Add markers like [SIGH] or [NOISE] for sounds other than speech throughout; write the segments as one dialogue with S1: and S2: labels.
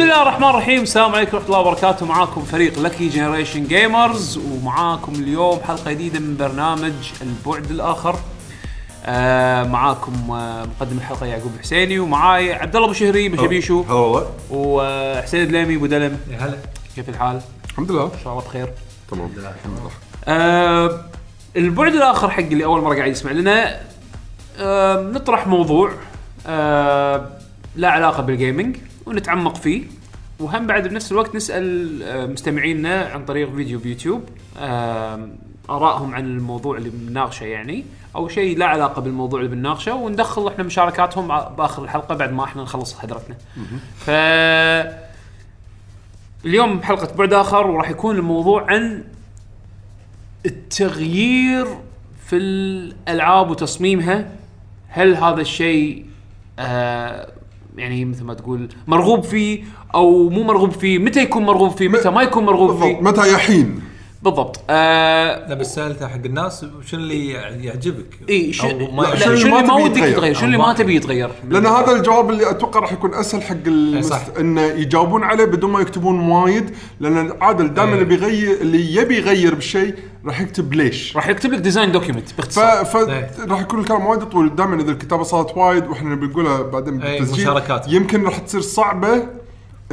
S1: بسم الله الرحمن الرحيم. السلام عليكم ورحمة الله وبركاته. معاكم فريق Lucky Generation Gamers ومعاكم اليوم حلقة جديدة من برنامج البعد الآخر. آه معاكم آه مقدم الحلقة يعقوب الحسيني ومعاي عبد الله أبو شهري بشبيشو
S2: والله
S1: وحسين الدليمي أبو دلم.
S3: يا هلا.
S1: كيف الحال؟
S2: الحمد لله.
S1: إن شاء الله بخير.
S2: تمام.
S1: آه البعد الآخر حق اللي أول مرة قاعد يسمع لنا آه نطرح موضوع آه لا علاقة بالجيمنج ونتعمق فيه. وهم بعد بنفس الوقت نسأل آه مستمعينا عن طريق فيديو بيوتيوب ارائهم عن الموضوع اللي بنناقشه يعني. أو شيء لا علاقة بالموضوع اللي بنناقشه وندخل إحنا مشاركاتهم بآخر الحلقة بعد ما إحنا نخلص حضرتنا. ف اليوم حلقه بعد آخر وراح يكون الموضوع عن التغيير في الألعاب وتصميمها. هل هذا الشيء آه يعني مثل ما تقول مرغوب فيه أو مو مرغوب فيه متى يكون مرغوب فيه؟ متى ما يكون مرغوب
S2: بالضبط.
S1: فيه؟
S2: متى يحين؟
S1: بالضبط آه
S3: لا بس سالته حق الناس شنو اللي يعجبك؟ إي.
S1: شنو اللي
S2: ما
S1: ودك
S2: يتغير؟
S1: شنو اللي ما تبي يتغير
S2: لأن هذا الجواب اللي أتوقع راح يكون أسهل حق
S3: صح.
S2: المست... انه يجاوبون عليه بدون ما يكتبون وايد لأن عادل دائما. اللي بيغير اللي يبي يغير بالشيء راح يكتب ليش
S1: راح يكتب لك design document
S2: ف...
S1: باختصار
S2: ف...
S3: إيه.
S2: راح يكون الكلام وايد طويل دائما إذا الكتابة صارت وايد وإحنا بنقولها بعدين بالتسجيل
S3: مشاركات.
S2: يمكن راح تصير صعبة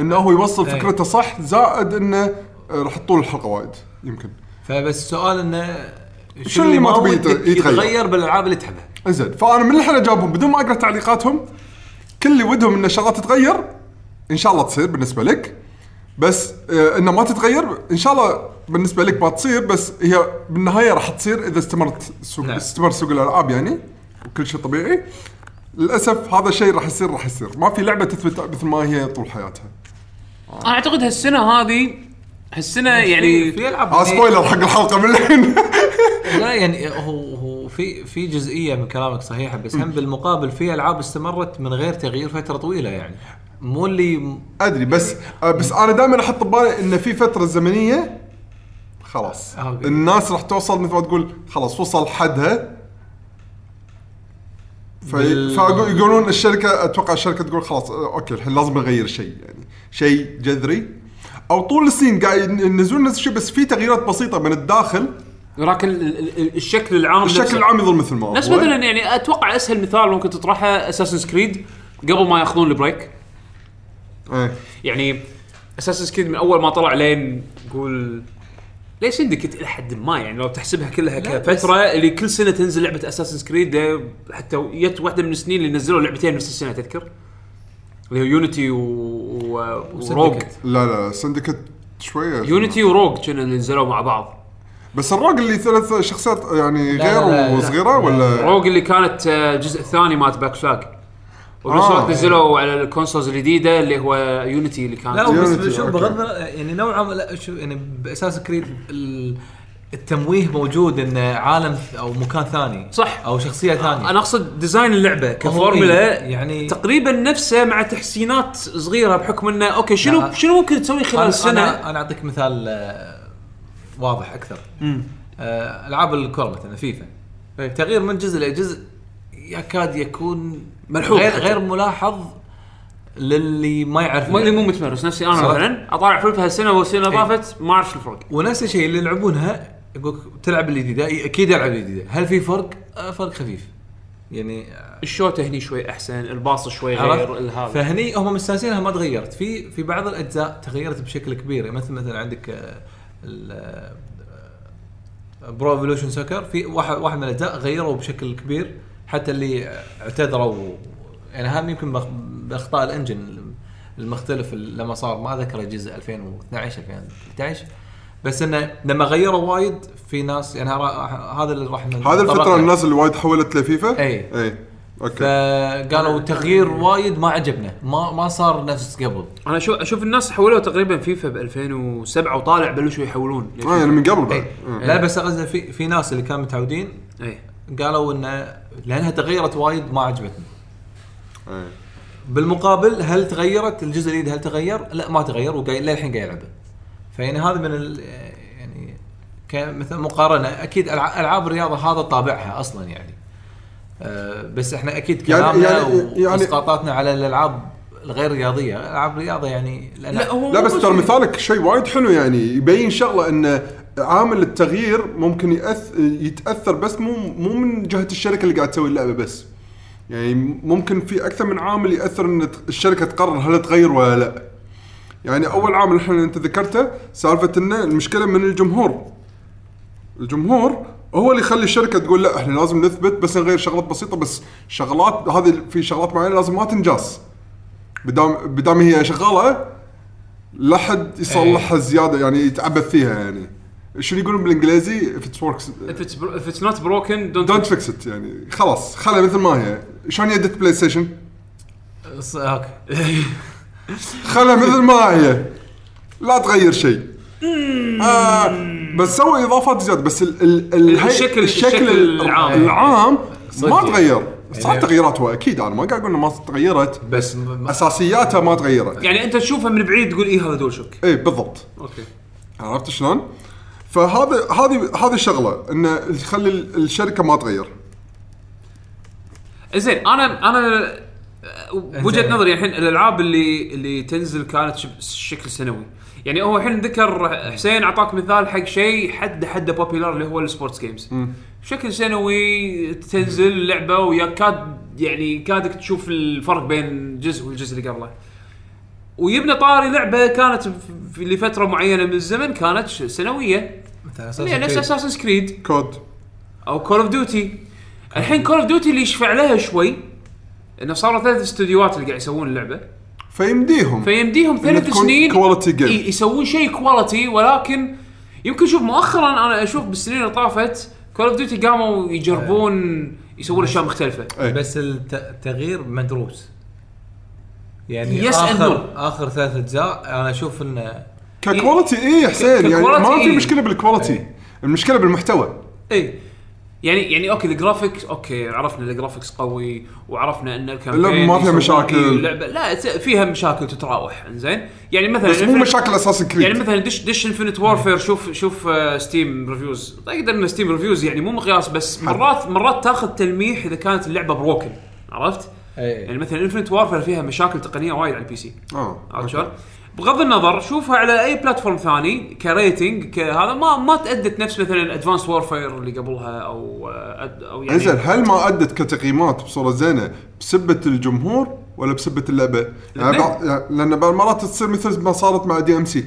S2: إنه هو يوصل. فكرته صح زائد إنه آه، راح تطول الحلقة وايد يمكن
S3: فبس السؤال إنه
S2: شنو اللي ما تبي يتغير؟
S3: يتغير بالألعاب اللي تحبها؟
S2: إنزين فأنا من الحين اجاوبهم بدون ما أقرأ تعليقاتهم كل اللي ودهم إن الشغلات تتغير إن شاء الله تصير بالنسبة لك بس آه انه ما تتغير إن شاء الله بالنسبة لك ما تصير بس هي بالنهاية راح تصير إذا استمرت سوق
S3: نعم.
S2: استمر سوق الألعاب يعني وكل شيء طبيعي للأسف هذا الشيء راح يصير راح يصير ما في لعبة تثبت مثل ما هي طول حياتها
S1: أنا أعتقد هالسنة هذه هالسنه يعني
S3: في العاب
S2: آه سبويلر حق الحلقة من الحين. [LAUGHS]
S3: لا يعني هو هو في في جزئية من كلامك صحيحة بس هم بالمقابل في ألعاب استمرت من غير تغيير فترة طويلة يعني. مو اللي
S2: أدري بس آه بس أنا دائما أحط ببالي إن في فترة زمنية خلاص.
S3: آه، okay.
S2: الناس راح توصل مثل ما تقول خلاص وصل حدها. في
S3: بال-
S2: فيقولون الشركة أتوقع الشركة تقول خلاص آه، okay الحين لازم نغير شيء يعني. شيء جذري. أو طول السنين قاعد ينزلون نفس الشيء بس في تغييرات بسيطة من الداخل.
S1: ولكن ال- ال- الشكل العام
S2: الشكل
S1: نفسه.
S2: العام يظل مثل ما هو.
S1: نفس مثلا يعني أتوقع أسهل مثال ممكن تطرحه Assassin's Creed قبل ما يأخذون ال
S2: break. إيه.
S1: يعني Assassin's Creed من أول ما طلع لين نقول ليش Syndicate إلى حد ما؟ يعني لو تحسبها كلها
S3: لا،
S1: كفترة اللي كل سنة تنزل لعبة Assassin's Creed حتى جت واحدة من السنين اللي نزلوا لعبتين نفس السنة تذكر؟ اللي هو Unity و... و... و
S3: Rogue.
S2: لا لا Syndicate شوية
S1: Unity و Rogue كانوا اللي نزلوا مع بعض
S2: بس ال Rogue اللي ثلاث شخصيات يعني
S3: لا،
S2: غير
S3: لا، لا،
S2: وصغيرة
S3: لا.
S2: ولا
S1: Rogue اللي كانت آه، الجزء الثاني مال Black Flag وبنفس
S2: آه.
S1: الوقت نزلوا على ال consoles الجديدة اللي هو Unity اللي كانت
S3: لا بس شوف. بغض يعني نوعا ما لا شوف يعني ب Assassin's Creed ال- التمويه موجود انه عالم أو مكان ثاني
S1: صح.
S3: أو شخصية
S1: ثانية أنا أقصد design
S3: اللعبة
S1: كفورمولا
S3: إيه، يعني-
S1: تقريبا نفسه مع تحسينات صغيرة بحكم إنه okay شنو. شنو ممكن تسوي خلال السنة
S3: أنا, أنا أعطيك مثال آه، واضح أكثر آه، ألعاب الكره مثلا فيفا. تغيير من جزء لجزء يكاد يكون
S1: ملحوظ
S3: غير. غير ملاحظ للي ما يعرف
S1: اللي مو متمرس نفسي
S3: أنا.
S1: مثلا أطالع فيفا هالسنة والسنة اللي
S3: إيه.
S1: طافت ما أعرف شو الفرق
S3: ونفس الشيء اللي يلعبونها يقول تلعب الجديده أكيد العب الجديده هل في فرق؟ آه، فرق خفيف. يعني آه،
S1: الشوطه هني شوي أحسن الباص شوي؟ غير هذا.
S3: فهني هم مستانسينها ما تغيرت. في في بعض الأجزاء تغيرت بشكل كبير. يعني مثل مثلا عندك Pro Evolution Soccer في واحد واحد من الأجزاء غيروا بشكل كبير حتى اللي اعتذروا. يعني هم يمكن بأخطاء ال engine المختلف لما صار. ما أذكر الجزء 2012 2013 بس إنه لما غيروا وايد في ناس يعني هذا اللي راح
S2: هذا
S3: الفترة.
S2: الناس اللي وايد حولت لفيفا؟
S3: إي.
S2: إي. Okay.
S3: فقالوا تغيير وايد ما عجبنا ما ما صار نفس قبل.
S1: أنا أشوف أشوف الناس حولوا تقريبا فيفا ب 2007 وطالع بلشوا يحولون
S2: آه يعني من قبل بعد.
S3: إيه. لا بس قصدي في في ناس اللي كانوا متعودين
S1: إي.
S3: قالوا انه لأنها تغيرت وايد ما عجبتني.
S2: إيه.
S3: بالمقابل هل تغيرت؟ الجزء الجديد هل تغير؟ لا ما تغير وقاعد للحين قاعد يلعبه فيعني هذا من ال يعني كمثل مقارنة أكيد ألعاب الرياضة هذا طابعها أصلا يعني. آه بس إحنا أكيد
S2: يعني-
S3: كلامنا
S2: يعني- يعني-
S3: وإسقاطاتنا على الألعاب الغير رياضية ألعاب رياضه يعني
S1: لا هو
S2: لا بس ترى مثالك شيء وايد حلو يعني يبين شغله إن عامل التغيير ممكن يأث... يتأثر بس مو مو من جهة الشركة اللي قاعد تسوي اللعبة بس. يعني ممكن في أكثر من عامل يأثر إن الشركة تقرر هل تغير ولا لا. يعني أول عامل إحنا انت ذكرته سالفة ان المشكلة من الجمهور. الجمهور هو اللي يخلي الشركة تقول لا إحنا لازم نثبت بس نغير شغلات بسيطة بس شغلات هذه في شغلات معينة لازم ما تنجاز بدام بدام هي شغالة لا حد يصلحها زيادة يعني يتعبث فيها يعني. شنو يقولون بالإنجليزي؟ If it works.
S1: If it's if it's not broken don't,
S2: don't fix it. يعني. خلاص خلها مثل ما هي. شلون يدة
S3: PlayStation Okay
S2: خلها مثل ما هي. لا تغير شيء. آه بس سوي اضافات زيادة. بس ال ال ال
S1: الشكل-
S2: الشكل
S1: الشكل العام.
S2: العام. ما. تغير. صح
S3: يعني-
S2: تغييرات هو أكيد. أنا ما قاعد أقول انه ما تغيرت.
S3: بس
S2: أساسياتها ما تغيرت.
S1: يعني أنت تشوفها من بعيد تقول إيه هذا DualShock
S2: إي بالضبط.
S1: Okay.
S2: عرفت شلون؟ فهذا هذه هذه الشغلة انه يخلي ال- الشركة ما تغير.
S1: زين أنا أنا بوجهه
S3: إنزين.
S1: نظري الحين الألعاب اللي اللي تنزل كانت شب- شكل سنوي. يعني هو الحين ذكر حسين أعطاك مثال حق شيء حد حد popular اللي هو ال sports games بشكل سنوي تنزل لعبة ويا كاد يعني كادك تشوف الفرق بين جزء والجزء اللي قبله. ويبنى طاري لعبة كانت في لفترة معينة من الزمن كانت سنوية.
S3: مثلا
S1: هي نفس. Assassin's Creed
S2: COD.
S1: أو Call of Duty الحين Call of Duty اللي يشفع لها شوي إنه صاروا ثلاث استديوهات اللي قاعد يسوون اللعبة.
S2: فيمديهم.
S1: فيمديهم ثلاث
S2: تكون
S1: سنين. ي- يسوون شيء quality ولكن يمكن شوف مؤخرا أنا أشوف بالسنين اللي طافت Call of Duty قاموا يجربون يسوون أشياء مختلفة.
S2: إيه.
S3: بس الت- التغيير مدروس. يعني
S1: Yes and
S3: اخر
S1: no.
S3: آخر ثلاث أجزاء أنا أشوف انه
S2: ك quality إي. يا حسين يعني
S1: ك quality
S2: ما في
S1: إيه.
S2: مشكلة بال quality المشكلة بالمحتوى.
S1: إي. يعني يعني okay ال graphics okay عرفنا ال graphics قوي وعرفنا إن ال campaign
S2: اللعبة ما فيها مشاكل.
S1: اللعبه لا فيها مشاكل تتراوح إنزين؟ يعني مثلا
S2: بس مو مشاكل Assassin's Creed.
S1: يعني مثلا دش دش Infinite Warfare شوف شوف آه، Steam reviews تقدر إن Steam reviews يعني مو مقياس بس مرات مرات تاخذ تلميح إذا كانت اللعبة broken عرفت؟ يعني
S3: إي
S1: مثلا Infinite Warfare فيها مشاكل تقنية وايد على ال PC
S2: آه
S1: عرفت شلون؟ بغض النظر شوفها على أي platform ثاني ك rating كهذا ما ما تأدت نفس مثلا Advanced Warfare اللي قبلها أو آه، أو يعني
S2: إنزين هل ما أدت كتقييمات بصورة زينة بسبة الجمهور ولا بسبة اللعبة؟ يعني. بعض يعني لأن بعض المرات تصير مثل ما صارت مع دي MC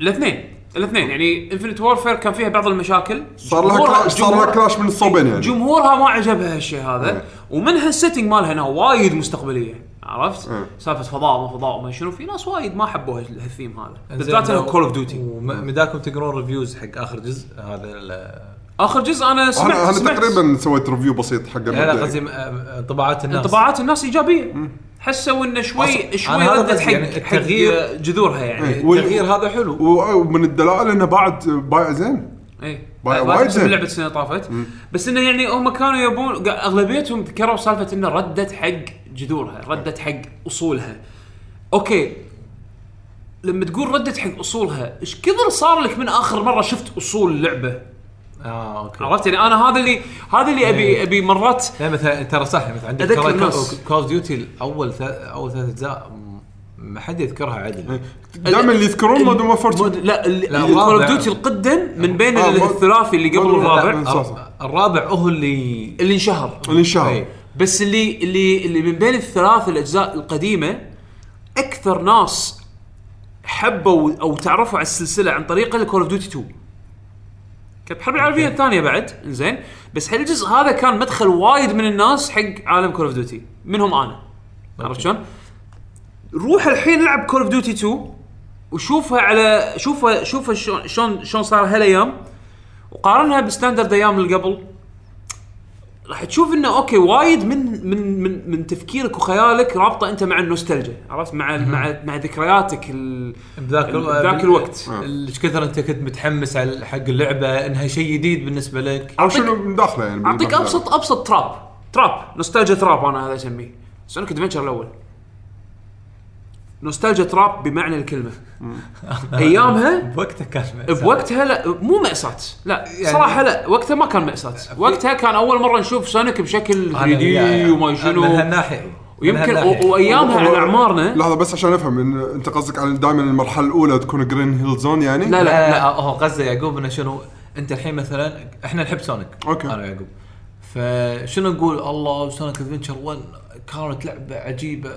S1: الاثنين. الاثنين. يعني Infinite Warfare كان فيها بعض المشاكل.
S2: صار لها clash صار لها clash من الصوبين يعني.
S1: جمهورها ما عجبها هالشيء هذا.
S2: إيه.
S1: ومنها ال setting مالها انها وايد مستقبلية. عرفت؟ سالفة فضاء ما فضاء وما شنو في ناس وايد ما حبوا هال- هالثيم هذا. بالذات
S3: إنه
S1: Call of Duty
S3: ومداكم تقرون reviews حق آخر جزء هذا
S1: آخر جزء أنا سمعت
S2: أنا
S1: سمعت
S2: تقريبا سويت review بسيط حق
S3: لا لا. قصدي آه، انطباعات الناس.
S1: انطباعات الناس إيجابية. حسوا إنه شوي شوي ردت حق
S3: يعني
S1: حق
S3: التغيير-
S1: جذورها يعني.
S2: إيه.
S3: التغيير هذا حلو.
S2: ومن الدلائل إنه بعد بايع زين.
S1: إي
S2: بايع
S1: وايد زين. لعبة السنة طافت. بس إنه يعني هم كانوا يبون أغلبيتهم ذكروا سالفة إنه ردت حق جذورها ردت حق أصولها. Okay. لما تقول ردت حق أصولها إيش كثر صار لك من آخر مرة شفت أصول اللعبة
S3: آه okay.
S1: عرفت؟ يعني أنا هذا اللي هذا اللي ابي
S3: إيه.
S1: أبي مرات
S3: لا مثلا ترى صح مثلا عندك ترى. Call of Duty اول أول ثلاث أجزاء ما حد يذكرها عدل.
S2: دائما اللي يذكرون Modern
S1: Warfare لا Call of
S3: الرابع.
S1: Duty القدم من بين
S2: آه،
S1: الثلاثي اللي قبل الرابع.
S3: الرابع هو اللي
S1: اللي انشهر.
S2: اللي انشهر.
S3: إيه.
S1: بس اللي اللي اللي من بين الثلاث الأجزاء القديمة أكثر ناس حبوا أو تعرفوا على السلسلة عن طريق Call of Duty 2 كانت الحرب العالمية الثانية بعد. زين بس هالجزء هذا كان مدخل وايد من الناس حق عالم Call of Duty منهم أنا. عرفت شلون؟ روح الحين العب Call of Duty 2 وشوفها على شوفها شوفها شلون شلون صار هالأيام. وقارنها ب standard أيام اللي قبل راح تشوف إنه okay وايد من من من من تفكيرك وخيالك رابطة أنت مع النوستالجيا عرفت؟ مع مع مع ذكرياتك ال-
S3: بذاك ال-
S1: بذاك الوقت.
S3: ال- إيش كثر أنت كنت متحمس على حق اللعبة انها شيء جديد بالنسبة لك.
S2: أو شنو من داخله يعني أعطيك.
S1: ابسط أبسط trap. trap. nostalgia trap أنا هذا أسميه. Sonic Adventure الأول؟ nostalgia trap بمعنى الكلمة. أيامها [LAUGHS]
S3: بوقتها كان
S1: بوقتها لا مو مأساة. لا
S3: يعني-
S1: صراحة لا وقتها ما كان مأساة. وقتها كان أول مرة نشوف Sonic بشكل 3D وما
S3: من
S1: شنو.
S3: هالناحية.
S1: ويمكن وأيامها على أعمارنا.
S2: لحظة بس عشان افهم إن أنت قصدك على دائما المرحلة الأولى تكون Green Hill Zone يعني؟
S1: لا،
S3: لا
S1: لا.
S3: لا, لا هو قصده يعقوب إنه شنو أنت الحين مثلا إحنا نحب Sonic.
S2: okay.
S3: أنا ويعقوب. فشنو نقول؟ الله Sonic Adventure 1 كانت لعبة عجيبة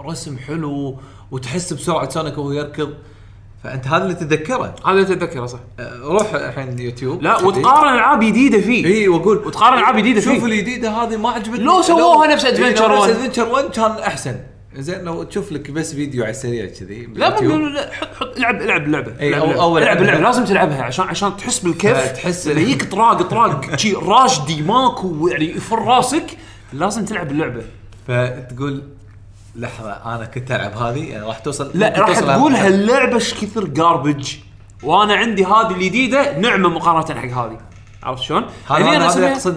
S3: الرسم حلو وتحس بسرعة Sonic وهو يركض. فأنت هذا اللي تتذكره؟
S1: هذا اللي تتذكره صح.
S3: أه، روح الحين يوتيوب.
S1: لا وتقارن ألعاب جديدة فيه.
S3: إي وأقول
S1: وتقارن ألعاب جديدة
S3: شوف
S1: فيه.
S3: الجديدة هذه ما عجبتني.
S1: لو سووها نفس
S3: نفس
S1: 1.
S3: Adventure 1 كان أحسن. زين لو تشوف لك بس فيديو على السريع كذي
S1: لا لا حط حط العب العب اللعبه
S3: إي،
S1: العب. اللعبه لازم تلعبها عشان عشان تحس بالكيف.
S3: تحس-
S1: يجيك طراق طراق شي راشدي ماكو يعني يفر راسك لازم تلعب اللعبة.
S3: فتقول لحظة أنا كنت ألعب هذه يعني راح توصل
S1: لا راح
S3: توصل
S1: تقول. هاللعبة إيش كثر garbage وأنا عندي هذه الجديدة نعمة مقارنة حق هذه عرفت شلون؟
S3: هذا
S1: يعني
S3: هذا
S1: أسميها-
S3: يقصد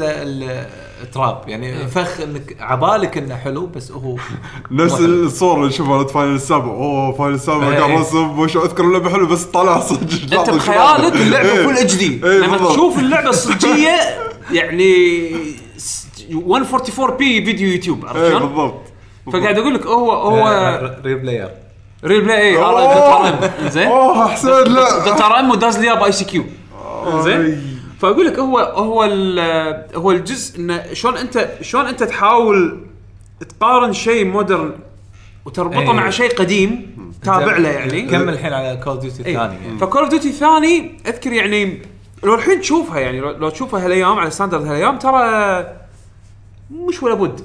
S3: ال trap يعني فخ إنك عبالك إنه حلو بس هو [LAUGHS]
S2: نفس
S3: حلو.
S2: الصور اللي نشوفها مالت Final السابع أوه Final السابع
S3: إيه.
S2: كان رسم وش أذكر اللعبة حلوة بس طالع صدق
S1: أنت بخيالك اللعبة full HD
S2: إيه،
S1: لما. تشوف اللعبة الصجية [LAUGHS] يعني 144p فيديو يوتيوب عرفت
S2: إيه
S1: شلون؟
S2: بالضبط
S1: فقاعد أقول لك هو هو
S3: آه، ري بلاير.
S1: ريل بلاي اي. دكتور ام زين؟
S2: أوه حسين لا.
S1: dot RM وداز لي ب ICQ. زين؟ فأقول لك هو هو ال- هو الجزء انه شلون انت شلون أنت تحاول تقارن شيء modern وتربطه
S3: إيه.
S1: مع شيء قديم تابع له يعني.
S3: كمل الحين على Call Duty الثاني. يعني
S1: ف Call of Duty الثاني أذكر يعني لو الحين تشوفها يعني لو, لو تشوفها هالأيام على standard هالأيام ترى مش ولا بد.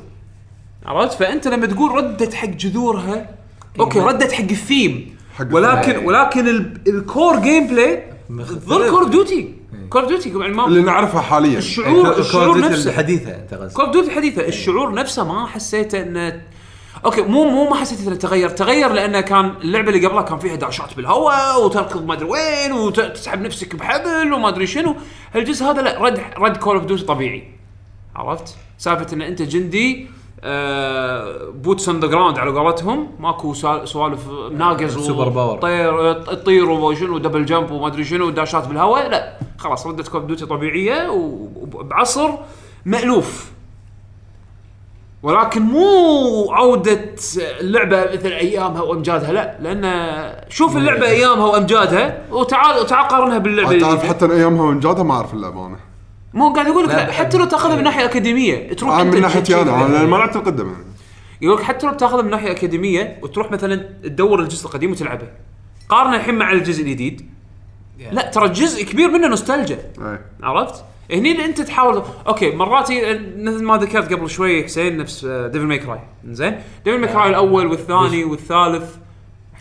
S1: عرفت؟ فأنت لما تقول ردت حق جذورها okay ردت حق الثيم.
S2: حق
S1: ولكن
S3: الثيم.
S1: ولكن ال- ال core
S3: gameplay.
S1: ظل Call of Duty Call of Duty يعني
S2: اللي
S1: ما
S2: نعرفها حاليا.
S1: الشعور الشعور نفسه.
S3: الحديثة أنت قصدك.
S1: of Duty الحديثه الشعور نفسه ما حسيته انه okay مو مو ما حسيت إنه تغير. تغير لأنه كان اللعبة اللي قبلها كان فيها داشات بالهواء وتركض ما أدري وين وتسحب نفسك بحبل وما أدري شنو. هالجزء هذا؟ لا رد رد Call of Duty طبيعي. عرفت؟ سالفة إن أنت جندي آه boots on the ground على قولتهم. ماكو سال- سوالف ناقز
S3: super power.
S1: طير تطير وشنو double jump وما أدري شنو وداشات بالهواء. لا خلاص ردت Call of Duty طبيعيه وبعصر مألوف. ولكن مو عودة اللعبة مثل أيامها وأمجادها لا. لأن شوف اللعبة أيامها وأمجادها وتعال وتعال قارنها باللعبة
S2: تعرف. حتى أيامها وأمجادها ما أعرف اللعبة أنا.
S1: مو قاعد أقول لك
S3: لا،
S1: حتى لو تاخذها من. ناحية أكاديمية تروح
S2: آه، من ناحيتي أنا أنا ما لعبت القديم يعني
S1: يقول لك حتى لو بتاخذها من ناحية أكاديمية وتروح مثلا تدور الجزء القديم وتلعبه قارنه الحين مع الجزء الجديد لا ترى جزء كبير منه نوستالجيا
S2: إيه.
S1: عرفت؟ هني اللي أنت تحاول okay مرات مثل ما ذكرت قبل شوي حسين نفس Devil May Cry زين Devil May Cry الأول والثاني والثالث.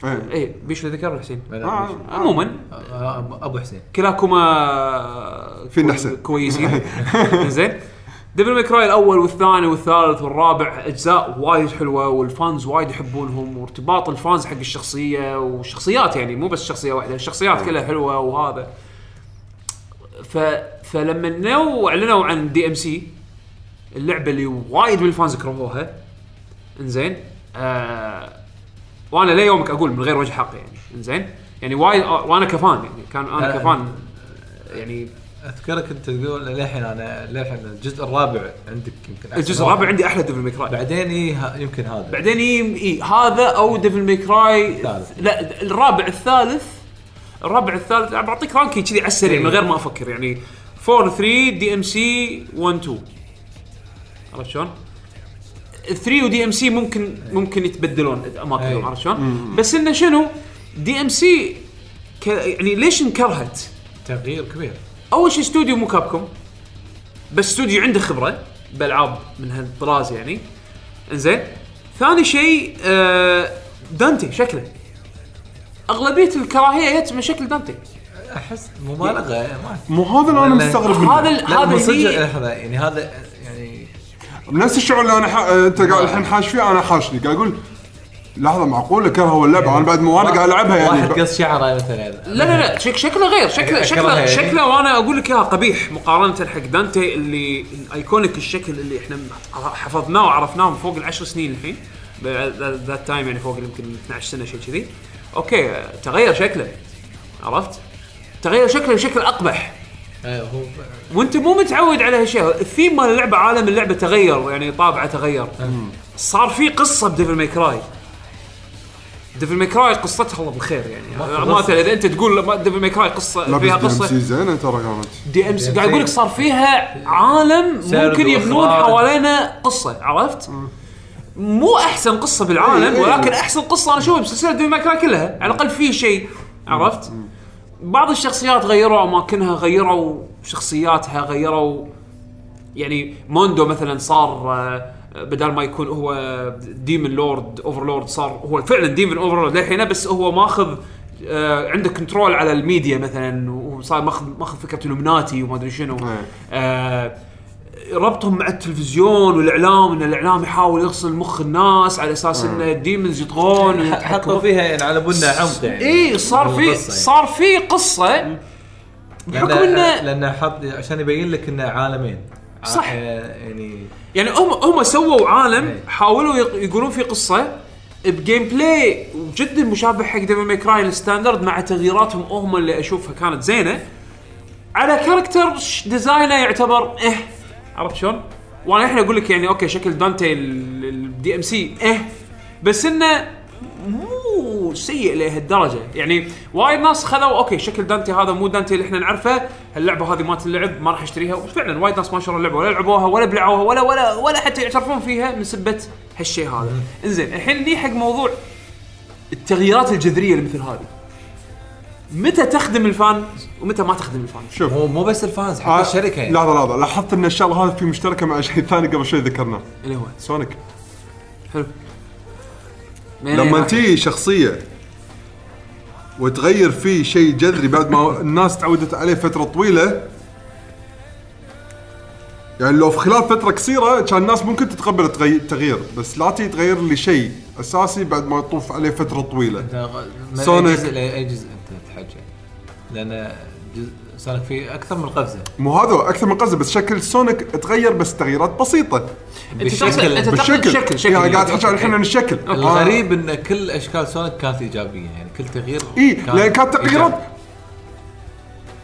S1: اي بيش اللي ذكر حسين
S2: آه،
S1: عموما
S3: آه، ابو حسين.
S1: كلاكما
S2: فينا حسين.
S1: كويسين. [LAUGHS] [LAUGHS] زين. Devil May Cry الأول والثاني والثالث والرابع أجزاء وايد حلوة وال fans وايد يحبونهم وارتباط ال fans حق الشخصية والشخصيات يعني مو بس شخصية واحدة الشخصيات كلها حلوة وهذا. ف فلما نو أعلنوا عن DMC اللعبة اللي وايد من ال fans كرهوها إنزين آه وأنا ليومك أقول من غير وجه حق يعني إنزين يعني وايد وأنا ك fan يعني كان أنا
S3: لا،
S1: ك fan يعني
S3: أذكرك أنت تقول للحين أنا للحين الجزء الرابع عندك يمكن
S1: الجزء. الرابع عندي أحلى Devil May Cry
S3: بعدين إيه ه- يمكن هذا
S1: بعدين إي إي هذا أو Devil May
S3: Cry.
S1: لا الرابع الثالث الرابع الثالث بعطيك ranking كذي على السريع. من غير ما أفكر يعني 4 3 DMC 1 2 عرفت شلون؟ 3 و DMC ممكن ممكن يتبدلون اماكنهم. عرفت شلون؟ بس إنه شنو؟ DMC يعني ليش انكرهت؟
S3: تغيير كبير
S1: أول شيء استوديو مو Capcom بس استوديو عنده خبرة بالعاب من هالطراز يعني إنزين ثاني شيء آه دانتي شكله أغلبية الكراهية جت من شكل دانتي
S3: أحس مبالغة ما
S2: مو هذا اللي
S3: أنا
S2: مستغرب منه
S1: هذا هذا
S3: لحظة يعني هذا
S2: نفس الشعور اللي أنا ح... أنت قاعد الحين حاش فيه أنا حاشني قاعد أقول لحظة معقولة كرهوا اللعبة أنا بعد ما وأنا قاعد ألعبها يعني
S3: واحد. قص شعره مثلا
S1: لا لا لا شك شكله غير شكله شكله. شكله وأنا أقول لك إياها قبيح مقارنة حق دانتي اللي ال iconic الشكل اللي إحنا حفظناه وعرفناه من فوق العشر سنين الحين that time يعني فوق يمكن 12 سنة شيء كذي okay تغير شكله عرفت؟ تغير شكله بشكل أقبح
S3: آه،
S1: وانت مو متعود على هالشيء الثيم مال اللعبة عالم اللعبة تغير يعني طابعه تغير صار في قصة ب Devil May Cry Devil May Cry قصتها الله بالخير يعني. إذا أنت تقول ما- Devil May Cry قصة
S2: لا
S1: فيها
S2: بس DM
S1: قصه
S2: C زينة ترى كانت
S3: DMC.
S1: قاعد أقول لك صار فيها عالم ممكن يبنون. حوالينا قصة عرفت؟ مو أحسن قصة بالعالم
S2: إيه.
S1: ولكن أحسن قصة أنا أشوفها بسلسلة Devil May Cry كلها على الأقل في شيء عرفت؟ بعض الشخصيات غيروا اماكنها غيروا شخصياتها غيروا يعني Mundus مثلا صار آه، بدل ما يكون هو demon lord overlord صار هو فعلا demon overlord للحين بس هو ماخذ آه، عنده control على الميديا مثلا وصار ماخذ ماخذ فكرة Illuminati وما أدري شنو
S2: إيه.
S1: آه، ربطهم مع التلفزيون والإعلام إن الإعلام يحاول يغسل مخ الناس على أساس إن ال demons يطغون
S3: حطوا
S1: ويتحكمون
S3: فيها يعني على بنا عمق يعني
S1: اي صار في
S3: يعني.
S1: صار في قصة بحكم
S3: لأن-
S1: انه
S3: لأنه حط عشان يبين لك إنه عالمين
S1: صح.
S3: آه، يعني
S1: يعني هم هم سووا عالم
S3: إيه.
S1: حاولوا يق- يقولون في قصة ب gameplay جدا مشابه حق Devil May Cry ال standard مع تغييراتهم هم اللي أشوفها كانت زينة على character design ه يعتبر آه عرفت شلون؟ وأنا الحين أقول لك يعني okay شكل دانتي ال DMC آه بس إنه مو سيء لهالدرجة. يعني وايد ناس خذوا okay شكل دانتي هذا مو دانتي اللي إحنا نعرفه. اللعبه هذه مالت اللعب ما راح أشتريها. وفعلا وايد ناس ما شروا اللعبه ولا لعبوها ولا بلعوها ولا ولا ولا حتى يعترفون فيها من سبة هالشيء هذا. إنزين الحين نيي حق موضوع التغييرات الجذرية اللي مثل هذه. متى تخدم ال fan ومتى ما تخدم ال fan؟
S2: شوف.
S3: مو مو بس ال fans حتى
S2: آه،
S3: الشركة يعني.
S2: لحظة لحظة. لاحظت إن الشغلة هذه في مشتركة مع شيء ثاني قبل شوي ذكرناه.
S1: اللي هو؟
S2: سونيك.
S1: حلو.
S2: لما تجي شخصية وتغير فيه شيء جذري بعد ما الناس تعودت عليه فترة طويلة يعني لو في خلال فترة قصيرة كان الناس ممكن تتقبل التغي- التغيير بس لا تيجي تغير لي شيء أساسي بعد ما يطوف عليه
S3: فترة طويلة.
S2: سونيك.
S3: أي جزء؟ تحكي لأن سونيك فيه أكثر من قفزة.
S2: مو هذا أكثر من قصدي بس شكل سونيك تغير بس تغييرات
S1: بسيطة. تقصد أنت
S2: بالشكل
S1: شكل شكل.
S2: يعني قاعد تحكي الحين عن الشكل
S3: الغريب إن كل أشكال سونيك كانت إيجابية. يعني كل تغيير
S2: إي لأن كانت تغييرات.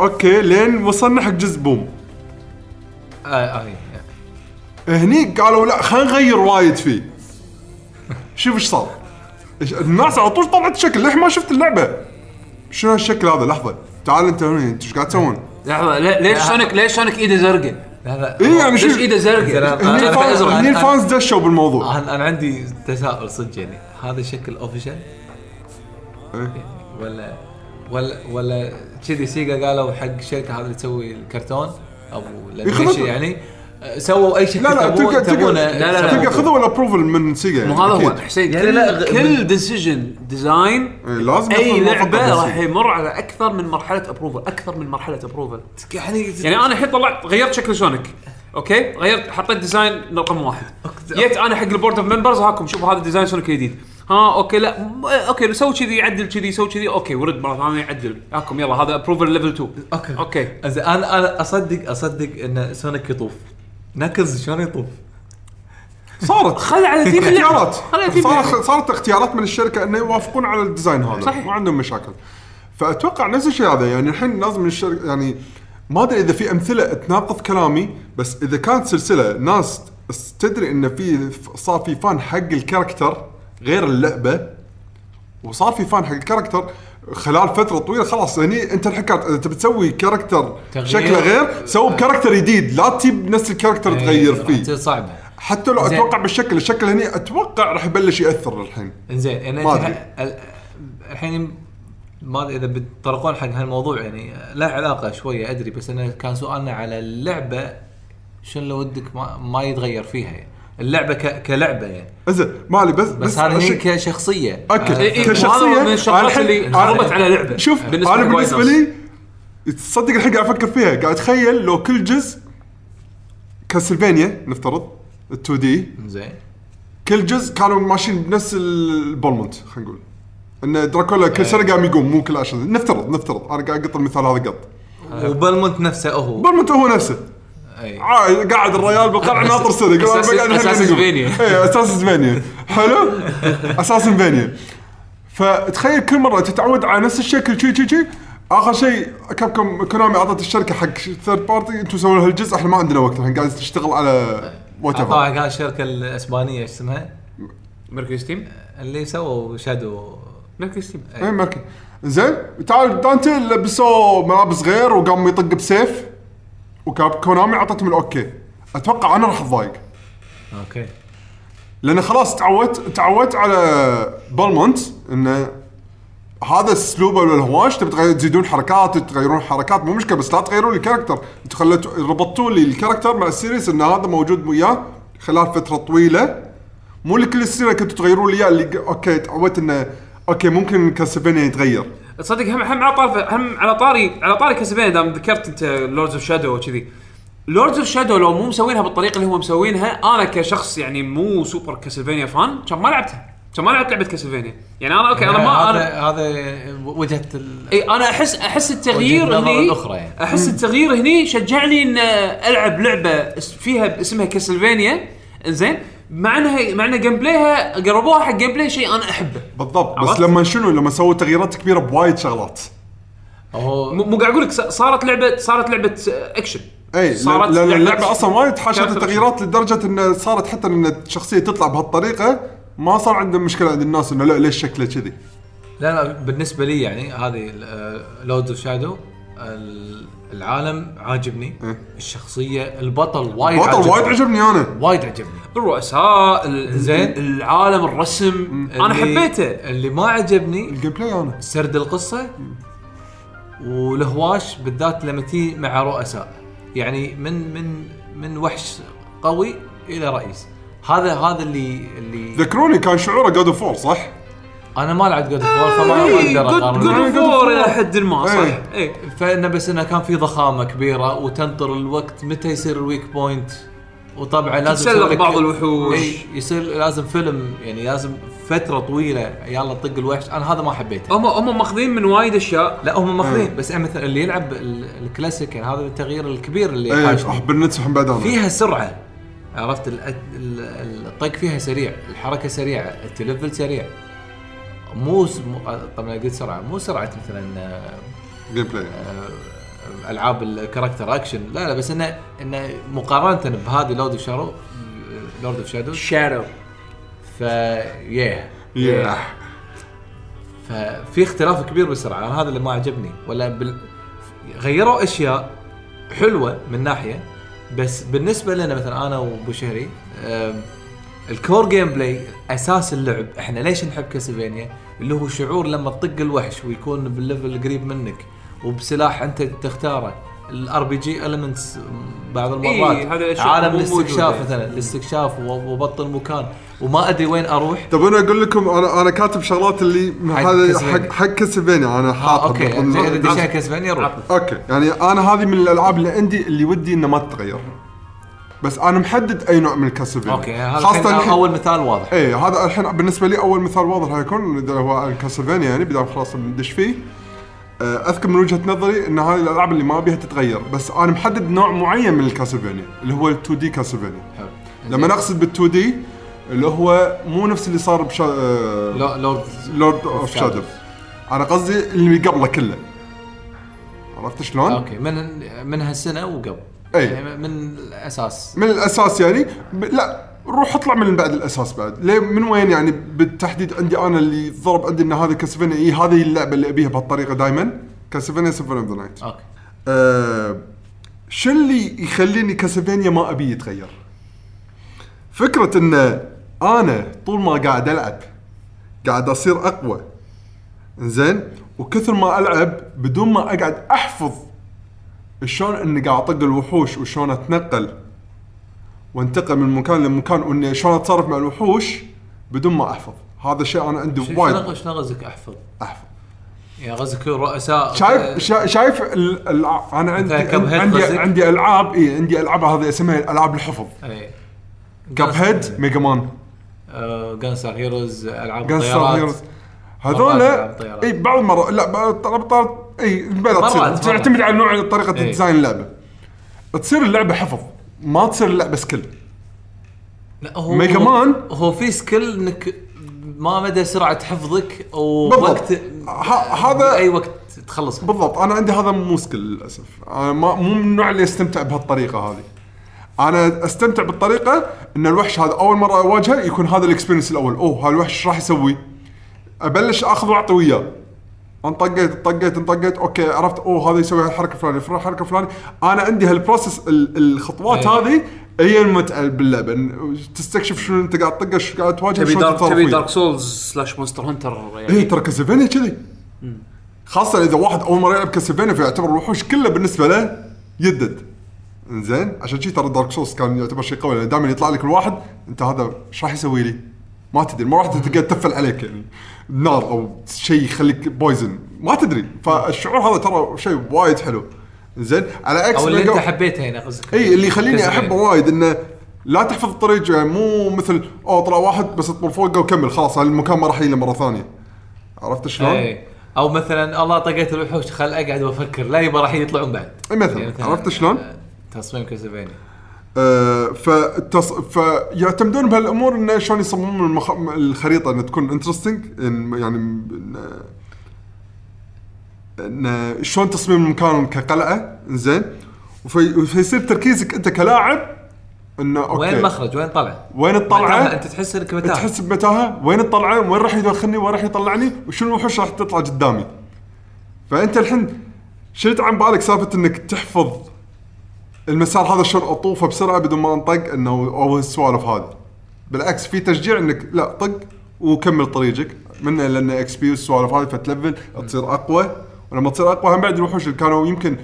S2: okay لين وصلنا حق جزء Boom.
S3: آه آه آه.
S2: هني قالوا لا خلينا نغير وايد فيه. شوف إيش صار. الناس على طول طلعت شكل. للحين ما شفت اللعبة؟ شنو هالشكل هذا؟ لحظة. تعال انت هنا انت إيش قاعد تسوون؟
S1: لحظة. ليش سونيك ليش سونيك ايده زرقاء؟
S3: لا لا.
S2: اي يعني شو
S1: ليش ايده زرقاء؟
S2: هني
S3: أنا-
S2: ال
S3: fans
S2: هني
S3: ال
S2: fans دشوا بالموضوع.
S3: أنا أنا عندي تساؤل صدق يعني. هذا شكل official
S2: إيه.
S3: ولا ولا ولا كذي سيجا قالوا حق الشركة هذه اللي تسوي الكرتون؟ أو ال animation
S2: يخرب-
S3: يعني؟ سووا أي شكل
S2: لا لا تلقى تلقى
S3: تبونه
S1: لا، لا، لا.
S2: تلقى خذوا ال approval من سيجا.
S1: مو هذا هو. حسين
S3: يعني
S1: كل,
S3: لا، غ-
S1: كل decision
S2: design لازم
S1: أي
S2: لعبة
S1: راح. يمر على أكثر من مرحلة approval أكثر من مرحلة approval
S3: يعني
S1: يعني أنا الحين طلعت غيرت شكل سونيك okay؟ غيرت حطيت design رقم واحد. جيت أنا حق ال board of members هاكم شوفوا هذا design سونيك الجديد ها okay لا okay سوي كذي عدل كذي سوي كذي okay ورد مرة ثانية عدل هاكم يلا هذا approval level 2
S3: okay.
S1: okay.
S3: زين أنا أنا اصدق أصدق إن سونيك يطوف. نكز شلون يطوف؟
S2: صارت
S1: خلي على اللعبة.
S2: اختيارات
S1: خلي على اللعبة.
S2: صارت صارت اختيارات من الشركة إنه يوافقون على ال design هذا
S1: صحيح.
S2: ما عندهم مشاكل فأتوقع نفس الشيء هذا يعني الحين لازم من الشركة يعني ما أدري إذا في أمثلة تناقض كلامي بس إذا كانت سلسلة ناس تدري إن في صار في fan حق ال character غير اللعبة وصار في fan حق ال character خلال فترة طويلة خلاص هني أنت الحين كانت- اذا تبي تسوي
S3: character.
S2: شكله غير سوي ب character جديد لا تجيب نفس ال character تغير فيه.
S3: تصير صعبة.
S2: حتى لو
S3: زين.
S2: أتوقع بالشكل الشكل هني أتوقع راح يبلش يأثر الحين.
S3: إنزين يعني
S2: ما
S3: ال- الحين ما أدري إذا بتطرقون حق هالموضوع يعني لا علاقة شوية أدري بس انه كان سؤالنا على اللعبة شنو لو ودك ما, ما يتغير فيها يعني. اللعبة ك... كلعبة يعني.
S2: زين مالي بس
S3: بس هذه هي كشخصية.
S2: اكد
S3: آه،
S1: إيه، إيه،
S2: كشخصيه
S1: من الشغلات اللي خربت على لعبة.
S2: شوف
S1: بالنسبة
S2: أنا
S1: بالنسبة.
S2: لي تصدق الحين قاعد أفكر فيها. قاعد أتخيل لو كل جزء Castlevania نفترض ال 2D
S3: زين.
S2: كل جزء كانوا ماشيين بنفس البلمونت خلينا نقول. إن دراكولا كل سنة قام يقوم مو كل عشر نفترض نفترض. أنا قاعد أقط المثال هذا قط.
S3: وبلمونت نفسه هو.
S2: بلمونت هو نفسه.
S3: اي
S2: عا- قاعد الريال بالقلعة ناطر سنه هنا
S1: أساس
S2: نقوم.
S1: فينيا.
S2: اي أساس فينيا حلو؟ أساس فينيا فتخيل كل مرة تتعود على نفس الشكل شي شي شي آخر شيء كابكم كونامي أعطت الشركة حق ثيرد بارتي أنتم سووا لها الجزء إحنا ما عندنا وقت الحين قاعد تشتغل على وات ايفر
S3: أعطاها قال الشركة الإسبانية إيش اسمها؟
S1: ميركوري ستيم؟
S3: اللي سووا شادو
S1: ميركوري ستيم.
S2: اي ماركي زين تعال دانتي لبسوا ملابس غير وقام يطق بسيف. وكاب، كونامي اعطتهم ال okay. أتوقع أنا راح أتضايق.
S3: Okay.
S2: لأن خلاص تعودت تعودت على بالمونت انه هذا اسلوبه للهواش تبي تزيدون حركات تغيرون حركات. مو مشكلة بس لا تغيرون لي ال character أنتم خليتوا ربطتوا لي ال character مع ال series إن هذا موجود وياه خلال فترة طويلة. مو لكل سيره كنتوا تغيرون لي إياه اللي okay تعودت إنه okay ممكن كاسلفينيا يتغير.
S1: تصدق هم هم على طاري هم على طاري على طاري كاسلفينيا دام ذكرت انت Lords of Shadow وكذي. Lords of Shadow لو مو مسوينها بالطريقة اللي هم مسوينها أنا كشخص يعني مو سوبر كاسلفينيا fan كان ما لعبتها. كان ما لعبت لعبة كاسلفينيا يعني أنا okay أنا ما
S3: هذا
S1: أنا
S3: هذا وجهة ال...
S1: إي أنا احس أحس التغيير هني
S3: الأخرى يعني.
S1: أحس التغيير هني شجعني ان ألعب لعبة فيها اسمها كاسلفينيا زين مع انها مع ان gameplay ها قربوها حق gameplay شيء أنا أحبه.
S2: بالضبط بس
S1: عرفت؟
S2: لما شنو؟ لما سووا تغييرات كبيرة بوايد شغلات.
S3: هو
S1: مو مو قاعد أقول لك ص- صارت لعبه صارت لعبة اكشن
S2: إي
S1: صارت
S2: لأن
S1: لعبة
S2: اللعبه أصلا وايد حاشت التغييرات لدرجة إن صارت حتى إن الشخصية تطلع بهالطريقة ما صار عندهم مشكلة عند الناس إنه لا ليش شكله كذي؟
S3: لا لا بالنسبة لي يعني هذه Lords of Shadow العالم عاجبني.
S2: إيه.
S3: الشخصية البطل وايد
S2: بطل وايد عجبني أنا.
S3: وايد عجبني.
S1: الرؤساء ال-
S3: زين.
S1: العالم الرسم. أنا
S3: اللي-
S1: حبيته.
S3: اللي ما عجبني
S2: ال gameplay أنا.
S3: سرد القصة والهواش بالذات لما تي مع رؤساء. يعني من من من وحش قوي إلى رئيس. هذا هذا اللي اللي
S2: ذكروني كان شعوره God of War صح؟
S3: أنا ما لعبت God of War فما ما
S1: إيه، أقدر
S3: أقارن.
S1: جود وور
S2: War.
S1: إلى حد ما صح.
S2: إيه.
S1: اي
S3: فإنه بس إنه كان في ضخامة كبيرة وتنطر الوقت متى يصير ال weak point وطبعا لازم لك-
S1: بعض الوحوش.
S3: إيه، يصير لازم فيلم يعني لازم فترة طويلة يلا طق الوحش. أنا هذا ما حبيته.
S1: هم هم ماخذين من وايد أشياء.
S3: لا هم
S2: إيه.
S3: ماخذين بس يعني مثلا اللي يلعب ال- الكلاسيك يعني هذا التغيير الكبير اللي
S2: اي
S3: حاشني.
S2: أحب النتس وحب بعد أنا
S3: فيها سرعة. عرفت؟ ال- ال- الطق فيها سريع. الحركة سريعة. التلفل سريع. مو مو- طبعا قلت سرعة مو سرعة مثلا آه،
S2: جيم بلاي
S3: آه، ألعاب الكاركتر اكشن لا لا بس انه إنه مقارنة بهذه لورد اوف شارو Lords of Shadow
S1: Shadow
S3: ف ياه
S2: ياه
S3: ففي اختلاف كبير بالسرعة. أنا هذا اللي ما عجبني. ولا بال... غيروا أشياء حلوة من ناحية بس بالنسبة لنا مثلا أنا وأبو شهري ال core gameplay أساس اللعب. إحنا ليش نحب كاسلفينيا؟ اللي هو شعور لما تطق الوحش ويكون بال level قريب منك وبسلاح أنت تختاره. ال RPG elements بعض المرات.
S1: إيه، الأشياء
S3: عالم الاستكشاف. مثلا. الاستكشاف و- وبطل مكان. وما أدري وين أروح.
S2: طب أنا أقول لكم أنا أنا كاتب شغلات اللي
S3: حق
S2: هذا. حق حق كاسلفينيا. أنا
S3: آه
S2: حاطها
S3: okay. إذا دشينا كاسلفينيا روح.
S2: أوكي. يعني أنا هذه من الألعاب اللي عندي اللي ودي انها ما تتغير. بس أنا محدد أي نوع من الكاسلفينيا
S3: okay هذا
S2: خاصة
S3: الحين
S2: الحين
S3: أول مثال واضح.
S2: إيه هذا الحين بالنسبة لي أول مثال واضح هيكون إذا هو الكاسلفينيا يعني بدام خلاص ندش فيه. آه، أذكر من وجهة نظري إن هذه الألعاب اللي ما ابيها تتغير بس أنا محدد نوع معين من الكاسلفينيا اللي هو ال 2D كاسلفينيا. لما نقصد بال 2D اللي هو مو نفس اللي صار بشا...
S3: لو- Lord
S2: Lords of Shadow أنا قصدي اللي قبله كله. عرفت شلون؟
S3: okay من من هالسنة وقبل.
S2: أي.
S3: يعني من الأساس.
S2: من الأساس يعني ب... لا روح اطلع من بعد الأساس بعد. ليه؟ من وين يعني؟ بالتحديد عندي أنا اللي ضرب عندي إن هذه كاسلفينيا اي هذه اللعبة اللي أبيها بهالطريقة دائما كاسلفينيا Symphony of the Night
S3: okay.
S2: آه شو اللي يخليني كاسلفينيا ما أبي يتغير؟ فكرة إن أنا طول ما قاعد ألعب قاعد أصير أقوى. زين وكثر ما ألعب بدون ما أقعد أحفظ شلون اني قاعد أطق الوحوش وشلون أتنقل؟ وانتقل من مكان لمكان وإني شلون أتصرف مع الوحوش بدون ما أحفظ. هذا الشيء أنا عندي
S3: شنو
S2: وايد.
S3: شنو قصدك أحفظ؟
S2: أحفظ.
S3: يعني قصدك رؤساء
S2: شايف شا- شايف ال ال أنا عندي عندي
S3: قصدك؟
S2: عندي ألعاب إي عندي ألعاب هذه اسمها ألعاب الحفظ. إي. Cuphead Mega
S3: Man. Gunstar Heroes
S2: ألعاب
S3: الطيارات.
S2: Heroes
S3: ألعاب
S2: هذول. إي بعض المرات لا بعض بعض إي بلا تصير.
S3: مرات.
S2: تعتمد على نوع طريقة
S3: إي.
S2: design اللعبة. تصير اللعبة حفظ ما تصير اللعبة skill
S3: لا هو
S2: Mega
S3: هو-
S2: Man؟
S3: هو في skill إنك ما مدى سرعة حفظك
S2: بالضبط.
S3: ووقت
S2: ه- هذا
S3: أي وقت تخلص
S2: بالضبط. أنا عندي هذا مو skill للأسف. أنا ما مو من النوع اللي أستمتع بهالطريقة هذه. أنا أستمتع بالطريقة إن الوحش هذا أول مرة أواجهه يكون هذا ال experience الأول. أوه هالوحش راح يسوي. أبلش أخذ وأعطي وياه. انطقيت طقيت انطقيت. okay عرفت أوه هذا يسوي الحركه الفلانية الحركه الفلانية. أنا عندي هال process ال- الخطوات
S3: أي.
S2: هذه هي المتعة باللعبة. تستكشف شنو أنت قاعد تطقه شو قاعد تواجه
S1: تبي
S2: Dark
S1: تبي. Dark Souls slash Monster Hunter
S2: اي
S1: يعني.
S2: ترى كاسلفينيا كذي. خاصة إذا واحد أول مرة يلعب كاسلفينيا فيعتبر الوحوش كله بالنسبة له يدد. زين عشان شي ترى Dark Souls كان يعتبر شيء قوي لأن دائما يطلع لك الواحد أنت هذا إيش راح يسوي لي؟ ما تدري ما راح تقعد تفل عليك يعني. نار أو شيء يخليك poison ما تدري. فالشعور هذا ترى شيء وايد حلو. زين على عكس
S3: أو اللي أنت حبيته هنا قصدك.
S2: إي اللي يخليني. أحبه وايد إنه لا تحفظ الطريق يعني مو مثل أوه طلع واحد بس اطبل فوقه وكمل خلاص هالمكان ما راح يجي مرة ثانية. عرفت شلون؟
S3: إي. أو مثلا الله طقيت الوحوش خل أقعد وأفكر لا يبا راح يطلعون بعد.
S2: مثلاً، عرفت شلون؟
S3: آه، تصميم
S2: Castlevania فتص... فيعتمدون بهالأمور انه شلون يصممون المخ... الخريطة انها تكون interesting يعني إن... إن شلون تصميم المكان كقلعة زين وفي... فيصير تركيزك أنت كلاعب إنه okay.
S3: وين المخرج؟ وين طلع؟
S2: وين
S3: الطلعة؟ أنت تحس إنك متاهة.
S2: تحس بمتاهة؟ وين الطلعة؟ وين راح يدخلني؟ وين راح يطلعني؟ وشنو الوحوش راح تطلع قدامي؟ فأنت الحين شلت عن بالك سالفة إنك تحفظ المسار هذا شلون أطوفه بسرعة بدون ما أنطق إنه أو السوالف هذه. بالعكس في تشجيع إنك لا طق وكمل طريقك. من لأن XP والسوالف هذه فتلفل تصير أقوى. ولما تصير أقوى هم بعد الوحوش اللي كانوا يمكن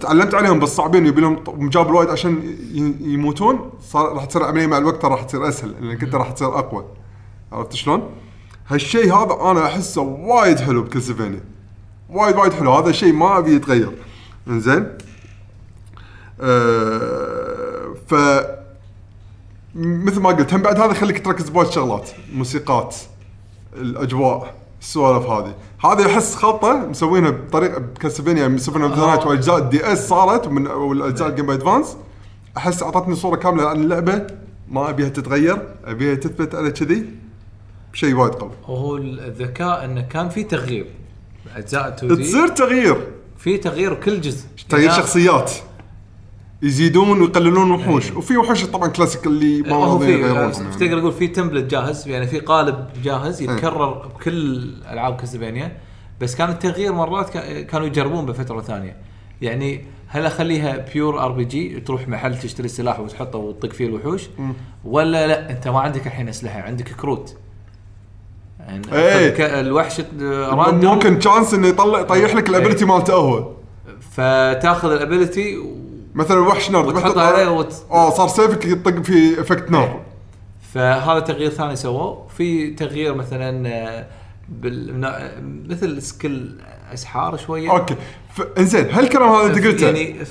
S2: تعلمت عليهم بس صعبين يبي لهم ط- مجابل وايد عشان يموتون صار راح تصير العملية مع الوقت راح تصير أسهل لانك انت راح تصير أقوى. عرفت شلون؟ هالشيء هذا أنا أحسه وايد حلو ب Castlevania وايد وايد حلو. هذا شيء ما أبي يتغير. إنزين؟ ف مثل ما قلت هم بعد هذا يخليك تركز بوايد شغلات موسيقات الأجواء السوالف هذه. هذه أحس خلطة مسوينها بطريقه ب Castlevania مسوينها ب the Night وأجزاء ال DS صارت من والاجزاء ال Game Boy Advance أحس أعطتني صورة كاملة عن اللعبة ما أبيها تتغير أبيها تثبت على كذي شيء وايد قوي.
S3: وهو الذكاء إنه كان في تغيير. أجزاء 2D
S2: تصير تغيير.
S3: في تغيير كل جزء.
S2: تغيير شخصيات. يزيدون ويقللون وحوش. وفي وحوش طبعا كلاسيك اللي ما
S3: هو في
S2: يعني.
S3: تقول في template جاهز؟ يعني في قالب جاهز يتكرر بكل ألعاب Castlevania بس كان التغيير مرات كا- كانوا يجربون بفترة ثانية. يعني هل أخليها pure RPG تروح محل تشتري سلاح وتحطه وتطق فيه الوحوش؟ ولا لا؟ أنت ما عندك الحين أسلحة عندك كروت. يعني
S2: إيه.
S3: ك- الوحش
S2: ممكن chance إنه يطلع يطيح لك ال ability مالته هو.
S3: فتاخذ ال ability
S2: مثلا وحش نار
S3: وتحطها عليه وت...
S2: آه صار سيفك يطق في effect نار.
S3: فهذا تغيير ثاني سووه. في تغيير مثلا آه، بال... مثل skill أسحار شوية.
S2: okay. ف... إنزين هالكلام هذا أنت قلته؟
S3: يعني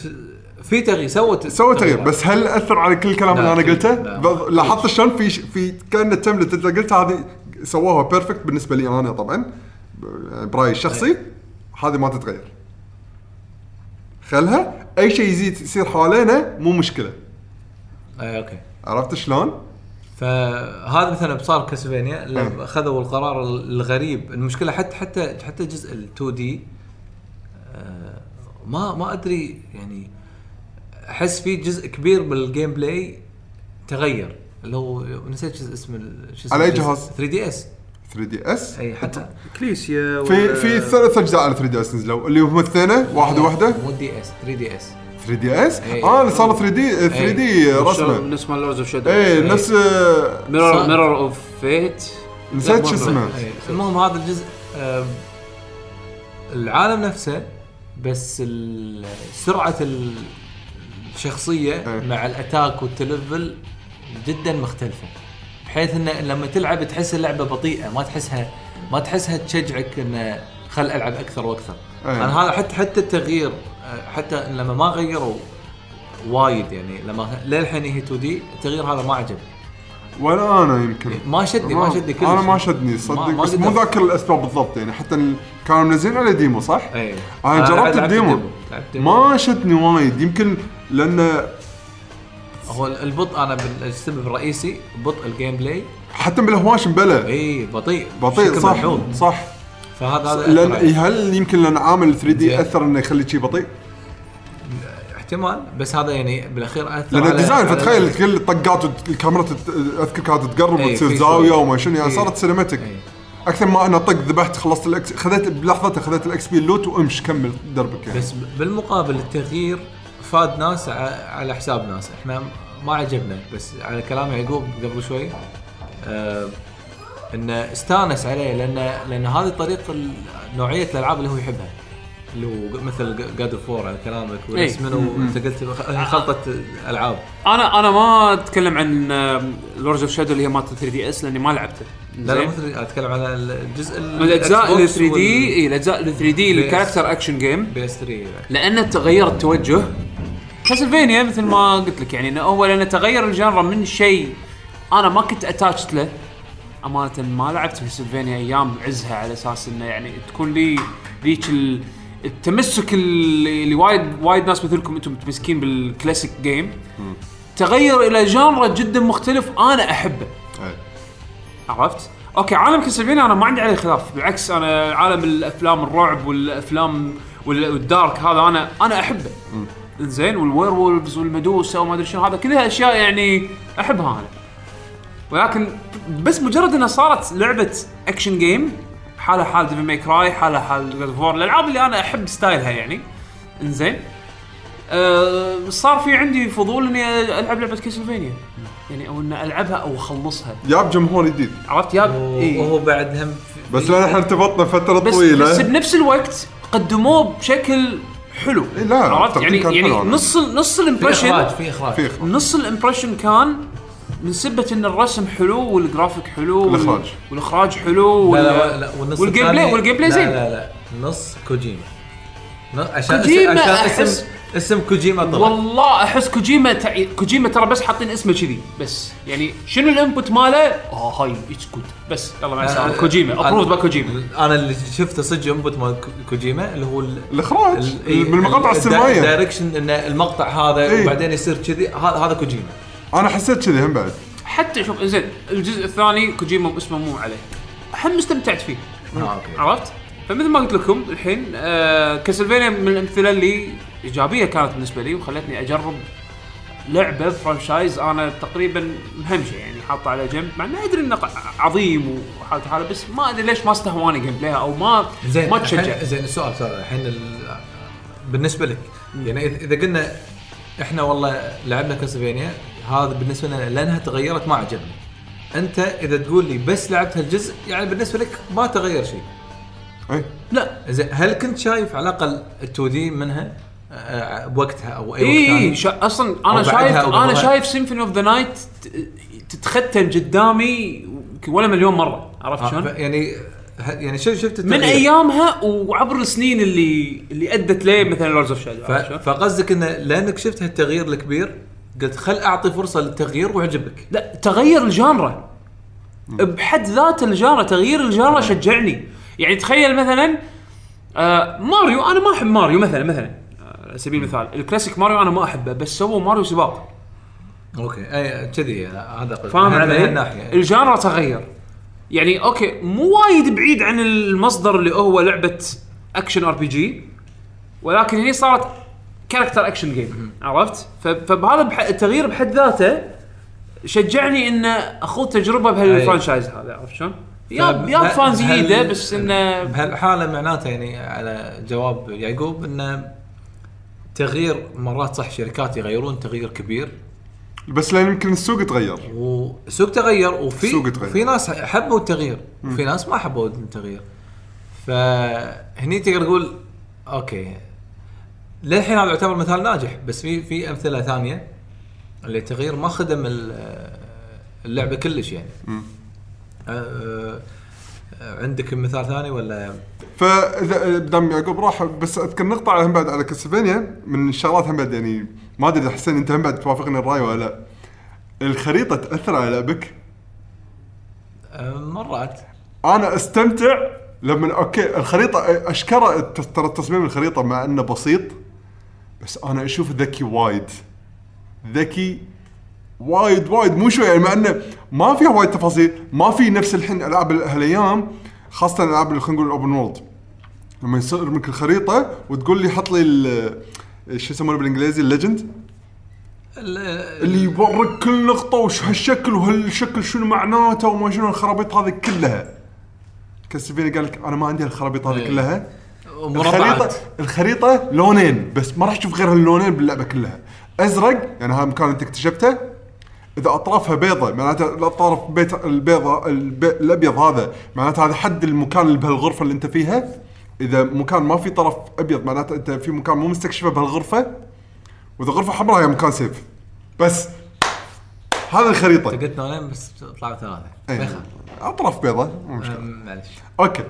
S3: في تغيير سوت
S2: سوى تغيير. بس هل أثر على كل الكلام
S3: لا،
S2: اللي
S3: أنا
S2: قلته؟ لاحظت شلون في في كأن ال template اللي قلتها هذه سووها perfect بالنسبة لي أنا طبعا. يعني برأيي الشخصي هذه ما تتغير. خلها؟ أي شيء يزيد يصير حوالينا مو مشكلة
S3: اي okay
S2: عرفت شلون؟
S3: فهذا مثلا بصار
S2: Castlevania.
S3: لما أخذوا القرار الغريب المشكلة حتى حتى حتى جزء ال 2D ما ما أدري يعني أحس في جزء كبير من ال gameplay تغير اللي هو نسيت شو اسم شو اسمه
S2: على
S3: الجزء؟
S2: جهاز؟
S3: 3 دي اس
S2: 3 دي إس.
S3: أي حتى
S1: Ecclesia
S2: في في ثلاث أجزاء على 3DS نزلوا اللي هم الثاني واحدة واحدة
S3: مو
S2: DS 3DS.
S3: 3DS.
S2: آه اللي صار 3D 3D رسمه
S1: نفس مال Lords of Shadow
S2: إيه نفس
S3: Mirror
S1: Mirror of Fate
S2: نسيت شو اسمه.
S3: المهم هذا الجزء العالم نفسه بس سرعة ال-
S2: الشخصية.
S3: مع الأتاك والتلفل جدا مختلفة. بحيث انه لما تلعب تحس اللعبة بطيئة ما تحسها ما تحسها تشجعك انه خل ألعب أكثر وأكثر
S2: إيه.
S3: أنا هذا حتى حتى التغيير حتى لما ما غيروا وايد يعني لما للحين هي 2 دي التغيير هذا ما عجبني
S2: ولا أنا يمكن
S3: ما شدني ما شدني كلش
S2: أنا ما شدني
S3: ما-
S2: صدق
S3: ما
S2: بس مو. ذاكر الأسباب بالضبط يعني حتى كانوا منزلين عليه demo صح؟
S3: اي
S2: أنا جربت
S3: ال
S2: demo
S3: ال demo.
S2: ما شدني وايد يمكن لأن
S3: هو البطء أنا السبب الرئيسي بطء ال gameplay
S2: حتى بالهواش مبلى
S3: إي بطيء
S2: بطيء صح
S3: ملحوظ.
S2: صح
S3: فهذا هذا لأن.
S2: هل يمكن لأن عامل
S3: 3D.
S2: اثر إنه يخلي شيء بطيء؟
S3: احتمال بس هذا يعني بالأخير
S2: أثر
S3: لأن
S2: ال
S3: design
S2: فتخيل كل الطقات وت- الكاميرا تت- اذكر كانت تقرب وتصير
S3: زاوية.
S2: وما شنو يعني. صارت
S3: cinematic.
S2: أكثر ما أنا طق ذبحت خلصت ال X خذيت بلحظتها خذيت ال XP ال loot وامش كمل دربك يعني
S3: بس بالمقابل التغيير فاد ناس على حساب ناس. إحنا ما عجبنا بس على كلام يعقوب قبل شوي آه انه استانس عليه لأن لأن هذه طريق ال- نوعية الألعاب اللي هو يحبها. اللي هو مثل God of على كلامك
S1: إيه.
S3: ونفس منو أنت قلت خلطة العاب
S1: أنا أنا ما أتكلم عن لورز اوف شادو اللي هي مالت 3 دي اس لأني ما لعبته.
S3: لا لا؟ مثل أتكلم على الجزء ال-
S1: الأجزاء
S3: الإكس
S1: 3
S3: بوكس
S1: دي اي الأجزاء اللي 3 دي الكاركتر اكشن جيم
S3: بي إس 3
S1: لأن تغير التوجه كاسلفينيا مثل ما قلت لك يعني إنه هو لأن تغير الجانرا من شيء أنا ما كنت اتاتشت له امانه ما لعبت كاسلفينيا أيام عزها على أساس إنه يعني تكون لي ذيك ال- التمسك اللي اللي وايد وايد ناس مثلكم أنتم متمسكين بالكلاسيك جيم تغير إلى genre جدا مختلف أنا أحبه.
S2: إي.
S1: عرفت؟ okay عالم Castlevania أنا ما عندي عليه خلاف بالعكس أنا عالم الأفلام الرعب والأفلام وال- وال dark هذا أنا أنا أحبه. زين وال werewolves والمدوسة وما أدري شنو هذا كلها أشياء يعني أحبها أنا. ولكن بس مجرد إنها صارت لعبة action game حالها حال Devil May Cry حالها حال God of War الألعاب اللي أنا أحب style ها يعني. إنزين. أه صار في عندي فضول إني ألعب لعبة Castlevania يعني أو اني ألعبها أو أخلصها.
S2: جاب جمهور جديد
S1: عرفت؟ يا إيه.
S3: وهو بعد هم.
S2: بس لأن إحنا ارتبطنا فترة
S1: بس
S2: طويلة.
S1: بس بنفس الوقت قدموه بشكل حلو
S2: إيه لا،
S1: عرفت يعني يعني. نص نص
S3: في إخراج
S1: ال impression
S3: في إخراج
S2: في إخراج.
S1: نص ال impression كان من سبة إن الرسم حلو والجرافيك حلو وال-
S2: الإخراج.
S1: والإخراج حلو
S3: لا لا لا والنص
S1: وال
S3: gameplay
S1: وال gameplay
S3: لا
S1: زين
S3: لا لا نص كوجيما عشان
S1: كوجيما
S3: اسم اسم كوجيما طلع.
S1: والله أحس كوجيما تع... كوجيما ترى بس حاطين اسمه كذي بس. يعني شنو ال input ماله؟ آه هاي it's good بس يلا مع السلامة.
S3: آه،
S1: كوجيما
S3: آه،
S1: approved by كوجيما.
S3: أنا اللي شفته صدق input مال كو- كوجيما اللي هو ال-
S2: الإخراج
S3: ال-
S2: من المقاطع
S3: ال-
S2: السينمائية.
S3: ال direction إن المقطع هذا
S2: إيه.
S3: وبعدين يصير كذي. هذا هذا كوجيما.
S2: أنا حسيت كذي هم بعد.
S1: حتى شوف زين الجزء الثاني كوجيما اسمه مو عليه. هم استمتعت فيه.
S3: آه، okay.
S1: عرفت؟ فمثل ما قلت لكم الحين آه كاسلفينيا من الأمثلة اللي إيجابية كانت بالنسبة لي وخلتني أجرب لعبة franchise أنا تقريبا مهمشة يعني حاطه على جنب. مع اني أدري إنه عظيم وحالته حالة بس ما أدري ليش ما استهواني gameplay ها أو ما
S3: زين
S1: ما تشجع.
S3: زين السؤال سؤال الحين ال- بالنسبة لك يعني إذا- إذا قلنا إحنا والله لعبنا كاسلفينيا هذا بالنسبة لنا لأنها تغيرت ما عجبني. أنت إذا تقول لي بس لعبت هالجزء يعني بالنسبة لك ما تغير شيء.
S2: اي
S1: لا.
S3: زين هل كنت شايف على الأقل ال 2D منها؟ بوقتها أو
S1: أي
S3: ثاني؟
S1: شا أصلا
S3: أنا
S1: شايف
S3: أنا.
S1: شايف Symphony of the Night تتختم قدامي ولا مليون مرة عرفت
S3: آه،
S1: شلون؟
S3: يعني يعني شفت شفت
S1: من
S3: التغيير.
S1: أيامها وعبر السنين اللي اللي أدت ليه مثلا Lords of
S3: Shadow فقصدك انه لأنك شفت هالتغيير الكبير قلت خل أعطي فرصة للتغيير ويعجبك
S1: لا تغير ال genre بحد ذات ال genre تغيير ال genre شجعني يعني تخيل مثلا آه ماريو أنا ما أحب ماريو مثلا مثلا آه، على سبيل المثال. الكلاسيك ماريو أنا ما أحبه بس سووا ماريو سباق.
S3: okay. أي كذي. هذا.
S1: فاهم علي؟
S3: ال
S1: genre تغير. يعني okay مو وايد بعيد عن المصدر اللي هو لعبة action RPG ولكن هني صارت character action game عرفت؟ فبهذا بح- التغيير بحد ذاته شجعني ان أخوض تجربة بهال franchise هذا عرفت شلون؟ yep
S3: فب-
S1: yep
S3: لا، fans
S1: جديده بس إنه
S3: بهالحالة معناته يعني على جواب يعقوب إنه تغيير مرات صح شركات يغيرون تغيير كبير.
S2: بس لأن يمكن السوق تغير.
S3: والسوق تغير وفي
S2: السوق تغير.
S3: في ناس حبوا التغيير وفي ناس ما حبوا التغيير. فهني تقدر تقول أوكي للحين هذا يعتبر مثال ناجح بس في في أمثلة ثانية اللي التغيير ما خدم ال- اللعبة كلش يعني. أه عندك مثال ثاني ولا؟
S2: فاذا دام يعقوب راح بس أذكر على هم بعد على كاسلفينيا من الشغلات هم بعد يعني ما أدري إذا حسين أنت هم بعد توافقني الرأي ولا لا. الخريطة تأثر على لعبك؟
S3: مرات.
S2: أنا أستمتع لما okay الخريطة أشكره ترى تصميم الخريطة مع إنه بسيط بس أنا أشوف ذكي وايد. ذكي وايد وايد مو شوي يعني مع إنه ما فيها وايد تفاصيل ما في نفس الحين ألعاب هالأيام خاصة اللي خلينا نقول ال open world لما يصير منك الخريطة وتقول لي حط لي شو يسمونه بالإنجليزي ال legend
S3: ال-
S2: اللي يوريك كل نقطة وش هالشكل وهالشكل شنو معناته وما شنو الخرابيط هذه كلها. كاستفيني قال لك أنا ما عندي الخرابيط هذه
S3: إيه.
S2: كلها. الخريطه الخريطة لونين بس ما راح تشوف غير هاللونين باللعبة كلها. أزرق يعني هذا مكان انت اكتشفته. إذا أطرافها بيضة معناته الاطراف بيت البيضة البي الأبيض هذا معناته هذا حد المكان اللي بهالغرفة اللي أنت فيها. إذا مكان ما في طرف أبيض معناته أنت في مكان مو مستكشفة بهالغرفة. وإذا غرفة حمراء هي مكان save. بس هذه الخريطة.
S3: قلت نونين بس طلعوا ثلاثة. ما
S2: إيه.
S3: يخالف.
S2: أطراف بيضة مو
S3: مشكلة. معلش
S2: أوكي.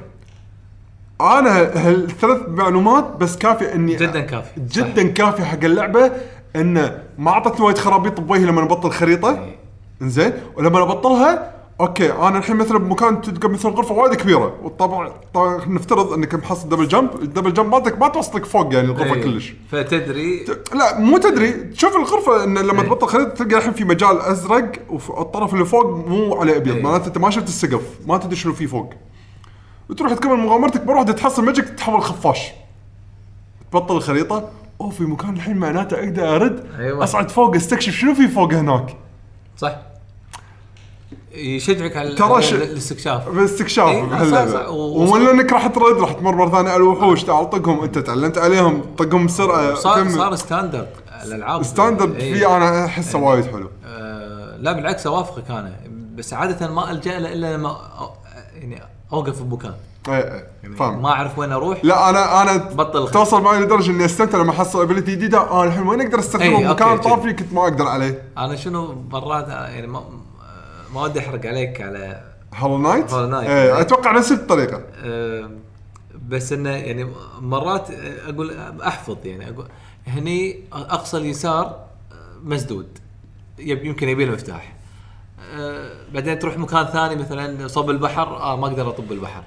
S2: أنا هالثلاث معلومات بس كافية إني
S3: جدا كافي.
S2: جدا كافي حق اللعبة. انه ما أعطتني وايد خرابيط بوجهي لما أبطل
S3: خريطة.
S2: إنزين. ولما أبطلها okay أنا الحين مثلا بمكان تلقى مثلا غرفة وايد كبيرة. وطبعا طبعا نفترض إنك محصل double jump ال double jump مالتك ما توصلك فوق يعني الغرفة
S3: إيه.
S2: كلش.
S3: فتدري؟
S2: لا مو تدري. تشوف الغرفة إن لما
S3: إيه.
S2: تبطل خريطة تلقى الحين في مجال أزرق والطرف اللي فوق مو عليه أبيض.
S3: إيه.
S2: معناته أنت ما شفت السقف. ما تدري شنو في فوق. وتروح تكمل مغامرتك بروح تحصل ماجيك تتحول خفاش. تبطل الخريطة. أوه في مكان الحين معناته أقدر أرد
S3: أيوة.
S2: أصعد فوق أستكشف شنو في فوق هناك.
S3: صح. يشجعك على
S2: ترى ش-
S3: الاستكشاف.
S2: باستكشاف
S3: إيه، بهاللعبة.
S2: ومن انك راح ترد راح تمر مرة ثانية على الوحوش تعال طقهم أنت تعلمت عليهم طقهم بسرعة
S3: صار. صار standard الألعاب.
S2: standard
S3: إيه.
S2: فيه أنا أحسه وايد حلو.
S3: آه، لا بالعكس أوافقك أنا. بس عادة ما ألجأ له إلا لما يعني أوقف بمكان.
S2: إيه إيه
S3: يعني
S2: فاهم.
S3: ما أعرف وين أروح.
S2: لا أنا أنا
S3: بطل الخير.
S2: توصل معي لدرجة إني أستمتع لما أحصل ability جديدة. آه الحين وين أقدر أستخدمه؟
S3: إيه، okay،
S2: طافي كنت ما أقدر عليه.
S3: أنا شنو مرات يعني ما ما ودي أحرق عليك على
S2: Hollow Knight
S3: Hollow Knight.
S2: إيه أتوقع نفس الطريقة.
S3: آه، بس إنه يعني مرات أقول أحفظ يعني أقول هني أقصى اليسار آه، مسدود. يب- يمكن يبي له مفتاح. آه، بعدين تروح مكان ثاني مثلا صوب البحر آه ما أقدر أطب البحر.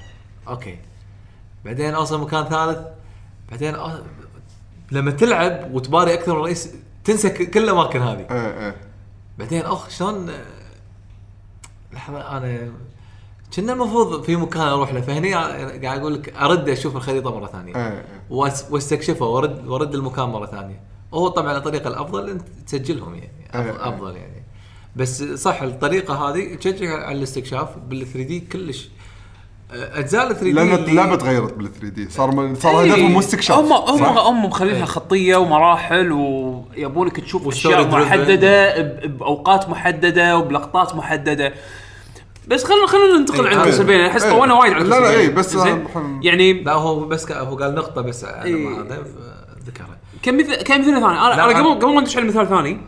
S3: okay. بعدين اوصل مكان ثالث بعدين أوصل لما تلعب وتباري أكثر من رئيس تنسى كل الأماكن هذه.
S2: إيه إيه.
S3: بعدين أخ شلون آه، لحظة أنا كنا المفروض في مكان أروح له فهني قاعد أقول لك أرد أشوف الخريطة مرة ثانية.
S2: إيه
S3: وأس- واستكشفها وأرد وأرد المكان مرة ثانية. هو طبعا الطريقة الأفضل انت تسجلهم يعني
S2: إيه،
S3: أفضل,
S2: إيه.
S3: أفضل يعني. بس صح الطريقة هذه تشجع على الاستكشاف بال 3 دي كلش. أجزاء ال 3 دي
S2: لأن اللعبه تغيرت بال 3 دي صار من- صار
S1: إيه.
S2: هدفهم مو استكشاف
S1: هم هم؟ هم مخلينها
S3: إيه.
S1: خطية ومراحل ويبونك تشوف
S3: أشياء.
S1: محددة ب- بأوقات محددة وبلقطات محددة بس خلينا خلينا ننتقل
S3: إيه،
S1: عند
S3: آه.
S1: كاسلفينيا
S2: أحس.
S1: طولنا وايد على
S2: لا، لا،. إيه، بس
S1: يعني
S3: لا هو بس ك- هو قال نقطة بس على. ما هذا ذكرها
S1: كم مثل كم مثال ثاني
S3: أنا
S1: قبل قبل ما ندش على مثال ثاني آه،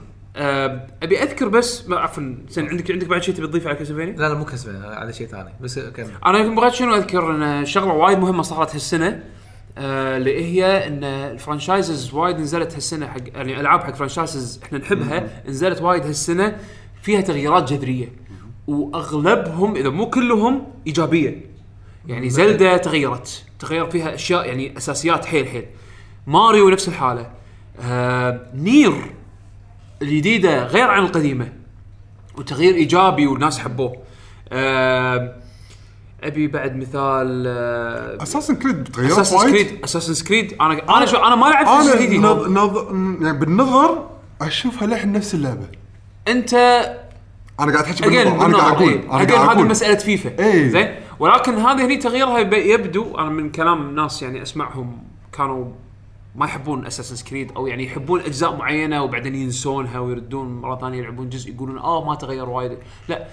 S1: أبي أذكر بس ما عفوا زين عندك عندك بعد شيء تبي تضيفه على كاسلفينيا؟
S3: لا لا مو كسبان على شيء ثاني بس كمل.
S1: أنا يمكن بغيت شنو أذكر؟ إن شغلة وايد مهمة صارت هالسنة آه، اللي هي إن ال franchises وايد نزلت هالسنة حق يعني ألعاب حق franchises إحنا نحبها نزلت وايد هالسنة فيها تغييرات جذرية. وأغلبهم إذا مو كلهم إيجابية. يعني زلدا تغيرت. تغير فيها أشياء يعني أساسيات حيل حيل. ماريو نفس الحالة. آه نير الجديدة غير عن القديمة وتغيير إيجابي والناس حبوه. أبي بعد مثال
S2: Assassin's Creed تغيرت Assassin's
S1: Creed Assassin's Creed أنا أنا شو أنا ما لعبت
S2: أنا
S1: Assassin's Creed.
S2: نظ... نظ... يعني بالنظر أشوفها لحن نفس اللعبة.
S1: أنت
S2: أنا قاعد
S1: أحكي
S2: بالنظر أنا قاعد
S1: أقول
S2: أنا
S1: هذه
S2: قاعد أقول.
S1: مسألة فيفا
S2: إيه.
S1: زين؟ ولكن هذه هني تغييرها يب- يبدو أنا من كلام ناس يعني أسمعهم كانوا ما يحبون Assassin's Creed أو يعني يحبون أجزاء معينة وبعدين ينسونها ويردون مرة ثانية يلعبون جزء يقولون آه ما تغير وايد. لا.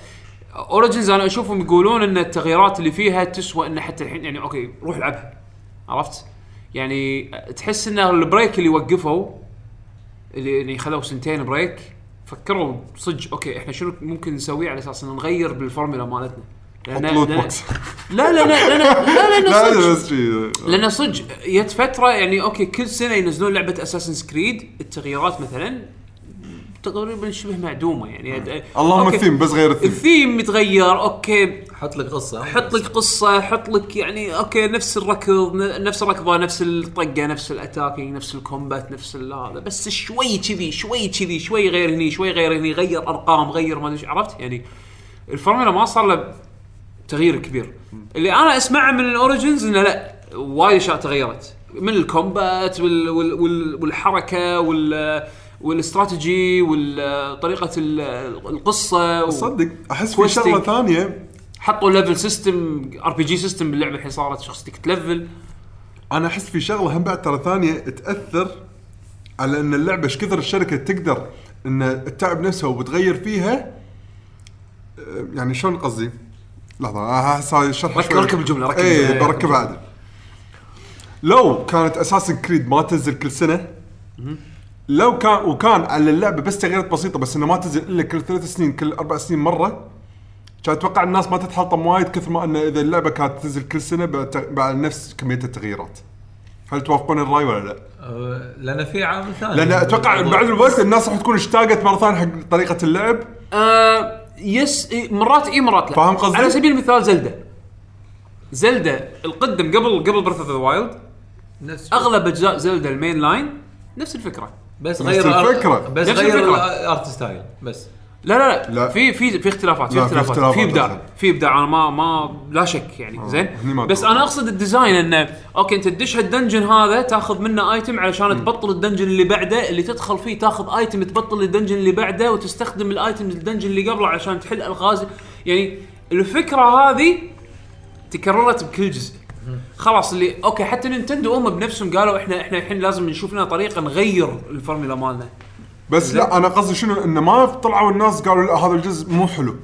S1: Origins أنا أشوفهم يقولون إن التغييرات اللي فيها تسوى إن حتى الحين يعني okay روح العبها. عرفت؟ يعني تحس إن ال break اللي وقفوا اللي يعني خذوا سنتين break فكروا صدق okay إحنا شنو ممكن نسويه على أساس نغير بالفورمولا مالتنا.
S2: حط box
S1: لا لا لا لا لا لا [LAUGHS] لا
S2: بس شي.
S1: لأن صدق جت فترة يعني okay كل سنة ينزلون لعبة Assassin's Creed التغييرات مثلا تقريبا شبه معدومة يعني.
S2: اللهم الثيم بس غير ال
S1: theme. ال theme متغير okay.
S3: حط لك قصة.
S1: حط لك قصة حط لك يعني okay نفس الركض نفس الركضة نفس الطقة نفس ال attacking نفس ال combat نفس هذا. بس شوي كذي شوي كذي شوي غير هني شوي غير هني غير أرقام غير ما أدري عرفت يعني؟ الفورمولا ما صار له تغيير كبير اللي أنا أسمعه من ال Origins إنه لا وايد أشياء تغيرت من ال combat وال وال وال والحركة وال والاستراتيجي وطريقه القصة و-
S2: صدق أحس في. شغلة ثانية
S1: حطوا level system RPG system باللعبة الحين صارت شخصيتك تلفل
S2: أنا أحس في شغلة هم بعد ترى ثانية تأثر على إن اللعبة إيش كثر الشركة تقدر إن تتعب نفسها وبتغير فيها يعني شلون قصدي؟ لحظة احس هاي الشرح
S1: ركب-
S2: شوي.
S1: ركب الجملة، ركب
S2: اي. بركبها عدل لو كانت اساسن كريد ما تنزل كل سنة لو كان وكان على اللعبة بس تغييرات بسيطة بس إنه ما تنزل إلا كل ثلاث سنين كل أربع سنين مرة كان أتوقع الناس ما تتحطم وايد كثر ما إنه إذا اللعبة كانت تنزل كل سنة بعد نفس كمية التغييرات. هل توافقون الرأي ولا لا؟
S3: أه، لأن في عامل ثاني
S2: لأن أتوقع بعد الوقت الناس راح تكون اشتاقت مرة ثانية حق طريقة اللعب
S1: آه يس إيه، مرات إي مرات لا
S2: فاهم قصدي؟
S1: على سبيل المثال زلدة Zelda القدم قبل قبل Breath of the Wild
S3: نفس
S1: أغلب أجزاء Zelda ال main line نفس الفكرة
S3: بس
S2: نفس
S3: غير
S2: الفكرة.
S3: بس
S1: نفس
S3: غير
S1: الفكرة.
S3: ال art style بس
S1: لا لا لا,
S2: لا.
S1: في في في اختلافات في
S2: لا، في
S1: اختلافات. في
S2: إبداع.
S1: في إبداع. أنا ما ما لا شك يعني زين؟
S2: هني ما
S1: بس.
S2: أنا
S1: أقصد ال design إنه okay أنت تدش هال dungeon هذا تاخذ منه item علشان تبطل ال dungeon اللي بعده اللي تدخل فيه تاخذ item تبطل ال dungeon اللي بعده وتستخدم ال item ال dungeon اللي قبله علشان تحل الغاز. يعني الفكرة هذه تكررت بكل جزء. خلاص اللي okay حتى Nintendo هم بنفسهم قالوا إحنا إحنا الحين لازم نشوف لنا طريقة نغير الفورمولا مالنا.
S2: بس لا أنا قصدي شنو؟ انه ما طلعوا الناس قالوا لا هذا الجزء مو حلو.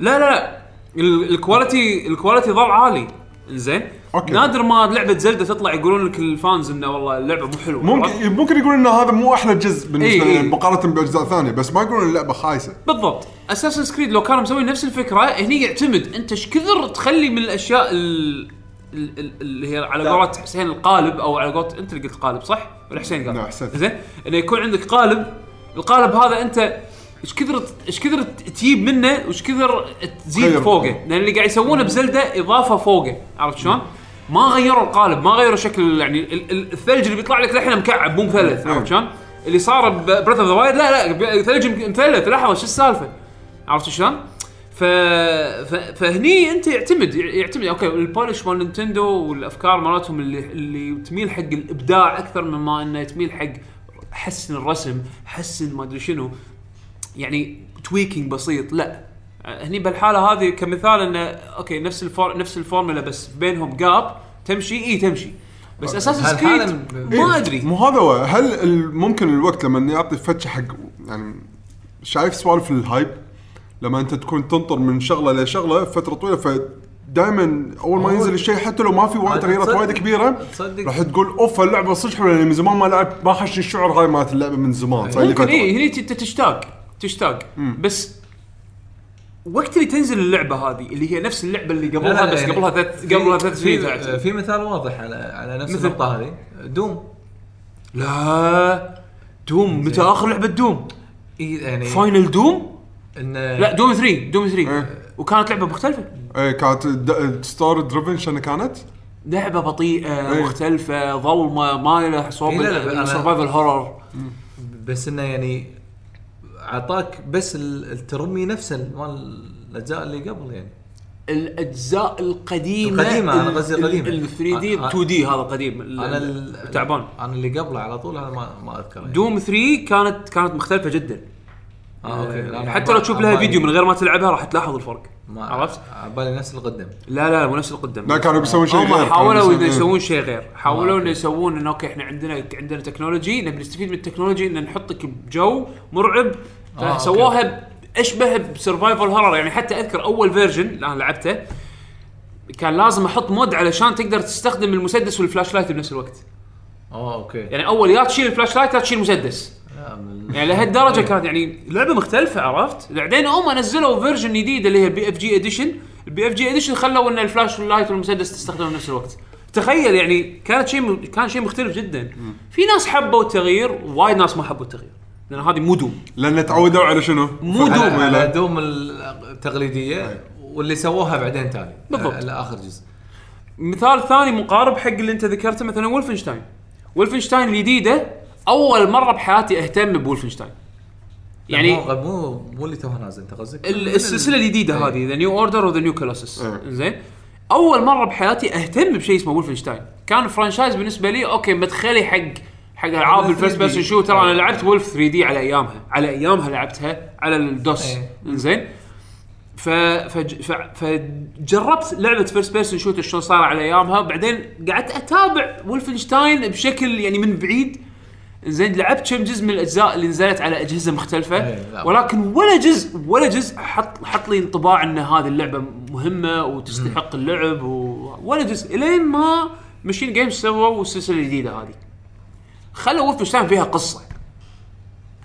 S1: لا لا لا. ال- ال quality ال quality ظل عالي. زين.
S2: okay.
S1: نادر ما لعبة Zelda تطلع يقولون لك ال fans إنه والله اللعبة مو حلوة. عرفت؟
S2: ممكن ممكن يقولون إن هذا مو أحلى جزء بالنسبة
S1: إي، إي.
S2: مقارنه بأجزاء ثانية بس ما يقولون اللعبة خايسة.
S1: بالضبط. اساسن سكريد لو كانوا مسوين نفس الفكرة هني يعتمد. أنت إيش كثر تخلي من الأشياء ال- ال- ال- اللي هي على قولة حسين القالب أو على قولة أنت اللي قلت قالب صح؟ ولا حسين قال؟
S2: لا، حسين.
S1: زين إنه يكون عندك قالب القالب هذا أنت إيش كثر إيش كثر تجيب منه وإيش كثر تزيد. فوقه لأن اللي قاعد يسوونه بزلدة إضافة فوقه عرفت شلون؟ ما غيروا القالب ما غيروا شكل يعني ال- ال- الثلج اللي بيطلع لك للحين مكعب مو مثلث عرفت شلون؟ اللي صار ببريث اوف ذا وايد لا لا ثلج مثلث لحظة شو السالفة؟ عرفت شلون؟ ف... ف... فهني أنت يعتمد يعتمد أوكي البولش مال نينتندو والأفكار مالتهم اللي اللي تميل حق الإبداع أكثر مما إنه تميل حق حسن الرسم حسن ما أدري شنو. يعني تويكينج بسيط لا. هني بالحاله هذه كمثال إنه أوكي نفس الفور... نفس الفورمولا بس بينهم جاب تمشي؟ إي تمشي. بس أساس
S3: هالحالة
S1: سكريد
S3: م-
S1: ما
S2: إيه،
S1: أدري.
S2: مو هذا هو. هل ممكن الوقت لما يعطي فتشة حق يعني شايف سوالف الهايب لما انت تكون تنطر من شغلة لشغله فترة طويلة فدائما أول ما ينزل الشيء حتى لو ما في وايد تغييرات وايد كبيرة
S3: تصدق.
S2: راح تقول أوف اللعبة صدق حلوة لأني من زمان ما لعبت ما حشني الشعور هاي مالت اللعبة من زمان صار لي
S1: ممكن. اي هني انت تشتاق تشتاق بس وقت اللي تنزل اللعبة هذه اللي هي نفس اللعبة اللي
S3: لا،
S1: قبلها
S3: لا،
S1: بس
S3: يعني
S1: قبلها ثلاث قبلها ثلاث سنين
S3: في, مثال واضح على على نفس
S1: مثل؟
S3: النقطة هذه دوم
S1: لا دوم متى آخر لعبة دوم؟
S3: إي يعني
S1: فاينل دوم؟ لا دوم 3 دوم 3
S2: إيه.
S1: وكانت لعبة مختلفة
S2: إيه كانت ستار دريفن شنو كانت؟
S1: لعبة بطيئة
S2: إيه.
S1: مختلفة ظلمة ما لها صوب
S3: إيه، لا، لا، أنا-
S1: السرفايفل هورر
S3: بس إنه يعني أعطاك بس ال- الترمي نفسه مال الأجزاء اللي قبل يعني
S1: الأجزاء القديمة
S3: القديمة، أنا قصدي القديمة.
S1: ال 3D
S3: آه، آه.
S1: 2D هذا قديم ال-
S3: أنا
S1: ال- تعبان
S3: أنا اللي قبله على طول هذا ما ما اذكره يعني.
S1: Doom 3 كانت كانت مختلفة جدا
S3: آه okay. لا، أنا
S1: حتى لو تشوف لها
S3: عبالي-
S1: فيديو من غير ما تلعبها راح تلاحظ الفرق.
S3: ما
S1: عرفت؟
S3: عبالي نفس القدم.
S1: لا لا مو نفس القدم.
S2: لا كانوا بيسوون شيء
S1: هم
S2: غير
S1: حاولوا إنه
S2: بيسوون-
S1: يسوون شيء غير. حاولوا
S3: آه،
S1: انه يسوون إنه okay إحنا عندنا عندنا technology نبي نستفيد من ال technology إن نحطك بجو مرعب.
S3: آه،
S1: فسووها أشبه ب survival horror يعني حتى أذكر أول version اللي أنا لعبته كان لازم أحط mod علشان تقدر تستخدم المسدس وال flashlight بنفس الوقت.
S3: آه okay.
S1: يعني أول يا تشيل ال flashlight يا تشيل مسدس. يعني لهالدرجة كانت يعني لعبة مختلفة عرفت؟ بعدين هم نزلوا version جديد اللي هي ال BFG Edition، ال BFG Edition خلوا إن ال flashlight والمسدس تستخدمهم بنفس الوقت. تخيل يعني كانت شيء م... كان شيء مختلف جدا. في ناس حبوا التغيير وايد ناس ما حبوا التغيير. لأن هذه مو Doom.
S2: لأن تعودوا على شنو؟
S1: مو Doom.
S3: على. Doom التقليدية واللي سووها بعدين تالي
S1: بالضبط.
S3: على آخر جزء
S1: مثال ثاني مقارب حق اللي أنت ذكرته مثلا Wolfenstein. Wolfenstein الجديدة أول مرة بحياتي أهتم ب Wolfenstein. يعني
S3: مو مو مو اللي توها نازل أنت قصدك؟
S1: ال- السلسلة الجديدة
S3: إيه.
S1: هذه The New Order و The New Colossus
S2: إيه.
S1: زين؟ أول مرة بحياتي أهتم بشيء اسمه Wolfenstein كان franchise بالنسبة لي okay مدخلي حق حق ألعاب
S3: ال
S1: first
S3: 3D.
S1: person shooter أنا لعبت Wolf 3D على أيامها. على أيامها لعبتها على ال DOS.
S3: إيه.
S1: زين؟ ف... فج... ف... فجربت لعبة first person shooter شلون صار على أيامها. بعدين قعدت أتابع Wolfenstein بشكل يعني من بعيد. زين لعبت كم جزء من الأجزاء اللي نزلت على أجهزة مختلفة.
S3: إيه،.
S1: ولكن ولا جزء ولا جزء حط حط لي انطباع إن هذه اللعبة مهمة وتستحق اللعب و... ولا جزء إلين ما ماشين جيمز سووا السلسله الجديده هذه. خلوا وولفنشتاين فيها قصة.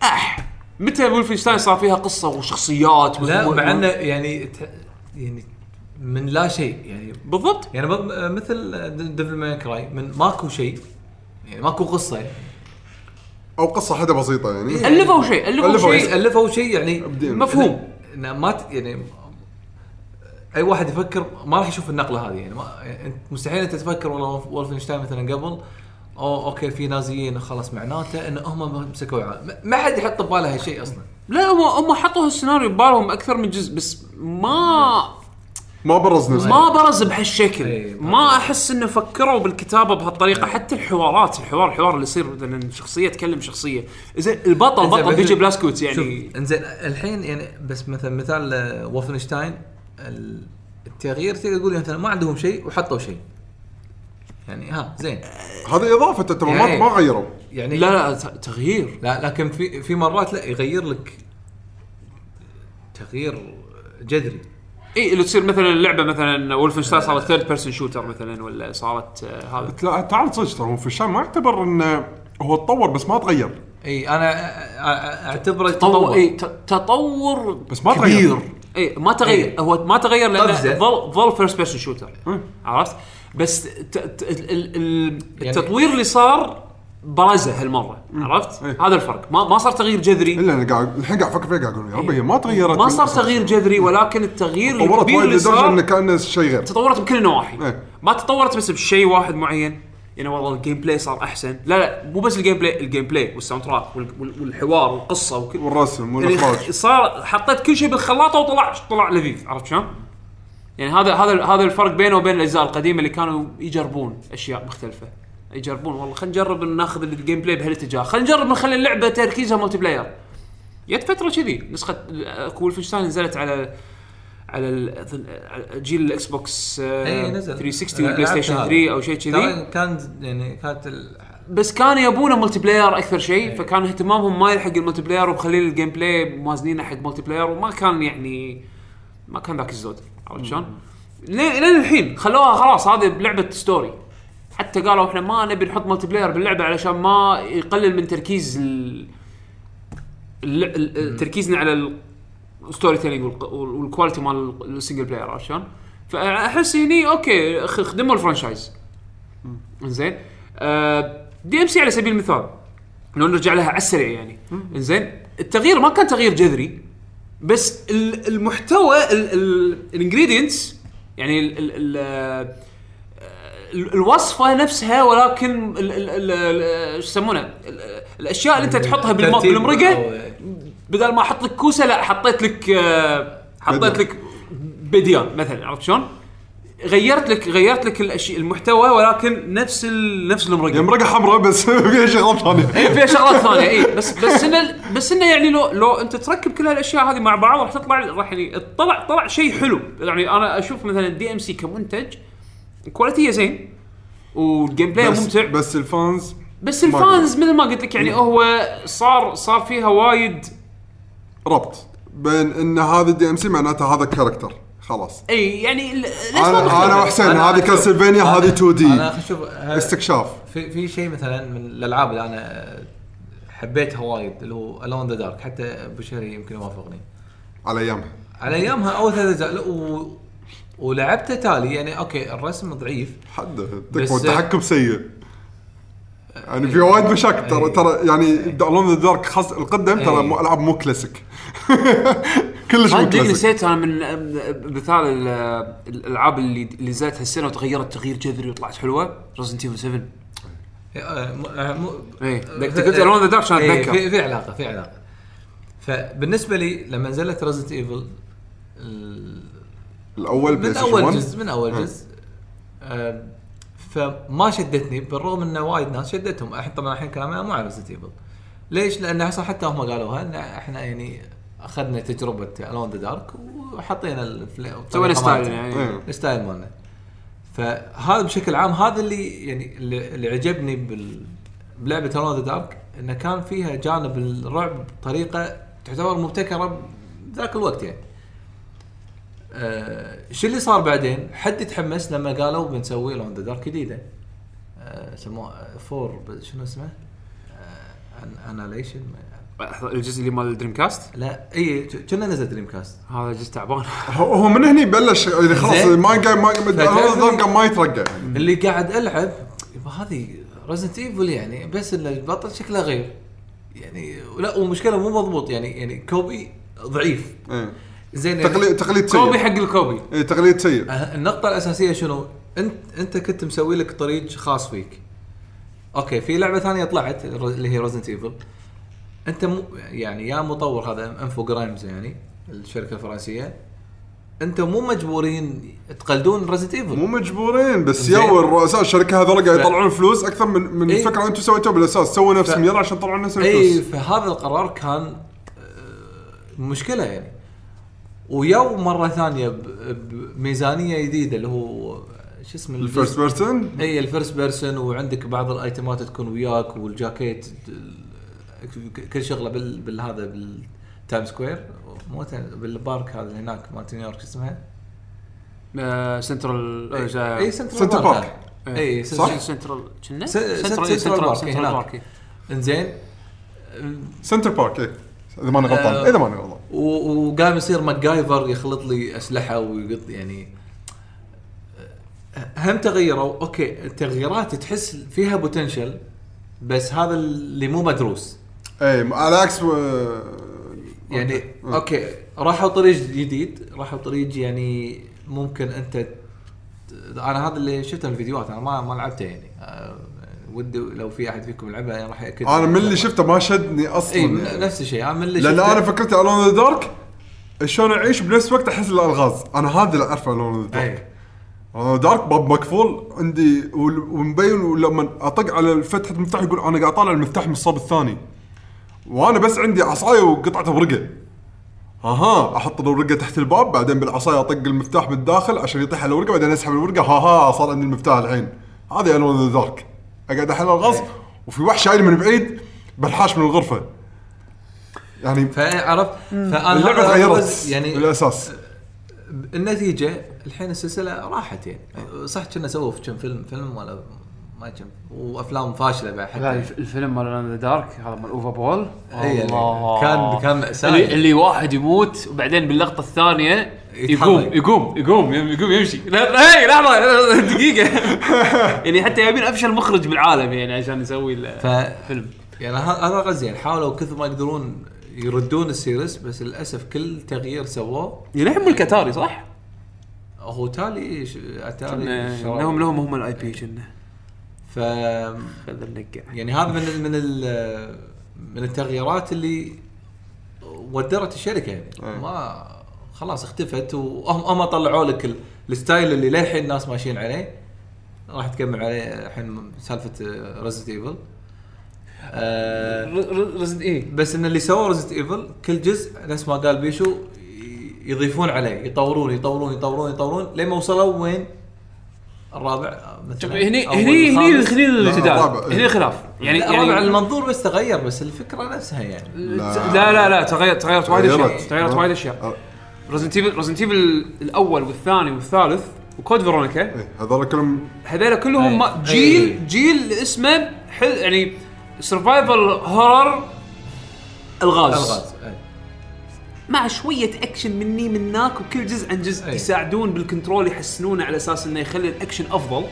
S1: أح متى وولفنشتاين صار فيها قصة وشخصيات
S3: لا مع إنه يعني ت- يعني من لا شيء يعني
S1: بالضبط.
S3: يعني مثل ديفل مان كراي من ماكو شيء يعني ماكو قصة. يعني
S2: أو قصة حدا بسيطة يعني.
S1: ألفوا شيء ألفوا
S2: ألفوا
S1: شيء.
S3: ألفوا شيء يعني
S2: أبدين.
S1: مفهوم.
S3: إنه ما ت- يعني أي واحد يفكر ما راح يشوف النقلة هذه. يعني ما يعني أنت مستحيل أنت تفكر والله وولفنشتاين مثلا قبل أو أوكي في نازيين خلاص معناته إن هم مسكوا العالم ما- ما حد يحط بباله هالشيء أصلا.
S1: لا هم هم حطوا هالسيناريو ببالهم أكثر من جزء بس ما
S2: ما برز نفسه.
S1: ما برز بهالشكل.
S3: إيه، ما
S1: أحس إنه فكروا بالكتابة بهالطريقة. حتى الحوارات الحوار الحوار اللي يصير مثلا شخصية تكلم شخصية. زين البطل بطل بيجي بلاسكوتس يعني.
S3: إنزين الحين يعني بس مثلا مثال آه، وولفنشتاين ال- التغيير تقدر تقول مثلا ما عندهم شيء وحطوا شيء. يعني ها زين.
S2: هذه إضافة انت ما
S3: يعني-
S2: ما غيروا.
S3: يعني
S1: لا لا تغيير.
S3: لا لكن في في مرات لا يغير لك تغيير جذري.
S1: اي اللي تصير مثلا اللعبة مثلا وولفنشتاين صارت third person shooter مثلا ولا صارت آه، هذا
S2: لا تعال صدق ترى الشام ما يعتبر انه هو تطور بس ما تغير
S3: إي أنا أ- أ- أعتبره
S1: تطور
S3: تطور
S1: إي تطور
S2: بس ما
S1: كبير
S2: تغير.
S1: إي ما تغير
S3: إيه.
S1: هو ما تغير
S3: لأنه.
S1: ظل ظل first person
S2: shooter.
S1: عرفت بس ت- ت- ال- ال- ال-
S3: يعني-
S1: التطوير اللي صار برزه هالمرة عرفت؟
S2: إيه.
S1: هذا الفرق. ما ما صار تغيير جذري.
S2: إلا أنا قاعد الحين قاعد أفكر فيها قاعد أقول يا ربي هي ما تغيرت
S1: ما صار. تغيير جذري ولكن التغيير
S2: طورت
S1: الكبير
S2: وايد
S1: اللي
S2: لدرجة إنه
S1: صار
S2: كانه شيء غير.
S1: تطورت بكل النواحي.
S2: إيه.
S1: ما تطورت بس بشيء واحد معين. يعني والله ال gameplay صار أحسن. لا لا مو بس ال gameplay ال gameplay وال soundtrack وال- وال- والحوار والقصة وكل
S2: والرسم
S1: يعني
S2: والاخراج
S1: صار حطيت كل شيء بالخلاطه وطلع طلع لذيذ. عرفت شلون؟ يعني هذا هذا هذا الفرق بينه وبين الأجزاء القديمة اللي كانوا يجربون أشياء مختلفة. يجربون والله خلينا نجرب ناخذ ال gameplay بهالاتجاه. خلينا نجرب نخلي اللعبة تركيزها multiplayer جت فترة كذي نسخة وولفنشتاين نزلت على على جيل الاكس بوكس آه،
S3: اي نزل.
S1: 360
S3: أنا
S1: والبلاي ستيشن
S3: هذا.
S1: 3 أو شيء كذي.
S3: كان يعني كانت ال-
S1: بس كانوا يبونه multiplayer أكثر شيء
S3: إيه.
S1: فكان اهتمامهم ما يلحق ال multiplayer ومخلين ال gameplay موازنينه حق multiplayer وما كان يعني ما كان ذاك الزود. عرفت شلون؟ لين الحين خلوها خلاص هذه لعبه story حتى قالوا إحنا ما نبي نحط multiplayer باللعبة علشان ما يقلل من تركيز ال... ال... ال... تركيزنا على ال storytelling وال quality مال ال single player عرفت شلون؟ فأحس هني أوكي خدموا ال franchise زين دي ام سي على سبيل المثال لو نرجع لها على السريع يعني. زين التغيير ما كان تغيير جذري بس ال- المحتوى ال ingredients يعني ال ال ال- الوصفة نفسها ولكن شو يسمونه؟ ال- الأشياء اللي انت تحطها بالم-
S3: ترتيب بالمرقة
S1: بدل ما أحط لك كوسة لا حطيت لك آه، حطيت. لك بيذنجان مثلا عرفت شلون؟ غيرت لك غيرت لك الاشياء المحتوى ولكن نفس ال... نفس المرقة.
S2: هي مرقة حمراء بس [LAUGHS] فيها شغلات ثانية.
S1: اي [LAUGHS] فيها شغلات ثانية إي. بس بس إنه بس إنه يعني لو لو أنت تركب كل هالأشياء هذه مع بعض راح تطلع راح يعني طلع طلع شيء حلو. يعني أنا أشوف مثلا دي ام سي كمنتج quality ه زين وال gameplay
S2: بس
S1: ممتع.
S2: بس ال fans
S1: بس
S2: ال
S1: fans مثل ما قلت لك يعني هو صار صار فيها وايد
S2: ربط بين إن هذا دي ام سي معناته هذا character خلاص.
S1: إي يعني
S2: أنا
S1: أنا.
S2: وحسين هذه كاسلفينيا هذه 2 دي
S3: أنا
S2: استكشاف.
S3: في في شيء مثلا من الألعاب اللي أنا حبيتها وايد اللي هو الون ذا دارك حتى بشري يمكن يوافقني.
S2: على أيامها.
S3: على أيامها أول ثلاث اجزاء ولعبته تالي يعني أوكي الرسم ضعيف.
S2: حد
S3: بس-
S2: تكفى التحكم سيء. يعني في وايد مشاكل ترى
S3: إيه.
S2: ترى يعني الون ذا دارك خاص القدم ترى
S3: إيه.
S2: مو ألعاب مو كلاسيك. [LAUGHS] كلش مو كلاسيك.
S1: نسيت أنا من مثال ال- الألعاب اللي اللي نزلت هالسنه وتغيرت تغيير جذري وطلعت حلوة ريزنت ايفل 7
S3: آه، م- آه، مو
S1: إيه. انت قلت الون ذا دارك عشان
S3: إيه،
S1: اتذكر
S3: في في علاقة في علاقة. فبالنسبة لي لما نزلت ريزنت ايفل
S2: الأول
S3: من أول
S2: 1
S3: جزء من أول جزء آه، فما شدتني بالرغم إنه وايد ناس شدتهم الحين طبعا الحين كلامنا مو على ريزنت ايفل ليش؟ لأن أصلا حتى هم قالوها إن إحنا يعني أخذنا تجربة الون ذا دارك وحطينا
S1: سوينا
S3: style.
S1: يعني
S2: إيه.
S3: ال style مالنا فهذا بشكل عام هذا اللي يعني اللي, اللي عجبني بال بلعبة هالون ذا دارك إنه كان فيها جانب الرعب بطريقة تعتبر مبتكرة بذاك الوقت يعني. آه شو اللي صار بعدين؟ حد يتحمس لما قالوا بنسوي لون ذا دارك جديده. آه سموها فور ب- شنو اسمه؟ آه اناليشن
S1: لحظة، الجزء اللي مال دريم كاست
S3: لا اي كنا نزل دريم كاست
S1: هذا جزء تعبان
S2: هو هو من هني بلش يعني خلاص. ما قاعد ما ما
S3: اللي-
S2: قام ما يترقى
S3: اللي قاعد ألعب هذه ريزنت ايفل يعني بس ان البطل شكله غير يعني لا ومشكلة مو مضبوط يعني يعني copy ضعيف
S2: إيه.
S3: زين
S2: تقليد تقليد
S1: copy
S2: سيء
S1: حق ال copy
S2: إيه، تقليد سيء
S3: أه، النقطة الأساسية شنو؟ أنت أنت كنت مسوي لك طريق خاص فيك. أوكي في لعبة ثانية طلعت اللي هي Resident Evil. أنت مو يعني يا مطور هذا Infogrames يعني الشركة الفرنسية أنت مو مجبورين تقلدون Resident Evil.
S2: مو مجبورين بس. يو الرؤساء الشركة هذول قاعد
S3: ف-
S2: يطلعون فلوس أكثر من من
S3: إيه.
S2: الفكرة أنتم سويتوها بالأساس سووا نفسهم
S3: ف-
S2: يلا عشان تطلعون نفس
S3: اي
S2: الفلوس
S3: فهذا القرار كان آه، مشكلة يعني ويو مرة ثانية بميزانيه جديدة اللي هو شو اسمه ال
S2: first person
S3: إي ال first person وعندك بعض الأيتمات تكون وياك والجاكيت ال- كل شغلة بال بالهذا بال Times Square مو بال park هذا اللي هناك مالت نيويورك شو اسمها؟
S1: آه، سنترال
S3: إي Central
S2: Central Park.
S3: إي
S2: صح؟
S1: سنترال كنا Central
S3: Central
S1: Central
S3: Park
S2: إنزين Central Park إذا ماني غلطان
S3: آه.
S2: إذا ماني غلطان
S3: وقام يصير MacGyver يخلط لي أسلحة ويقط يعني هم تغيروا أوكي التغييرات تحس فيها potential بس هذا اللي مو مدروس
S2: إيه على عكس و-
S3: يعني
S2: أوكي.
S3: أوكي راحوا طريق جديد راحوا طريق يعني ممكن أنت أنا هذا اللي شفته في الفيديوهات أنا ما ما لعبته يعني آه، ودي لو في أحد فيكم لعبها راح ياكد
S2: أنا من اللي شفته ما شدني
S3: اي
S2: أصلا يعني.
S3: نفس الشيء. أنا من اللي لأن
S2: أنا فكرت Alone in the Dark شلون أعيش بنفس الوقت أحس الألغاز. أنا هذا اللي أعرفه Alone in the Dark.
S3: اي
S2: أنا Dark باب مقفول عندي ومبين ولما أطق على فتحه المفتاح يقول أنا قاعد طالع المفتاح من الصوب الثاني. وأنا بس عندي عصاية وقطعه ورقه أها أحط الورقة تحت الباب بعدين بالعصاية أطق المفتاح من الداخل عشان يطيح على الورقة بعدين أسحب الورقة. ها ها صار عندي المفتاح الحين. هذه Alone in the Dark. اقعد أحل الغاز
S3: إيه.
S2: وفي وحش جاي من بعيد بالحاش من الغرفة. يعني
S3: فعرفت
S2: فأنا
S3: اللعبة
S2: تغيرت
S3: يعني
S2: بالأساس.
S3: النتيجة الحين السلسلة راحت يعني. صح كنا سووا في كم فيلم فيلم ولا ما كم وأفلام فاشلة بعد حتى
S1: لا الف- الفيلم مال the Dark هذا مال Uwe Boll
S3: إي يعني
S1: الله.
S3: كان- كان مأساة.
S1: اللي, اللي واحد يموت وبعدين باللقطة الثانية يقوم. يقوم يقوم يقوم يمشي لا هي لحظة دقيقة [LAUGHS] يعني حتى يبين أفشل مخرج بالعالم يعني عشان يسوي الفيلم
S3: يعني هذا غزي يعني حاولوا كثر ما يقدرون يردون ال series بس للأسف كل تغيير سووه
S1: يعني الحين ملك اتاري صح؟
S3: هو تالي أتاري.
S1: لهم لهم هم ال IP كنا
S3: ف يعني هذا من من من التغييرات اللي ودرت الشركة. يعني
S2: أي.
S3: ما خلاص اختفت وهم هم طلعوا لك ال- ال style اللي للحين الناس ماشيين عليه. راح تكمل عليه الحين سالفة Resident Evil
S1: Resident Evil
S3: بس إن اللي سووا Resident Evil كل جزء نفس ما قال بيشو يضيفون عليه يطورون يطورون يطورون يطورون لين ما وصلوا وين؟ الرابع مثلا
S1: هني هني هني. هني الجدال
S2: الرابع.
S1: هني الخلاف يعني
S3: يعني
S1: يعني
S3: الرابع المنظور بس تغير بس الفكرة نفسها يعني
S1: لا لا لا تغير تغيرت وايد أشياء
S2: تغيرت.
S1: تغيرت وايد أشياء Resident Evil Evil الأول والثاني والثالث و Code Veronica
S2: إيه، هذول كلهم
S1: هذول كلهم ما-
S3: أي.
S1: جيل. جيل اسمه حل يعني survival horror الغاز
S3: الغاز.
S1: مع شوية اكشن مني من هناك وكل جزء عن جزء
S3: أي.
S1: يساعدون بال control يحسنونه على أساس إنه يخلي الاكشن أفضل.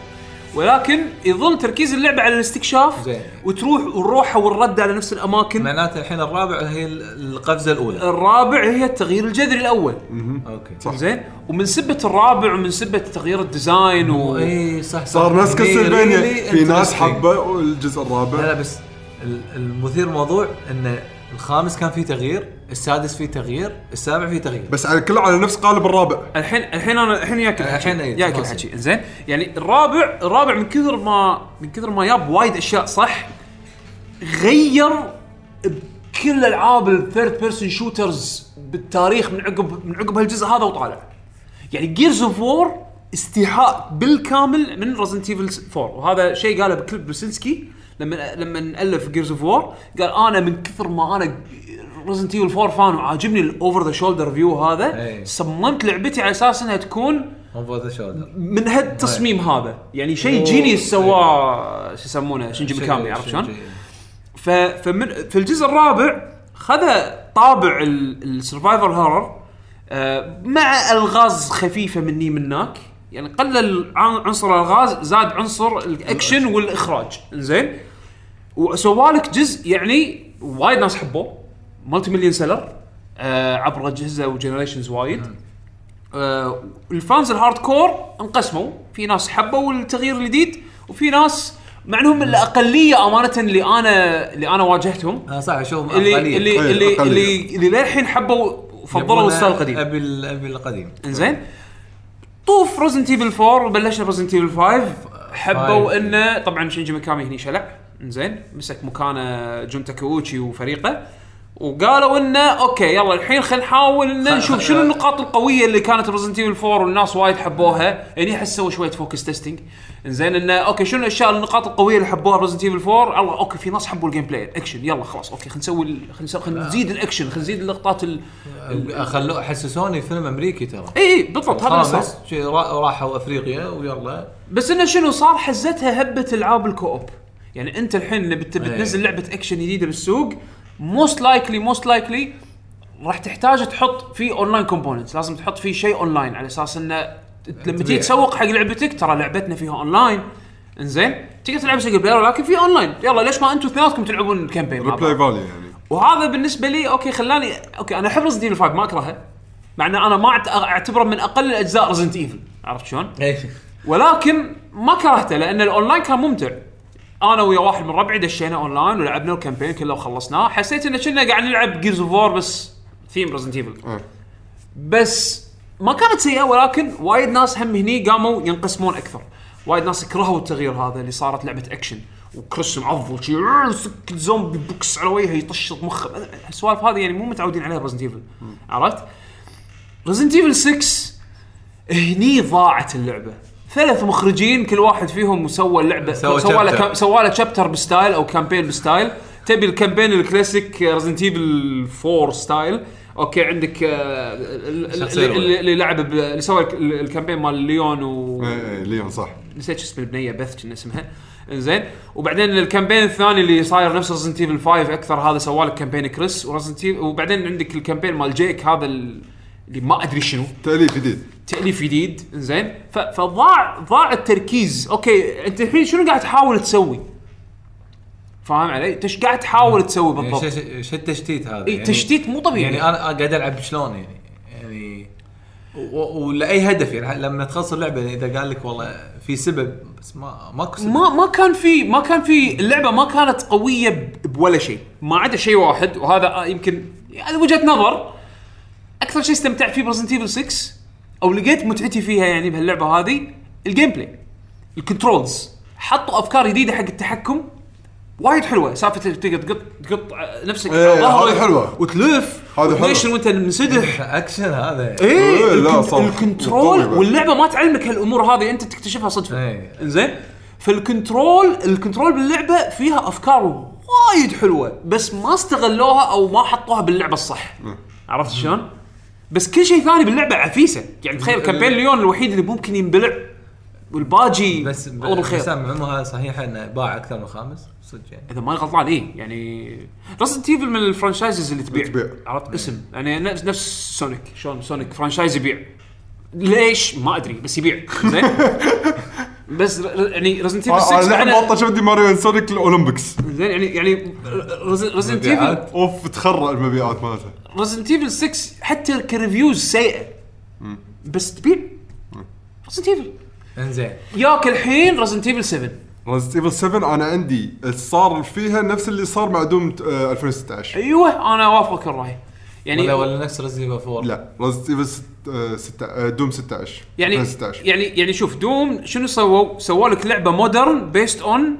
S1: ولكن يظل تركيز اللعبة على الاستكشاف
S3: زين.
S1: وتروح والروحة والرد على نفس الأماكن.
S3: معناته الحين الرابع هي ال- القفزة الأولى.
S1: الرابع هي التغيير الجذري الأول.
S3: أوكي.
S2: صح.
S1: زين؟ ومن سبة الرابع ومن سبة تغيير ال design و...
S3: أي صح صح.
S2: صار ناس
S3: Castlevania
S2: في ناس. حبوا الجزء
S3: لا
S2: الرابع.
S3: لا بس ال- المثير الموضوع إنه الخامس كان فيه تغيير السادس فيه تغيير السابع فيه تغيير.
S2: بس على كله على نفس قالب الرابع.
S1: الحين الحين أنا الحين ياكل
S3: الحين
S1: الحين
S3: إيه،
S1: ياكل
S3: تفاصيل.
S1: حكي. زين يعني الرابع الرابع من كثر ما من كثر ما جاب وايد أشياء صح؟ غير بكل ألعاب ال third person shooters بالتاريخ من عقب من عقب هالجزء هذا وطالع. يعني Gears of War استيحاء بالكامل من Resident Evil 4 وهذا شيء قاله ب Cliff Bleszinski لما لما الف Gears of War قال أنا من كثر ما أنا Resident Evil 4 fan وعاجبني ال over the shoulder view هذا
S3: إيه.
S1: صممت لعبتي على أساس إنها تكون
S3: over the shoulder
S1: من هالتصميم هذا. يعني شيء
S3: أوه.
S1: genius سواه شو يسمونه شنجي ميكامي عرفت شلون؟ فمن في الجزء الرابع خذ طابع ال survival horror مع ألغاز خفيفة مني منك. يعني قلل عن- عنصر الغاز زاد عنصر الاكشن والإخراج. زين وسوالك جزء يعني وايد ناس حبوه. multi million seller آه عبر اجهزه و generations وايد. آه ال fans ال hardcore انقسموا. في ناس حبوا التغيير الجديد وفي ناس مع إنهم الأقلية أمانة اللي أنا اللي أنا واجهتهم.
S3: أنا صح أشوف
S1: اللي
S3: أقلية.
S1: اللي اللي
S2: أقلية.
S1: اللي, اللي للحين حبوا فضلوا
S3: ال
S1: style القديم.
S3: أبي أبي القديم.
S1: إنزين. طوف Resident Evil 4 وبلشنا Resident Evil 5 حبوا. انه طبعا شينجي ميكامي هني شلع. انزين مسك مكانه جون تاكوتشي وفريقه وقالوا إنه أوكي يلا الحين خلينا نحاول
S3: خل-
S1: نشوف شنو النقاط القوية اللي كانت Resident Evil 4 والناس وايد حبوها. يعني احس سووا شوية focus testing إنزين إنه أوكي شنو الأشياء النقاط القوية اللي حبوها Resident Evil 4 الله أوكي في ناس حبوا ال gameplay ال action يلا خلاص أوكي خلينا نسوي خلينا نزيد الاكشن خلينا نزيد اللقطات ال
S3: خلوه حسسوني فيلم أمريكي ترى.
S1: إي بالضبط هذا
S3: خامس راحوا أفريقيا ويلا.
S1: بس إنه شنو صار حزتها هبة العاب ال co-op. يعني انت الحين اللي بت- بتنزل
S3: إيه.
S1: لعبة اكشن جديدة بالسوق most likely most likely راح تحتاج تحط فيه online components لازم تحط فيه شيء اونلاين على أساس إنه ت- لما تيجي. تسوق حق لعبتك ترى لعبتنا فيها اونلاين إنزين؟ تقدر تلعب single player ولكن في اونلاين يلا ليش ما أنتم اثنيناتكم تلعبون ال campaign مع
S2: ريبلاي
S1: بعض
S2: فالي يعني.
S1: وهذا بالنسبة لي أوكي خلاني أوكي أنا أحب Resident Evil 5 ما اكرهها مع ان أنا ما أعت- أعتبره من أقل الأجزاء Resident Evil عرفت شلون؟ ولكن ما كرهته لأن الاونلاين كان ممتع. أنا ويا واحد من ربعي دشينا أونلاين ولعبنا ال campaign كله وخلصناه حسيت إن كنا قاعد نلعب Gears of War بس theme Resident
S2: Evil.
S1: بس ما كانت سيئة ولكن وايد ناس هم هني قاموا ينقسمون أكثر. وايد ناس كرهوا التغيير هذا اللي صارت لعبة اكشن وكريس معضل شي سك زومبي بوكس على وجهه يطش مخه. السوالف هذه يعني مو متعودين عليها ب Resident Evil عرفت؟ Resident Evil 6 هني ضاعت اللعبة. ثلاث مخرجين كل واحد فيهم سوى اللعبه
S3: سوى
S1: سوى له سوى له chapter ب style أو campaign ب style. تبي ال campaign ال classic Resident Evil 4 style أوكي عندك آه، اللي, لعب ب- اللي سوى الك- ال campaign مال ليون و
S2: اي اي ليون صح.
S1: نسيت شو اسم البنية بث كنا اسمها. زين وبعدين ال campaign الثاني اللي صاير نفس Resident Evil 5 أكثر هذا سوى لك campaign كريس و Resident وبعدين عندك ال campaign مال جيك هذا ال- اللي ما أدري شنو.
S2: تأليف جديد.
S1: تأليف جديد زين فضاع ضاع التركيز. أوكي أنت الحين شنو قاعد تحاول تسوي؟ فاهم علي؟ إيش قاعد تحاول تسوي
S3: يعني
S1: بالضبط؟
S3: شو- شو التشتيت هذا
S1: إي تشتيت مو طبيعي.
S3: يعني أنا قاعد ألعب شلون يعني؟ يعني و- ولأي هدف يعني لما تخلص اللعبة يعني إذا قال لك والله في سبب بس ما ماكو سبب.
S1: ما ما كان في ما كان في اللعبة ما كانت قوية بولا شيء. ما عدا شيء واحد وهذا يمكن هذه وجهة نظر. أكثر شيء استمتعت فيه ب Resident Evil 6 أو لقيت متعتي فيها يعني بهاللعبة هذه ال gameplay ال controls حطوا أفكار جديدة حق التحكم وايد حلوة سالفة تقدر تقط تقط نفسك
S2: إيه،
S1: على ظهرك
S2: هذه حلوة.
S1: وتلف
S2: حلوة.
S1: وتنشن وأنت منسدح
S3: أكشن هذا
S1: إيه
S2: إيه، لا، صح.
S1: ال
S2: control
S1: واللعبة ما تعلمك هالأمور هذه أنت تكتشفها صدفة
S3: إيه.
S1: زين فال control ال control باللعبة فيها أفكار وايد حلوة بس ما استغلوها أو ما حطوها باللعبة الصح عرفت شلون؟ بس كل شيء ثاني باللعبة عفيسة. يعني تخيل campaign ليون الوحيد اللي ممكن ينبلع والباجي
S3: بس
S1: الله بالخير
S3: بس معلومه صحيحه إنه باع أكثر من خامس؟ صدق يعني.
S1: إذا ماني غلطان إيه يعني Resident Evil من ال franchises اللي تبيع,
S2: تبيع.
S1: عرفت اسم. يعني نفس نفس سونيك شلون سونيك franchise يبيع. ليش؟ ما أدري بس يبيع. زين؟ [LAUGHS] بس يعني Resident Evil
S2: أنا
S1: 6
S2: الحين
S1: معنا-
S2: بطل شفت ماريو سونيك الأولمبيكس.
S1: زين يعني يعني Resident
S3: Evil.
S2: أوف تخرع المبيعات مالتها.
S1: Resident Evil 6 حتى ك reviews سيئة. بس تبيع. Resident Evil
S3: انزين.
S1: ياك الحين Resident Evil 7
S2: Resident Evil 7 أنا عندي. صار فيها نفس اللي صار مع دوم آه، 2016
S1: أيوه أنا اوافقك الرأي. يعني
S3: ولا ولا نفس Resident Evil 4
S2: لا ريزنت ايفل آه، Doom 16
S1: يعني
S2: 2016
S1: يعني يعني شوف Doom شنو سووا؟ سووا لك لعبة modern based on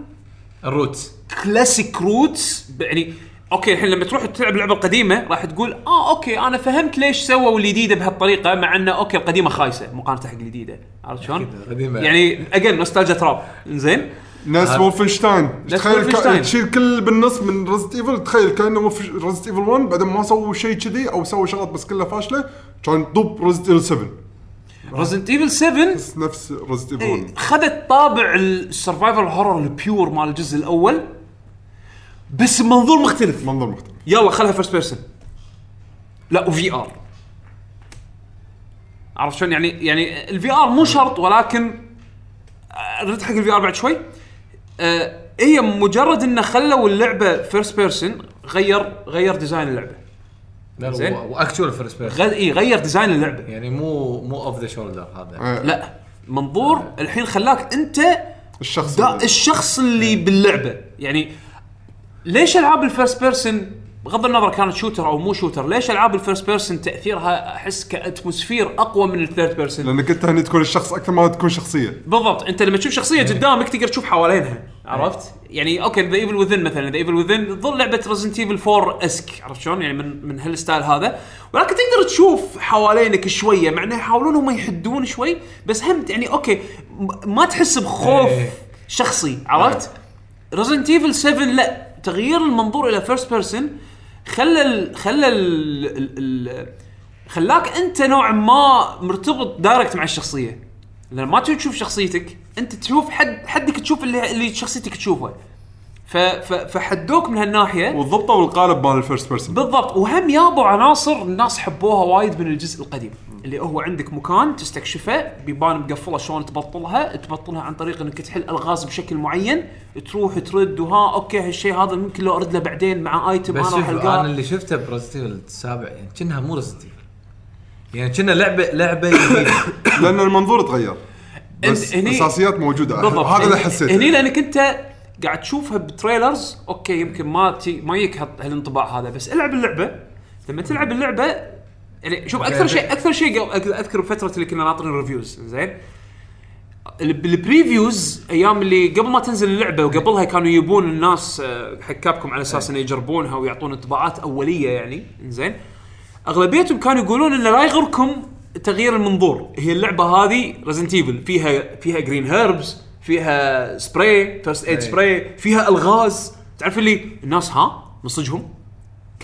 S3: الروتس
S1: كلاسيك روتس يعني أوكي الحين لما تروح تلعب اللعبة القديمة راح تقول آه أوكي أنا فهمت ليش سووا الجديدة بهالطريقة مع إنه أوكي القديمة خايسة مقارنة حق الجديدة. عرفت شلون؟ يعني اجين نوستالجيا تراب زين
S2: ناس وولفنشتاين
S1: ناس
S2: تخيل تشيل كل بالنص من ريزنت ايفل تخيل كأنه ريزنت ايفل 1 بعدين ما سووا شيء كذي أو سووا شغلات بس كلها فاشلة كان طب ريزنت ايفل 7
S1: ريزنت ايفل 7
S2: بس نفس Resident Evil
S1: إيه،
S2: 1
S1: خذت طابع ال survival horror ال pure مال الجزء الأول. بس بمنظور مختلف.
S2: منظر مختلف.
S1: يلا خلها first person لا و VR عرفت شلون؟ يعني يعني ال VR مو شرط ولكن آه، نرد حق ال VR بعد شوي. آه هي مجرد إنه خلوا اللعبة first person غير غير design اللعبة. زين.
S3: و actual first person
S1: غير إي غير design اللعبة.
S3: يعني مو مو over the shoulder هذا.
S2: آه،
S1: لا منظور الحين خلاك أنت
S2: الشخص
S1: دا
S2: اللي-
S1: الشخص اللي باللعبة. يعني ليش ألعاب ال first person بغض النظر كانت shooter أو مو shooter ليش ألعاب ال first person تأثيرها أحس ك atmosphere أقوى من ال third
S2: person؟ لأنك أنت هني تكون الشخص أكثر ما تكون شخصية.
S1: بالضبط أنت لما تشوف شخصية قدامك تقدر تشوف حوالينها عرفت؟ يعني أوكي The Evil Within مثلا The Evil Within تظل لعبة Resident Evil 4-esque عرفت شلون؟ يعني من من هال style هذا. ولكن تقدر تشوف حوالينك شوية مع إنه يحاولون هم يحدون شوي بس هم يعني أوكي ما تحس بخوف
S3: إيه.
S1: شخصي عرفت؟ Resident Evil 7 لا. تغيير المنظور إلى first person خلى ال خلى ال ال ال خلاك أنت نوعا ما مرتبط direct مع الشخصية. لأن ما تشوف شخصيتك أنت تشوف حد حدك تشوف اللي اللي شخصيتك تشوفه. ف ف فحدوك من هالناحية.
S2: وضبطوا القالب مال ال first person
S1: بالضبط. وهم يابوا عناصر الناس حبوها وايد من الجزء القديم. اللي هو عندك مكان تستكشفه بيبان مقفله شلون تبطلها. تبطلها عن طريق إنك تحل ألغاز بشكل معين. تروح ترد وها أوكي هالشيء هذا ممكن لو أرد له بعدين مع item
S3: بس
S1: أنا راح أنا
S3: اللي شفته ب Resident السابع يعني كأنها مو Resident يعني كأنها لعبه لعبة جديدة. [COUGHS]
S2: لأن المنظور تغير. بس الاساسيات موجودة.
S1: بالضبط.
S2: هذا اللي
S1: هني-
S2: حسيته.
S1: هني لأنك أنت قاعد تشوفها ب trailers أوكي يمكن ما تي ما يك هال- هالانطباع هذا. بس ألعب اللعبة. لما تلعب اللعبة يعني شوف أكثر شيء أكثر شيء أذكر فتره اللي كنا ناطرين reviews زين؟ ال- بال previews أيام اللي قبل ما تنزل اللعبة وقبلها كانوا يبون الناس آه، حق Capcom على أساس إنه يجربونها ويعطون انطباعات أولية يعني زين؟ أغلبيتهم كانوا يقولون إنه لا يغركم تغيير المنظور. هي اللعبة هذه Resident Evil فيها فيها green herbs فيها spray first
S3: aid.
S1: spray فيها ألغاز. تعرف اللي الناس ها؟ نصجهم أوكي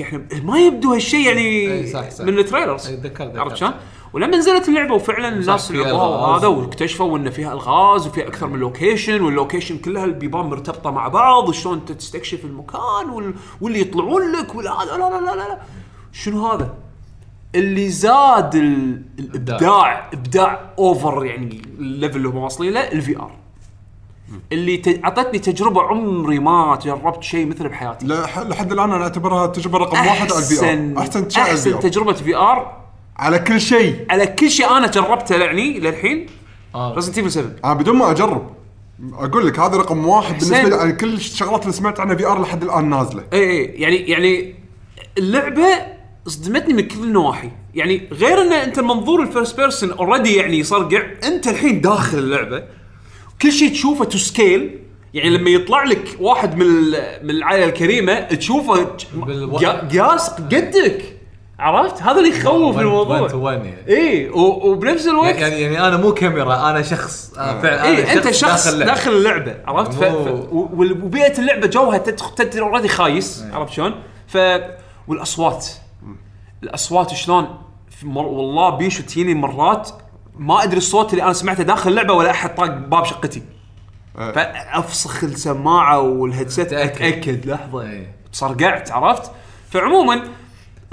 S1: إحنا ما يبدو هالشيء يعني
S3: أي صح صح.
S1: من ال
S3: trailers ذكرت.
S1: عرفت شلون؟ ولما نزلت اللعبة وفعلا الناس لعبوها. وهذا واكتشفوا إن فيها الغاز وفيها أكثر من location وال location كلها البيبان مرتبطة مع بعض وشلون انت تستكشف المكان وال... واللي يطلعون لك والهذا لا لا لا لا لا شنو هذا؟ اللي زاد ال... الإبداع إبداع over يعني ال level اللي هم واصلين له ال VR اللي. أعطتني تجربة عمري ما جربت شيء مثله بحياتي.
S2: لح- لحد الآن أنا أعتبرها تجربة رقم واحد على
S1: ال
S2: VR أحسن شيء
S1: أحسن تجربة VR
S2: على كل شيء.
S1: على كل شيء أنا جربته يعني للحين
S3: آه.
S1: Resident Evil 7
S2: أنا بدون ما أجرب. أقول لك هذا رقم واحد
S1: حسين.
S2: بالنسبة لي على كل الشغلات اللي سمعت عنها VR لحد الآن نازلة.
S1: اي اي يعني يعني اللعبة صدمتني من كل النواحي يعني غير إن أنت منظور ال first person already يعني يصرقع أنت الحين داخل اللعبة. كل شيء تشوفه to scale يعني لما يطلع لك واحد من ال- من العائلة الكريمة تشوفه قاس قدك. عرفت؟ هذا اللي يخوف الموضوع.
S3: يعني؟
S1: إي و- وبنفس الوقت
S3: يعني يعني أنا مو كاميرا أنا شخص أنا فعلا إي
S1: أنت شخص
S3: اللعبة.
S1: داخل اللعبة عرفت؟ ف...
S3: مو-
S1: ف... و- وال- وبيئة اللعبة جوها تدخل تدري already خايس عرفت شلون؟ ف والأصوات. الأصوات شلون؟ في مر... والله بيشو تجيني مرات ما أدري الصوت اللي أنا سمعته داخل اللعبة ولا أحد طاق باب شقتي
S2: آه.
S1: فأفسخ السماعة والهيدسيت
S3: تأكد.
S1: أتأكد لحظة
S3: إيه.
S1: صرقعت عرفت؟ فعموما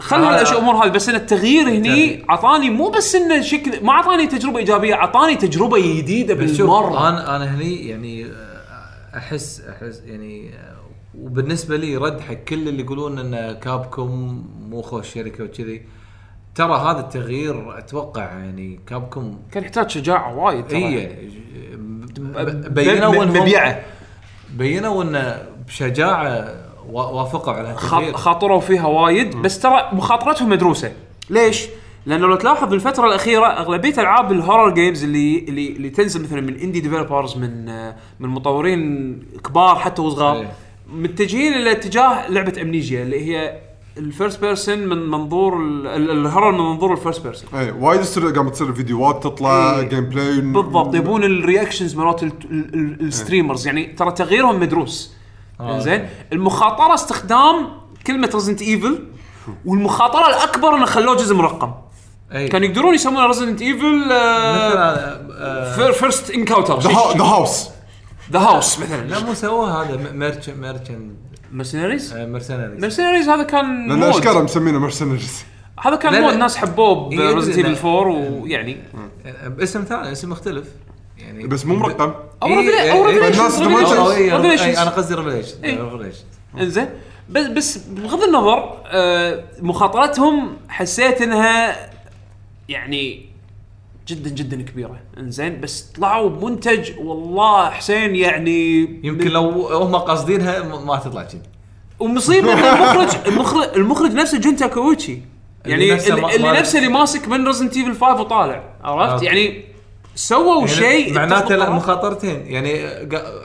S1: خل
S3: هذا-
S1: الأمور هذه بس إن التغيير هني أعطاني مو بس انه شكل ما أعطاني تجربة إيجابية أعطاني
S3: تجربة جديدة
S1: بالمرة
S3: أنا أنا هني يعني آه، احس أحس يعني آه، وبالنسبة لي رد حق كل اللي يقولون إن كابكوم مو خوش شركة وكذي ترى هذا التغيير أتوقع يعني Capcom
S1: كان يحتاج شجاعة وايد ترى.
S3: اي بينوا
S1: مبيعه
S3: بينوا انه بشجاعة وا- وافقوا على التغيير
S1: خاطروا فيها وايد بس ترى مخاطرتهم مدروسة ليش؟ لأنه لو تلاحظ بالفترة الأخيرة أغلبية ألعاب ال horror games اللي اللي اللي تنزل مثلا من indie developers من من مطورين كبار حتى وصغار
S3: إيه.
S1: متجهين إلى اتجاه لعبة Amnesia اللي هي ال first person من منظور ال- ال- ال horror من منظور ال first person.
S2: اي وايد قامت تصير فيديوهات تطلع
S1: إيه.
S2: gameplay
S1: بالضبط يبون ال reactions مرات ال- ال- ال- ال streamers يعني ترى تغييرهم مدروس.
S3: آه،
S1: زين. المخاطرة استخدام كلمة Resident Evil والمخاطرة الأكبر إنه خلوه جزء مرقم.
S3: اي
S1: كانوا يقدرون يسمونه Resident Evil
S3: مثل هذا
S1: first encounter
S2: the هاوس
S1: ذا هاوس مثلا.
S3: لا مو سووها هذا ميرش ميرشن
S1: مرسنريز
S3: مرسنريز
S1: مرسنريز هذا كان
S2: لأن
S1: مود.
S2: اشكره مسمينه مرسنجز
S1: هذا كان
S3: لا،
S1: مود
S3: لا.
S1: ناس حبوه
S3: إيه،
S1: بريزنت ايفل
S3: إنه-
S1: 4 ويعني
S3: باسم ثاني اسم مختلف. يعني
S2: بس مو مرقم.
S1: أو
S3: إيه، إيه،
S1: أو
S3: إيه.
S2: فالناس
S1: ريفيليشنز
S2: ما
S3: أو- أو- إيه،
S1: ريفيليشنز
S3: أي، أنا قصدي
S1: إيه.
S3: ريفيليشن
S1: إنزين. بس بس بغض النظر آه مخاطرتهم حسيت إنها يعني جدا جدا كبيرة. إنزين بس طلعوا بمنتج والله حسين يعني
S3: يمكن لو هم قاصدينها ما تطلع كذي
S1: ومصيبة إن المخرج المخرج المخرج نفسه جونتا كويتشي يعني
S3: اللي نفسه
S1: اللي, نفسه اللي ماسك من Resident Evil 5 وطالع عرفت؟
S3: أوكي.
S1: يعني سووا شيء
S3: يعني معناته لا
S1: تزبط
S3: مخاطرتين. يعني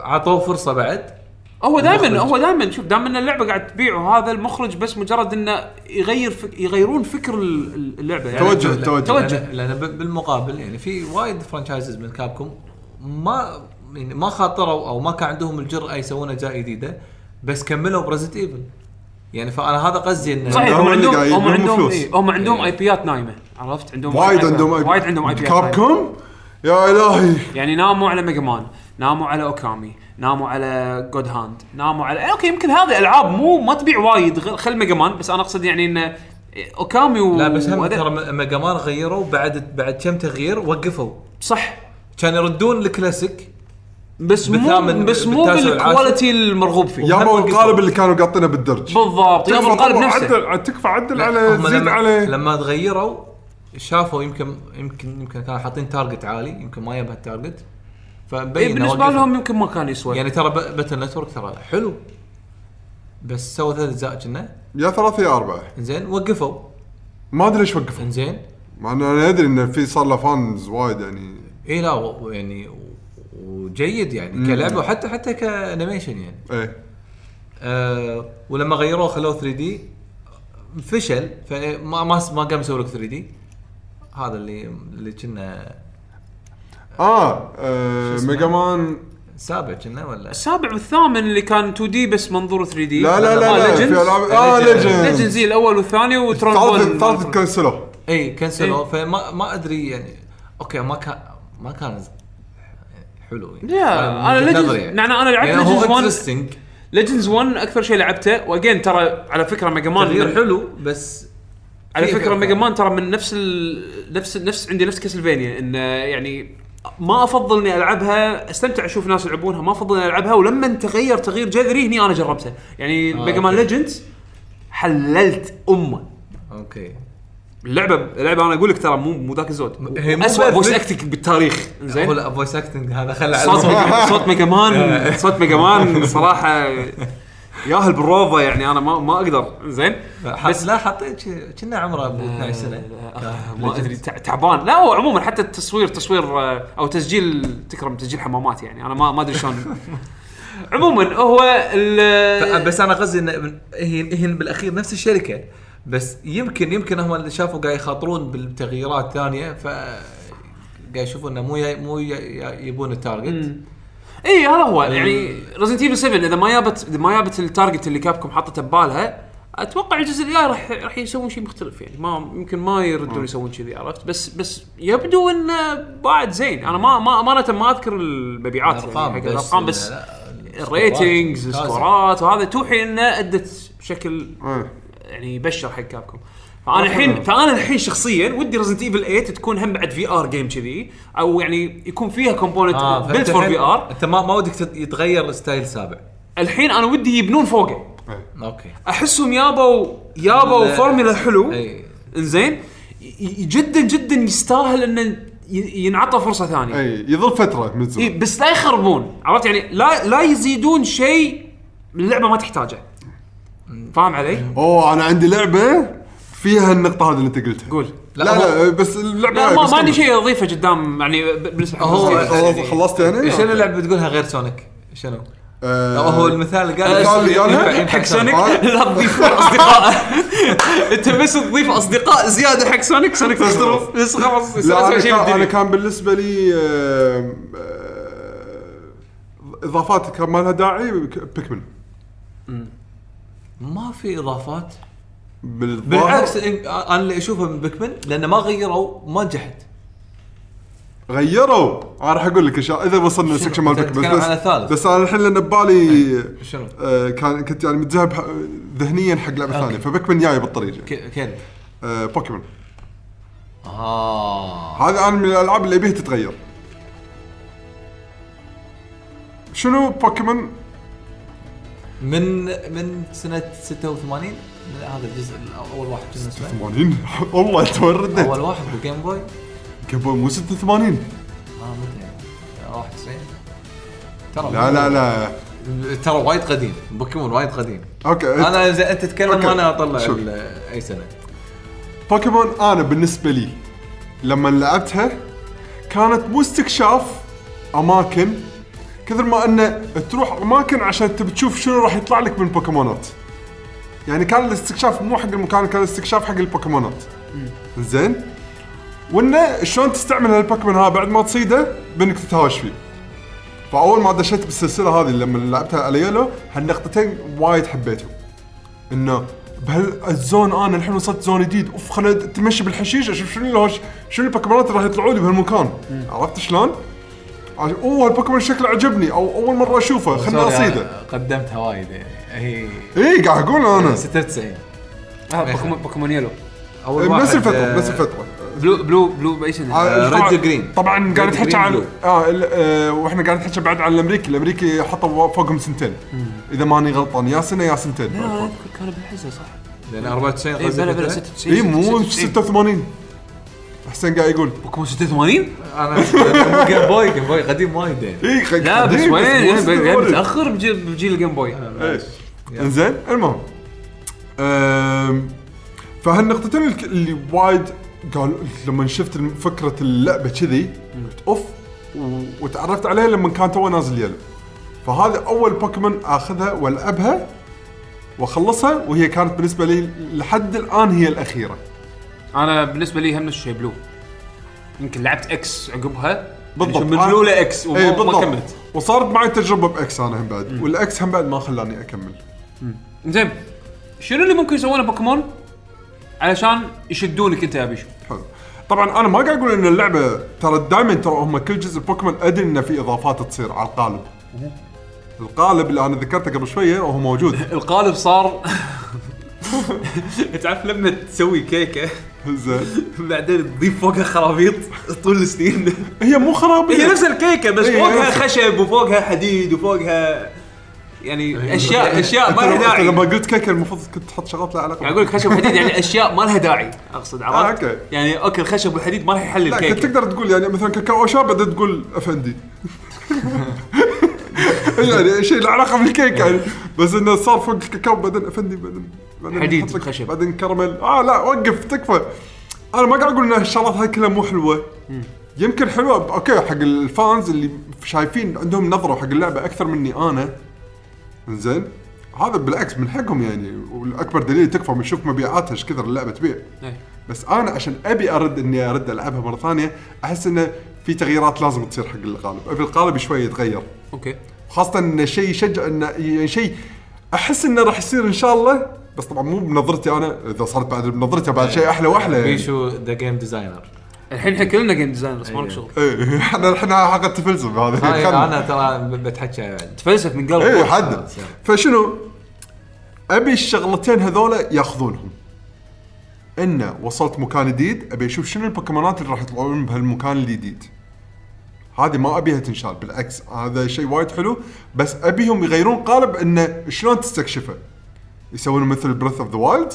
S3: عطوه فرصة بعد.
S1: هو دائما
S3: المخرج.
S1: هو دائما شوف دائما إن اللعبة قاعد تبيع وهذا المخرج بس مجرد إنه يغير فك يغيرون فكر ال- اللعبة. يعني
S2: توجه توجه.
S1: توجه.
S3: لأن بالمقابل يعني في وايد franchises من Capcom ما يعني ما خاطروا أو ما كان عندهم الجرأة يسوون أجزاء جديدة بس كملوا ب Resident Evil يعني فأنا هذا قصدي انه
S1: صحيح
S2: هم
S1: عندهم هم عندهم هم عندهم. IP ات نايمة عرفت؟ عندهم
S2: وايد عندهم
S1: وايد عندهم IP ات
S2: Cap
S1: نايمة.
S2: com يا إلهي.
S1: يعني ناموا على Mega Man ناموا على Okami ناموا على God Hand ناموا على أوكي يمكن هذه ألعاب مو ما تبيع وايد خل Mega Man بس أنا أقصد يعني انه Okami و
S3: لا بس هم ترى Mega Man غيروا بعد بعد كم تغيير وقفوا.
S1: صح.
S3: كان يردون الكلاسيك
S1: بس مو بس مو.
S3: بال
S1: quality المرغوب فيه.
S2: يابا
S3: وقفوا.
S2: القالب اللي كانوا قاطينه بالدرج.
S1: بالضبط. يابا القالب نفسه.
S2: عدل تكفى عدل
S3: هم
S2: زيد
S3: لما
S2: عليه.
S3: لما تغيروا شافوا يمكن يمكن يمكن كانوا حاطين target عالي يمكن ما يبها ال target فمبين
S1: إيه
S3: بالنسبة.
S1: لهم يمكن ما كان يسوى.
S3: يعني ترى ب- Battle Network ترى حلو. بس سووا ثلاث أجزاء كنا.
S2: يا ثلاثة يا أربعة.
S3: إنزين وقفوا.
S2: ما أدري ليش وقفوا.
S3: إنزين.
S2: مع إنه أنا أدري إنه في صار له fans وايد يعني.
S3: إي لا و- يعني و- وجيد يعني كلعبه وحتى حتى ك animation يعني.
S2: إيه.
S3: أه ولما غيروه خلوه 3D فشل. فما ما ما قام يسوي لك 3D. هذا اللي اللي كنا
S2: آه, آه
S3: اسمه؟
S2: ميجا مان.
S3: سابع كنا ولا؟
S1: السابع والثامن اللي كان 2 دي بس منظور 3 دي
S2: لا لا لا, لا في آه
S3: Legend.
S2: ليجند
S1: ليجندز الأول والثاني وترون
S2: ثالث ثالث كنسلوه
S3: اي كنسلوا
S1: إيه.
S3: فما ما أدري يعني. أوكي ما كان ما كان حلو يعني.
S1: لا
S3: من أنا
S1: ليجندز
S3: يعني.
S1: يعني أنا لعبت
S3: يعني
S1: ليجندز 1
S3: انترستنج
S1: ليجندز 1 أكثر شيء لعبته. وأجين ترى على فكرة ميجا مان
S3: تغيير
S1: من-
S3: حلو بس
S1: على
S3: فكرة.
S1: ميجا مان ترى من نفس ال... نفس نفس عندي نفس كاسلفينيا انه يعني ما أفضل إني ألعبها أستمتع أشوف ناس يلعبونها ما أفضل إني ألعبها ولما تغير تغيير جذري هني أنا جربتها يعني
S3: آه،
S1: ميجا مان. ليجندز حللت أمة.
S3: أوكي.
S1: اللعبة اللعبة أنا أقول لك ترى مو مو ذاك الزود.
S3: هي مو
S1: اسوء فويس اكتنج بالتاريخ. زين؟
S3: لا فويس اكتنج هذا خلى
S1: صوت ميجا مان صوت ميجا مان [LAUGHS] صراحة. ياهل بالروضة يعني أنا ما ما أقدر. زين؟
S3: بس لا حطيت كنا عمره أبو 12 سنة.
S1: ما أدري تع- تعبان. لا هو عموما حتى التصوير تصوير آه، أو تسجيل تكرم تسجيل حمامات يعني. أنا ما ما أدري شلون. [LAUGHS] عموما هو ال-
S3: بس أنا قصدي إن هي هي بالأخير نفس الشركة. بس يمكن يمكن هم اللي شافوا قاعد يخاطرون بالتغييرات الثانية ف قاعد يشوفون إنه مو مو يبون ال
S1: target اي هذا هو. يعني ريزدنت ايفل 7 إذا ما جابت إذا ما جابت ال target اللي كابكم حاطته ببالها أتوقع الجزء الجاي راح راح يسوون شيء مختلف يعني. ما يمكن ما يردون يسوون كذي عرفت؟ بس بس يبدو إنه بعد زين. أنا ما ما امانه ما أذكر المبيعات يعني
S3: الأرقام
S1: حق
S3: بس
S1: بس
S3: ال
S1: ratings.
S3: ال
S1: scoreات وهذا توحي إنه أدت بشكل. يعني يبشر حق كابكم فأنا الحين فأنا الحين شخصيا ودي ريزدنت ايفل 8 تكون هم بعد VR game كذي أو يعني يكون فيها
S3: component
S1: آه
S3: built
S1: for VR
S3: أنت ما ما ودك تت- يتغير الستايل السابع.
S1: الحين أنا ودي يبنون فوقه.
S3: أوكي.
S1: أحسهم يابوا يابوا
S3: لا.
S1: فورمولا حلو.
S3: اي
S1: إنزين. جدا جدا يستاهل إنه ي- ينعطى فرصة ثانية.
S2: اي يظل فترة من
S1: اي
S2: الزمن
S1: بس لا يخربون. عرفت يعني؟ لا لا يزيدون شيء اللعبة ما تحتاجه. فاهم علي؟
S2: أوه أنا عندي لعبة فيها النقطة هذه اللي انت قلتها.
S1: قول.
S2: لا
S3: لا،
S2: لا, بس اللعبة
S1: لا ما, عندي. شيء اضيفه قدام يعني بالنسبة حق
S3: هو-
S2: خلصت يعني؟
S3: شنو. اللعبة بتقولها غير سونيك؟ شنو؟
S2: آه،
S3: أو هو المثال اللي قال
S2: قال لي
S3: ينفع-
S2: أنا
S3: ينفع
S1: حق سونيك
S2: آه.
S1: لا تضيف أصدقاء. [LAUGHS] أنت بس تضيف أصدقاء زيادة حق سونيك سونيك تصرف بس خلاص
S2: لا أنا
S1: شيء
S2: كان, أنا
S1: بالدنيا
S2: كان بالنسبة لي آه، آه، إضافات كان ما لها داعي بيكمن
S3: ما في
S2: إضافات؟
S3: بالعكس أنا اللي أشوفه من بيكمن لأنه ما غيروا ما نجحت
S2: غيروا أنا راح أقول لك ان شاء الله إذا وصلنا؟
S3: ال
S2: section مال بيكمن بس
S3: الثالث.
S2: بس أنا الحين لأن ببالي
S3: شنو؟
S2: آه، كان كنت يعني متذهب ذهنيا حق
S3: لعبة.
S2: ثانية فبيكمن جاي بالطريق
S3: كيف؟
S2: آه، بوكيمون
S3: آه
S2: هذا أنا من الألعاب اللي ابيها تتغير شنو بوكيمون
S3: من من سنة 86 لا، هذا الجزء أول واحد اسمه
S2: 80 [LAUGHS] والله توردت
S3: أول واحد بالجيم بوي
S2: قبل مو 86
S3: آه متى يعني 91 ترى
S2: لا لا لا.
S3: ترى وايد قديم. بوكيمون وايد قديم.
S2: أوكي.
S3: أنا إذا أنت تتكلم.
S2: وأنا
S3: أطلع أي سنة.
S2: بوكيمون أنا بالنسبة لي لما لعبتها كانت مو استكشاف أماكن كثر ما أنه تروح أماكن عشان تبي تشوف شنو راح يطلع لك من بوكيمونات. يعني كان الاستكشاف مو حق المكان كان الاستكشاف حق البوكيمونات. زين؟ وإنه شلون تستعمل هالبوكيمون هذا بعد ما تصيده؟ بإنك تتهاوش فيه. فأول ما دشيت بالسلسلة هذه لما لعبتها على يلو هالنقطتين وايد حبيتهم. إنه بهال zone أنا الحين وصلت zone جديد. أوف خليني تمشي بالحشيش أشوف شنو الهوش شنو البوكيمونات اللي راح يطلعوا لي بهالمكان. عرفت شلون؟ أوه البوكيمون شكله عجبني. أو أول مرة أشوفه. خليني
S3: أصيده. قدمتها وايد. يعني هي
S2: اي قاعد أقول أنا.
S3: 96
S1: آه، بوكيمون بوكيمون يلو
S3: أول
S2: إيه،
S3: واحد
S2: بنفس الفترة
S3: آه،
S2: بنفس الفترة
S1: بلو بلو بلو باي سنه
S2: آه، طبعاً-
S3: Green.
S2: طبعا قاعد
S3: Green
S2: عن
S3: Blue.
S2: آه ال- آه، وإحنا قاعد نتحكي بعد عن الأمريكي. الأمريكي حطوا فوقهم سنتين. إذا ماني غلطان يا سنة يا سنتين.
S1: لا لا كان بالحزه صح.
S3: لأن 94
S1: اي بلا بلا
S3: قصدك
S1: 96
S2: اي مو
S1: 96.
S2: 86 حسين قاعد يقول
S1: بوكيمون 86
S3: أنا جيم بوي جيم بوي قديم وايد يعني.
S2: اي خ-
S1: لا بس وين؟ يعني
S2: 86.
S1: متأخر بجيل بجيل الجيم بوي
S2: إيش؟ إنزين المهم. فهالنقطتين اللي وايد قال لما شفت فكرة اللعبة كذي قلت أوف وتعرفت عليها لما كان تو نازل يلو فهذا أول بوكيمون أخذها وألعبها وأخلصها وهي كانت بالنسبة لي لحد الآن هي الأخيرة.
S1: أنا بالنسبة لي هم نفس الشيء بلو. يمكن لعبت إكس عقبها.
S2: بالضبط.
S1: يعني من Blue ل
S2: X
S1: وما ما
S2: بالضبط.
S1: كملت.
S2: وصارت معي تجربة ب X أنا هم بعد. وال X هم بعد ما خلاني أكمل.
S1: زين شنو اللي ممكن يسوونه بوكيمون؟ علشان يشدونك أنت يا بيشو.
S2: حلو. طبعا أنا ما قاعد أقول إن اللعبة ترى دائما ترى هم كل جزء بوكيمون أدري انه في إضافات تصير على القالب. القالب اللي أنا ذكرته قبل شوية وهو موجود. [LAUGHS]
S1: القالب صار [LAUGHS] تعرف لما تسوي كيكة؟
S2: زين. [LAUGHS]
S1: بعدين تضيف فوقها خرابيط طول السنين.
S2: هي مو خرابيط.
S1: هي نفس الكيكة بس
S2: إيه،
S1: فوقها خشب وفوقها حديد وفوقها يعني اشياء أشياء ما لها داعي.
S2: لما قلت كيكة المفروض كنت تحط شغلات لها علاقة
S1: يعني أقول لك خشب وحديد يعني أشياء ما لها داعي أقصد عرفت؟
S2: آه،.
S1: يعني أوكي الخشب والحديد ما راح يحل
S2: لا كنت
S1: الكيكه
S2: تقدر تقول يعني مثلا كاكاو شاب بعدين تقول أفندي. [LAUGHS] [LAUGHS] يعني شيء له علاقة بالكيك يعني. بس إنه صار فوق الكاكاو بعدين أفندي بعدين. بعدين
S1: حديد خشب.
S2: بعدين كراميل. آه لا وقف تكفى. أنا ما قاعد أقول إن الشغلات هاي كلها مو حلوة. يمكن حلوة. okay حق ال fans اللي شايفين عندهم نظرة حق اللعبة أكثر مني أنا. زين هذا بالعكس من حقهم يعني. والأكبر دليل تكفى من نشوف مبيعاتها إيش كثر اللعبة تبيع.
S1: إيه.
S2: بس أنا عشان أبي أرد إني أرد ألعبها مرة ثانية أحس إنه في تغييرات لازم تصير حق القالب أبي القالب شوي يتغير.
S1: okay.
S2: خاصة انه شيء يشجع انه يعني شيء أحس إنه راح يصير إن شاء الله بس طبعا مو بنظرتي أنا إذا صارت بعد بنظرتي بعد شيء أحلى وأحلى. يعني.
S3: بيشو the game designer
S1: الحين إحنا كلنا game designer بس مالك
S3: إيه.
S1: شغل.
S2: إيه [LAUGHS] إحنا الحين حق التفلسف هذا.
S3: أنا ترى بتحكى يعني
S1: تفلسف من قلب
S2: إيه حد.
S3: يعني.
S2: فشنو؟ أبي الشغلتين هذولا يأخذونهم. انه وصلت مكان جديد أبي أشوف شنو البوكيمونات اللي راح يطلعون بهالمكان الجديد هذه ما أبيها تنشال بالعكس هذا شيء وايد حلو. بس أبيهم يغيرون قالب انه شلون تستكشفه. يسوون مثل Breath of the Wild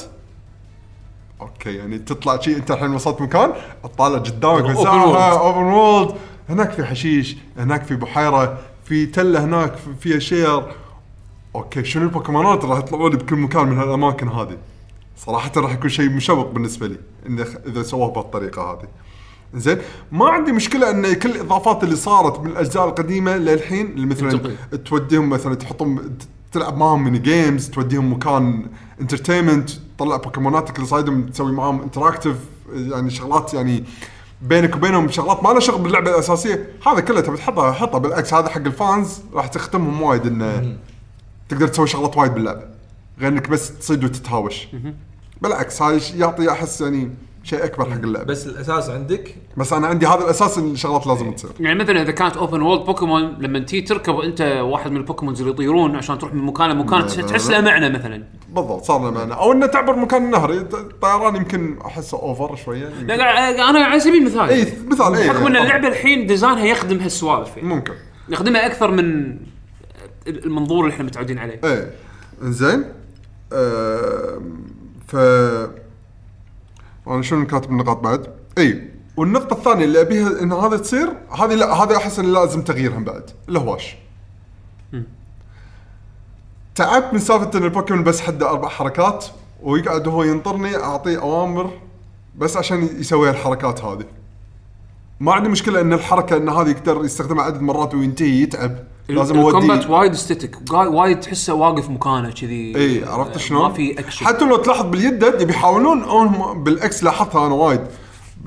S2: okay يعني تطلع شيء أنت الحين وصلت مكان تطالع قدامك مساحه. open world هناك في حشيش هناك في بحيرة في تله هناك في- فيها شير okay شنو البوكيمونات راح يطلعوا لي بكل مكان من هالأماكن هذه؟ صراحة راح يكون شيء مشوق بالنسبة لي إذا سووه بهالطريقة هذه. زين ما عندي مشكلة إن كل الإضافات اللي صارت من الأجزاء القديمة للحين مثلا. توديهم مثلا تحطهم تلعب معاهم mini games توديهم مكان entertainment تطلع بوكيموناتك اللي صايدهم تسوي معاهم interactive يعني شغلات يعني بينك وبينهم شغلات ما لها شغل باللعبة الأساسية. هذا كله تبي تحطها حطها بالعكس هذا حق ال fans راح تخدمهم وايد انه تقدر تسوي شغلات وايد باللعبة. غير إنك بس تصيد وتتهاوش. بالعكس هاي ش- يعطي أحس يعني شيء أكبر حق اللعبة. بس,
S3: الأساس عندك؟
S2: بس أنا عندي هذا الأساس إن الشغلات لازم تصير.
S1: يعني مثلا إذا كانت open world بوكيمون لما تي تركب أنت واحد من ال Pokemons اللي يطيرون عشان تروح من مكان لمكان
S2: لا،
S1: تح-
S2: لا،
S1: تحس
S2: لا.
S1: له معنى مثلا.
S2: بالضبط صار لنا معنا أو إنه تعبر مكان النهر الطيران يمكن أحسه over شوية يمكن.
S1: لا قاعد- أنا على سبيل المثال.
S2: اي مثال اي
S1: بحكم
S2: إن
S1: اللعبة الحين design ها يخدم هالسوالف يعني.
S2: ممكن.
S1: يخدمها أكثر من المنظور اللي إحنا متعودين عليه.
S2: إيه. إنزين آم، ف أنا شنو كاتب النقاط بعد؟ إي والنقطة الثانية اللي أبيها إن هذا تصير هذه لا هذا أحس إن لازم تغييرها بعد الهواش. تعبت من سالفة إن البوكيمون بس حده أربع حركات ويقعد هو ينطرني أعطيه أوامر بس عشان يسوي الحركات هذه. ما عندي مشكلة إن الحركة إن هذه يقدر يستخدمها عدد مرات وينتهي يتعب لازم
S1: ال combat
S2: اوديه
S1: وايد static وايد تحسه واقف مكانه كذي.
S2: إي عرفت شلون؟
S1: ما في اكشن
S2: حتى لو تلاحظ باليد يبي يحاولون هم بال X لاحظتها أنا وايد.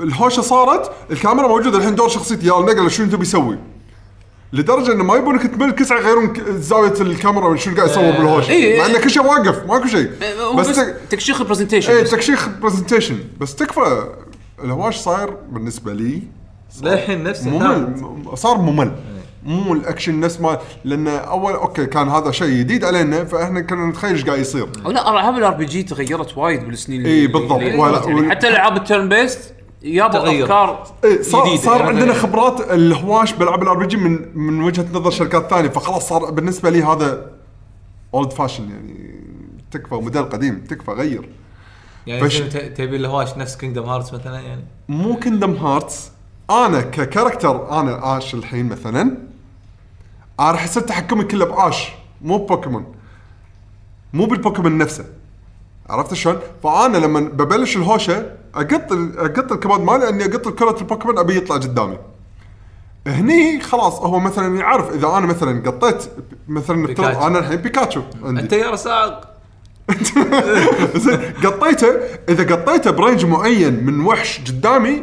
S2: الهوشة صارت الكاميرا موجودة الحين دور شخصيتي يا النقله شنو تبي يسوي؟ لدرجة إنه ما يبونك تمل كسعه يغيرون ك- زاوية الكاميرا شنو قاعد يصور بالهوشة.
S1: إيه.
S2: مع إنه كل شيء واقف ماكو شيء.
S1: هو
S2: بس
S1: بس
S2: تك-
S1: تكشيخ ال
S2: presentation إيه تكشيخ presentation بس تكفى الهواش صاير بالنسبة لي
S3: للحين نفسه
S2: ممل. صار ممل. مو الأكشن نفس ما لأن اول okay كان هذا شيء جديد علينا فإحنا كنا نتخيل إيش قاعد يصير.
S1: لا العاب ال RPG تغيرت وايد بالسنين
S2: إي بالضبط.
S1: يعني حتى العاب ال turn based
S3: يابا.
S1: أفكار
S2: إيه صار
S1: جديدة.
S2: صار
S1: يعني
S2: عندنا خبرات الهواش بألعاب ال RPG من من وجهة نظر شركات ثانية فخلاص صار بالنسبة لي هذا old fashion يعني تكفى موديل قديم تكفى غير.
S3: يعني
S2: فش-
S3: تبي الهواش نفس Kingdom Hearts مثلا يعني؟
S2: مو Kingdom Hearts أنا ك character أنا آش الحين مثلا أنا راح يصير تحكمي كله بآش مو ببوكيمون مو بالبوكيمون نفسه عرفت شلون؟ فأنا لما ببلش الهوشة أقط أقط الكباد مالي إني أقط الكرة البوكيمون أبي يطلع قدامي. هني خلاص هو مثلا يعرف إذا أنا مثلا قطيت مثلا نفترض. أنا الحين بيكاتشو عندي
S3: أنت يا رساق [LAUGHS]
S2: زين قطيته إذا قطيته برينج معين من وحش قدامي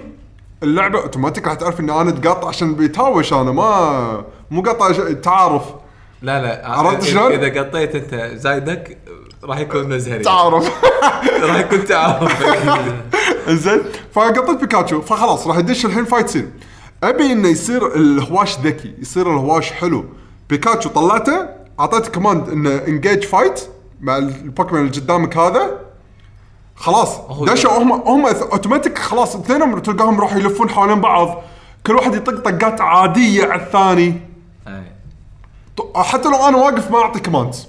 S2: اللعبة اوتوماتيك راح تعرف ان أنا تقاطع عشان بيتهاوش أنا ما مو قطع تعارف.
S3: لا لا
S2: عرفت شلون؟
S3: إذا قطيت أنت زايدك راح يكون مزهري.
S2: تعارف. [LAUGHS]
S3: راح يكون تعارف. [LAUGHS]
S2: زين فقطيت بيكاتشو فخلاص راح يدش الحين فايت سين أبي إنه يصير الهواش ذكي يصير الهواش حلو. بيكاتشو طلعته أعطيته command إنه engage fight مع البوكيمون اللي قدامك هذا. خلاص. دشوا هم هم اوتوماتيك خلاص اثنينهم تلقاهم راح يلفون حوالين بعض. كل واحد يطق طقات عادية على الثاني.
S3: أي.
S2: حتى لو أنا واقف ما أعطي commands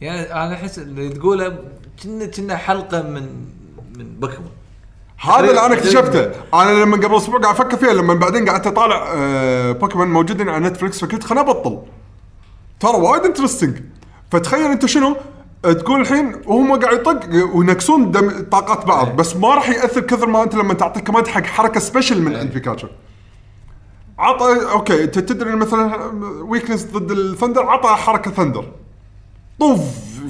S3: يعني أنا أحس اللي تقوله كنا كنا حلقة من من بوكيمون
S2: هذا اللي أنا اكتشفته. أنا لما قبل أسبوع قاعد أفكر فيها لما بعدين قعدت أطالع آه بوكيمون موجودين على نتفلكس فقلت خليني أبطل. ترى وايد interesting فتخيل أنت شنو؟ آه، تقول الحين وهم قاعد يطق وينقصون دم طاقات بعض بس ما راح يأثر كثر ما أنت لما تعطي command حق حركة special من عند بيكاتشو عطى okay أنت تدري مثلا weakness ضد ال thunder عطى حركة thunder طوف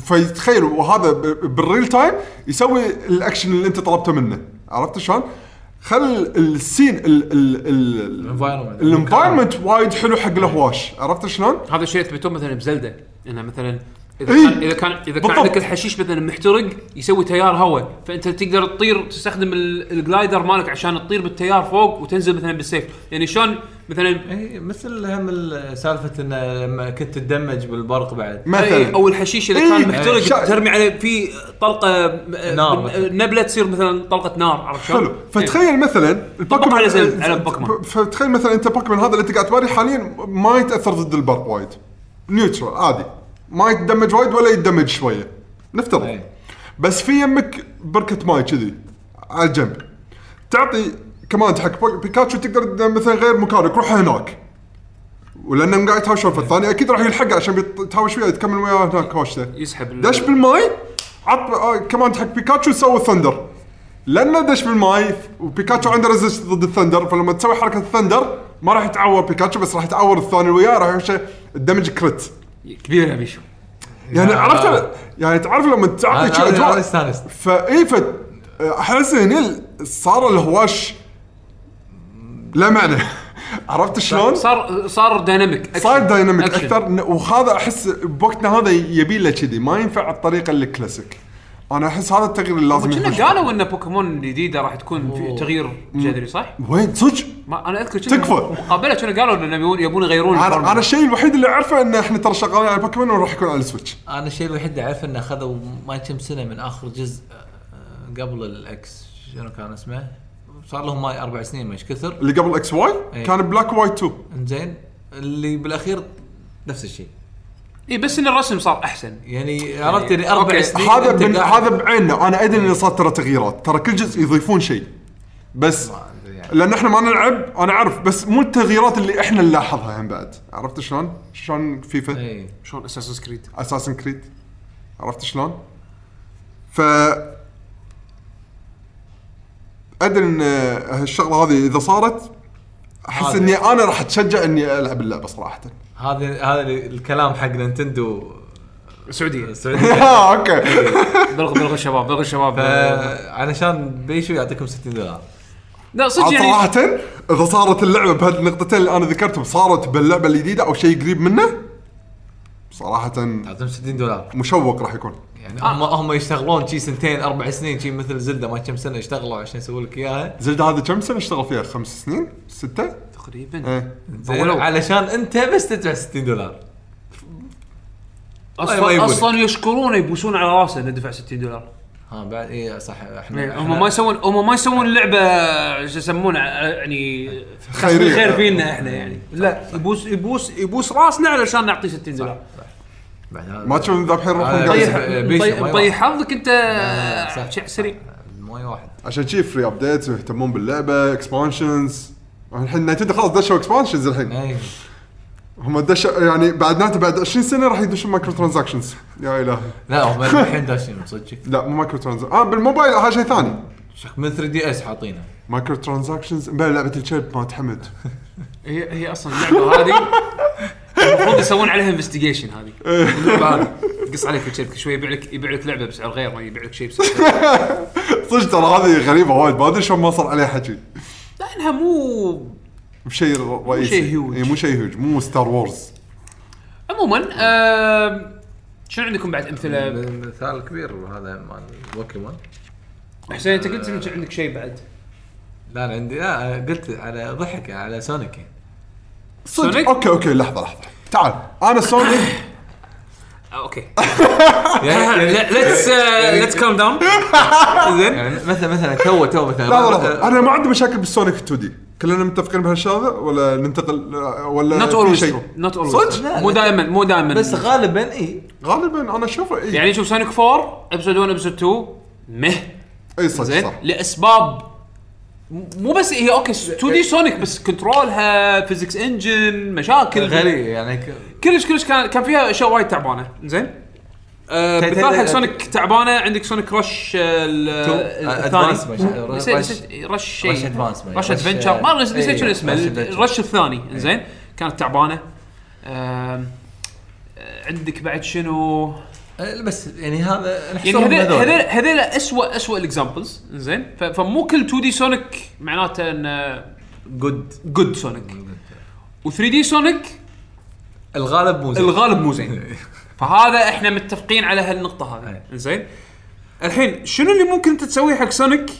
S2: فيتخيل وهذا بال real time يسوي الأكشن اللي أنت طلبته منه. عرفت شلون؟ خل السين ال- ال- ال-
S3: Environment.
S2: ال environment وايد حلو حق الهواش. عرفت شلون؟
S1: هذا الشيء اثبتوه مثلا ب Zelda. إنه مثلا إذا
S2: إيه.
S1: كان إذا كان إذا كان. عندك الحشيش مثلا محترق يسوي تيار هواء فأنت تقدر تطير تستخدم ال- ال glider مالك عشان تطير بالتيار فوق وتنزل مثلا بالسيف يعني شلون مثلا
S3: اي إيه، مثل هم ال- سالفة انه لما كنت تدمج بالبرق بعد
S1: أي
S2: مثلا
S1: أو الحشيش إذا
S2: إيه.
S1: كان محترق
S2: شا-
S1: ترمي عليه في طلقة م-
S3: نار.
S1: نبلة تصير مثلا طلقة نار عرفت شلون؟
S2: حلو فتخيل مثلا
S1: طبق على زل- على البوكيمون.
S2: فتخيل مثلا أنت بوكيمون هذا اللي أنت قاعد تباري حاليا ما يتأثر ضد البرق وايد neutral عادي ما يتدمج وايد ولا يتدمج شوية. نفترض.
S3: أي.
S2: بس في يمك بركة ماي كذي على الجنب. تعطي كمان حق بيكاتشو تقدر مثلا غير مكانك روح هناك. ولانهم قاعد يتهاوشون فالثاني أكيد راح يلحقه عشان بيتهاوش وياه يكمل وياه هناك هوشته
S1: يسحب
S2: دش بالماي عط آه كمان حق بيكاتشو سوى ال Thunder. لأنه دش بالماي وبيكاتشو عنده resist ضد ال Thunder فلما تسوي حركة ال Thunder ما راح يتعور بيكاتشو بس راح يتعور الثاني وياه راح ال damage crit
S1: كبير يا بيشو.
S2: يعني عرفت يعني تعرف لما تعطي
S3: هذا-
S2: شي
S3: هذا- هذا
S2: اجواء
S3: استانست.
S2: فاي ف أحس هني صار الهواش لا معنى. [LAUGHS] عرفت شلون؟
S1: صار صار dynamic
S2: صار
S1: dynamic
S2: action. أكثر. وهذا أحس بوقتنا هذا يبي له كذي. ما ينفع الطريقة الكلاسيك. أنا أحس هذا التغيير اللي لازم
S1: كنا. قالوا إن بوكيمون جديده راح تكون في تغيير جذري صح؟
S2: وين صدق؟
S1: ما أنا أذكر كنا
S2: تكفى.
S1: مقابلة كانوا قالوا انه يبون يبون يغيرون
S2: أنا
S1: الفورمولا.
S2: أنا الشيء الوحيد اللي أعرفه إن إحنا ترى شغالين على بوكيمون وراح يكون على ال
S3: Switch أنا الشيء الوحيد اللي أعرفه انه أخذوا ما كم سنه من آخر جزء آه، قبل ال X شنو كان اسمه؟ صار لهم ماي أربع سنين ما إيش كثر
S2: اللي قبل X Y
S3: إيه.
S2: كان Black White 2
S3: إنزين اللي بالأخير نفس الشيء
S1: اي بس إن الرسم صار أحسن.
S3: يعني عرفت يعني
S1: أربع
S3: سنين
S2: هذا
S3: أنت
S2: بن...
S3: قاعد-
S2: هذا بعيننا. أنا أدري انه صار ترى تغييرات. ترى كل جزء يضيفون شيء. بس
S3: يعني.
S2: لأن إحنا ما نلعب أنا أعرف بس مو التغييرات اللي إحنا نلاحظها هم بعد. عرفت شلون؟ شلون فيفا؟
S3: اي
S1: شلون اساسن كريد
S2: اساسن كريد عرفت شلون؟ ف أدري إن هالشغلة هذه إذا صارت أحس
S3: هذا.
S2: إني أنا راح أتشجع إني ألعب اللعبة صراحة.
S3: هذا هذا الكلام حق Nintendo.
S1: السعوديه
S3: السعوديه [LAUGHS] [LAUGHS]
S2: آه، okay. [LAUGHS]
S1: بلغ بلغ الشباب بلغ الشباب.
S3: علشان بيشو يعطيكم 60 دولار.
S1: لا صدق يعني
S2: صراحة إذا صارت اللعبة بهالنقطتين اللي أنا ذكرتهم صارت باللعبة الجديدة أو شيء قريب منه صراحة
S3: تعطيهم 60 دولار.
S2: مشوق راح يكون.
S3: يعني هم هم يشتغلون شي سنتين أربع سنين شي مثل Zelda ما كم سنة اشتغلوا عشان يسووا لك إياها.
S2: Zelda هذه كم سنة اشتغل فيها؟ خمس سنين؟ ستة؟
S1: تقريبا.
S3: إيه.
S1: ولو.
S3: علشان أنت بس تدفع 60 دولار. ما
S1: أصلا
S3: يبونك.
S1: أصلا يشكرونه يبوسون على راسه إنه دفع 60 دولار.
S3: ها بعد اي صح إحنا
S1: إيه،
S3: إحنا-
S1: هم ما يسوون هم ما يسوون لعبة شو يسمونه يعني
S2: خيرية.
S1: خير فينا إحنا يعني. لا يبوس يبوس يبوس راسنا علشان نعطيه 60 دولار.
S3: بعد هذا-
S2: ما تشوفون ذابحين روحهم قاعد
S3: بيش-
S1: طيح
S3: بيشو،
S1: طيح-
S3: ما
S1: طيح حظك أنت
S3: صح.
S1: شيء سريع.
S3: ماي واحد.
S2: عشان شي free updates ويهتمون باللعبة expansions الحين Nintendo خلاص دشوا expansions الحين.
S3: اي
S2: هم دشوا يعني بعد ناتا بعد 20 سنة راح يدشون micro transactions يا إلهي.
S3: لا هم الحين داشين صدق
S2: لا مو micro transactions آه بالموبايل هذا شيء ثاني.
S3: شك من 3DS حاطينه؟
S2: micro transactions بلا لعبة الكلب مالت حمد.
S1: هي هي أصلا اللعبة هذه المفروض يسوون عليها investigation هذه. [LAUGHS] اللعبه هذه قص عليك الشركة شوي يبيع لك يبيع لك لعبة بسعر غير ما يبيع لك شيء بسعر. [LAUGHS]
S2: صدق ترى هذه غريبة وايد ما أدري شلون ما صار عليها حكي.
S1: لانها مو
S2: بشيء رئيسي.
S1: شيء هيوج.
S2: إي، مو شيء هيوج مو Star Wars.
S1: عموما آم، شنو عندكم بعد أمثلة؟
S3: مثال الكبير هذا مال بوكيمون
S1: حسين أنت قلت انك عندك شيء بعد.
S3: لا أنا عندي لا قلت على ضحك على Sonic يعني.
S2: صدق؟
S1: Sonic؟
S2: okay okay لحظة لحظة. تعال أنا سوني
S1: آه، [COUGHS]
S3: okay
S1: let's let's calm down زين
S3: يعني مثلا مثلا تو تو مثلا.
S2: لا لا أنا ما عندي مشاكل بال Sonic 2D. كلنا متفقين بهالشغلة ولا ننتقل ولا not
S1: always
S2: شيء؟
S1: not
S2: صدق؟
S1: always
S3: لا،
S1: مو
S3: لا.
S1: دائما مو دائما.
S3: بس غالبا إي.
S2: غالبا أنا أشوفه إي.
S1: يعني شوف Sonic 4 episode 1 episode 2 مه.
S2: إي صدق
S1: زين؟
S2: صح.
S1: لأسباب مو بس هي okay 2D Sonic بس control ها physics engine مشاكل
S3: غريب يعني ك-
S1: كلش كلش كان كان فيها أشياء وايد تعبانة. زين؟ آه مثال حق
S3: تي-
S1: Sonic تعبانة عندك Sonic Rush آه، آه، الثاني. Rush- Rush شيء.
S3: Rush Adventure ما
S1: نسيت
S3: إيه،
S1: شنو اسمه. ال Rush الثاني. زين؟ كانت تعبانة. آه، عندك بعد شنو؟
S3: آه، بس يعني هذا
S1: يعني هذول.
S3: هذول.
S1: اسوء اسوء ال examples زين؟ فمو كل 2D Sonic معناته انه
S3: good
S1: good Sonic و 3D Sonic
S3: الغالب مو زين.
S1: الغالب مو زين. فهذا إحنا متفقين على هالنقطة هذه. زين؟ الحين شنو اللي ممكن أنت تسويه حق Sonic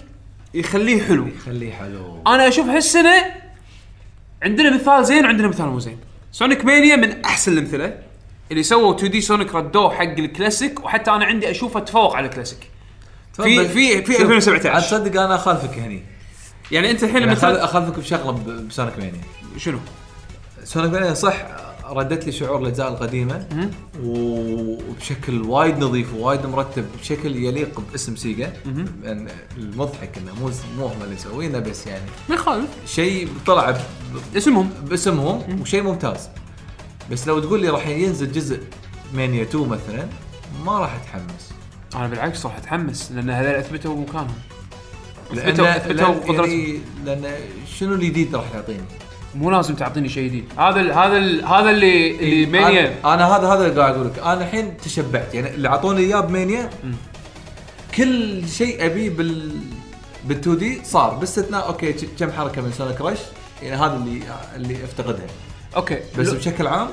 S1: يخليه حلو؟
S3: خليه حلو.
S1: أنا أشوف هالسنة عندنا مثال زين وعندنا مثال مو زين. Sonic Mania من أحسن الأمثلة. اللي سووا 2D Sonic ردوه حق الكلاسيك وحتى أنا عندي أشوفه تفوق على الكلاسيك. في في في
S3: شوف،
S1: 2017
S3: عاد تصدق أنا أخالفك هني.
S1: يعني أنت الحين
S3: يعني أخال-
S1: مثلا
S3: أخالفك بشغلة ب Sonic Mania.
S1: شنو؟
S3: Sonic Mania صح ردت لي شعور الإجزاء القديمة وبشكل وايد نظيف ووايد مرتب بشكل يليق باسم Sega. يعني المضحك إنه مو مو هم اللي يسوينه بس يعني
S1: ما يخالف.
S3: شيء طلع ب-
S1: اسمهم.
S3: باسمهم وشيء ممتاز. بس لو تقول لي راح ينزل جزء Mania 2 مثلا ما راح أتحمس.
S1: أنا بالعكس راح أتحمس لأن هذول أثبتوا مكانهم. اثبتوا أثبتوا
S3: لأن,
S1: قدرتهم.
S3: يعني لأن شنو الجديد راح تعطيني؟
S1: مو لازم تعطيني شيء جديد. هذا ال هذا ال هذا اللي اللي Mania
S3: أنا, أنا هذا هذا اللي قاعد أقول لك أنا الحين تشبعت. يعني اللي اعطوني إياه ب Mania كل شيء أبيه بال بال 2D صار. باستثناء okay كم حركة من Sonic Rush يعني هذا اللي اللي أفتقدها.
S1: okay.
S3: بس بشكل عام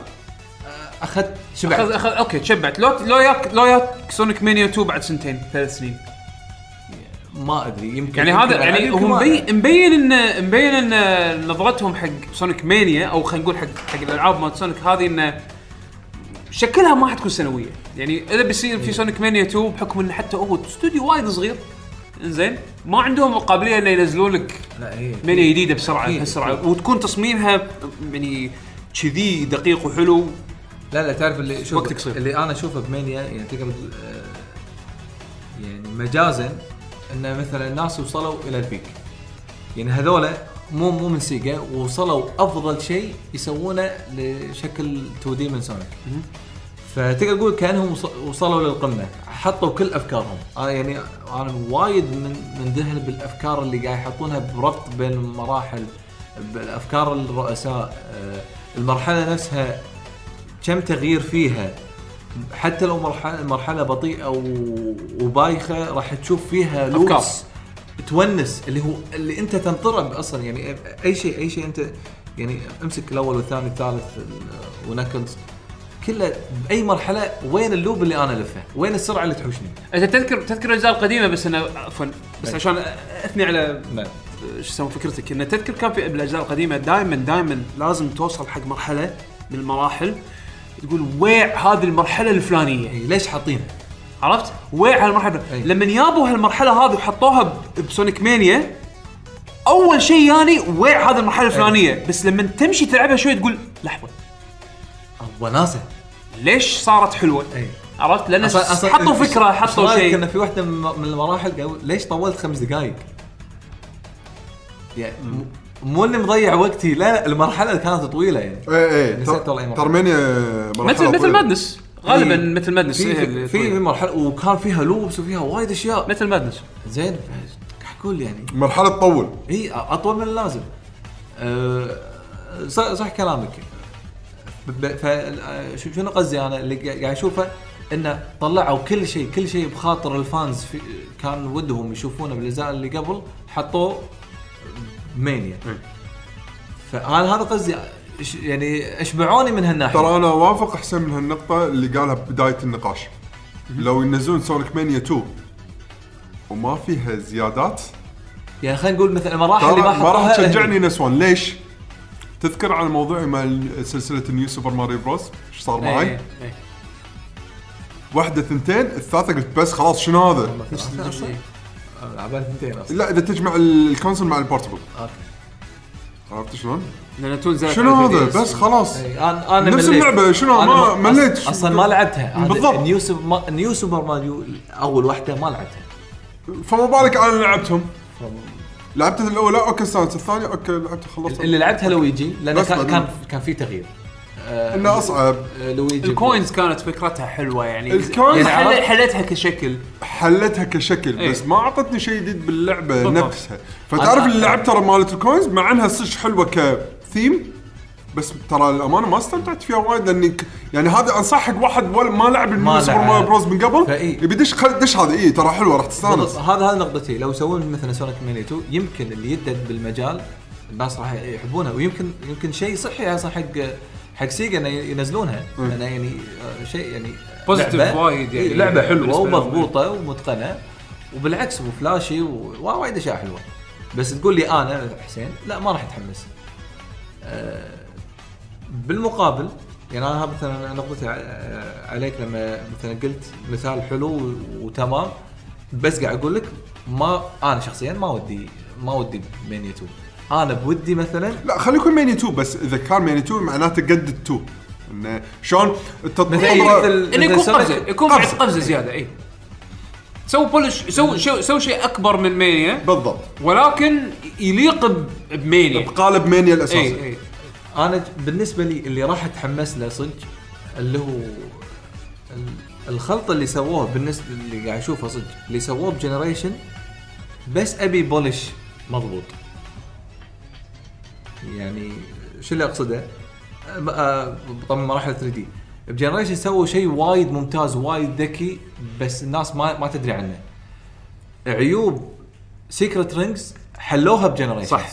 S3: أخذت
S1: أخذ
S3: شبعت.
S1: أخذ okay تشبعت لو لو ياك لو ياك Sonic Mania 2 بعد سنتين ثلاث سنين.
S3: ما أدري يمكن
S1: يعني هذا يعني هو مبين. مبين ان مبين إن نظرتهم حق Sonic Mania أو خلينا نقول حق حق الألعاب مالت Sonic هذه انه شكلها ما حتكون سنوية. يعني إذا بيصير في Sonic Mania 2 بحكم انه حتى هو استوديو وايد صغير. إنزين. ما عندهم القابلية انه ينزلون لك Mania جديدة بسرعة
S3: أكيد.
S1: بهالسرعه وتكون تصميمها يعني كذي دقيق وحلو.
S3: لا لا تعرف اللي شوف
S1: وقت قصير.
S3: اللي أنا أشوفه ب Mania يعني تقدر تقول، آه، يعني مجازا إن مثلا الناس وصلوا إلى ال peak. يعني هذولا مو مو من Sega وصلوا أفضل شيء يسوونه لشكل 2D من Sonic. فتقدر تقول كأنهم وص- وصلوا للقمة. حطوا كل أفكارهم. أنا يعني أنا وايد من من ذهل بالأفكار اللي قاعد يحطونها بربط بين المراحل بالأفكار الرؤساء آه، المرحلة نفسها كم تغيير فيها حتى لو مرحله مرحلة بطيئة و- وبايخة راح تشوف فيها
S1: أفكار.
S3: تونس اللي هو اللي أنت تنطرب أصلا يعني أي شيء أي شيء انت يعني أمسك الأول والثاني والثالث ال- ونكلز كله باي مرحلة وين ال loop اللي أنا الفه؟ وين السرعة اللي تحوشني؟
S1: أنت تذكر تذكر الأجزاء القديمة بس أنا عفوا بس. عشان أثني على
S3: نعم
S1: شو يسمون فكرتك إنه تذكر كان في بالاجزاء القديمة دائما دائما لازم توصل حق مرحلة من المراحل تقول ويع هذه المرحلة الفلانية
S3: إي، ليش حاطينها؟
S1: عرفت؟ ويع هالمرحله
S3: أي.
S1: لما يابوا هالمرحلة هذه وحطوها ب- ب Sonic Mania أول شيء يعني ويع هذه المرحلة الفلانية بس لما تمشي تلعبها شوي تقول لحظة
S3: وناسه
S1: ليش صارت حلوة؟
S3: إي
S1: عرفت؟
S3: أصلاً
S1: حطوا
S3: فكرة
S1: حطوا شيء
S3: إنه في واحدة من من المراحل قالوا ليش طولت خمس دقائق؟ يعني مو- إني مضيع وقتي لا لا المرحلة كانت طويلة يعني.
S2: إيه إيه
S3: نسيت والله مرحلة.
S2: ترمينيا
S1: مثل مثل مادنس غالبا
S3: في-
S1: مثل مادنس
S3: في
S1: إيه،
S3: في, مرحلة وكان فيها لوبس وفيها وايد أشياء.
S1: مثل مادنس
S3: زين أقول يعني.
S2: مرحلة تطول.
S3: إي أطول من اللازم. أه صح, صح كلامك. ب- ب- ف شو- شنو قصدي أنا؟ اللي قا- قاعد أشوفه إنه طلعوا كل شيء كل شيء بخاطر ال fans في كان ودهم يشوفونه بالأجزاء اللي قبل حطوه Mania. فانا هذا قصدي إش- يعني اشبعوني من هالناحية.
S2: ترى أنا وافق حسين من هالنقطة اللي قالها ببدايه النقاش. لو ينزلون Sonic Mania 2 وما فيها زيادات
S3: يعني خلينا نقول مثلا المراحل اللي ما
S2: ما راح تشجعني نسوان ليش؟ تذكر على موضوعي مع سلسلة New Super Mario Bros إيش صار
S1: إيه،
S2: معي؟
S1: إيه، إيه.
S2: واحدة ثنتين الثالثة قلت بس خلاص شنو هذا؟
S3: أصلا
S2: لا إذا تجمع ال console مع ال
S3: portable okay.
S2: عرفت شلون؟
S1: لأن تو نزلت
S2: شنو
S1: على
S2: هذا
S1: 3DS.
S2: بس خلاص
S3: أنا أنا
S2: نفس
S3: مليت.
S2: اللعبة، شنو؟
S3: أنا
S2: ما- مليت.
S3: أص- أصلا ما لعبتها هذا
S2: بالضبط.
S3: New Super ما New Super Mario أول واحدة ما لعبتها
S2: فما بالك أنا لعبتهم لعبت الأولى okay استانس الثانية okay لعبت خلصت
S3: اللي لعبتها لويجي لأن
S2: بس
S3: كان
S2: بعدين.
S3: كان كان في تغيير
S2: إنه أصعب.
S3: آه، Luigi.
S1: ال coins كانت فكرتها حلوة يعني.
S2: ال
S1: coins
S3: يعني
S1: حل- حلتها كشكل.
S2: حلتها كشكل
S1: إيه.
S2: بس ما أعطتني شيء جديد باللعبة
S1: بالضبط.
S2: نفسها. فتعرف لعبت ترى مالت ال coins؟ مع إنها صدق حلوة كثيم بس ترى الامانه ما استمتعت فيها وايد لأني ك- يعني هذا انصح حق واحد ولا ما لعب
S3: ما Super.
S2: Mario Bros من قبل. يبي خل دش هذه إي ترى حلوة راح تستانس.
S3: هذا هذا نقطتي. لو يسوون مثلا Sonic Mania 2 يمكن اللي يدد بالمجال الناس راح يحبونها ويمكن يمكن شيء صحي أصلا حق حق Sega انه ينزلونها. لأنه يعني آه، شيء يعني لعبة-
S1: وايد يعني لعبة حلوة.
S3: ومضبوطة ومتقنة. وبالعكس و flashy ووايد أشياء حلوة. بس تقول لي أنا حسين لا ما راح أتحمس. آه، بالمقابل يعني أنا مثلا نقطتي ع- عليك لما مثلا قلت مثال حلو وتمام. بس قاعد أقول لك ما أنا شخصيا ما ودي ما ودي مانيا 2 أنا بودي مثلا.
S2: لا خليه يكون ماني 2 بس إذا كان ماني 2 معناته قد ال 2 انه شلون التطبيق
S3: مثل
S1: إنه يكون
S3: قفزة.
S1: يكون بعد
S2: قفزة.
S1: قفزة زيادة اي سووا بولش سووا شو- سووا شيء أكبر من مانيا
S2: بالضبط.
S1: ولكن يليق ب Mania
S2: بقالب Mania الأساسي.
S1: اي اي
S3: أنا بالنسبة لي اللي راح اتحمس له صدق اللي هو ال- الخلطة اللي سووها بالنسبة اللي قاعد أشوفها صدق اللي سووه ب Generation بس أبي polish مضبوط. يعني شو اللي أقصده؟ آه، طبعا مراحل 3D ب Generation سووا شيء وايد ممتاز وايد ذكي بس الناس ما ما تدري عنه عيوب Secret Rings حلوها ب Generation
S1: صح.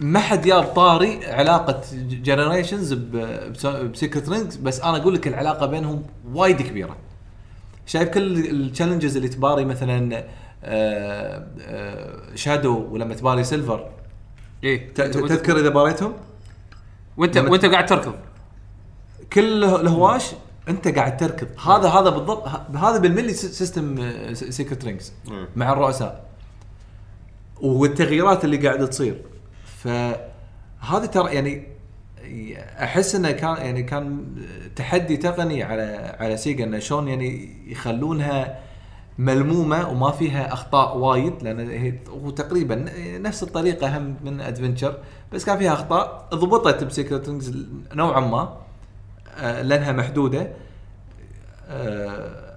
S3: ما حد جاب طاري علاقة Generations ب Secret Rings بس أنا أقول لك العلاقة بينهم وايد كبيرة شايف كل ال challenges اللي تباري مثلا آه، آه، Shadow ولما تباري Silver
S1: اي
S3: ت- تذكر إذا باريتهم؟
S1: وانت
S3: لما
S1: وأنت قاعد تركض
S3: كل الهواش أنت قاعد تركض هذا هذا بالضبط هذا بالملي system Secret
S2: Rings.
S3: مع الرؤساء. والتغييرات اللي قاعدة تصير. فهذا ترى يعني أحس إنه كان يعني كان تحدي تقني على على Sega إنه شلون يعني يخلونها ملمومة وما فيها أخطاء وايد لأن هي تقريبا نفس الطريقة هم من Adventure بس كان فيها أخطاء ضبطت ب Secret Rings نوعا ما آه، لأنها محدودة آه،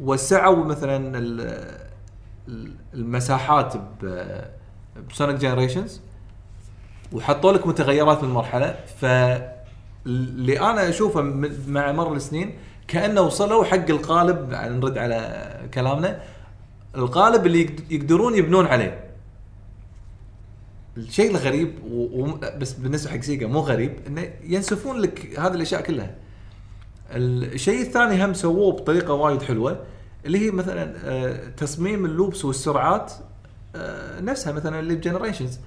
S3: وسعوا مثلا ال- ال- المساحات بسونيك جنريشنز وحطوا لك متغيرات من المرحله فاللي أنا أشوفه مع مر السنين كأنه وصلوا حق القالب نرد على كلامنا. القالب اللي يقد- يقدرون يبنون عليه. الشيء الغريب و... و... بس بالنسبة حق Sega مو غريب إنه ينسفون لك هذه الأشياء كلها. الشيء الثاني هم سووه بطريقة وايد حلوة اللي هي مثلا آه، تصميم ال loops والسرعات آه، نفسها مثلا اللي ب Generations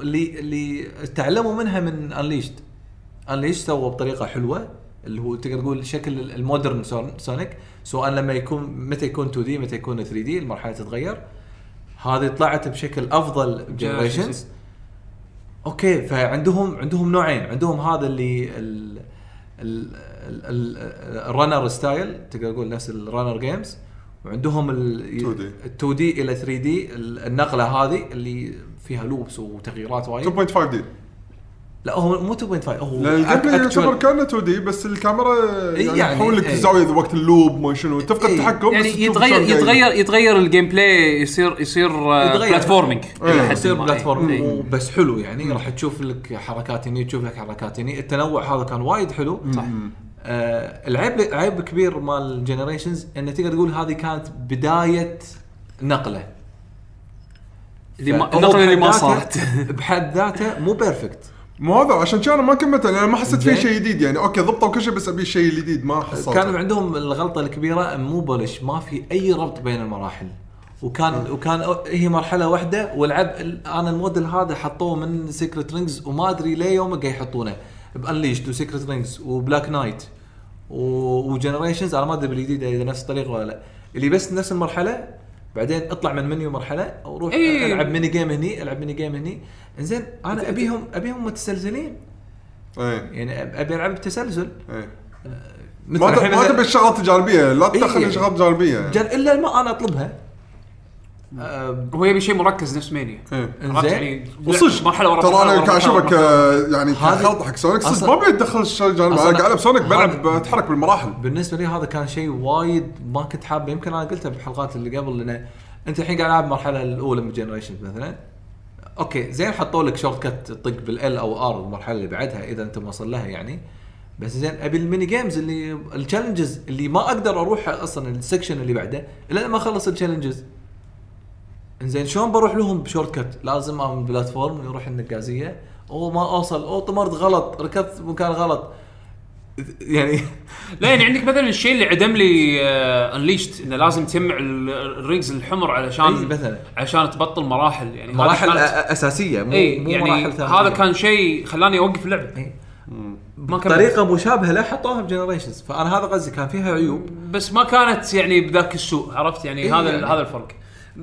S3: اللي اللي تعلموا منها من Unleashed Unleashed سووا بطريقة حلوة. اللي هو تقدر تقول شكل ال modern Son- Sonic. سواء لما يكون متى يكون 2D متى يكون 3D المرحلة تتغير. هذه طلعت بشكل أفضل ب Generations okay فعندهم عندهم نوعين. عندهم هذا اللي ال ال ال ال runner style تقدر تقول نفس ال runner games وعندهم ال
S2: 2D.
S3: 2D إلى 3D النقلة هذه اللي فيها loops وتغييرات وايد.
S2: 2.5D
S3: لا هو مو 2.5 هو
S2: ال
S3: gameplay
S2: يعتبر كانه 2D بس الكاميرا
S3: إي
S2: يعني
S3: يعني،
S2: تحول لك. الزاويه وقت ال loop ما شنو تفقد
S3: إي.
S2: التحكم
S1: يعني
S2: بس تشوف
S1: يتغير. يتغير يتغير ال gameplay يصير يصير آه،. platforming
S2: إيه.
S1: حد
S3: يصير
S1: ما.
S3: platform
S1: إيه.
S3: وبس حلو يعني راح تشوف لك حركات هني تشوف لك حركات هني التنوع هذا كان وايد حلو
S1: صح
S3: آه العيب عيب كبير مال ال Generations انه تقدر تقول هذه كانت بداية نقلة
S1: اللي ما-
S3: فهو
S1: النقلة اللي ما صارت
S3: بحد ذاته مو perfect
S2: مو هذا عشان كذا أنا ما كملت أنا ما حسيت فيه. شيء جديد يعني okay ضبطوا كل شيء بس ابي شيء جديد ما حصلت
S3: كان عندهم الغلطة الكبيرة مو polished ما في أي ربط بين المراحل. وكان وكان هي مرحلة واحدة والعب أنا الموديل هذا حطوه من Secret Rings وما أدري ليه يوم قاعد يحطونه. بانليشد وسيكرت رينجز وبلاك نايت وجنريشنز أنا ما أدري بالجديد إذا نفس الطريقة ولا لا. اللي بس نفس المرحلة بعدين اطلع من منيو مرحلة وأروح
S1: إيه.
S3: ألعب mini game هني ألعب mini game هني. إنزين أنا ابيهم أبيهم متسلسلين.
S2: إيه.
S3: يعني أبي ألعب بتسلسل.
S2: إيه.
S3: مثل
S2: ما تبي الشغلات الجانبيه لا
S3: إيه.
S2: تدخل شغلات جانبيه
S3: جن إلا ما أنا أطلبها. آه،
S1: هو يبي شيء مركز نفس مانيا.
S2: إيه.
S3: إنزين؟
S1: يعني؟
S2: وصدق.
S1: مرحلة ورا
S2: ترى
S1: مرحلة
S2: أنا
S1: ورا
S2: قاعد اشوفك. آه، يعني خلط حق سونيك صدق
S3: أصلاً-
S2: ما ابي الجانبي
S3: أصلاً
S2: أنا قاعد العب سونيك بلعب اتحرك بالمراحل.
S3: بالنسبة لي هذا كان شيء وايد ما كنت حابه يمكن أنا قلتها بالحلقات اللي قبل لأن أنت الحين قاعد العب المرحله الأولى من جنريشن مثلا. okay زين حطوا لك shortcut تطق بال L أو R المرحلة اللي بعدها إذا أنت موصل لها يعني. بس زين أبي ال mini games اللي ال challenges اللي ما أقدر أروح أصلا ال section اللي بعده إلا لما أخلص ال challenges إنزين شلون بروح لهم ب shortcut لازم اعمل platform يروح النقازيه أو ما أوصل أو طمرت غلط ركبت مكان غلط. يعني [LAUGHS]
S1: لا يعني عندك مثلا الشيء اللي عدم لي Unleashed إنه لازم تجمع ال- ال rings الحمر علشان
S3: إي مثلاً.
S1: عشان تبطل مراحل. يعني
S3: مراحل
S1: كانت-
S3: أساسية مو
S1: إي
S3: مو
S1: يعني
S3: مراحل ثانويه
S1: هذا كان شيء خلاني أوقف اللعبه
S3: إي.
S1: ما.
S3: طريقة مشابهة لا حطوها ب Generations فأنا هذا قصدي كان فيها عيوب.
S1: بس ما كانت يعني بذاك السوء عرفت؟ يعني
S3: إيه
S1: هذا
S3: يعني.
S1: هذا الفرق.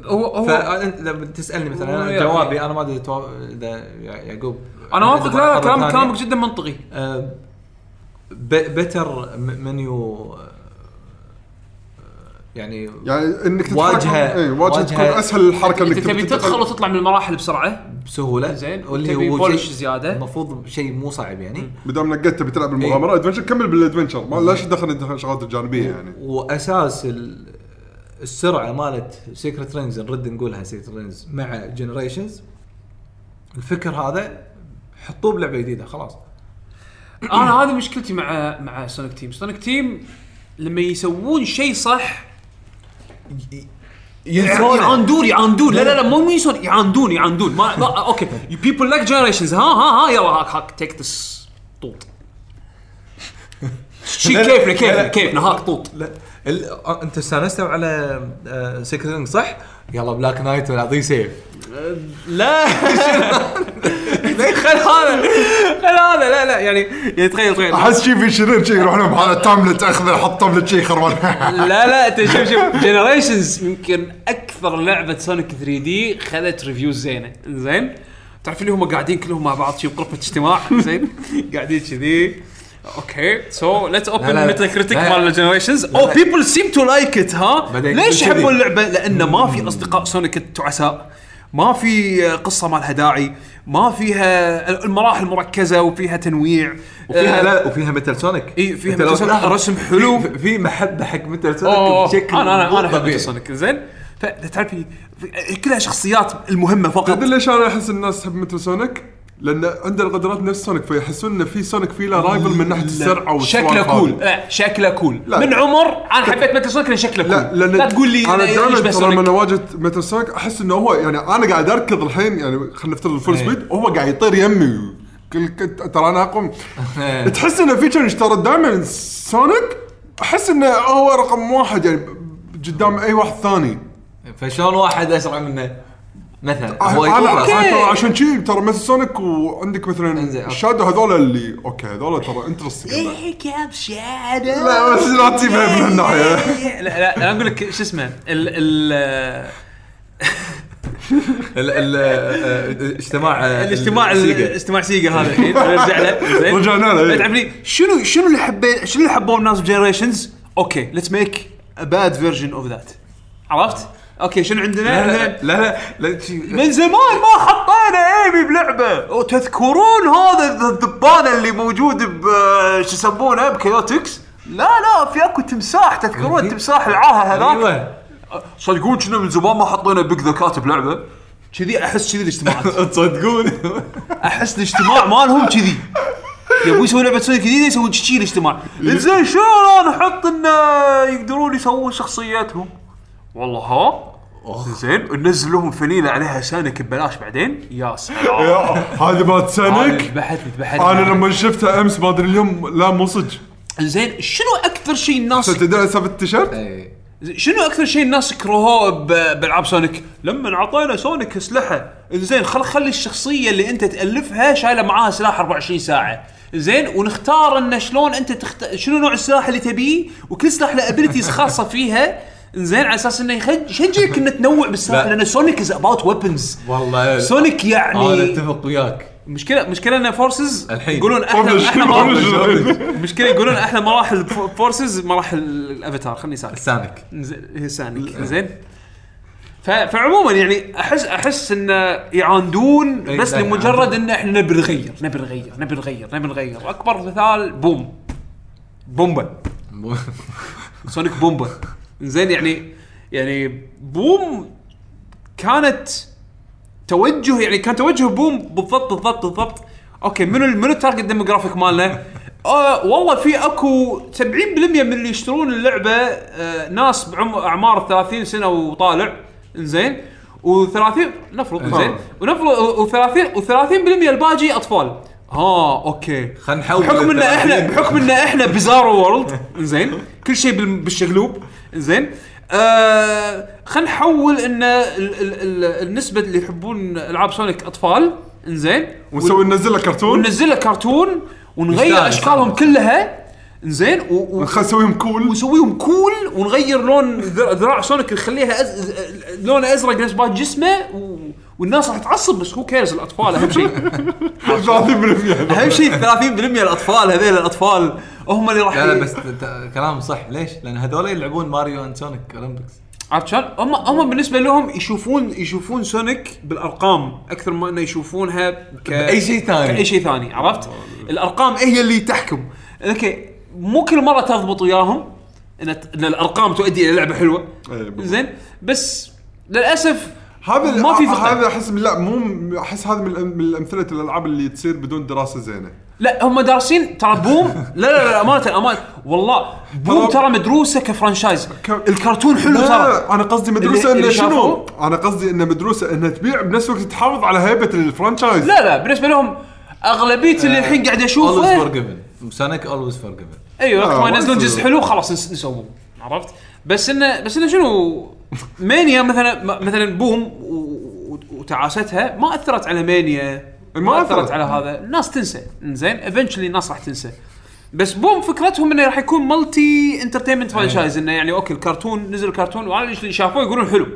S1: هو هو
S3: فانت لما تسألني مثلا. أنا
S1: يعني-
S3: جوابي أنا ما أدري إذا يع- يعقوب.
S1: أنا
S3: إذا
S1: وافق لا لا
S3: مرحلة
S1: كلام
S3: ثانية.
S1: كلامك جدا منطقي.
S3: آه، better menu آه، يعني
S2: يعني إنك تتحرك
S3: واجهة-
S2: اي
S3: واجهة
S2: تكون أسهل الحركة إنك
S1: انت تبي. تدخل. وتطلع من المراحل بسرعة.
S3: بسهولة.
S1: زين،
S3: واللي هو
S1: polish
S3: شيء
S1: زيادة.
S3: المفروض شيء مو صعب يعني.
S2: بدام نقيت تبي تلعب المغامرة adventure كمل بال adventure ما لاش تدخل الشغلات الجانبية يعني.
S3: وأساس ال- السرعة مالت Secret Rings نرد نقولها Secret Rings مع Generations الفكر هذا حطوه بلعبة جديدة خلاص.
S1: أنا هذه مشكلتي مع مع Sonic Team Sonic Team لما يسوون شيء صح يعاندون يعاندون. لا لا لا مو يسون يعاندون يعاندون. ما, ما okay. people like Generations ها ها ها يلا هاك هاك take this طوط. [LAUGHS] شي كيفنا. كيفنا كيفنا هاك طوط.
S3: لا ال... آه، انت استانستوا على Secret Rings صح؟ يلا Black Knight ونعطيه سيف
S1: لا. خل هذا خل هذا لا لا يعني يعني تخيل تخيل.
S2: أحس شي في شرير شي يروح لهم على تابلت اخذه حط تابلت شي خربان
S1: لا لا [LAUGHS] أنت شوف شوف Generations يمكن أكثر لعبة Sonic 3D خذت reviews زينة. زين؟ تعرف اللي هم قاعدين كلهم مع بعض شي بغرفه اجتماع. [LAUGHS] زين؟ قاعدين كذي. okay so
S3: let's
S1: open
S3: لا. Metacritic.
S1: مال ال Generations
S3: أو.
S1: people seem to like it ها ليش. يحبون اللعبة؟ لأن ما في أصدقاء Sonic التعساء ما في قصة ما لها داعي ما فيها المراحل مركزة وفيها تنويع
S3: وفيها
S1: آه،
S3: لا وفيها Metal Sonic
S1: إي، فيها Metal
S3: Sonic،
S1: رسم حلو.
S3: في, في محبة حق Metal
S1: Sonic
S3: بشكل
S1: أنا
S3: أنا
S1: أنا أحب
S3: طبيعي.
S1: Sonic زين فتعرف في- في- كلها شخصيات المهمة فقط
S2: تدري ليش أنا أحس الناس تحب Metal Sonic؟ لأن عنده القدرات نفس Sonic فيحسون إن في Sonic في له rival من ناحية السرعة
S1: شكله. cool. لا شكله cool.
S2: لا.
S1: من عمر أنا حبيت Metal Sonic لأن شكله cool.
S2: لا
S1: لا تقول لي أنا
S2: دائما ترى لما
S1: Sonic
S2: واجهت متل سونيك أحس إنه هو يعني أنا قاعد أركض الحين يعني خلينا نفترض الفول
S3: إيه.
S2: سبيد وهو قاعد يطير يمي. كل كنت ترى أنا أقوم.
S3: إيه.
S2: تحس انه في تشالنج ترى دائما سونيك؟ أحس إنه هو رقم واحد يعني قدام أي واحد ثاني.
S3: فشلون واحد أسرع منه؟ مثلا هو
S2: أنا
S3: أسرع.
S2: ترى عشان شي ترى مثل سونيك وعندك مثلا
S3: أوكي.
S2: الشادو هذول اللي أوكي هذول ترى انترستنج
S1: إيه، كاب شادو
S2: لا بس لا تجيبها من هالناحيه
S1: لا لا أنا أقول لك شو اسمه ال ال [LAUGHS]
S3: ال- ال- آه، اجتماع آه،
S1: الاجتماع
S3: Sega.
S1: اجتماع Sega هذا الحين نرجع له زين
S2: رجعنا له، إيه.
S1: شنو شنو اللي حبيت شنو اللي حبوه الناس ب Generations okay let's make a bad version of that عرفت؟ okay شنو عندنا؟
S3: لا لا لا لا, لا شي-
S1: من زمان ما حطينا Amy بلعبة. وتذكرون هذا الذبان اللي موجود ب شو يسمونه؟ بكيوتكس؟ لا لا في أكو تمساح تذكرون تمساح العاهة هذاك؟
S3: أيوه.
S1: صدقون كنا من زمان ما حطينا Big the Cat ب لعبه كذي أحس كذي الاجتماعات. [LAUGHS]
S3: تصدقون
S1: أحس الاجتماع مالهم كذي. يبون يسوون لعبة سونيك جديده يسوون شي الاجتماع؟ زين شلون نحط إنه يقدرون يسوون شخصياتهم؟ والله ها؟ زين ننزل لهم فنيله عليها سونيك ببلاش بعدين. يا سلام.
S2: هذه مالت سونيك
S1: ذبحتني ذبحتني
S2: أنا لما شفتها أمس ما أدري اليوم لا مو صدق.
S1: زين شنو أكثر شيء الناس
S2: تدري سالفه التيشيرت؟
S3: إيه.
S1: شنو أكثر شيء الناس كرهوه ب- بألعاب سونيك؟ لما أعطينا سونيك اسلحه، زين خل خلي الشخصية اللي أنت تألفها شايلة معاها سلاح 24 ساعة، زين ونختار انه شلون أنت تخت... شنو نوع السلاح اللي تبيه وكل سلاح له abilities خاصة فيها. زين على أساس إنه يخج- يشجعك انه تنوع بالسلاح
S3: لا.
S1: لأن سونيك is about weapons
S3: والله.
S1: سونيك
S3: أنا
S1: يعني
S3: أتفق وياك.
S1: مشكله مشكلة إن فورسز
S3: الحين.
S1: يقولون؟ مراحل. مشكلة يقولون أحلى مراحل فورسز مراحل الأفاتار. خلني ساكت.
S3: سانك
S1: سانك زين. فعموما يعني احس أحس انه يعاندون
S3: إي،
S1: بس لمجرد. إن إحنا نبي نغير نبي نغير نبي نغير نبي نغير. أكبر مثال بوم. بومبا. سونيك بومبا زين يعني يعني بوم كانت توجه يعني كان توجه بوم بالضبط بالضبط بالضبط. أوكي منو منو ال target demographic مالنا؟ آه والله في أكو 70% من اللي يشترون اللعبة آه ناس بعمر أعمار 30 سنة وطالع. زين و30 نفرض زين ونفرض و30 و30% الباقي أطفال. ها أوكي.
S3: خلينا نحول
S1: بحكم إن إحنا
S3: 30.
S1: بحكم إن إحنا bizarro world زين كل شيء بال- بالشقلوب. زين. آه خلينا نحول إن ال- ال- ال- النسبة اللي يحبون ألعاب سونيك أطفال. زين
S2: ونسوي ننزل له كرتون.
S1: وننزل له كرتون. ونغير. أشكالهم كلها. زين و- و-
S2: ونخلي نسويهم cool
S1: ونسويهم cool ونغير لون ذر- ذراع سونيك. نخليها أز... لون أزرق. نفس جسمه. و... والناس راح تعصب بس who cares الأطفال أهم شيء [LAUGHS]
S2: 30%
S3: أهم شيء 30% الأطفال هذيل الأطفال هم اللي راح لا لا بس ت- كلام صح ليش؟ لأن هذول يلعبون ماريو and سونيك Olympics
S1: عرفت شلون؟ هم هم بالنسبة لهم يشوفون يشوفون سونيك بالأرقام أكثر ما إنه يشوفونها ك...
S3: بأي شيء ثاني.
S1: كاي شيء ثاني عرفت؟ الأرقام هي اللي تحكم أوكي مو كل مرة تضبط وياهم إن إن الأرقام تؤدي إلى لعبة حلوة
S2: إيه، بالضبط.
S1: زين بس للأسف
S2: هذا
S1: ما في.
S2: هذا أحس لا مو أحس هذا من الأم- من امثله الألعاب اللي تصير بدون دراسة زينة.
S1: لا هم دارسين ترى بوم لا لا لا أمانة أمانة. والله بوم
S2: ترى-
S1: ترى مدروسة ك franchise.
S2: ك-
S1: الكرتون حلو
S2: لا
S1: ترى.
S2: أنا قصدي مدروسة
S1: اللي
S2: إنه شنو؟
S1: شافوه؟
S2: أنا قصدي إنه مدروسة انها تبيع بنفس الوقت تحافظ على هيبة ال franchise.
S1: لا لا بالنسبة لهم أغلبية اللي الحين قاعد
S3: always
S1: اشوفه
S3: forgiven سونيك always forgiven
S1: أيوه وقت
S2: آه،
S1: ما
S2: ما
S1: ينزلون
S2: يصير.
S1: جزء حلو خلاص نس- نسووه. عرفت؟ بس انه بس إنه شنو؟ مانيا مثلا مثلا بوم وتعاستها ما أثرت على مانيا.
S2: ما
S1: أثرت
S2: أثرت.
S1: على هذا. الناس تنسى. زين eventually الناس راح تنسى. بس بوم فكرتهم إنه راح يكون multi entertainment franchise إنه يعني أوكي الكرتون نزل كرتون وأنا اللي شافوه يقولون حلو.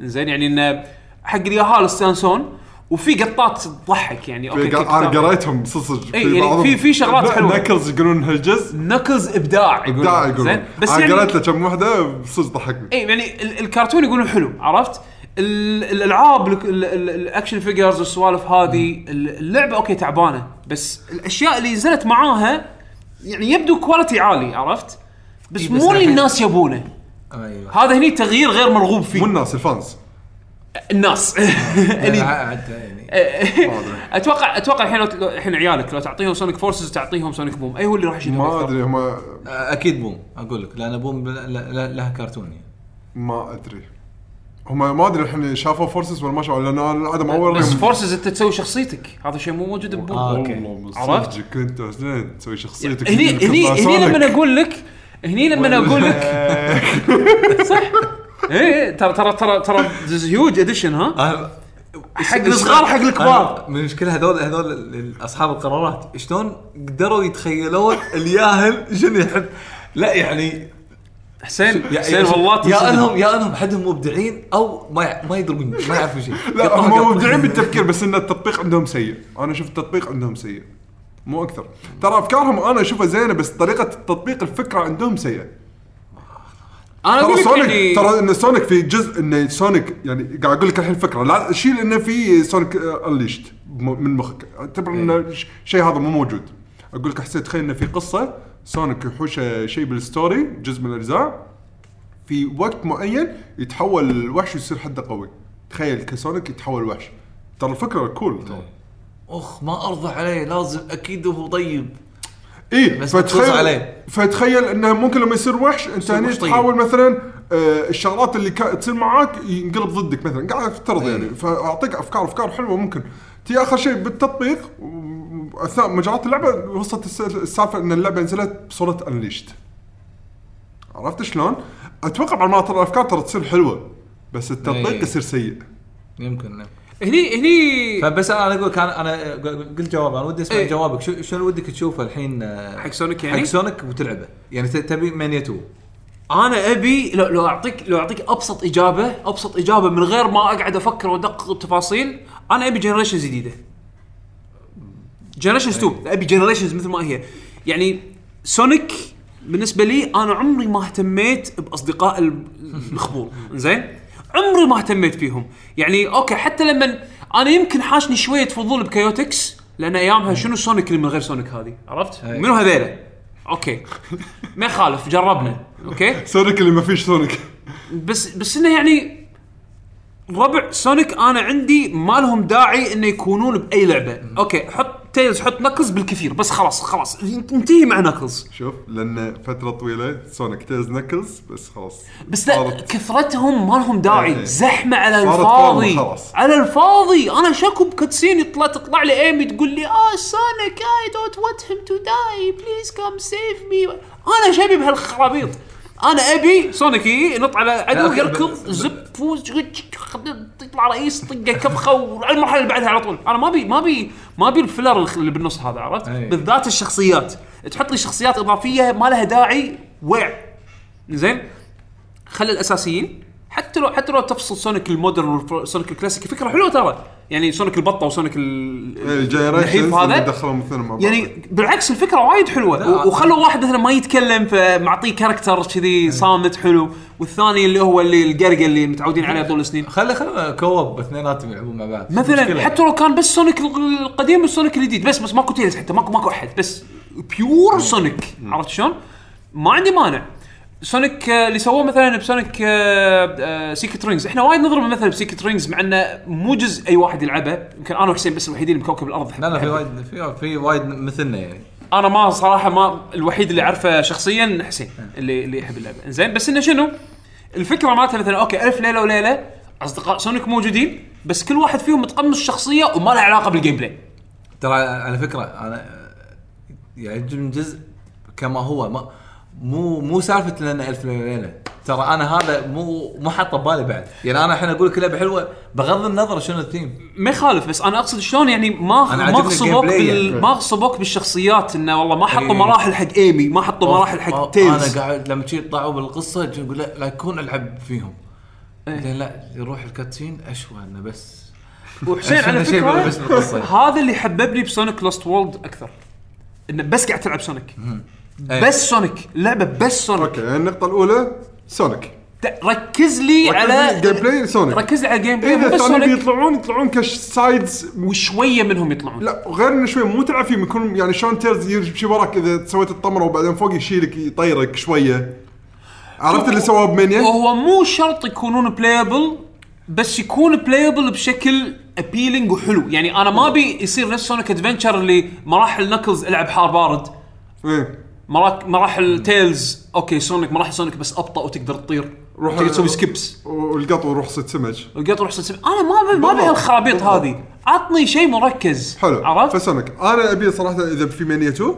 S1: زين يعني إنه حق اليهال يستانسون وفي قطات تضحك يعني. أوكي
S2: في-
S1: أنا.
S2: قريتهم صدق
S1: إي، يعني في- في شغلات حلوة.
S2: نكلز يقولون هالجزء.
S1: نكلز إبداع يقولون.
S2: إبداع يقولون.
S1: زين بس
S2: أنا
S1: يعني
S2: قريت له كم وحدة صدق ضحكني.
S1: إي يعني ال- الكرتون يقولون حلو عرفت؟ ال- الألعاب ال- ال- ال- ال action figures والسوالف هذه ال- اللعبة أوكي تعبانة بس الأشياء اللي نزلت معاها يعني يبدو quality عالي عرفت؟ بس
S3: إي، بس
S1: مو اللي الناس يبونه.
S3: أيوه.
S1: هذا هني تغيير غير مرغوب
S2: مو
S1: فيه
S2: الناس ال fans.
S1: الناس [LAUGHS] [LAUGHS] يعني. [LAUGHS]
S3: يعني
S1: أتوقع أتوقع الحين الحين عيالك لو تعطيهم سونيك فورسز تعطيهم سونيك بوم أي هو اللي راح يشدهم
S2: ما. أدري هم
S3: أكيد بوم أقول لك لأن بوم ل- ل- لها كرتون يعني.
S2: ما أدري. هم ما أدري الحين شافوا فورسز ولا ما شافوا لأن أنا عدم أول
S1: بس فورسز أنت تسوي شخصيتك. هذا شيء مو موجود ببوم
S3: آه، أوكي.
S2: عرفت؟ كنت زين تسوي شخصيتك
S1: هني هني هني لما أقول لك هني لما أقول لك صح. إيه ترى ترى ترى ترى huge addition ها؟
S3: أنا-
S1: حق الصغار حق الكبار.
S3: من المشكلة هذول هذول ال- أصحاب القرارات شلون قدروا يتخيلون الياهل شنو يحب؟ لا يعني
S1: حسين
S3: يا-
S1: حسين والله
S3: يا. انهم يا أنهم حدهم مبدعين أو ما يع- ما يدرون ما يعرفون شيء.
S2: لا هم. مبدعين بالتفكير بس إن التطبيق عندهم سيء. أنا أشوف التطبيق عندهم سيء. مو أكثر. ترى أفكارهم أنا أشوفها زينة بس طريقة التطبيق الفكرة عندهم سيئة.
S1: أنا أقول
S2: ترى
S1: لك
S2: سونيك
S1: يعني
S2: ترى إن سونيك في جزء إن سونيك يعني قاعد أقول لك الحين فكره لا شيل انه في سونيك Unleashed من مخك. اعتبر انه ش- شيء هذا مو موجود. أقول لك حسيت تخيل انه في قصة. سونيك يحوشه شيء بال story جزء من الأجزاء. في وقت معين يتحول الوحش ويصير حده قوي. تخيل كسونيك يتحول وحش. ترى الفكرة cool ترى.
S3: أخ ما أرضى عليه. لازم أكيد هو طيب.
S2: اي فتخيل
S3: عليه.
S2: فتخيل إنه ممكن لما يصير وحش
S3: أنت
S2: هني
S3: طيب.
S2: تحاول مثلا آه الشغلات اللي تصير معاك ينقلب ضدك مثلا قاعد افترض. يعني فأعطيك أفكار أفكار حلوة ممكن تي آخر شيء بالتطبيق أثناء مجرات اللعبة وصلت الس- السالفة إن اللعبة نزلت بصورة Unleashed عرفت شلون؟ أتوقع بعد ما ترى الأفكار ترى تصير حلوة بس التطبيق
S3: أي.
S2: يصير سيء
S3: يمكن نعم.
S1: هني هني.
S3: فبس أنا أقول لك أنا قلت جواب أنا ودي أسمع
S1: إيه.
S3: جوابك. شو شنو ودك تشوفه الحين آه،
S1: حق سونيك يعني؟
S3: حق سونيك وتلعبه. يعني تبي مانيا 2
S1: أنا أبي لو, لو أعطيك لو أعطيك أبسط إجابة أبسط إجابة من غير ما أقعد أفكر وأدقق بتفاصيل أنا أبي Generations جديدة. Generations 2 أبي Generations مثل ما هي. يعني سونيك بالنسبة لي أنا عمري ما اهتميت بأصدقاء ال- الخبول [LAUGHS] زين؟ عمري ما اهتميت فيهم. يعني okay حتى لما أنا يمكن حاشني شوية فضول ب Chaotix لأن أيامها شنو سونيك اللي من غير سونيك هذه؟ عرفت؟
S3: أي.
S1: منو هذيلا okay. ما يخالف جربنا. okay؟ [LAUGHS]
S2: سونيك اللي ما فيش سونيك.
S1: بس بس إنه يعني ربع سونيك أنا عندي ما لهم داعي إنه يكونون بأي لعبة. okay حط تيلز حط نكلز بالكثير بس خلاص خلاص. انتهي مع نكلز
S2: شوف لأن فترة طويلة سونيك تيلز نكلز بس خلاص.
S1: بس لا
S2: صارت-
S1: كثرتهم ما لهم. داعي زحمة على الفاضي. على الفاضي. أنا شكو ب cutscene يطلع تطلع لي ايمي تقول لي آه Sonic I don't want him to die. Please come save me أنا شبي بهالخرابيط. أنا أبي سونيك ينط على عدو يركض زب فوز يطلع رئيس طقه كفخة والمرحله اللي بعدها على طول. أنا ما أبي ما أبي ما أبي ال filler اللي بالنص هذا عرفت. بالذات الشخصيات. تحط لي شخصيات إضافية ما لها داعي وع زين؟ خلي الأساسيين حتى لو حتى لو تفصل سونيك ال modern وسونيك الكلاسيكي فكرة حلوة ترى. يعني سونيك البطة وسونيك
S2: الجنريشنز
S1: النحيف هذا. يعني بالعكس الفكرة وايد حلوة. وخلوا واحد مثلا ما يتكلم فمعطيه character كذي صامت حلو. والثاني اللي هو اللي القرقة اللي متعودين عليه طول السنين.
S3: خلي خلي co-op اثنيناتهم يلعبون مع بعض.
S1: مثلا. حتى لو كان بس سونيك القديم والسونيك الجديد بس بس ماكو تيلز حتى ماكو ماكو أحد بس pure سونيك عرفت شلون؟ ما عندي مانع. سونيك آه، اللي سووه مثلا بسونيك Secret Rings إحنا وايد نضرب مثلا ب Secret Rings مع إنه مو جزء أي واحد يلعبه. يمكن أنا وحسين بس الوحيدين بكوكب الأرض
S3: لا لا في. وايد في في وايد مثلنا يعني.
S1: أنا ما صراحة ما الوحيد اللي أعرفه شخصيا حسين اللي اللي يحب اللعبة. زين بس إنه شنو؟ الفكرة مالته مثلا أوكي ألف ليلة وليلة أصدقاء سونيك موجودين بس كل واحد فيهم متقمص شخصية وما لها علاقة بال gameplay
S3: ترى على فكرة أنا يعجبني جزء كما هو. ما مو مو سالفة لنا ألف ليلة ترى أنا هذا مو مو حاطه ببالي بعد يعني أنا الحين أقول لك لعبة حلوة بغض النظر شنو الثيم
S1: ما يخالف بس أنا أقصد شلون يعني ما
S3: أنا
S1: ما غصبوك بال...
S3: يعني.
S1: ما غصبوك بالشخصيات إنه والله ما حطوا
S3: إيه.
S1: مراحل حق إيمي ما حطوا مراحل حق تيلز
S3: أنا قاعد لما تجي يطلعوا بالقصة أقول لا لا يكون العب فيهم
S1: إيه.
S3: لا يروح ال cutscene أشوى إنه بس
S1: وحسين على
S3: فكرة.
S1: هذا اللي حببني بسونيك Lost World أكثر إنه بس قاعد تلعب سونيك
S3: أي.
S1: بس سونيك اللعبه بس سونيك
S2: okay يعني النقطة الأولى سونيك
S1: ركز لي على
S2: gameplay سونيك
S1: ركز لي على ال gameplay
S2: إذا
S1: مو بس
S2: الثاني
S1: سونيك
S2: بيطلعون يطلعون ك
S1: sides وشوية منهم يطلعون.
S2: لا غير انه شوي مو تلعب فيهم يكون يعني شلون تيلز يمشي وراك إذا سويت الطمرة وبعدين فوق يشيلك يطيرك شوية. عرفت اللي سواه بمانيا؟
S1: هو مو شرط يكونون playable بس يكون playable بشكل appealing وحلو. يعني أنا ما أبي يصير نفس سونيك Adventure اللي مراحل نكلز ألعب حار بارد. إيه. مراحل تيلز. okay سونيك مراحل سونيك بس أبطأ وتقدر تطير.
S2: روح-
S1: تقدر تسوي skips.
S2: والقط وروح صيد سمك.
S1: القط روح سلسلة. أنا ما ما
S2: أبي.
S1: هالخرابيط. هذه. عطني شيء مركز.
S2: حلو.
S1: عرفت؟
S2: فسونيك أنا أبي صراحة إذا في مانيا 2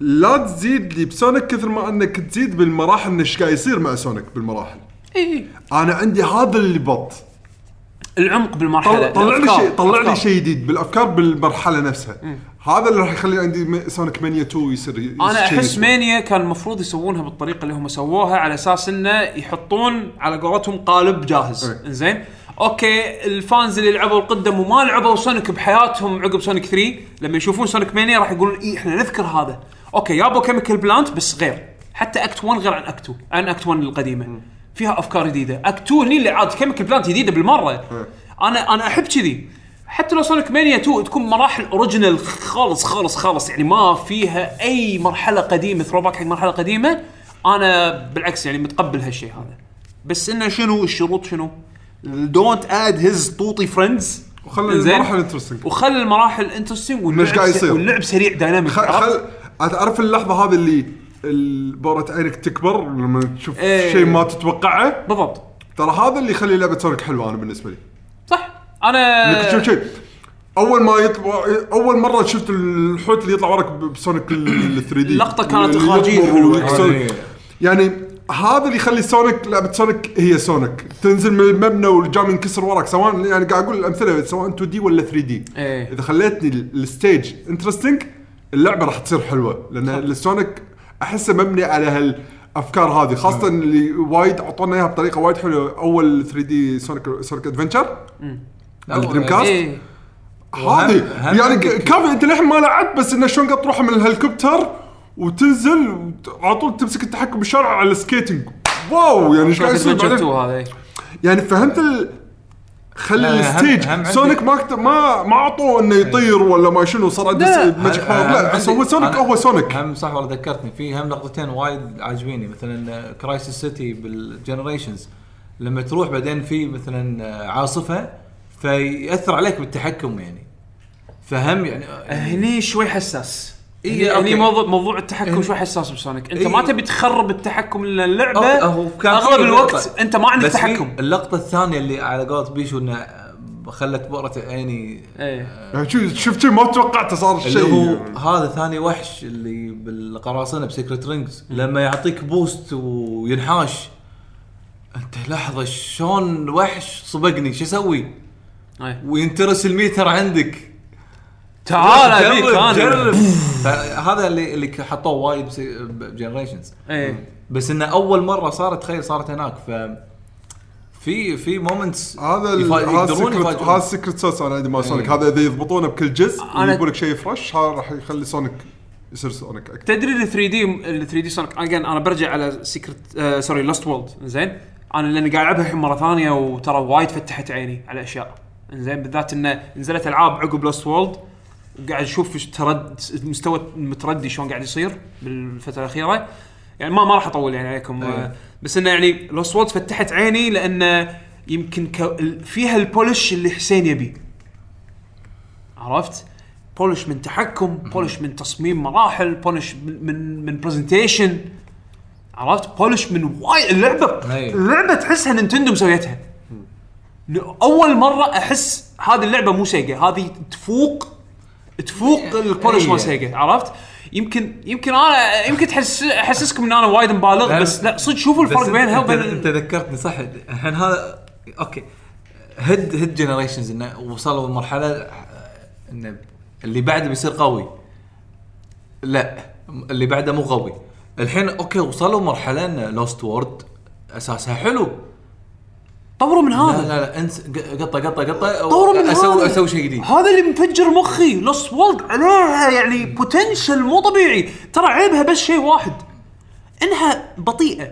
S2: لا تزيد لي بسونيك كثر ما أنك تزيد بالمراحل إيش قاعد يصير مع سونيك بالمراحل.
S1: إي.
S2: أنا عندي هذا اللي بط.
S1: العمق بالمرحلة.
S2: طلع, لي. شيء طلع لي. شيء جديد بالأفكار بالمرحلة نفسها. هذا اللي راح يخلي عندي م- سونيك مانيا 2 يصير
S1: أنا
S2: أحس.
S1: مانيا كان المفروض يسوونها بالطريقة اللي هم سووها على أساس إنه يحطون على قولتهم قالب جاهز.
S2: إنزين.
S1: okay ال fans اللي لعبوا القدم وما لعبوا سونيك بحياتهم عقب سونيك 3 لما يشوفون سونيك مانيا راح يقولون اي إحنا نذكر هذا. okay يابو Chemical Plant بس غير. حتى act 1 غير عن act 2 عن act 1 القديمة. فيها أفكار جديدة. act 2 هني اللي عاد Chemical Plant جديدة بالمرة. أنا أنا أحب كذي. حتى لو سونيك مانيا 2 تكون مراحل original خالص خالص خالص. يعني ما فيها أي مرحلة قديمة throwback حق مرحلة قديمة. أنا بالعكس يعني متقبل هالشيء هذا. بس إنه شنو؟ الشروط شنو؟ don't add his طوطي friends
S2: وخلي المراحل interesting
S1: وخلي المراحل
S2: interesting
S1: واللعب
S2: قاعد يصير.
S1: واللعب سريع dynamic
S2: خل خل تعرف اللحظة هذه اللي ال- بورة عينك تكبر لما تشوف
S1: إيه.
S2: شيء ما تتوقعه؟
S1: بالضبط.
S2: ترى هذا اللي يخلي لعبة سونيك حلوة أنا بالنسبة لي. أنا تشوف شيء أول ما يطلع أول مرة شفت الحوت اللي يطلع وراك بسونيك ال 3D
S1: اللقطة كانت إخراجية حلوة.
S3: هذه-
S2: يعني. هذا اللي يخلي سونيك لعبة سونيك هي سونيك. تنزل من المبنى والجام ينكسر وراك سواء يعني قاعد أقول الأمثلة سواء 2D ولا 3D
S1: إيه.
S2: إذا خليتني ال- ال stage interesting اللعبة راح تصير حلوة. لأن السونيك أحسه مبني على هالأفكار هذه خاصة اللي وايد أعطونا إياها بطريقة وايد حلوة. أول 3D سونيك سونيك ادفنشر
S3: لا،
S2: الدريم كاست
S1: إيه.
S2: هذه يعني كافي إنت للحين ما لعبت بس انه شلون قاعد تروح من الهليكوبتر وتنزل وت- على طول تمسك التحكم بالشارع على ال skating. wow يعني إيش قاعد يصير
S1: ادفنشر
S2: بعدين؟
S1: 2 هذا؟ إيه.
S2: يعني فهمت ال... خلي
S3: ال stage.
S2: سونيك ما كت... ما ما أعطوه إنه يطير ولا ما شنو صار عنده magic
S3: power
S2: لا هو سونيك هو سونيك
S3: هم صح والله ذكرتني في هم لقطتين وايد عاجبيني مثلا كرايسيس سيتي بالجنريشنز لما تروح بعدين في مثلا عاصفة فيأثر عليك بالتحكم يعني. فهم يعني
S1: هني شوي حساس. إيه
S3: أوكي.
S1: هني موضوع موضوع التحكم. شوي حساس بسونيك. أنت
S3: إيه.
S1: ما تبي تخرب التحكم للعبه
S3: أغلب
S1: الوقت
S3: لقطة.
S1: أنت ما عندك تحكم.
S3: اللقطة الثانية اللي على قولة بيشو إنه خلت بؤرة عيني.
S1: إيه.
S2: يعني شوف شفت ما توقعته صار
S3: اللي
S2: شيء
S3: هو هذا ثاني وحش اللي بالقراصنة بسيكرت رينجز. لما يعطيك boost وينحاش. أنت لحظة شلون وحش سبقني شو أسوي؟
S1: إيه.
S3: وينترس الميتر عندك.
S1: تعال أبيك
S3: جرب
S1: أنا
S3: جرب. فهذا اللي اللي حطوه وايد بجنريشنز.
S1: إيه.
S3: بس إنه أول مرة صارت تخيل صارت هناك. ف في في مومنتس
S2: هذا ال- هذا السكرت هذا السكرت سوس أنا عندي مال سونيك هذا إذا يضبطونه بكل جزء
S1: أنا-
S2: يجيبوا لك شيء فرش هذا راح يخلي سونيك يصير سونيك أكثر.
S1: تدري ال 3 دي ال 3 دي سونيك اجين أنا برجع على سيكرت آه سوري لاست وولد زين؟ أنا لأني قاعد ألعبها الحين مرة ثانية وترى وايد فتحت عيني على أشياء. زين بالذات إنه نزلت ألعاب عقب لوست وورلد وقاعد أشوف إيش ترد المستوى المتردي شلون قاعد يصير بالفترة الأخيرة يعني ما ما راح أطول يعني عليكم
S3: أي.
S1: آه بس إنه يعني لوست وورلد فتحت عيني لأنه يمكن فيها ال polish اللي حسين يبيه عرفت؟ polish من تحكم، polish من تصميم مراحل، polish من من, من presentation عرفت؟ polish من وايد اللعبه
S3: أي.
S1: اللعبة تحسها نينتندو مسويتها اول مرة أحس هذه اللعبة مو سيجا. هذه تفوق تفوق ال polish
S3: أي.
S1: مال سيجا. عرفت؟ يمكن يمكن أنا يمكن تحس أحسسكم إن أنا وايد مبالغ بس لا صدق شوفوا الفرق بينها وبين
S3: أنت ذكرتني صح. الحين هذا أوكي. هيد هيد جنريشنز إنه وصلوا لمرحلة انه اللي بعده بيصير قوي. لا اللي بعده مو قوي. الحين أوكي وصلوا مرحلة إن لوست وورلد أساسها حلو.
S1: طوروا من
S3: لا
S1: هذا.
S3: لا لا انس قطه قطه قطه
S1: طوروا من
S3: أسوي
S1: هذا.
S3: أسوي شيء جديد.
S1: هذا اللي مفجر مخي. لوست وورلد عليها يعني potential مو طبيعي. ترى عيبها بس شيء واحد. إنها بطيئة.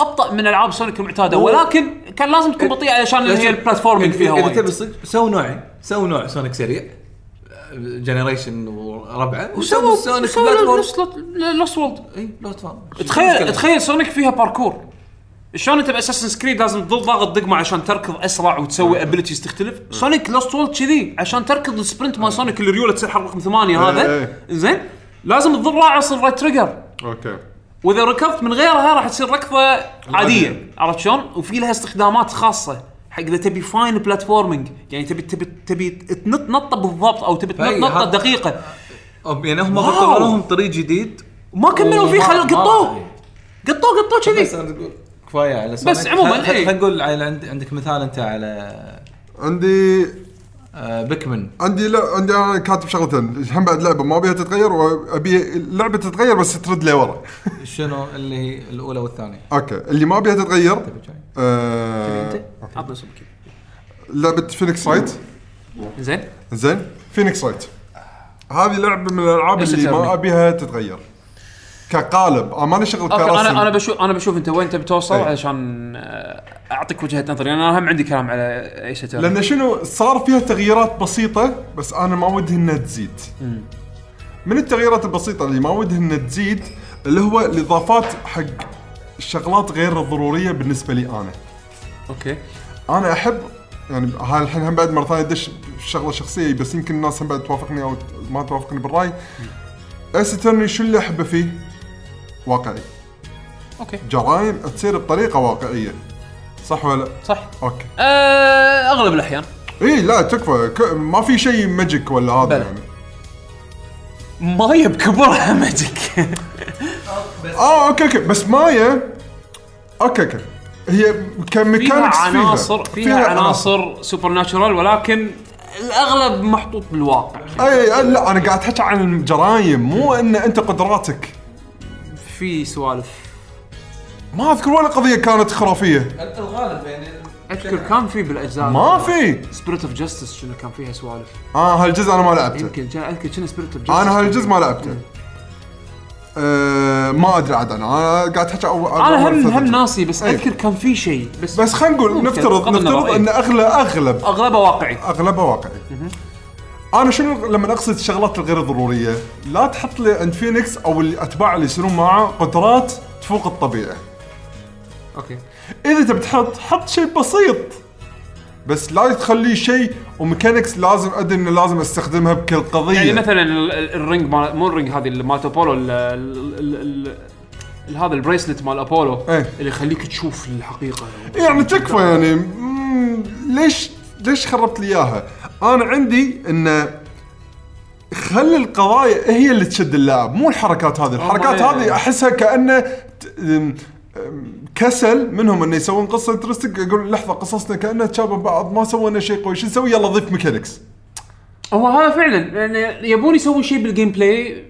S1: أبطأ من ألعاب سونيك
S3: المعتادة.
S1: ولكن كان لازم تكون بطيئة علشان هي ال platforming فيها
S3: إذا تبي
S1: وايد
S3: صدق سووا نوعين سووا نوع سونيك سريع. جنريشن وربعه
S1: وسووا
S3: سونيك بلاتفورم
S1: لوست وولد
S3: اي بلاتفورم
S1: تخيل تخيل سونيك فيها باركور شلون انت بأساسن سكريد لازم تضل ضاغط دقمه عشان تركض أسرع وتسوي ابيلتيز تختلف. سونيك لوست وولد كذي عشان تركض السبرنت مال سونيك اللي ريوله تصير حرف رقم ثمانية
S2: إيه،
S1: هذا.
S2: إيه.
S1: زين؟ لازم تظل راعص الرايت تريجر
S2: أوكي.
S1: وإذا ركضت من غيرها راح تصير ركضة عادية. عرفت شلون؟ وفي لها استخدامات خاصة حق إذا تبي fine platforming يعني تبي تبي تبي تنط نطه بالضبط أو تبي تنط
S3: فأي
S1: نطه
S3: دقيقة. يعني هم. حطوا لهم طريق جديد.
S1: وما كملوا فيه
S3: وما-
S1: خل
S3: ما-
S1: قطوه قطوه قطوه
S3: بس
S1: كذي
S3: كفاية على
S1: بس. عموماً،
S3: خل- خل-
S1: إيه.
S3: خلينا نقول على عند- عندك مثال أنت على
S2: عندي
S3: آه، بيكمن
S2: عندي لا عندي أنا كاتب شغلتين. هم بعد لعبة ما أبيها تتغير وأبي اللعبة تتغير بس ترد لي ورا. [LAUGHS]
S3: شنو اللي هي الأولى والثانية؟
S2: أوكي. اللي ما أبيها تتغير؟ آه
S1: أنت؟ عطنا.
S2: لعبة فينيكس رايت
S1: زين.
S2: زين. فينيكس رايت هذه لعبة من
S1: الألعاب
S2: اللي ما. أبيها تتغير. كقالب. أنا ماني شغل
S1: أوكي أنا
S2: كرسم.
S1: أنا بشوف أنا بشوف أنت وين تبي توصل
S2: إيه.
S1: علشان آه، أعطيك وجهة نظري. أنا هم عندي كلام على أي شيء
S2: لأن شنو صار فيها تغييرات بسيطة بس أنا ما ودي إنها تزيد. من التغييرات البسيطة اللي ما ودي إنها تزيد اللي هو الإضافات حق الشغلات غير الضروريه بالنسبة لي أنا.
S1: أوكي.
S2: أنا أحب يعني هاي الحين هم بعد مرة ثانية ادش شغلة شخصية بس يمكن الناس هم بعد توافقني أو ما توافقني بالرأي. ايش اللي أحبه فيه؟ واقعي.
S1: أوكي.
S2: جرائم تصير بطريقة واقعية. صح ولا لا؟
S1: صح.
S2: أوكي.
S1: آه أغلب الأحيان.
S2: اي لا تكفى. ك- ما في شيء magic ولا هذا
S1: بلى.
S2: يعني.
S1: مايا بكبرها magic
S2: آه أوكي أوكي. بس مايا أوكي أوكي. هي
S1: فيها
S2: ك mechanics
S1: عناصر فيها عناصر. supernatural ولكن الأغلب محطوط بالواقع.
S2: اي لا أنا قاعد احكي عن الجرايم مو إن أنت قدراتك.
S1: في سوالف.
S2: ما أذكر ولا قضية كانت خرافية.
S3: الغالب يعني
S1: أذكر كان في بالأجزاء.
S2: ما في.
S1: سبيريت اوف جاستس شنو كان فيها سوالف.
S2: آه هالجزء أنا ما لعبته.
S1: يمكن جا- أذكر كنا Spirit of Justice
S2: أنا هالجزء ما لعبته. آه ما أدري عاد أنا. أنا قاعد أحكي أول أنا
S1: هم. هم ناسي بس
S2: أي.
S1: أذكر كان في شيء. بس
S2: بس خلينا نقول نفترض نفترض. إن اغلب أغلب.
S1: أغلبه واقعي.
S2: اغلبها واقعي. أنا شنو لما أقصد الشغلات الغير ضرورية؟ لا تحط لي عند فينيكس أو الأتباع اللي يصيرون معاه قدرات تفوق الطبيعة.
S1: أوكي.
S2: إذا تبي تحط حط شيء بسيط. بس لا تخليه شيء و mechanics لازم أدري إنه لازم أستخدمها بكل قضية.
S1: يعني مثلا ال- ال- ال ring مال مو ال ring هذه اللي مالت أبولو ال- ال- ال- ال- هذا ال bracelet مال أبولو
S2: إيه.
S1: اللي يخليك تشوف الحقيقة.
S2: يعني تكفى يعني. مم، ليش ليش خربت لي إياها؟ أنا عندي انه خلي القضايا هي اللي تشد اللاعب مو الحركات هذه، الحركات
S1: إيه.
S2: هذه أحسها كانه ت- أم- أم، كسل منهم انه يسوون قصة interesting يقول لحظة قصصنا كانها تشابه بعض ما سوينا شيء قوي شو نسوي يلا ضيف mechanics
S1: هو هذا فعلا يعني يبون يسوون شيء بال gameplay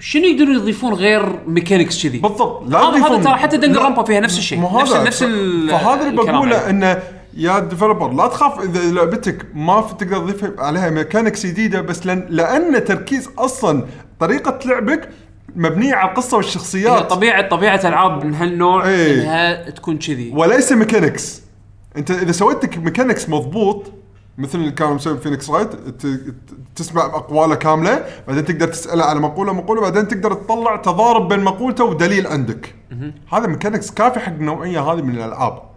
S1: شنو يقدرون يضيفون غير mechanics كذي
S2: بالضبط لا
S1: هذا هذا ترى حتى Danganronpa فيها نفس الشيء نفس نفس ال-
S2: فهذا اللي
S1: الكلام
S2: بقوله. انه يا developer لا تخاف إذا لعبتك ما في تقدر تضيف عليها mechanics جديدة بس لأن لأن تركيز أصلا طريقة لعبك مبنية على القصة
S1: هي
S2: والشخصيات
S1: طبيعه طبيعة العاب من هالنوع
S2: إيه.
S1: إنها تكون كذي.
S2: وليس mechanics أنت إذا سويت لك mechanics مضبوط مثل اللي كانوا مسوي فينيكس رايت تسمع أقواله كاملة بعدين تقدر تسأله على مقوله مقولة بعدين تقدر تطلع تضارب بين مقولته ودليل عندك. هذا mechanics كافي حق النوعيه هذه من الألعاب.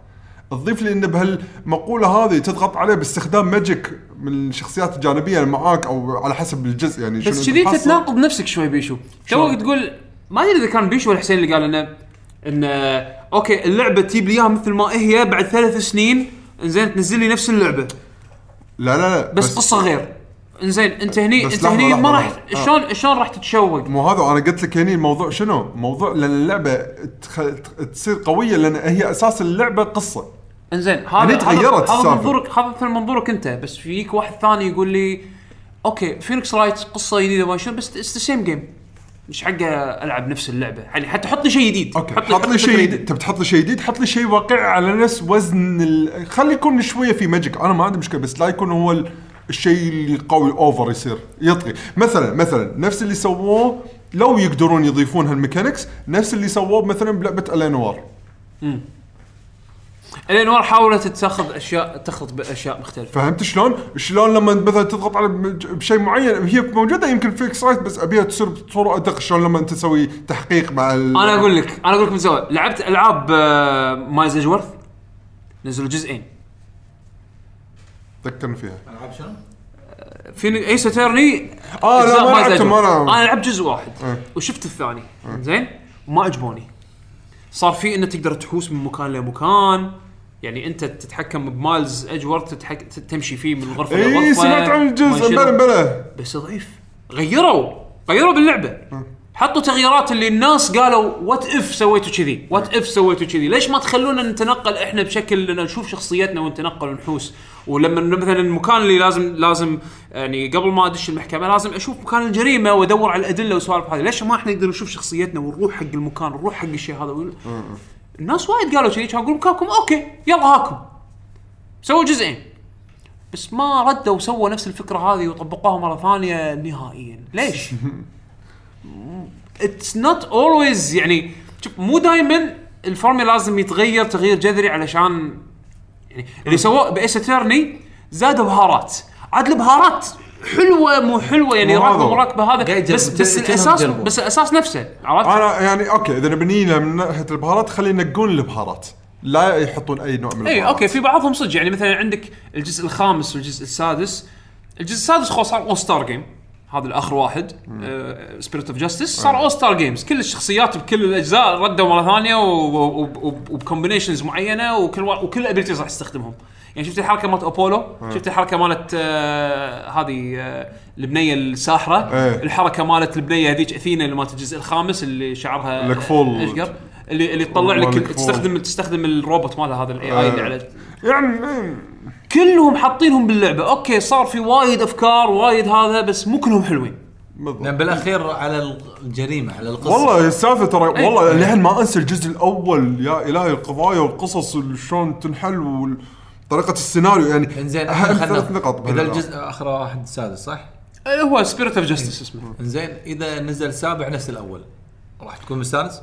S2: تضيف لي إنه بهالمقولة هذه تضغط عليه باستخدام magic من الشخصيات الجانبيه اللي معاك أو على حسب الجزء يعني
S1: بس كذي أنت
S2: تحصل.
S1: تناقض نفسك شوي بيشو توك تقول ما أدري إذا كان بيشو ولا حسين اللي قال إنه إنه أوكي اللعبة تجيب لي إياها مثل ما هي بعد ثلاث سنين إنزين تنزل لي نفس اللعبة
S2: لا لا لا
S1: بس, قصة غير إنزين أنت هني
S2: بس أنت
S1: هني ما راح.
S2: آه.
S1: شلون شلون راح تتشوق
S2: مو هذا أنا قلت لك هني الموضوع شنو؟ موضوع لأن اللعبة تخ... تصير قوية لأن هي أساس اللعبة قصة
S1: إنزين هذا هذا
S2: تغيرت
S1: هذا
S2: السالفة.
S1: منظورك هذا مثل منظورك أنت بس فيك واحد ثاني يقول لي أوكي فينيكس رايت قصة جديدة ما شنو بس it's the same game مش حقه ألعب نفس اللعبة. يعني حتى حط لي شيء جديد.
S2: أوكي
S1: حط
S2: حط لي شيء جديد. تبي تحط لي شيء جديد؟ حط لي شيء واقعي على نفس وزن ال... خلي يكون شوية في magic أنا ما عندي مشكلة بس لا يكون هو ال... الشيء اللي قوي over يصير. يطغي مثلا مثلا نفس اللي سووه لو يقدرون يضيفون هال mechanics نفس اللي سووه مثلا بلعبة الانوار
S1: الانوار حاولت تاخذ اشياء تخلط بأشياء مختلفة؟
S2: فهمت شلون؟ شلون لما مثلا تضغط على بشيء معين هي موجودة يمكن فينيكس رايت بس أبيها تصير بصورة أدق. شلون لما تسوي تحقيق مع ال...
S1: أنا أقول لك أنا أقول لك من زمان لعبت ألعاب آه، مايلز اجورث نزلوا جزئين.
S2: ذكرني فيها.
S3: ألعاب شنو؟
S1: في Ace Attorney
S2: آه، لا، ما لعبتهم، أنا.
S1: أنا لعبت جزء واحد
S2: إيه.
S1: وشفت الثاني. زين؟ وما عجبوني صار في إنه تقدر تحوس من مكان لمكان. يعني انت تتحكم بمايلز اجورث تتحك... تمشي فيه من غرفة
S2: اي لغرفة سمعت عن الجزء. بلا بلا.
S1: بس ضعيف. غيروا غيروا باللعبة. حطوا تغييرات اللي الناس قالوا what if سويتوا كذي what if سويتوا كذي. ليش ما تخلونا نتنقل إحنا بشكل نشوف شخصيتنا ونتنقل ونحوس؟ ولما مثلا المكان اللي لازم لازم يعني قبل ما أدش المحكمة لازم أشوف مكان الجريمة وأدور على الأدلة والسوالف هذه. ليش ما إحنا نقدر نشوف شخصيتنا ونروح حق المكان نروح حق الشيء هذا؟ الناس وايد قالوا كذي كان أقول مكانكم أوكي يلا هاكم. سووا جزئين. بس ما ردوا وسووا نفس الفكرة هذه وطبقوها مرة ثانية نهائيا. ليش؟ it's not always يعني شوف مو دائما الفورمي لازم يتغير تغيير جذري علشان يعني اللي سووه ب Ace Attorney زادوا بهارات. عاد البهارات حلوة مو حلوة يعني راكبه
S2: هذا.
S1: مراكبة هذا. بس بس الاساس. بس الأساس نفسه عرفت؟
S2: أنا يعني أوكي إذا نبني له من ناحية البهارات خلي ينقون البهارات. لا يحطون أي نوع من
S1: اي
S2: البهارات.
S1: أوكي في بعضهم صدق. يعني مثلا عندك الجزء الخامس والجزء السادس. الجزء السادس خلاص صار all star game هذا الأخر واحد. Spirit of Justice صار all star games كل الشخصيات بكل الأجزاء ردوا مرة ثانية وب combinations معينة وكل وكل ال abilities راح تستخدمهم يعني شفت الحركة مالت أبولو شفت الحركة مالت آه، هذه آه، البنية الساحرة
S2: إيه.
S1: الحركة مالت البنية هذيك أثينا اللي مالت الجزء الخامس اللي شعرها
S2: الكفول.
S1: اشقر اللي اللي تطلع لك
S2: الكفول.
S1: تستخدم تستخدم الروبوت مالها هذا ال AI اللي على
S2: يعني إيه.
S1: كلهم حاطينهم باللعبة أوكي صار في وايد أفكار وايد هذا بس مو كلهم حلوين
S2: بالضبط
S3: لأن بالأخير على الجريمة على القصة
S2: والله السالفه ترى
S1: إيه.
S2: والله للحين ما أنسى الجزء الأول يا إلهي القضايا والقصص اللي شلون تنحل وطريقه السيناريو يعني
S3: إنزين
S2: اهم
S3: خلنا
S2: ثلاث نقط إذا.
S3: الجزء آخر واحد السادس صح؟
S1: إيه، هو Spirit of Justice اسمه
S3: إنزين إذا نزل سابع نفس الأول راح تكون مستانس؟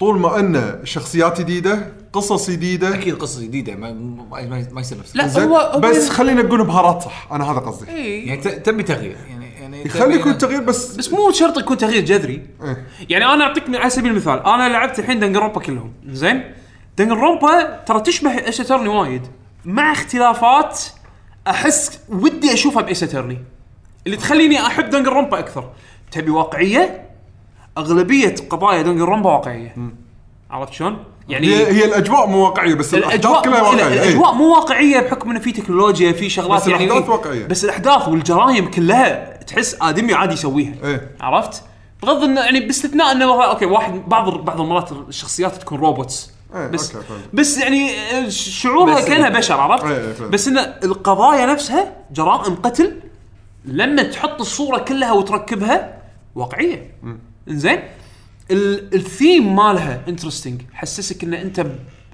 S2: طول ما انه شخصيات جديدة قصص جديدة
S3: أكيد قصه جديدة ما ما, ما- ما يصير نفس
S1: لا هو هو
S2: بس خلينا نقول بهارات صح أنا هذا قصدي
S1: إيه.
S3: يعني تبي تغيير يعني يعني
S2: خلي
S3: تبي-
S2: يكون تغيير بس
S1: بس مو شرط يكون تغيير جذري
S2: إيه.
S1: يعني أنا اعطيك على سبيل المثال أنا لعبت الحين Danganronpa كلهم زين Danganronpa ترى تشبه Ace Attorney وايد مع اختلافات أحس ودي أشوفها ب Ace Attorney اللي تخليني أحب Danganronpa أكثر تبي واقعية أغلبية قضايا Danganronpa واقعية عرفت شلون؟ يعني
S2: هي, هي الأجواء مو واقعية بس الأحداث كلها واقعية إيه.
S1: الأجواء مو واقعية بحكم إنه في تكنولوجيا في شغلات
S2: بس
S1: يعني
S2: الأحداث واقعية.
S1: بس الأحداث والجرايم كلها تحس آدمي عادي يسويها
S2: إيه.
S1: عرفت؟ بغض انه يعني باستثناء إنه okay واحد بعض بعض المرات الشخصيات تكون
S2: robots
S1: بس
S2: okay،.
S1: بس يعني آه، شعورها كأنها بشر عرفت؟
S2: إيه، إيه،.
S1: بس إن القضايا نفسها جرائم قتل لما تحط الصورة كلها وتركبها واقعية إنزين ال- الثيم مالها interesting حسسك إن أنت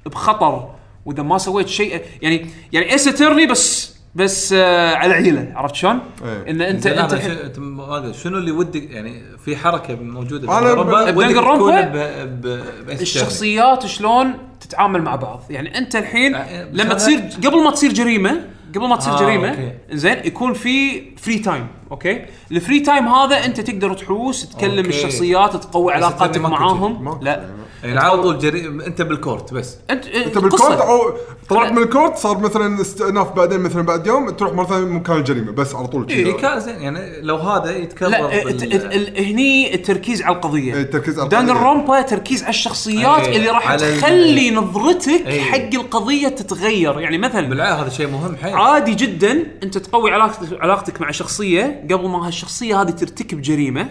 S1: بخطر وإذا ما سويت شيء يعني يعني Ace Attorney بس بس آه على عيله عرفت شلون؟
S2: إيه.
S1: إن انت
S3: أنت ما أدري، شنو اللي ودك يعني في حركة موجودة
S2: أنا ب-
S3: ودك
S1: ب Danganronpa
S3: تكون ب- ب- ب Ace
S1: الشخصيات شلون تتعامل مع بعض يعني أنت الحين
S3: آه، بس
S1: لما
S3: هذا-
S1: تصير قبل ما تصير جريمة قبل ما تصير
S3: آه، جريمة.
S1: زين يكون في free time okay؟ ال free time هذا أنت تقدر تحوس تكلم
S3: okay.
S1: الشخصيات تقوي علاقاتك معاهم. لا.
S3: يعني على طول جري... أنت بال court بس.
S1: انت
S2: أنت بال court أو طلعت من ال court صار مثلا استئناف بعدين مثلا بعد يوم تروح مرة ثانية مكان الجريمه بس على طول
S3: اي زين. يعني لو هذا يتكرر
S1: لا
S3: بال-
S1: هني التركيز على القضية.
S2: إيه، التركيز على
S1: دانجر
S2: القضية.
S1: رومبا تركيز على الشخصيات
S3: إيه،
S1: اللي راح تخلي نظرتك
S3: إيه.
S1: حق القضية تتغير. يعني مثلا
S3: بالعكس هذا شيء مهم حيل.
S1: عادي جدا أنت تقوي علاقتك علاقتك مع شخصية قبل ما هالشخصيه هذه ترتكب جريمة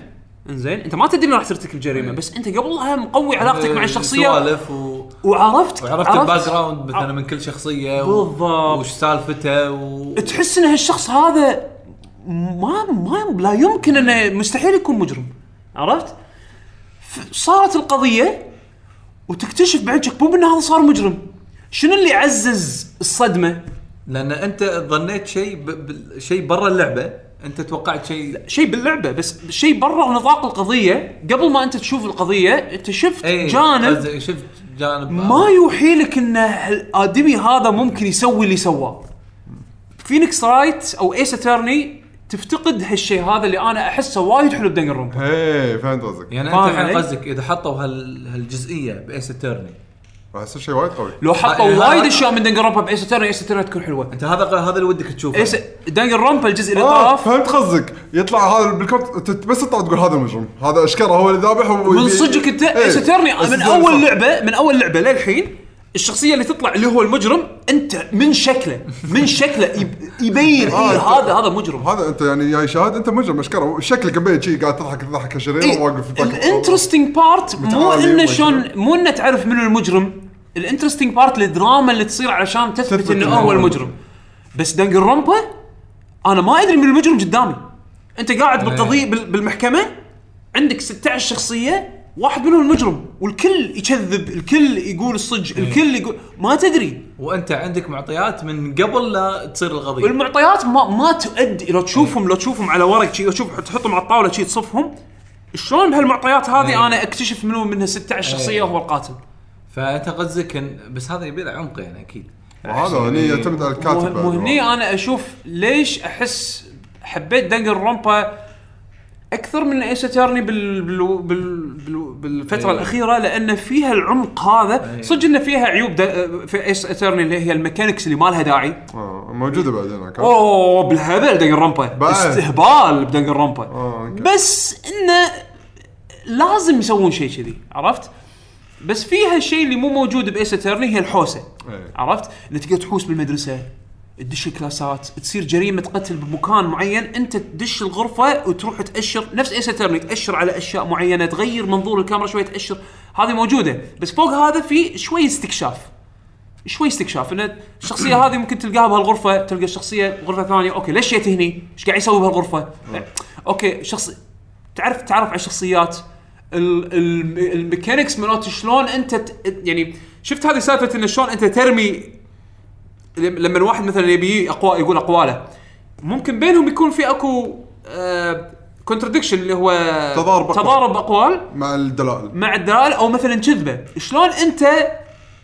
S1: إنزين أنت ما تدري راح ترتكب جريمة بس أنت قبلها مقوي علاقتك مع الشخصية
S3: سوالف و...
S1: وعرفت
S3: وعرفت ال background مثلا من كل شخصية.
S1: بالضبط.
S3: وش سالفته و...
S1: تحس إن هالشخص هذا ما ما لا يمكن إنه مستحيل يكون مجرم عرفت؟ صارت القضية وتكتشف بعد شك بوب ان هذا صار مجرم شنو اللي عزز الصدمة؟
S3: لأن أنت ظنيت شيء ب... ب... شيء برا اللعبة أنت توقعت شيء؟
S1: شيء باللعبة بس شيء برا نطاق القضية. قبل ما أنت تشوف القضية أنت شفت
S3: اي
S1: جانب
S3: قصدي شفت جانب
S1: ما يوحي لك إن الادمي هذا ممكن يسوي اللي سواه. Phoenix Wright أو Ace Attorney تفتقد هالشيء هذا اللي أنا أحسه وايد حلو ب Danganronpa
S2: إيه فهمت قصدك.
S3: يعني أنت الحين؟ قصدك إذا حطوا هال... هالجزئية ب Ace
S2: Attorney يصير شيء وايد قوي.
S1: لو حطوا
S3: آه،
S1: وايد
S3: هذا-
S1: أشياء من Danganronpa ب Ace Attorney Ace Attorney تكون حلوة.
S3: أنت هذا هذا اللي ودك تشوفه.
S1: Ace Danganronpa الجزء اللي
S2: آه
S1: طاف.
S2: فهمت قصدك. يطلع هذا بال court ت- بس تطلع تقول هذا المجرم هذا أشكره هو اللي ذابح
S1: من صدقك انت
S2: إيه.
S1: Ace Attorney
S2: بس
S1: من
S2: أول.
S1: لعبه من أول لعبة للحين الشخصية اللي تطلع اللي هو المجرم أنت من شكله. من شكله يب- يبين
S2: آه،
S1: إيه هذا هذا مجرم.
S2: هذا أنت يعني جاي شاهد أنت مجرم أشكره. شكلك مبين شي قاعد تضحك تضحك شرير
S1: إيه
S2: واقف في ال
S1: back. ال interesting
S2: part
S1: مو
S2: إنه.
S1: شلون مو إنه تعرف منو المجرم. ال interesting part الدراما اللي تصير علشان تثبت
S2: إنه
S1: هو المجرم بس Danganronpa أنا ما أدري من المجرم قدامي. أنت قاعد بالقضية بال- بالمحكمة عندك 16 شخصية واحد منهم المجرم والكل يكذب الكل يقول الصج الكل يقول ما تدري.
S3: وأنت عندك معطيات من قبل لا تصير القضية.
S1: والمعطيات ما ما تؤدي لو تشوفهم لو تشوفهم على ورق شي لو تشوف تحطهم على الطاولة شي تصفهم. شلون بهالمعطيات هذه
S3: إيه.
S1: أنا أكتشف منو منها 16 شخصيه
S3: إيه.
S1: هو القاتل؟
S3: فانت قصدك ان بس هذا يبي له عمق يعني أكيد
S2: وهذا هني يعتمد على الكاتب بعد.
S1: مو هني أنا أشوف ليش أحس حبيت Danganronpa أكثر من Ace Attorney بال... بال... بال... بال... بالفترة
S3: إيه.
S1: الأخيرة لأن فيها العمق هذا
S3: إيه.
S1: صدق انه فيها عيوب. في Ace Attorney اللي هي ال mechanics اللي ما لها داعي
S2: آه، موجودة بعدين.
S1: أوه بالهبل
S2: Danganronpa.
S1: استهبال ب Danganronpa
S2: آه،.
S1: بس إنه لازم يسوون شيء كذي عرفت؟ بس فيها الشيء اللي مو موجود ب Ace Attorney هي الحوسة
S2: إيه.
S1: عرفت؟ انك تقدر تحوس بالمدرسة تدش الكلاسات تصير جريمة قتل بمكان معين أنت تدش الغرفة وتروح تأشر نفس Ace Attorney تأشر على أشياء معينة تغير منظور الكاميرا شوي تأشر هذه موجودة بس فوق هذا في شوي استكشاف شوي استكشاف إن الشخصية هذه ممكن تلقاها بهالغرفة تلقى الشخصيه غرفة ثانية okay ليش جيت هني؟ إيش قاعد يسوي بهالغرفة؟ okay شخص تعرف تعرف على الشخصيات ال- ال- ال mechanics مالت شلون انت يعني شفت هذه سالفة ان شلون انت ترمي لم- لما الواحد مثلا يبي أقوى يقول أقواله. ممكن بينهم يكون في أكو contradiction اللي هو
S2: تضارب.
S1: تضارب أقوال
S2: مع الدلائل.
S1: مع الدلائل أو مثلا كذبه شلون انت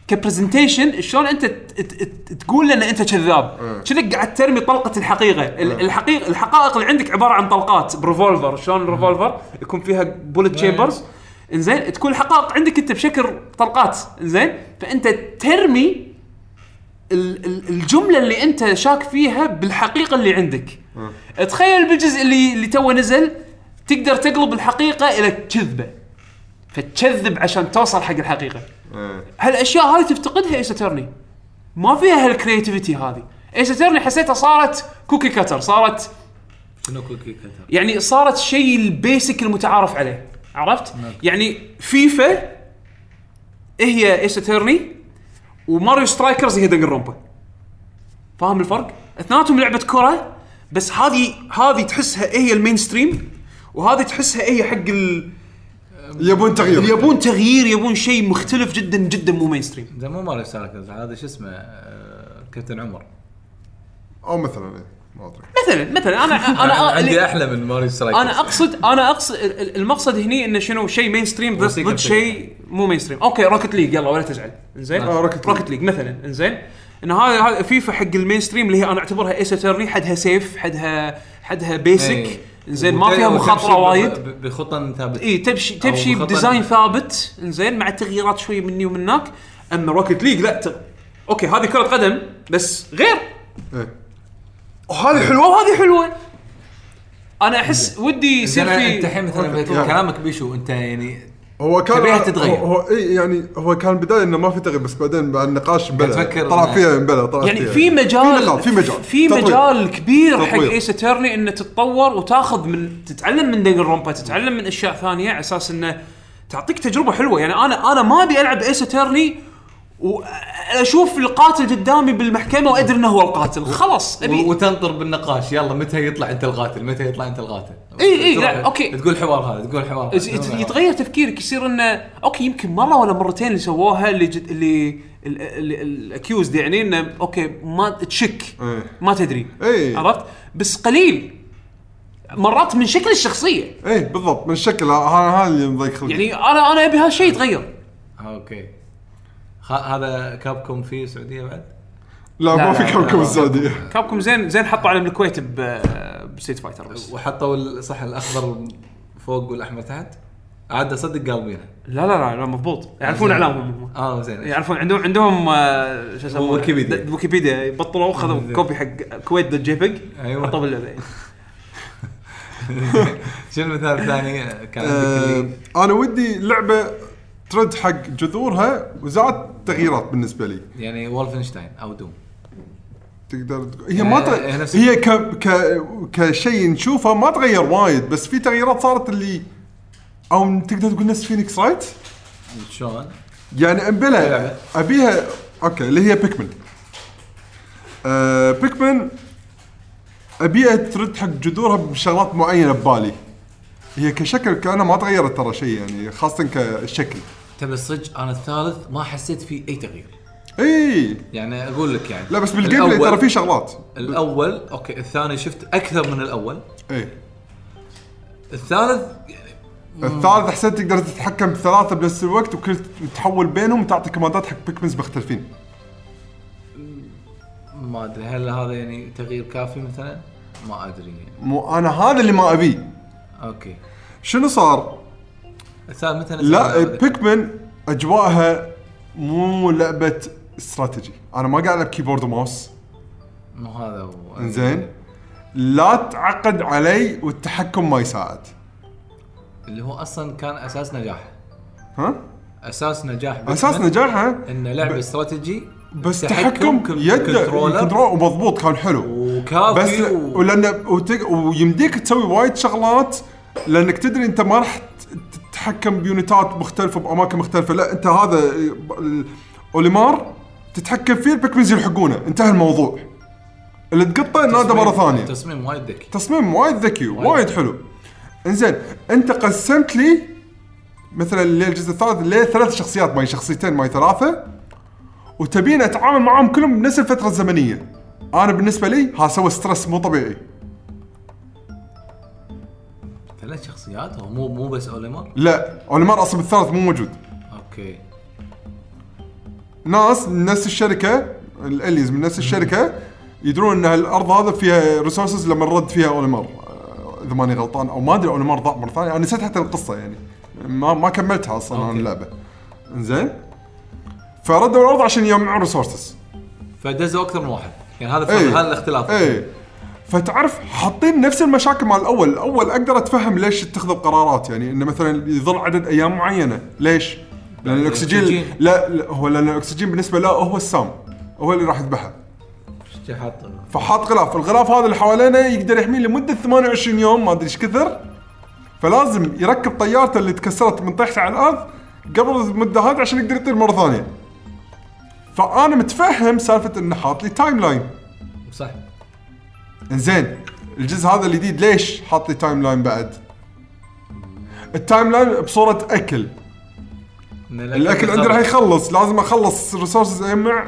S1: ك presentation شلون أنت ت- ت- ت- تقول لنا أنت كذاب. كذا قاعد ترمي طلقة الحقيقة. ال- الحقيقة الحقائق اللي عندك عبارة عن طلقات ب revolver شلون ال revolver يكون فيها bullet chambers إنزين تكون الحقائق عندك أنت بشكل طلقات. إنزين فأنت ترمي ال- ال- الجملة اللي أنت شاك فيها بالحقيقة اللي عندك. تخيل بالجزء اللي اللي تو نزل تقدر تقلب الحقيقة إلى كذبة. فتكذب عشان توصل حق
S2: الحقيقة.
S1: هالأشياء هذه تفتقدها Ace Attorney ما فيها ها ال creativity هذه. Ace Attorney حسيتها صارت cookie cutter صارت
S3: شنو cookie cutter
S1: يعني صارت شيء ال basic المتعارف عليه. عرفت؟ يعني فيفا هي Ace Attorney و Mario Strikers هي Danganronpa فاهم الفرق؟ اثنيناتهم لعبة كرة بس هذه هذه تحسها هي ال mainstream وهذه تحسها هي حق ال
S2: يبون تغيير.
S1: يبون تغيير يبون شيء مختلف جدا جدا مو mainstream
S3: زين مو Mario Strikers هذا شو اسمه؟ آه، كابتن عمر.
S2: أو مثلا إيه، ما أدري.
S1: مثلا مثلا
S3: أنا
S1: أنا [LAUGHS]
S3: عندي أحلى من Mario Strikers.
S1: أنا اقصد أنا اقصد ال- ال- المقصد هني إنه شنو؟ شيء mainstream ضد
S3: موسيقى
S1: ضد. شيء مو mainstream okay Rocket League يلا ولا تزعل. إنزين؟
S2: آه، Rocket League.
S1: Rocket League مثلا. إنزين؟ إن هذا هذا فيفا حق ال mainstream اللي هي أنا أعتبرها Ace Attorney حدها safe حدها حدها basic
S3: إيه.
S1: انزين ما فيها
S3: مخاطرة
S1: وايد.
S3: ب- بخطن ثابت.
S1: إي تمشي تمشي
S3: ب
S1: design ثابت انزين مع تغييرات شوي مني ومن هناك أما Rocket League لا ت... okay هذه كرة قدم بس غير.
S2: إيه.
S1: وهذه حلوة وهذه حلوة. أنا أحس ودي يصير
S3: زين
S1: في
S3: انت الحين مثلا. كلامك بيشو أنت يعني
S2: هو كان
S3: تبيها تتغير.
S2: هو, هو إي يعني هو كان بداية إنه ما في تغيير بس بعدين بعد النقاش بلا طلع فيها بلا طلع
S1: يعني
S2: فيها
S1: في مجال
S2: في نقاط في مجال
S1: في
S2: تطوير.
S1: مجال كبير حق
S2: تطوير.
S1: Ace Attorney إنه تتطور وتاخذ من تتعلم من Danganronpa تتعلم من أشياء ثانية على أساس إنه تعطيك تجربة حلوة يعني أنا أنا ما أبي ألعب Ace Attorney وأشوف القاتل قدامي بالمحكمة وأدري إنه هو القاتل. خلاص ابي
S3: وتنطر بالنقاش. يلا متى يطلع أنت القاتل؟ متى يطلع أنت القاتل؟
S1: إي،
S3: تروح
S1: لا، okay.
S3: تقول حوار هذا تقول حوار هذا.
S1: يت- يتغير تفكيرك يصير إنه okay يمكن مرة ولا مرتين اللي سووها اللي جد اللي ال accused يعني إنه okay ما تشك. ما تدري.
S2: إيه.
S1: عرفت؟ بس قليل. مرات من شكل الشخصية.
S2: إي بالضبط من الشكل هذا اللي مضيق
S1: يعني أنا أنا أبي هالشيء يتغير.
S3: okay. هذا Capcom في السعودية بعد؟
S2: لا
S1: لا،
S2: ما في Capcom
S1: لا.
S2: السعودية.
S1: Capcom زين زين حطوا علم الكويت ب- ب Street Fighter بس.
S3: وحطوا صح الأخضر فوق والأحمر تحت. عاد أصدق قالبينها
S1: لا لا لا, مضبوط. يعرفون. إعلامهم. هم
S3: آه زين.
S1: يعرفون عندهم عندهم آه، شو يسمونه؟
S3: ويكيبيديا.
S1: ويكيبيديا. بطلوا خذوا. copy حق كويت dot jpeg.
S3: أيوة.
S1: حطوا باللعبة. [LAUGHS]
S3: شنو المثال الثاني؟ كان
S2: آه أنا ودي لعبة ترد حق جذورها وزاد تغييرات بالنسبة لي.
S3: يعني Wolfenstein أو Doom
S2: تقدر تقول هي ما
S3: آه،
S2: ت...
S3: هي
S2: هي ك... ك... كشيء نشوفه ما تغير وايد بس في تغييرات صارت اللي أو تقدر تقول نفس Phoenix Wright
S3: شلون؟
S2: يعني بلا
S3: لعبة.
S2: ابيها okay اللي هي Pikmin آه Pikmin أبيها ترد حق جذورها بشغلات معينة ببالي. هي كشكل كأنها ما تغيرت ترى شيء يعني خاصة كشكل.
S3: تبي الصج أنا الثالث ما حسيت فيه أي تغيير.
S2: إي.
S3: يعني أقول لك يعني
S2: لا بس بال
S3: gameplay
S2: ترى في شغلات.
S3: الأول okay الثاني شفت أكثر من الأول.
S2: إي.
S3: الثالث يعني
S2: الثالث حسيت تقدر تتحكم بثلاثه بنفس الوقت وكل تحول بينهم وتعطي command ات حق Pikmins مختلفين.
S3: ما أدري هل هذا يعني تغيير كافي مثلا؟ ما أدري يعني.
S2: مو أنا هذا اللي ما أبيه.
S3: okay.
S2: شنو صار؟ لا Pikmin أجواءها مو لعبة استراتيجي. أنا ما قاعد ألعب keyboard و mouse.
S3: مو هذا هو.
S2: إنزين. لا تعقد علي والتحكم ما يساعد.
S3: اللي هو أصلا كان أساس نجاح.
S2: ها؟
S3: أساس نجاح أساس
S2: نجاحها
S3: إنه لعبة استراتيجي
S2: بس
S3: تحكم
S2: يد. كنترول ومضبوط كان حلو.
S3: وكافي
S2: بس.
S3: و...
S2: ولأن وتق... ويمديك تسوي وايد شغلات لأنك تدري أنت ما راح تتحكم بيونتات مختلفة بأماكن مختلفة. لا أنت هذا Olimar تتحكم فيه ال Pikmins يلحقونه انتهى الموضوع. اللي تقطه ناده مرة ثانية.
S3: تصميم وايد ذكي.
S2: تصميم وايد ذكي
S3: وايد.
S2: حلو. إنزين أنت قسمت لي مثلا اللي الجزء الثالث ليه ثلاث شخصيات ماي شخصيتين ماي ثلاثة. وتبيني أتعامل معاهم كلهم بنفس الفترة الزمنية. أنا بالنسبة لي ها سوى stress مو طبيعي.
S3: ثلاث شخصيات هو؟ مو مو بس Olimar
S2: لا Olimar أصلا بالثالث مو موجود.
S3: okay.
S2: ناس من نفس الشركة ال aliens من نفس الشركة يدرون إن الأرض هذا فيها resources لما نرد فيها Olimar. آه، إذا ماني غلطان أو ما أدري Olimar ضاع مرة ثانية. أنا نسيت حتى القصة يعني. ما ما كملتها أصلا أنا
S3: okay.
S2: اللعبة. إنزين. فردوا الأرض عشان يجمعون resources
S3: فدزوا أكثر من واحد. يعني هذا
S2: إيه.
S3: هذا الاختلاف.
S2: إيه. فتعرف حاطين نفس المشاكل مع الأول، الأول أقدر أتفهم ليش تتخذ قرارات. يعني إنه مثلا يظل عدد أيام معينة، ليش؟ لأن
S3: الأكسجين.
S2: لا, لا هو لأن الأكسجين بالنسبة له هو السام. هو اللي راح يذبحه. فحاط غلاف، الغلاف هذا اللي حوالينا يقدر يحميه لمدة 28 يوم ما أدري إيش كثر. فلازم يركب طيارته اللي تكسرت من طيحته على الأرض قبل المدة هذه عشان يقدر يطير مرة ثانية. فأنا متفهم سالفة إنه حاط لي timeline
S3: صح.
S2: انزين الجزء هذا الجديد ليش حاط لي timeline بعد؟ ال timeline بصورة
S3: أكل.
S2: الأكل عندي راح يخلص لازم أخلص resources أجمع.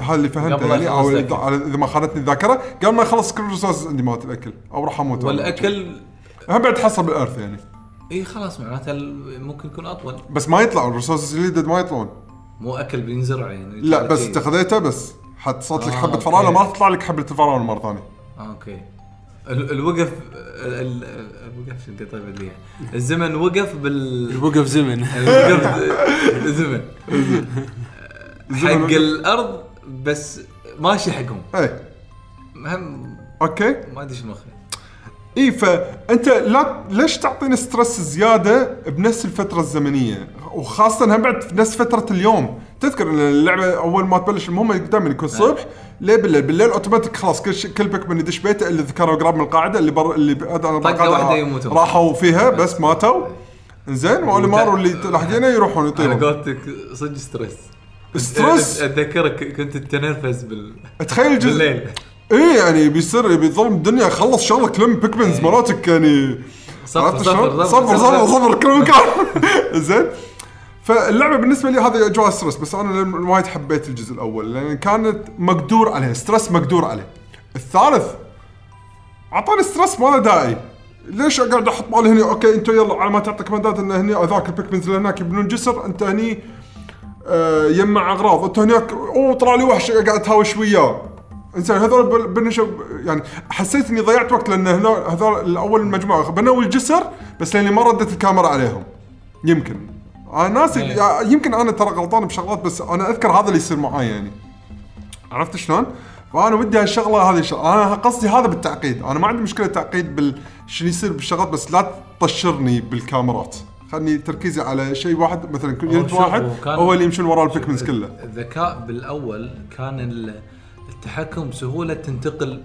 S2: هذا اللي فهمته يعني
S3: أو
S2: اذا ما خانتني الذاكرة قبل ما يخلص كل ال resources عندي مالت الأكل. أو راح أموت.
S3: والأكل
S2: هم بعد تحصل بال Earth يعني.
S3: إي خلاص معناته ممكن يكون أطول.
S2: بس ما يطلعون ال resources اللي ما يطلعون.
S3: مو أكل بينزرع يعني
S2: لا بس. انت خذيته بس. حتصلت لك
S3: آه، حبة.
S2: فراولة ما راح تطلع لك حبة الفراوله مرة ثانية.
S3: أوكي. ال- الوقف ال- ال- الوقف شو انت طيب لي الزمن وقف بال
S1: وقف زمن.
S3: الوقف زمن. [LAUGHS] حق الأرض بس ماشي حقهم.
S2: اي
S3: مهم.
S2: أوكي.
S3: ما أدري شو مخي
S2: اي فانت لا ليش تعطينا ستريس زيادة بنفس الفترة الزمنية؟ وخاصة هم بعد في نفس فترة اليوم. تذكر إن اللعبة أول ما تبلش المهمه دائما يكون الصبح ليه بالليل؟ بالليل أوتوماتيك خلاص كل شيء كل Pikmin يدش بيته اللي كانوا قراب من القاعدة اللي بر اللي ب-
S3: واحدة يموتون.
S2: راحوا فيها بس ماتوا. زين واللي ماروا اللي لاحقينه يروحون
S3: على
S2: يطيرون.
S3: قولتك صدق stress
S2: stress
S3: أتذكرك كنت تتنرفز بال
S2: تخيل الجزء
S3: بالليل.
S2: إيه يعني بيصير بيظلم الدنيا. خلص شغلك لم Pikmins مراتك يعني
S3: صفر صفر؟
S2: صفر صفر صفر كل مكان زين فاللعبة بالنسبة لي هذه أجواء stress بس أنا وايد حبيت الجزء الأول لأن كانت مقدور عليه stress مقدور عليه. الثالث أعطاني stress ما له داعي. ليش أقعد أحط مالي هنا okay أنتم يلا على ما تعطي command ات ان هني هذاك ال Pikmins اللي هناك يبنون جسر أنت هني آه يجمع أغراض. أنت هناك أوه طلع لي وحش قاعد أتهاوش وياه. إنزين هذول بنشوا يعني حسيت إني ضيعت وقت لأن هذول الأول المجموعة بنوا الجسر بس لأني ما ردت الكاميرا عليهم. يمكن. أنا ناسي
S3: إيه.
S2: يمكن أنا ترى غلطان بشغلات بس أنا أذكر هذا اللي يصير معاي يعني. عرفت شلون؟ فأنا ودي هالشغلة هذه الشغله أنا قصدي هذا بالتعقيد. أنا ما عندي مشكلة تعقيد بال شنو يصير بالشغلات بس لا تطشرني بالكاميرات. خلني تركيزي على شيء واحد مثلا كل
S3: شوف،
S2: واحد
S3: هو
S2: اللي يمشون ورا البيكمنز كله.
S3: الذكاء بالأول كان ال- التحكم بسهولة تنتقل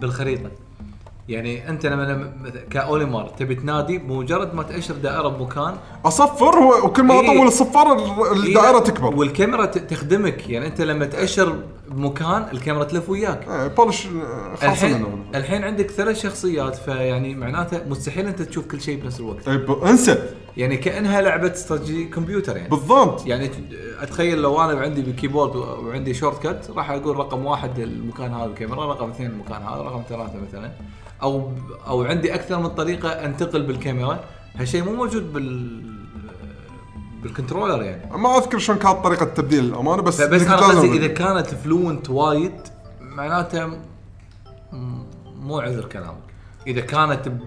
S3: بالخريطة. يعني أنت لما كاوليمار تبي تنادي بمجرد ما تأشر دائرة بمكان.
S2: أصفر وكل ما
S3: إيه.
S2: أطول الصفاره ال- الدائرة تكبر.
S3: والكاميرا تخدمك. يعني أنت لما تأشر بمكان الكاميرا تلف وياك.
S2: إيه، بولش آه،
S3: الحين الحين عندك ثلاث شخصيات فيعني معناته مستحيل أنت تشوف كل شيء بنفس الوقت.
S2: إيه، ب- انسى.
S3: يعني كأنها لعبة استراتيجي كمبيوتر يعني.
S2: بالضبط.
S3: يعني أتخيل لو أنا عندي بالكيبورد وعندي shortcut راح أقول رقم واحد المكان هذا الكاميرا رقم اثنين المكان هذا رقم ثلاثة مثلا. أو أو عندي أكثر من طريقة أنتقل بالكاميرا. هالشيء مو موجود بال بال controller يعني.
S2: ما أذكر شلون كانت طريقة التبديل الامانه بس إنك أنا
S3: قصدي إذا كانت fluent وايد معناته مو عذر كلامك. إذا كانت ب...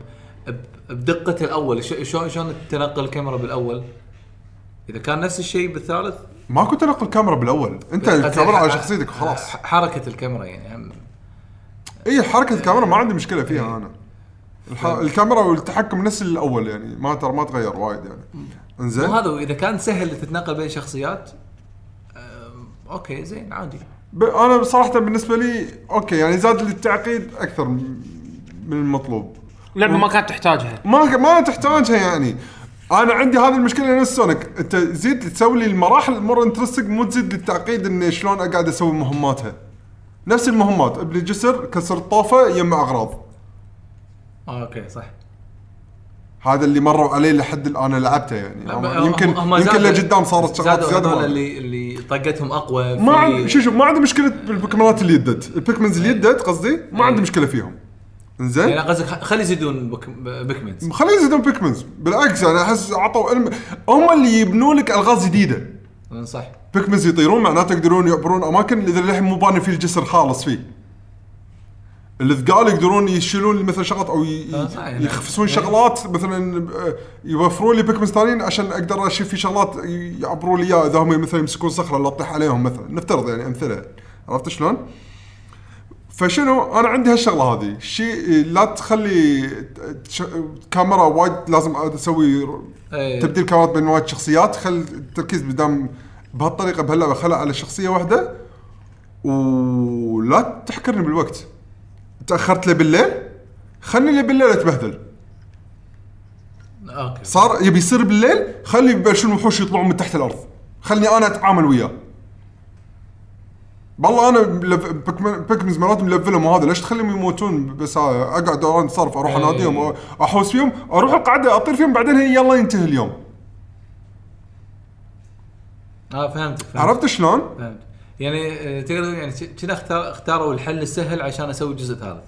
S3: ب... بدقة الأول شلون شلون تنقل الكاميرا بالأول؟ إذا كان نفس الشيء بالثالث؟
S2: ماكو تنقل كاميرا بالأول. أنت الكاميرا على شخصيتك وخلاص
S3: حركة الكاميرا يعني.
S2: اي حركة الكاميرا ما عندي مشكلة فيها أنا. الح... الكاميرا والتحكم نفس الأول يعني ما ترى ما تغير وايد يعني. إنزين؟
S3: مو هذا إذا كان سهل تتنقل بين شخصيات أم، okay زين عادي.
S2: ب... أنا صراحة بالنسبة لي okay يعني زاد لي التعقيد أكثر من المطلوب.
S1: لعبه ما كانت تحتاجها.
S2: ما ما تحتاجها يعني. أنا عندي هذه المشكلة نفس Sonic. أنت زيد تسوي لي المراحل more interesting مو تزيد لي التعقيد إني شلون أقعد أسوي مهماتها. نفس المهمات ابني جسر كسر الطوفه يجمع أغراض.
S3: آه okay صح.
S2: هذا اللي مروا عليه لحد الآن أنا لعبته يعني.
S3: لا، هم-
S2: يمكن
S3: هم
S2: يمكن لقدام صارت شغلات زيادة
S3: اللي اللي طاقتهم أقوى
S2: ما عندي شوف ما عندي مشكلة بالبوكيمونات اللي يدت ال Pikmins اللي يدت قصدي ما عندي
S3: إيه.
S2: مشكلة فيهم. إنزين؟
S3: يعني قصدك خلي يزيدون بيكمنز
S2: خليه يزيدون بيكمنز بالعكس أنا أحس عطوا هم اللي يبنوا لك ألغاز جديدة.
S3: صح.
S2: بيكمنز يطيرون معناته يقدرون يعبرون أماكن اذا للحين مو باني فيه الجسر خالص فيه. الثقال يقدرون يشيلون مثلا شغلات أو ي-
S3: آه، يعني-
S2: يخفسون. شغلات مثلا آه، يوفرون لي بيكمنز ثانيين عشان أقدر أشيل في شغلات ي- يعبروا لي إياها. إذا هم مثلا يمسكون صخرة لا تطيح عليهم مثلا. نفترض يعني أمثلة. عرفت شلون؟ فشنو؟ أنا عندي هالشغلة هذه. شيء لا تخلي تش- كاميرا وايد لازم أسوي
S3: إيه.
S2: تبديل كاميرات بين وايد شخصيات. خل التركيز بدام بهالطريقة بهاللعبة. خلها على شخصية واحدة. ولا تحكرني بالوقت. تأخرت لي بالليل. خلني لي بالليل أتبهدل.
S3: أوكي.
S2: صار يبي يصير بالليل. خلي يبلشون الوحوش يطلعون من تحت الأرض. خلني أنا أتعامل وياه. والله أنا بيكمنز مرات ملفلهم وهذا ليش تخليهم يموتون بس أقعد أنا صرف أروح
S3: إيه.
S2: أناديهم أحوس فيهم أروح القعدة أطير فيهم بعدين هي يلا ينتهي اليوم.
S3: آه فهمت فهمت
S2: عرفت شلون؟
S3: فهمت. يعني آه، تقدر يعني كذا اختار اختاروا الحل السهل عشان أسوي جزء ثالث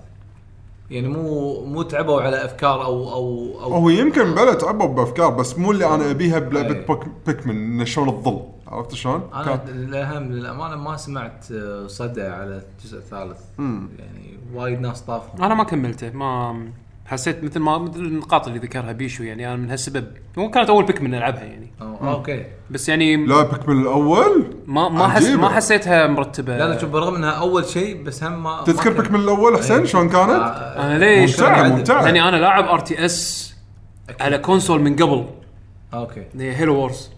S3: يعني مو مو تعبوا على أفكار أو أو أو
S2: هو يمكن بلا تعبوا بأفكار بس مو اللي أنا أبيها بلعبه. بوك- بيكمن شلون تظل عرفت شلون؟
S3: أنا
S2: كان-
S3: الأهم للأمانة ما سمعت آه، صدى على الجزء الثالث. يعني وايد ناس طافهم
S1: أنا ما كملته ما حسيت مثل ما مثل النقاط اللي ذكرها بيشو يعني أنا من هالسبب مو كانت أول Pikmin ألعبها يعني.
S3: أو- okay.
S1: بس يعني
S2: لا Pikmin الأول؟
S1: ما ما حس. ما حسيتها مرتبة.
S3: لا لا شوف برغم إنها أول شيء بس هم ما
S2: تذكر Pikmin الأول حسين
S3: إيه.
S2: شلون كانت؟
S3: آه،
S1: أنا ليش؟
S2: ممتعة
S3: شلون
S2: ممتعة
S1: يعني أنا لاعب RTS على console من قبل.
S3: okay.
S1: اللي هي Halo Wars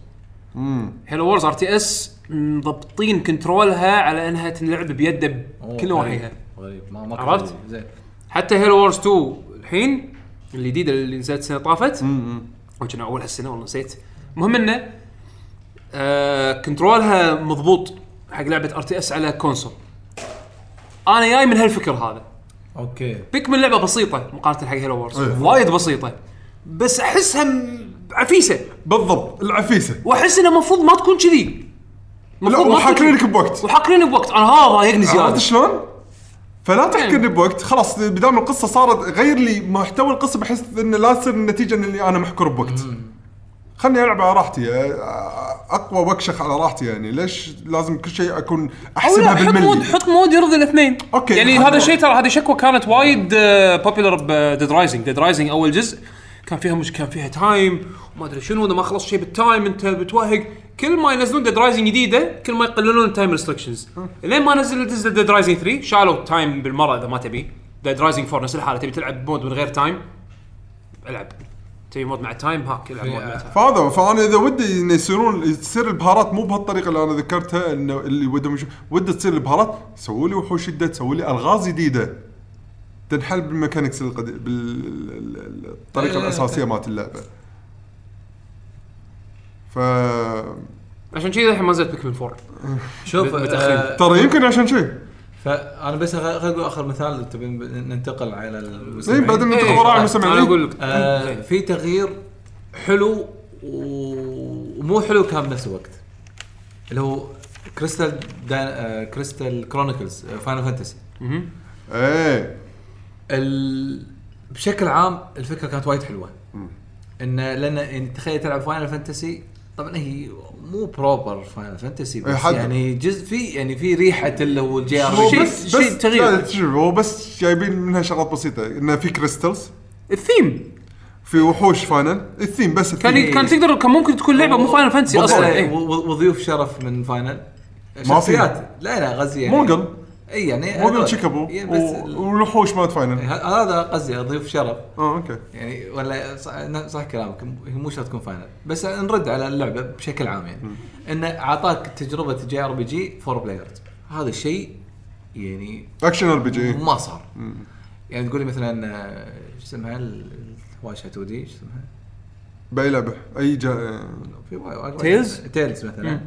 S1: Halo Wars RTS مضبطين control ها على إنها تنلعب بيده بكل نواحيها.
S3: غريب ما ما
S1: عرفت؟
S3: زين.
S1: حتى Halo Wars 2 الحين الجديده اللي نزلت السنة طافت. أو كنا أول هالسنة والله نسيت. المهم إنه آه control ها مضبوط حق لعبة RTS على console أنا جاي من هالفكر هذا.
S3: okay.
S1: Pikmin لعبة بسيطة مقارنة حق Halo Wars
S2: إيه.
S1: وايد بسيطة. بس أحسها م- عفيسة.
S2: بالضبط العفيسة.
S1: وأحس انها المفروض ما تكون كذي.
S2: لا
S1: المفروض ما تكون
S2: وحاكرينك. بوقت.
S1: وحاكرينك بوقت. أنا هذا ضايقني
S2: عرفت
S1: زيادة.
S2: شلون؟ فلا تحكرني بوقت. خلاص بدام القصة صارت غير لي محتوى القصة بحيث انه لا تصير النتيجة إني أنا محكور بوقت. خلني ألعب على راحتي. أقوى وأكشخ على راحتي يعني. ليش لازم كل شيء
S1: أكون لا
S2: احسبها
S1: حط mode
S2: بالملي
S1: حط مود يرضي الاثنين.
S2: أوكي،
S1: يعني هذا. الشيء ترى هذه شكوى كانت وايد popular ب Dead Rising Dead Rising أول جزء. كان فيها مش كان فيها time وما أدري شنو إذا ما خلصت شيء بال time إنت بتوهق. كل ما ينزلون Dead Rising جديدة كل ما يقللون ال time restrictions لين ما نزل نزل Dead Rising 3 شالوا ال time بالمرة إذا ما تبي. Dead Rising 4 نفس الحاله تبي تلعب مود من غير تايم ألعب. تبي مود مع تايم هاك العب مود مع تايم
S2: فهذا فأنا إذا ودي إنه يصيرون تصير البهارات مو بهالطريقة اللي أنا ذكرتها إنه اللي ودهم ودي تصير البهارات سووا لي وحوش جديده سووا لي ألغاز جديدة. تنحل بال mechanics القديم بالطريقة
S3: إيه، الأساسية.
S2: مالت اللعبة. ف
S1: عشان كذا الحين ما نزلت Pikmin 4
S3: شوف. آه
S2: ترى يمكن عشان شيء
S3: فأنا بس خل خل أقول آخر مثال تبي ننتقل على
S2: اي
S3: المستمعين.
S2: بعدين
S1: إيه،
S2: ندخل وراء
S1: أنا
S2: المستمعين.
S1: أقول لك.
S3: آه في تغيير حلو ومو حلو كان بنفس الوقت. اللي هو كريستال دان آه Crystal Chronicles Final Fantasy
S2: إيه.
S3: ال... بشكل عام الفكرة كانت وايد حلوة انه لأن يعني تخيل تلعب Final Fantasy طبعا هي مو proper Final Fantasy
S2: إيه،
S3: بس
S2: حد-
S3: يعني جزء في يعني في ريحة اللي هو ال GR
S2: هو
S1: شيء-
S2: بس
S1: شيء
S2: بس
S1: تغيير.
S2: هو بس جايبين منها شغلات بسيطة انه في crystals
S1: ال theme
S2: في وحوش Final ال theme بس
S1: كان
S2: الثيم.
S1: كان تقدر كان ممكن تكون لعبة مو Final
S2: Fantasy.
S1: أصلا
S3: إيه،
S1: إيه.
S3: وضيوف شرف من Final
S2: ما في.
S3: شخصيات لا لا قصدي يعني
S2: Moogle
S3: إي يعني
S2: Moogle
S3: هذول. Chocobo بس ال-
S2: والوحوش مالت
S3: Final هذا قصدي ضيوف شرف.
S2: آه okay.
S3: يعني ولا صح, كلامك هي مو شرط تكون Final. بس نرد على اللعبة بشكل عام يعني. انه أعطاك تجربة JRPG four players. هذا الشيء يعني
S2: action RPG
S3: ما صار. يعني تقول لي مثلا آه، شو اسمها؟ ال- الهواشه 2D شو اسمها؟
S2: بأي لعبة؟ أي جا...
S3: في وايد- وايد-
S1: Tales؟
S3: Tales مثلا.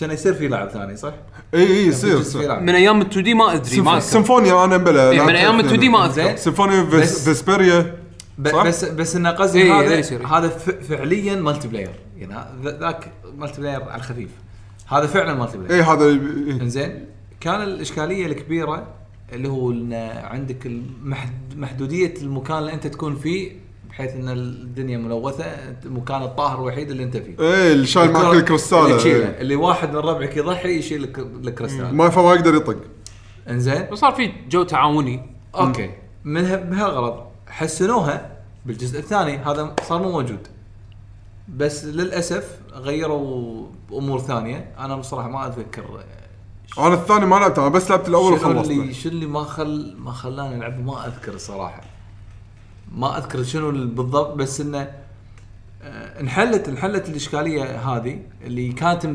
S3: كان يصير في لاعب ثاني صح؟
S2: إي
S3: إي
S2: يصير
S3: في.
S1: من أيام ال 2 دي ما أدري ما أذكر
S2: Symphonia أنا بلا
S1: إيه، من أيام ال 2D ما
S3: زين.
S1: اذكر
S2: Symphonia
S3: بس-
S2: Ves- Vesperia
S3: ب-
S2: صح؟
S3: بس بس انه قصدي
S1: إيه،
S3: هذا
S1: ذا يصير.
S3: هذا ف- فعليا multiplayer يعني ذا- ذاك multiplayer على الخفيف هذا فعلا multiplayer
S2: اي هذا إيه.
S3: إنزين كان الإشكالية الكبيرة اللي هو إن عندك المحد- محدودية المكان اللي أنت تكون فيه بحيث إن الدنيا ملوثة المكان الطاهر الوحيد اللي أنت فيه.
S2: إيه اللي شايل معك
S3: الكرة اللي
S2: إيه.
S3: اللي واحد من ربعك يضحي يشيل الك- الكريستال.
S2: ما فما يقدر يطق.
S3: إنزين؟
S1: صار في جو تعاوني.
S3: أوكي. من بهالغرض حسنوها بالجزء الثاني. هذا صار مو موجود. بس للأسف غيروا أمور ثانية. أنا بصراحة ما أتذكر.
S2: أنا الثاني ما لعبته أنا بس لعبت الأول
S3: شنو
S2: وخلصته
S3: اللي شنو اللي ما خل ما خلاني ألعب؟ ما أذكر الصراحه ما أذكر شنو ال- بالضبط بس إنه آه، انحلت انحلت الإشكالية هذه اللي كانت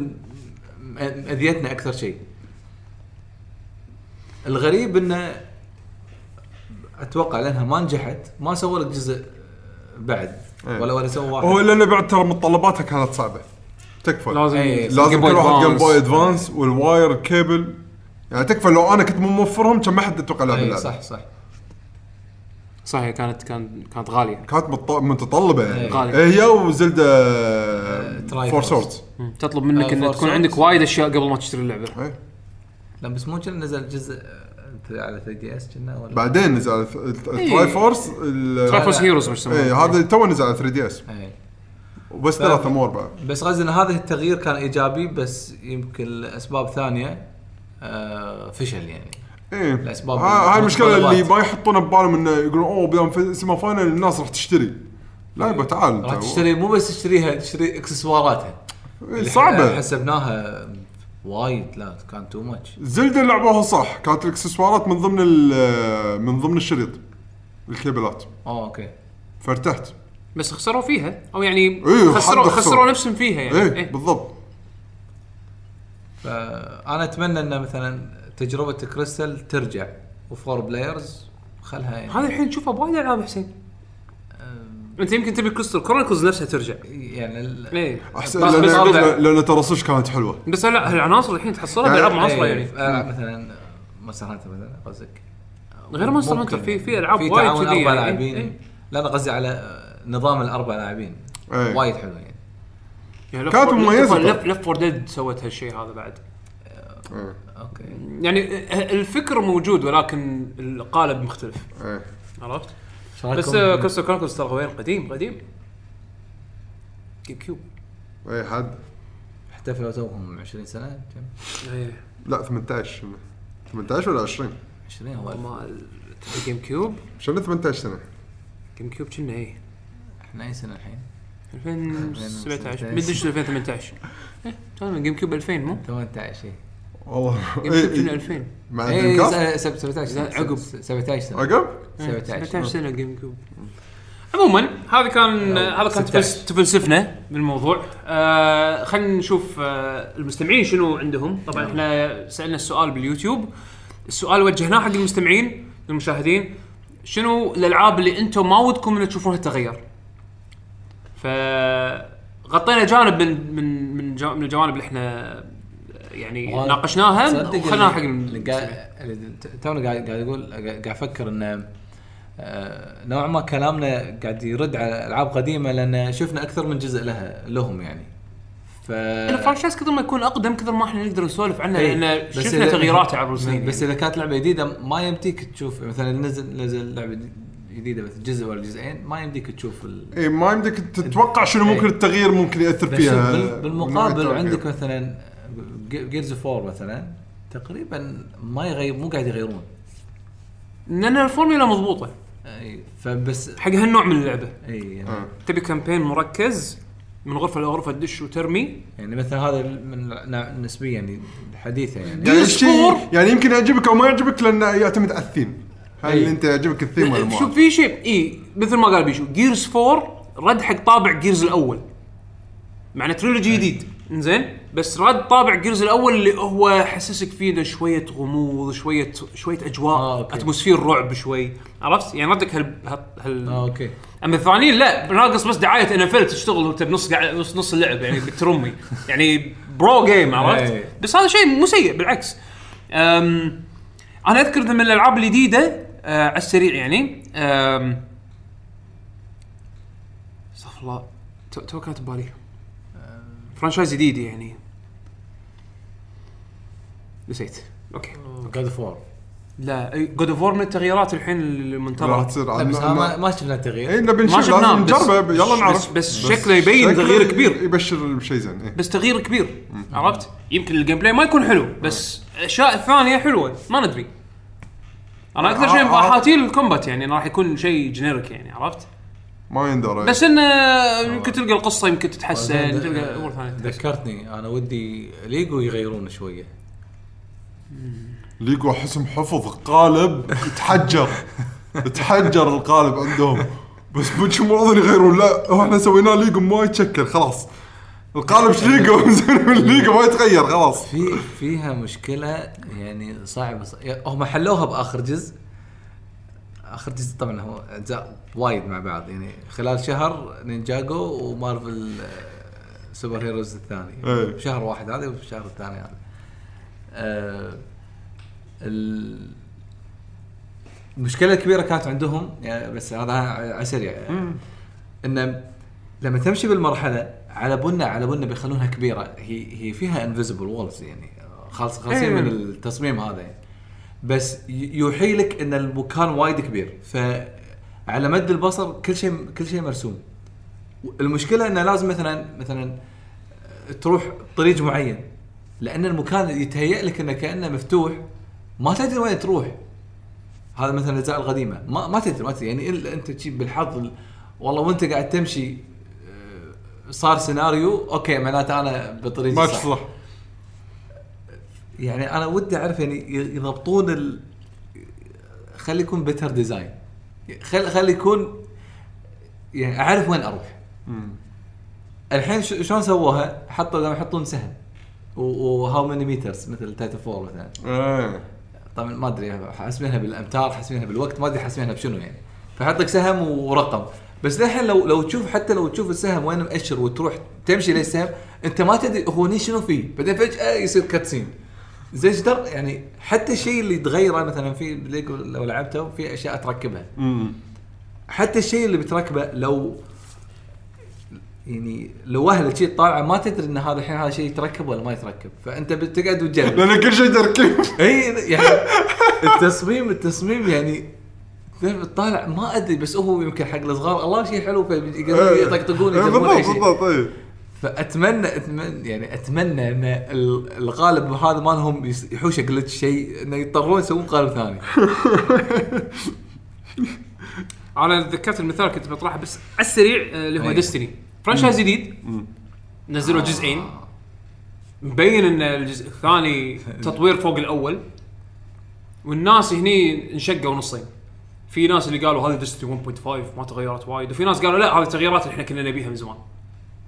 S3: أذيتنا أكثر شيء. الغريب إنه أتوقع لأنها ما نجحت ما سووا لك جزء بعد
S2: إيه.
S3: ولا ولا سووا واحد.
S2: هو لأن بعد ترى متطلباتها كانت صعبة. تكفى.
S1: لازم
S3: إيه،
S2: لازم كل واحد Game
S1: Boy
S2: Advance وال wire cable يعني تكفى لو أنا كنت مو موفرهم كان ما حد أتوقع لعب
S3: اي
S2: اللعبة.
S3: صح صح.
S1: صحيح كانت كانت كانت غالية
S2: كانت متط- متطلبة يعني
S3: إيه.
S1: غالية.
S2: إيه، هي
S3: و
S2: Zelda
S3: Tri
S2: Force
S1: مم. تطلب منك
S3: آه، إن.
S1: تكون عندك وايد أشياء قبل ما تشتري اللعبة
S3: لا بس مو كان نزل جزء آه، على 3DS كنا ولا
S2: بعدين نزل على
S1: إيه.
S2: Tri
S1: Force Tri
S3: Force.
S1: Heroes مش يسمونه
S2: هذا تو نزل على 3DS
S3: اي
S2: وبس ثلاثة more بعد
S3: بس قصدي إن هذا التغيير كان إيجابي بس يمكن لأسباب ثانية آه فشل يعني
S2: إيه.
S3: الأسباب
S2: ها- هاي المشكلة اللي. ما يحطونها ببالهم إنه يقولون أوه بدام سيما Final الناس راح تشتري. لا يبا تعال
S3: راح تشتري مو بس تشتريها تشتري إكسسواراتها.
S2: إيه،
S3: اللي
S2: صعبة.
S3: حسبناها وايد لا كان too much
S2: Zelda لعبوها صح كانت الإكسسوارات من ضمن ال- من ضمن الشريط الكيبلات.
S3: آه okay.
S2: فارتحت.
S1: بس خسروا فيها؟ أو يعني
S2: إيه،
S1: خسروا. خسروا. نفسهم فيها يعني.
S2: إيه
S1: إيه.
S2: بالضبط.
S3: فأنا أتمنى ان مثلا تجربة كريستال ترجع. و four players خلها يعني,
S1: هذا الحين تشوفها بوايد ألعاب حسين. أنت يمكن تبي Crystal Chronicles نفسها ترجع.
S3: يعني ال-
S1: إيه.
S2: احسن
S1: بس-
S2: لأن
S1: لأن-
S2: لأن ترى صدق كانت حلوة.
S1: بس لا العناصر الحين تحصلها
S2: يعني-
S1: بألعاب معاصره
S3: إيه،
S1: يعني.
S3: آه، مثلا Monster Hunter مثلا قصدك.
S1: غير
S3: Monster
S1: Hunter في. في ألعاب
S3: في
S1: وايد
S3: تعاون
S1: كذي
S3: أربع
S1: يعني.
S3: لاعبين.
S1: إيه.
S3: لا أنا قصدي على آه، نظام الأربع لاعبين.
S2: إيه.
S3: وايد حلو يعني.
S1: يعني
S2: كانت مميزة.
S1: Left 4 Dead سوت هالشيء هذا بعد.
S2: إيه.
S3: okay.
S1: يعني الفكر موجود ولكن القالب مختلف.
S2: إيه.
S1: عرفت؟ بس؟ Crystal Chronicles ترى وين قديم قديم. GameCube
S2: إيه حد.
S3: احتفلوا توهم 20 سنة كم؟
S1: إيه.
S2: لا 18 18 ولا 20
S3: 20 هو
S1: مال GameCube؟
S2: شنو 18
S1: سنة؟ GameCube كنا إيه.
S3: إحنا أي سنة الحين؟
S1: 2017 مدري شنو 2018 إيه. كان GameCube 2000 مو؟
S3: 18 اي
S2: والله. إيه،
S1: كنا
S2: إيه.
S1: 2000
S2: مع
S3: اي
S2: ال Dreamcast
S3: 17
S1: سنة. عقب.
S3: 17 سنة.
S2: عقب؟
S3: 17
S1: 17 سنة. جيم كيوب عموما هذا كان هذا كان
S3: 16.
S1: تفلس- تفلسفنا بالموضوع. آه خلينا نشوف آه المستمعين شنو عندهم. طبعا إحنا سألنا السؤال باليوتيوب. السؤال وجهناه حق المستمعين المشاهدين. شنو الألعاب اللي أنتم ما ودكم ان تشوفونها تغير فغطينا جانب من من من الجوانب اللي إحنا يعني ناقشناها وخلناها حق
S3: تونا قاعد قاعد أقول قاعد أفكر إنه آه، نوعا ما كلامنا قاعد يرد على ألعاب قديمة لأن شفنا أكثر من جزء لها لهم يعني ف
S1: الفرانشايز كثر ما يكون أقدم كثر ما إحنا نقدر نسولف عنه
S3: إيه، لأن
S1: شفنا تغييراته عبر السنين
S3: بس. إذا كانت لعبة جديدة ما يمديك تشوف مثلا نزل نزل لعبة جديدة مثلا جزء ولا جزئين ما يمديك تشوف ال...
S2: اي ما يمديك تتوقع شنو
S3: إيه.
S2: ممكن التغيير ممكن
S3: يأثر
S2: فيها
S3: بال- بالمقابل عندك. مثلا Gears 4 مثلا تقريبا ما يغير مو قاعد يغيرون.
S1: لأن الفورمولا مضبوطة.
S3: أي فبس
S1: حق هالنوع من اللعبة.
S3: أي يعني,
S2: آه.
S1: تبي campaign مركز من غرفة لغرفه تدش وترمي.
S3: يعني مثلا هذا من نسبيا يعني حديثة يعني.
S2: يعني شيء
S1: 4
S2: يعني يمكن يعجبك أو ما يعجبك لأنه يعتمد على الثيم. هل
S3: إيه.
S2: أنت يعجبك الثيم ولا
S1: شوف في شيء إي مثل ما قال بيشو Gears 4 رد حق طابع Gears الأول. معنى trilogy جديد. انزين بس رد طابع Gears الأول اللي هو حسسك فيه إنه شوية غموض شوية شوية أجواء
S3: آه، okay.
S1: atmosphere رعب شوي. عرفت؟ يعني ردك هال, هال...
S3: آه okay.
S1: أما الثانيين لا ناقص بس دعاية إن إف تشتغل وأنت بنص نص نص اللعب يعني بترمي. [LAUGHS] يعني pro game عرفت؟
S3: إيه.
S1: بس هذا شيء مو سيء بالعكس. أم أنا أذكر من الألعاب الجديدة أه على السريع يعني أم استغفر الله تو تو كانت ببالي. franchise جديد يعني نسيت okay
S3: God of War
S1: لا God of من التغييرات الحين
S2: راح
S1: المنتظره
S2: تصير
S3: لا بس ما, ما شفنا تغيير
S2: اي نبي
S1: ما
S2: نشوف
S1: شفناه
S2: لازم
S1: بس-
S2: نجربه يلا
S1: بس-
S2: نعرف
S1: بس شكله يبين تغيير كبير.
S2: يبشر بشيء زين إيه.
S1: بس تغيير كبير عرفت؟ يمكن ال gameplay ما يكون حلو بس أشياء ثانية حلوة ما ندري أنا أكثر شيء
S2: آه، آه.
S1: حتى ال combat يعني راح يكون شيء generic يعني عرفت؟
S2: ما يندر
S1: بس انه يمكن تلقى القصة يمكن تتحسن تلقى أمور ثانية تتحسن.
S3: ذكرتني أنا ودي ليجو يغيرون شوية.
S2: ليجو احسهم حفظ قالب تحجر. [LAUGHS] تحجر القالب عندهم. بس مو راضين يغيرون لا إحنا سويناه ليجو ما يتشكل خلاص. القالب إيش Lego [LAUGHS] Lego ما يتغير خلاص.
S3: في فيها مشكلة يعني صعبة. هم حلوها بآخر جزء آخر جزء طبعا هو أجزاء وايد مع بعض. يعني خلال شهر Ninjago و Marvel آه، Super Heroes الثاني.
S2: إيه.
S3: بشهر واحد هذا وبالشهر الثاني هذا. آه، ال- المشكلة الكبيره كانت عندهم يعني بس هذا على سريع. إنه لما تمشي بالمرحلة على بنا على بنا بيخلونها كبيرة هي هي فيها invisible walls يعني. خالص خالصين
S1: إيه.
S3: من التصميم هذا يعني. بس يوحي لك إن المكان وايد كبير. فعلى مد البصر كل شيء كل شيء مرسوم. المشكلة إنه لازم مثلا مثلا تروح طريق معين. لأن المكان يتهيأ لك إنه كأنه مفتوح ما تدري وين تروح. هذا مثلا الأجزاء القديمة. ما ما تدري ما تدري. يعني إلا أنت تجيب بالحظ ال- والله وأنت قاعد تمشي آه، صار سيناريو okay معناته أنا بطريق
S2: ما تصلح.
S3: يعني أنا ودي أعرف يعني يضبطون ال... خلي يكون better design خلي خلي يكون يعني أعرف وين أروح. الحين ش- شلون سووها؟ حطوا لما يحطون سهم. و how many meters مثل Titanfall مثلا.
S2: إيه.
S3: طبعا ما أدري حاسبينها بالأمتار حاسبينها بالوقت ما أدري حاسبينها بشنو يعني. فحطك سهم ورقم. بس للحين لو لو تشوف حتى لو تشوف السهم وين مأشر وتروح تمشي للسهم أنت ما تدري هو شنو فيه. بعدين فجأة يصير cutscene زي إيش يعني حتى الشيء اللي تغيره مثلا في ليجو لو لعبته في أشياء تركبها حتى الشيء اللي بتركبه لو يعني لو وهله شيء طالعة ما تدري إن هذا الحين هذا شيء يتركب ولا ما يتركب. فأنت بتقعد وتجرب.
S2: لأن كل شيء تركيب.
S3: إي يعني التصميم التصميم يعني طالع ما أدري بس هو يمكن حق الصغار الله شيء حلو فيقدرون يطقطقون يجربون أي
S2: بالضبط
S3: شيء.
S2: بالضبط
S3: فاتمنى اتمنى يعني أتمنى إن ال- القالب هذا مالهم يحوشه glitch شيء انه يضطرون يسوون قالب ثاني. [LAUGHS]
S1: أنا تذكرت المثال كنت بطرحه بس على السريع آه، اللي هو
S3: أي.
S1: Destiny franchise جديد. نزلوا جزئين. مبين إن الجزء الثاني [LAUGHS] تطوير فوق الأول. والناس هني انشقوا نصين. في ناس اللي قالوا هذه ديستني 1.5 ما تغيرت وايد وفي ناس قالوا لا هذه التغييرات اللي إحنا كنا نبيها من زمان.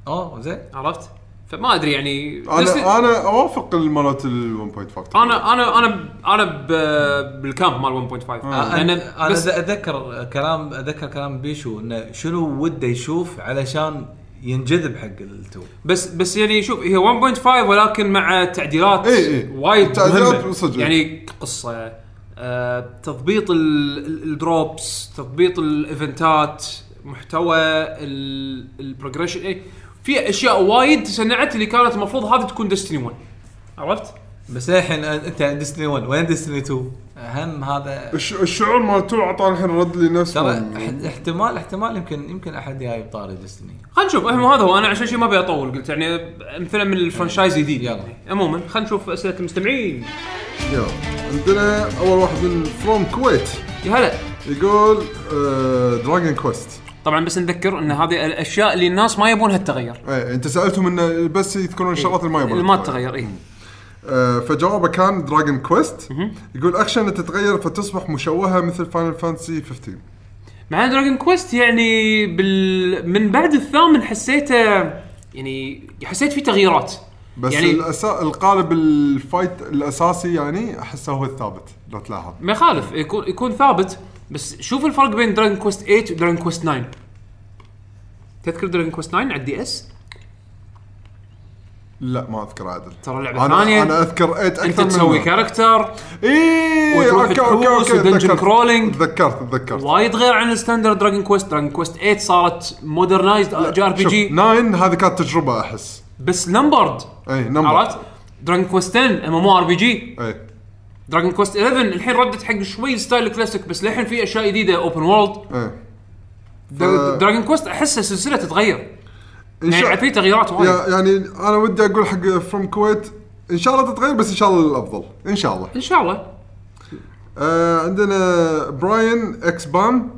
S3: اوه زين.
S1: عرفت؟ فما أدري يعني
S2: أنا أنا أوافق المالت ال 1.5
S1: أنا أنا أنا أنا ب- بالكامب مال 1.5
S3: أنا
S1: لأن
S3: أنا
S1: بس
S3: اتذكر كلام اتذكر كلام بيشو إنه شنو وده يشوف علشان ينجذب حق ال two.
S1: بس بس يعني شوف هي 1.5 ولكن مع تعديلات
S2: إيه إيه.
S1: وايد
S2: تعديلات صدق.
S1: يعني قصة آه، تضبيط ال- ال- ال drops تضبيط ال eventات محتوى ال progression إيه في أشياء وايد صنعت اللي كانت المفروض هذه تكون Destiny 1 عرفت؟
S3: بس الحين أنت Destiny 1 وين Destiny 2 هم هذا
S2: الش- الشعور مالته أعطاني الحين رد لي نفس
S3: ترى اح- احتمال احتمال يمكن يمكن أحد جاي بطاري Destiny
S1: خلينا نشوف. المهم هذا هو. أنا عشان شيء ما أبي أطول قلت يعني مثلا من ال franchise جديد
S3: يلا.
S1: عموما خلينا نشوف أسئلة المستمعين.
S2: يلا. عندنا أول واحد من From Kuwait
S1: يا هلا.
S2: يقول Dragon Quest
S1: طبعا بس نذكر إن هذه الأشياء اللي الناس ما يبونها تتغير
S2: إيه أنت سألتهم انه بس يذكرون الشغلات اللي ما يبون
S1: اللي ما تتغير اي
S2: آه، فجوابه كان Dragon Quest يقول أخشى أن تتغير فتصبح مشوهة مثل Final Fantasy 15
S1: مع Dragon Quest يعني بال... من بعد الثامن حسيته يعني حسيت في تغييرات.
S2: بس
S1: يعني-
S2: يعني الأسا... القالب ال fight الأساسي يعني أحسه هو الثابت لو تلاحظ.
S1: ما يخالف يكون يكون ثابت. بس شوف الفرق بين Dragon Quest 8 و Dragon Quest 9 تذكر Dragon Quest 9 على ال DS؟
S2: لا ما أذكر عدل
S1: ترى لعبة
S2: أنا
S1: ثانية.
S2: أنا أذكر 8
S1: أكثر
S2: أنت
S1: تسوي. character
S2: إيه
S1: وتروح تحوس و
S2: dungeon.
S1: crawling.
S2: تذكرت تذكرت
S1: وايد غير عن ال standard Dragon Quest Dragon Quest 8 صارت
S2: modernized
S1: JRPG.
S2: 9 هذه كانت تجربة أحس.
S1: بس numbered
S2: اي number
S1: عرفت؟ دراجون كويست 10 ام ام ار بي جي
S2: اي
S1: Dragon Quest 11 الحين ردت حق شوي style classic بس للحين في أشياء جديدة open world
S2: اي
S1: Dragon Quest أحسها سلسلة تتغير.
S2: إن شاء-
S1: يعني في تغييرات وايد.
S2: يعني أنا ودي أقول حق From Kuwait إن شاء الله تتغير بس إن شاء الله للافضل إن شاء الله.
S1: إن شاء الله.
S2: آه عندنا براين إكس بام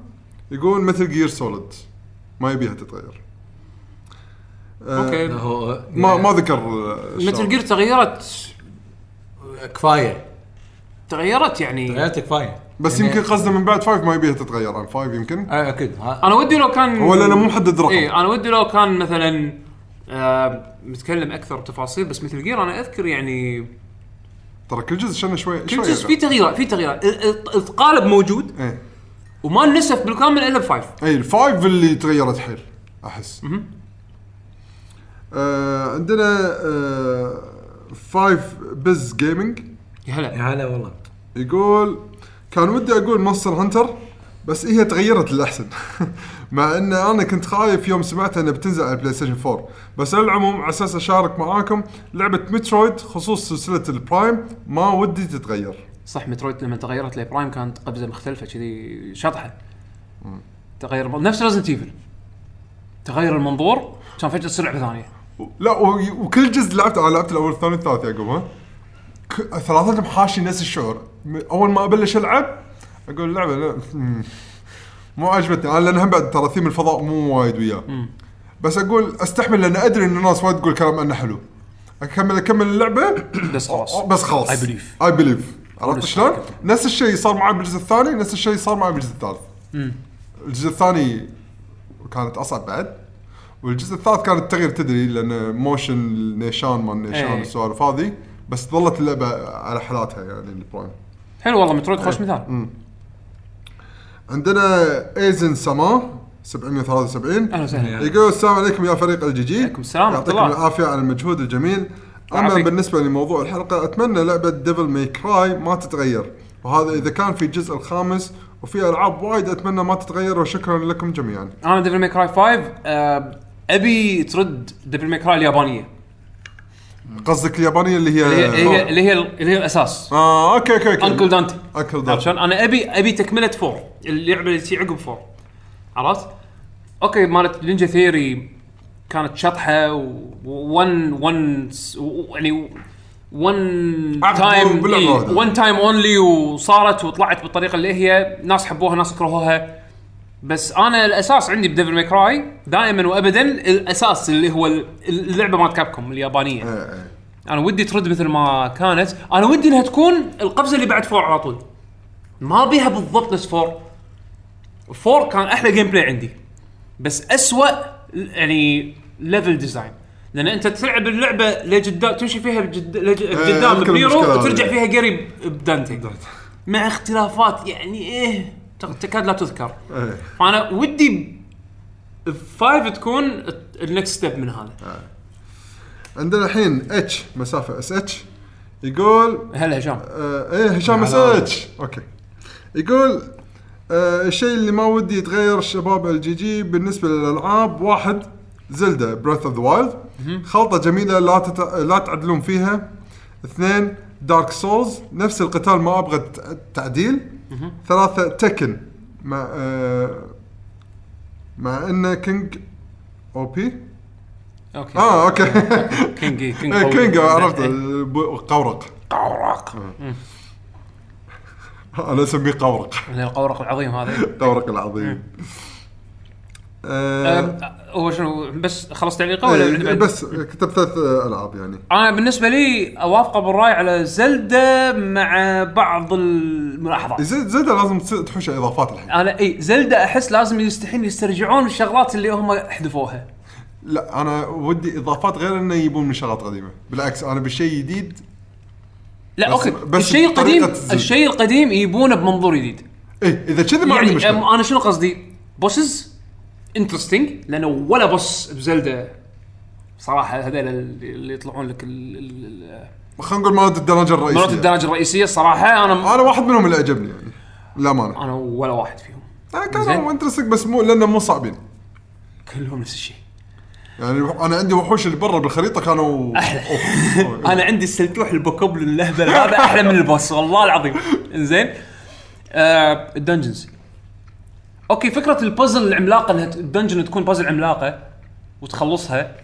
S2: يقول Metal Gear Solid ما يبيها تتغير. آه
S3: okay.
S2: ما ما ذكر آه، Metal.
S1: Gear تغيرت.
S3: كفاية.
S1: تغيرت يعني.
S3: تغيرت كفايه
S2: بس
S3: يعني-
S2: يمكن قصده من بعد five ما يبيها تتغير عن five يمكن.
S3: آه، أكيد. ها-
S1: أنا ودي لو كان
S2: هو لأنه مو محدد رقم.
S1: اي أنا ودي لو كان مثلا آه نتكلم أكثر بتفاصيل بس مثل جير أنا أذكر يعني
S2: ترى كل جزء شنه شوي
S1: كل
S2: شوي
S1: جزء في تغييرات في تغييرات. ال- ال- القالب موجود
S2: إيه.
S1: وما نسف بالكامل إلا ب five
S2: اي ال five اللي تغيرت حيل أحس. آه عندنا آه Five Buzz Gaming
S1: يا هلا.
S3: يا هلا والله.
S2: يقول كان ودي أقول Monster Hunter بس هي تغيرت للأحسن. [LAUGHS] مع إن أنا كنت خايف يوم سمعت إنها بتنزل على ال PlayStation 4 بس على العموم على أساس أشارك معاكم لعبة Metroid خصوص سلسلة ال Prime ما ودي تتغير.
S1: صح Metroid لما تغيرت ل Prime كانت قفزه مختلفة كذي شطحة. تغير نفس Resident Evil تغير المنظور كان فجأة تصير لعبة ثانية.
S2: لا وكل جزء لعبته أنا لعبت الأول الثاني الثالث يعقوب ها؟ ثلاثتهم حاشي نفس الشعور. أول ما أبلش ألعب أقول اللعبه لا. مم، مو عجبتني. أنا لأن هم بعد ترى ثيم الفضاء مو وايد وياه. بس أقول أستحمل لأن أدري إن الناس وايد تقول كلام عنه حلو. اكمل أكمل اللعبة. [COUGHS]
S1: بس خلاص.
S2: بس خلاص.
S1: I believe.
S2: I believe عرفت شلون؟ نفس الشيء صار معي بالجزء الثاني نفس الشيء صار معي بالجزء الثالث. الجزء الثاني كانت أصعب بعد. والجزء الثالث كان التغيير تدري لأن motion النيشان مال النيشان
S1: إيه.
S2: السوالف هذه. بس ظلت اللعبة على حالاتها يعني ال Prime
S1: حلو والله Metroid خوش مثال.
S2: عندنا Aizen Sama 773
S1: أهلا وسهلا.
S2: يقول السلام عليكم يا فريق ال GG.
S1: عليكم السلام ورحمة
S2: يعطيكم
S1: الله.
S2: العافية على المجهود الجميل. أما
S1: يعافيك.
S2: بالنسبة لموضوع الحلقة أتمنى لعبة Devil May Cry ما تتغير. وهذا إذا كان في الجزء الخامس وفي ألعاب وايد أتمنى ما تتغير. وشكرا لكم جميعا.
S1: أنا Devil May Cry 5 آه، أبي ترد Devil May Cry اليابانية.
S2: قصدك اليابانية اللي هي
S1: اللي هي اللي هي اللي هي, اللي هي
S2: الأساس. آه okay okay
S1: okay. uncle
S2: Dante
S1: uncle
S2: Dante
S1: شلون؟ أنا ابي أبي تكملة four اللعبة اللي تجي عقب four عرفت؟ okay مالت Ninja Theory كانت شطحة و one
S2: one
S1: يعني
S2: one time.
S1: one time only وصارت وطلعت بالطريقة اللي هي ناس حبوها ناس كرهوها. بس أنا الأساس عندي ب Devil May Cry دائما وابدا الأساس اللي هو ال- اللعبة مالت Capcom اليابانية.
S2: إيه، إيه.
S1: أنا ودي ترد مثل ما كانت. أنا ودي إنها تكون القفزة اللي بعد four على طول. ما بيها بالضبط نفس four. four كان أحلى gameplay عندي. بس أسوأ يعني level design لأن أنت تلعب اللعبة لقدام تمشي فيها بجد... لج... قدام
S2: يمكن
S1: بيرو وترجع. فيها قريب بدانتي مع اختلافات يعني إيه. تكاد لا تذكر.
S2: إيه.
S1: فانا ودي five تكون ال next step من هذا.
S2: عندنا الحين H مسافة S H يقول
S1: هلا هشام.
S2: آه إيه هشام
S3: S.
S2: H okay. يقول آه الشيء اللي ما ودي يتغير شباب ال GG بالنسبة للألعاب واحد Zelda Breath of the Wild خلطة جميلة لا تت... لا تعدلون فيها. اثنين دارك سولز نفس القتال ما أبغى تعديل. ثلاثة تكن. مع آه مع انه كينج أو بي؟
S1: أوكي.
S2: آه أوكي. [LAUGHS]
S1: كينج [LAUGHS] كينج
S2: إيه،. كينج عرفت.
S1: إيه.
S2: الب- قورق.
S1: قورق
S2: أنا أسميه قورق.
S1: القورق العظيم هذا.
S2: قورق العظيم. آه،
S1: هو شنو بس خلص تعليقه ولا
S2: إيه،
S1: عندي بعد؟
S2: بس كتب ثلاث آه، ألعاب يعني.
S1: أنا بالنسبة لي اوافقه بالرأي على Zelda مع بعض الملاحظات.
S2: زد زد لازم تحوش إضافات الحين.
S1: أنا اي Zelda أحس لازم يستحين يسترجعون الشغلات اللي هم حذفوها
S2: لا أنا ودي إضافات غير إنه يجيبون من شغلات قديمة. بالعكس أنا بالشيء جديد
S1: لا
S2: بس-
S1: okay.
S2: بس
S1: الشيء القديم. الشيء القديم يبونه بمنظور جديد.
S2: إيه إذا كذا ما عندي
S1: يعني
S2: مشكلة.
S1: أم- أنا شنو قصدي؟ bosses interesting لأنه ولا boss ب Zelda. صراحة هذول اللي يطلعون لك ال- ال-
S2: خلينا نقول مالت الدرجه الرئيسية.
S1: مرات الدرجه الرئيسية. الصراحه أنا
S2: أنا واحد منهم اللي عجبني يعني للأمانة.
S1: أنا ولا واحد فيهم.
S2: آه،
S1: زين.
S2: كانوا interesting بس مو لأنه مو صعبين.
S1: كلهم نفس الشيء.
S2: يعني أنا عندي وحوش اللي برا بالخريطة كانوا. [LAUGHS] أوف.
S1: أنا عندي السلتوح ال Bokoblin الأهبل هذا أحلى من ال boss والله العظيم. إنزين؟ آه ال dungeons. okay فكرة البازل العملاقة إنها ال dungeon تكون بازل عملاقة وتخلصها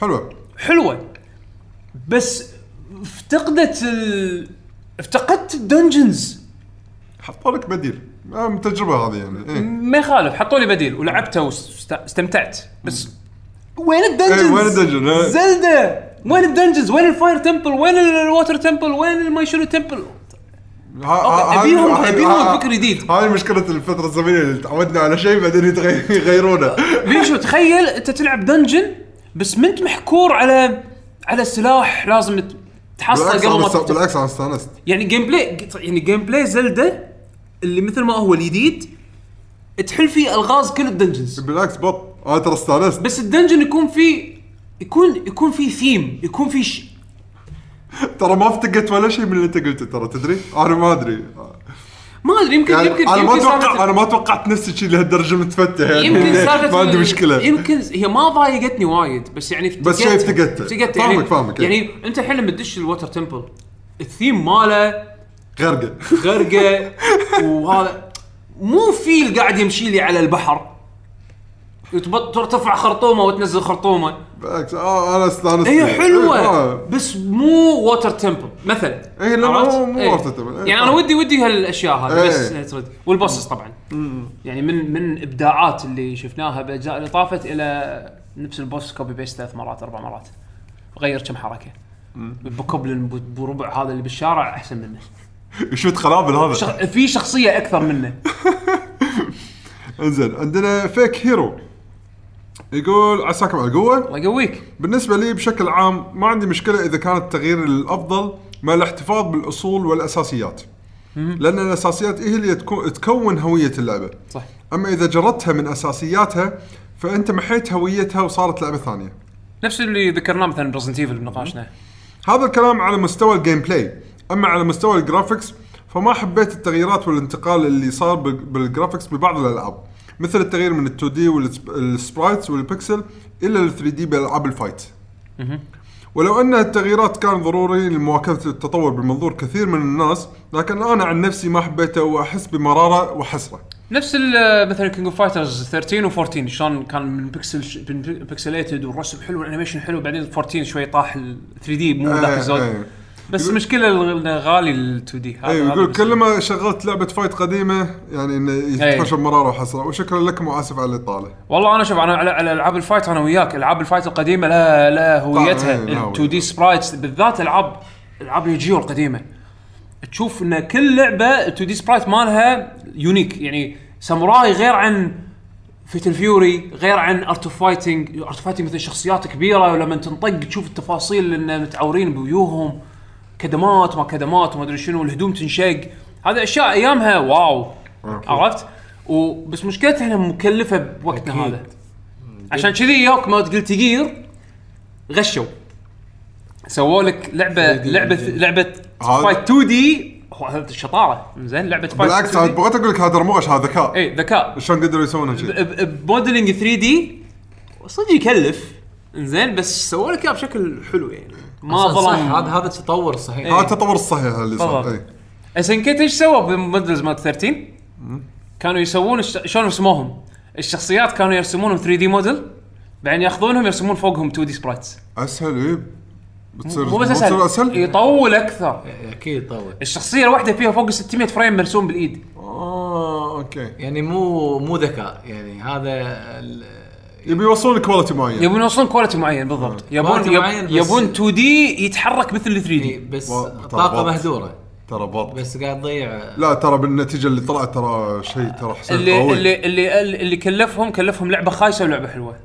S2: حلوة
S1: حلوة بس افتقدت ال... افتقدت ال dungeons
S2: حطوا لك بديل آه، من التجربه هذه يعني إيه.
S1: ما يخالف حطوا لي بديل ولعبته واستمتعت بس وين ال dungeons؟
S2: إيه، وين ال dungeon؟ إيه.
S1: Zelda وين ال dungeons؟ وين ال Fire Temple؟ وين ال Water Temple؟ وين الماي شنو Temple؟ أبيهم
S2: ها-
S1: فكر جديد.
S2: هاي مشكلة الفترة الزمنية اللي تعودنا على شيء بعدين يغيرونه. [LAUGHS]
S1: بيشو تخيل أنت تلعب dungeon بس ما انت محكور على على سلاح لازم تحصل قبل ما.
S2: بالعكس أنا استانست.
S1: يعني gameplay يعني gameplay Zelda اللي مثل ما هو الجديد تحل فيه ألغاز كل ال dungeons.
S2: بالعكس بط. أنا ترى استانست.
S1: بس ال dungeon يكون فيه يكون يكون فيه ثيم يكون فيه ش...
S2: ترى ما افتقدت ولا شيء من اللي انت قلته ترى تدري؟ أنا ما أدري.
S1: ما أدري يمكن
S2: يعني
S1: يمكن
S2: أنا ما
S1: أتوقع
S2: أنا ما توقعت نفس الشيء لهالدرجة متفتح يعني
S1: يمكن
S2: ما عندي مشكلة.
S1: يمكن هي ما ضايقتني وايد بس يعني
S2: بس شيء افتقدته.
S1: افتقدت
S2: فاهمك-
S1: يعني
S2: فاهمك، إيه.
S1: يعني أنت الحين لما تدش ال water temple ال theme ماله
S2: غرقة.
S1: غرقة [LAUGHS] وهذا مو فيل قاعد يمشي لي على البحر. ترتفع خرطومه وتنزل خرطومه
S2: بالعكس آه أنا استانست
S1: هي
S2: إيه،
S1: حلوة
S2: آه.
S1: بس مو water temple مثلا
S2: إيه، لا،؟ مو- مو
S1: إيه.
S2: water temple. إيه،
S1: يعني
S2: أنا.
S1: ودي ودي هالأشياء هذه بس
S2: إيه.
S1: ترد وال bosses طبعا يعني من من إبداعات اللي شفناها بالاجزاء اللي طافت إلى نفس ال boss copy paste ثلاث مرات أربع مرات غير كم حركة بكوبلن بربع هذا اللي بالشارع أحسن منه [LAUGHS]
S2: شو خلابل هذا
S1: شخ... في شخصية أكثر منه [LAUGHS]
S2: إنزين عندنا Fake Hero يقول عساكم على القوه
S1: الله يقويك.
S2: بالنسبة لي بشكل عام ما عندي مشكلة إذا كان التغيير للافضل مع الاحتفاظ بالأصول والأساسيات. لأن الأساسيات هي اللي تكو- تكون هوية اللعبة.
S1: صح.
S2: أما إذا جردتها من أساسياتها فأنت محيت هويتها وصارت لعبة ثانية.
S1: نفس اللي ذكرناه مثلا ب Resident Evil بنقاشنا.
S2: هذا الكلام على مستوى ال gameplay أما على مستوى ال graphics فما حبيت التغييرات والانتقال اللي صار بال- بال graphics ببعض الألعاب. مثل التغيير من ال 2D وال sprites وال pixel إلى ال 3D بالالعاب ال fight ولو أن التغييرات كان ضروري لمواكبة التطور بمنظور كثير من الناس لكن أنا عن نفسي ما حبيته وأحس بمرارة وحسرة.
S1: نفس مثلا King of Fighters 13 و14 شلون كان من pixel pixelated والرسم حلو وال animation حلو بعدين 14 شوي طاح ال 3D مو ذاك
S2: إيه،
S1: الزود.
S2: إيه.
S1: بس المشكلة انه غالي ال 2D
S2: اي يقول كل ما شغلت لعبة fight قديمة يعني إنه يتحچى بمراره وحسرة. وشكرا لكم وآسف على الاطاله
S1: والله أنا شوف أنا على, ألعاب ال fight أنا وياك. ألعاب ال fight القديمة لها لها هويتها.
S2: إيه، لها
S1: ال 2D sprites بالذات العاب ألعاب الجيو القديمة. تشوف إن كل لعبة ال 2D sprite مالها unique يعني ساموراي غير عن Fatal Fury غير عن Art of Fighting Art of Fighting مثل شخصيات كبيرة ولما تنطق تشوف التفاصيل إن متعورين بويوهم كدمات ما كدمات وما أدري شنو الهدوم تنشق. هذه أشياء أيامها
S2: wow.
S1: عرفت؟ وبس مشكلتها إنها مكلفة بوقتنا
S3: أكيد.
S1: هذا. عشان كذي يوك مال Guilty Gear غشوا. سووا لك لعبة
S3: 3D
S1: لعبة. لعبة fight 2D. الشطارة. زين لعبة fight
S2: بالعكس
S1: 2D.
S2: بغيت أقول لك هذا مو غش هذا ذكاء.
S1: اي ذكاء.
S2: شلون قدروا يسوون هالشيء
S1: ب modeling 3D. صدق يكلف. زين بس سووا لك إياه بشكل حلو يعني. ما ظلم.
S3: هذا هذا التطور الصحيح.
S2: هذا التطور الصحيح اللي صار.
S1: إي. SNK إيش سووا ب models مال 13 كانوا يسوون. شلون رسموهم الشخصيات كانوا يرسمونهم 3 دي موديل بعدين ياخذونهم يرسمون فوقهم 2D sprites
S2: أسهل إي. بتصير
S1: مو بس
S2: بتصير
S1: أسهل يطول أكثر.
S3: أكيد طول.
S1: الشخصية الواحدة فيها فوق ال 600 frame مرسوم بالإيد.
S2: آه okay.
S3: يعني مو مو ذكاء. يعني هذا ال-
S2: يبي يوصلون quality معين.
S1: يبون يوصلون quality معين بالضبط. يبون
S3: quality
S1: يب...
S3: معين بس-
S1: يبون 2D يتحرك مثل ال 3
S3: إيه،
S1: D
S3: بس
S2: و- ترى طاقة.
S3: مهدوره
S2: ترى بط
S3: بس قاعد تضيع.
S2: لا ترى بالنتيجة اللي طلعت ترى شيء ترى حسين
S1: اللي
S2: قوي.
S1: اللي اللي اللي كلفهم كلفهم لعبة خايسة ولعبة حلوة.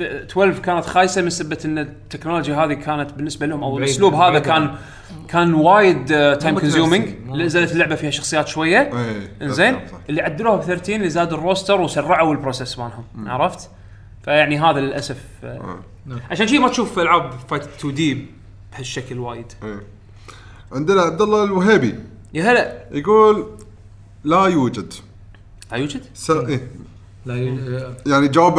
S1: 12 كانت خايسة من سبة إن التكنولوجيا هذه كانت بالنسبة لهم
S3: أو
S1: الأسلوب هذا
S3: بعيد
S1: كان. كان وايد time
S3: consuming مو
S1: نزلت اللعبة فيها شخصيات شوية.
S2: إيه،
S1: إنزين.
S2: صح.
S1: اللي عدلوها ب 13 اللي زادوا ال roster وسرعوا ال process مالهم. عرفت؟ فيعني هذا للأسف آه،
S3: نعم.
S1: عشان شي ما تشوف ألعاب fight 2D بهالشكل وايد
S2: إيه. عندنا عبد الله الوهيبي
S1: يا هلا
S2: يقول لا يوجد
S1: لا يوجد؟
S2: س... إيه.
S3: لا ي-
S2: يعني جاوب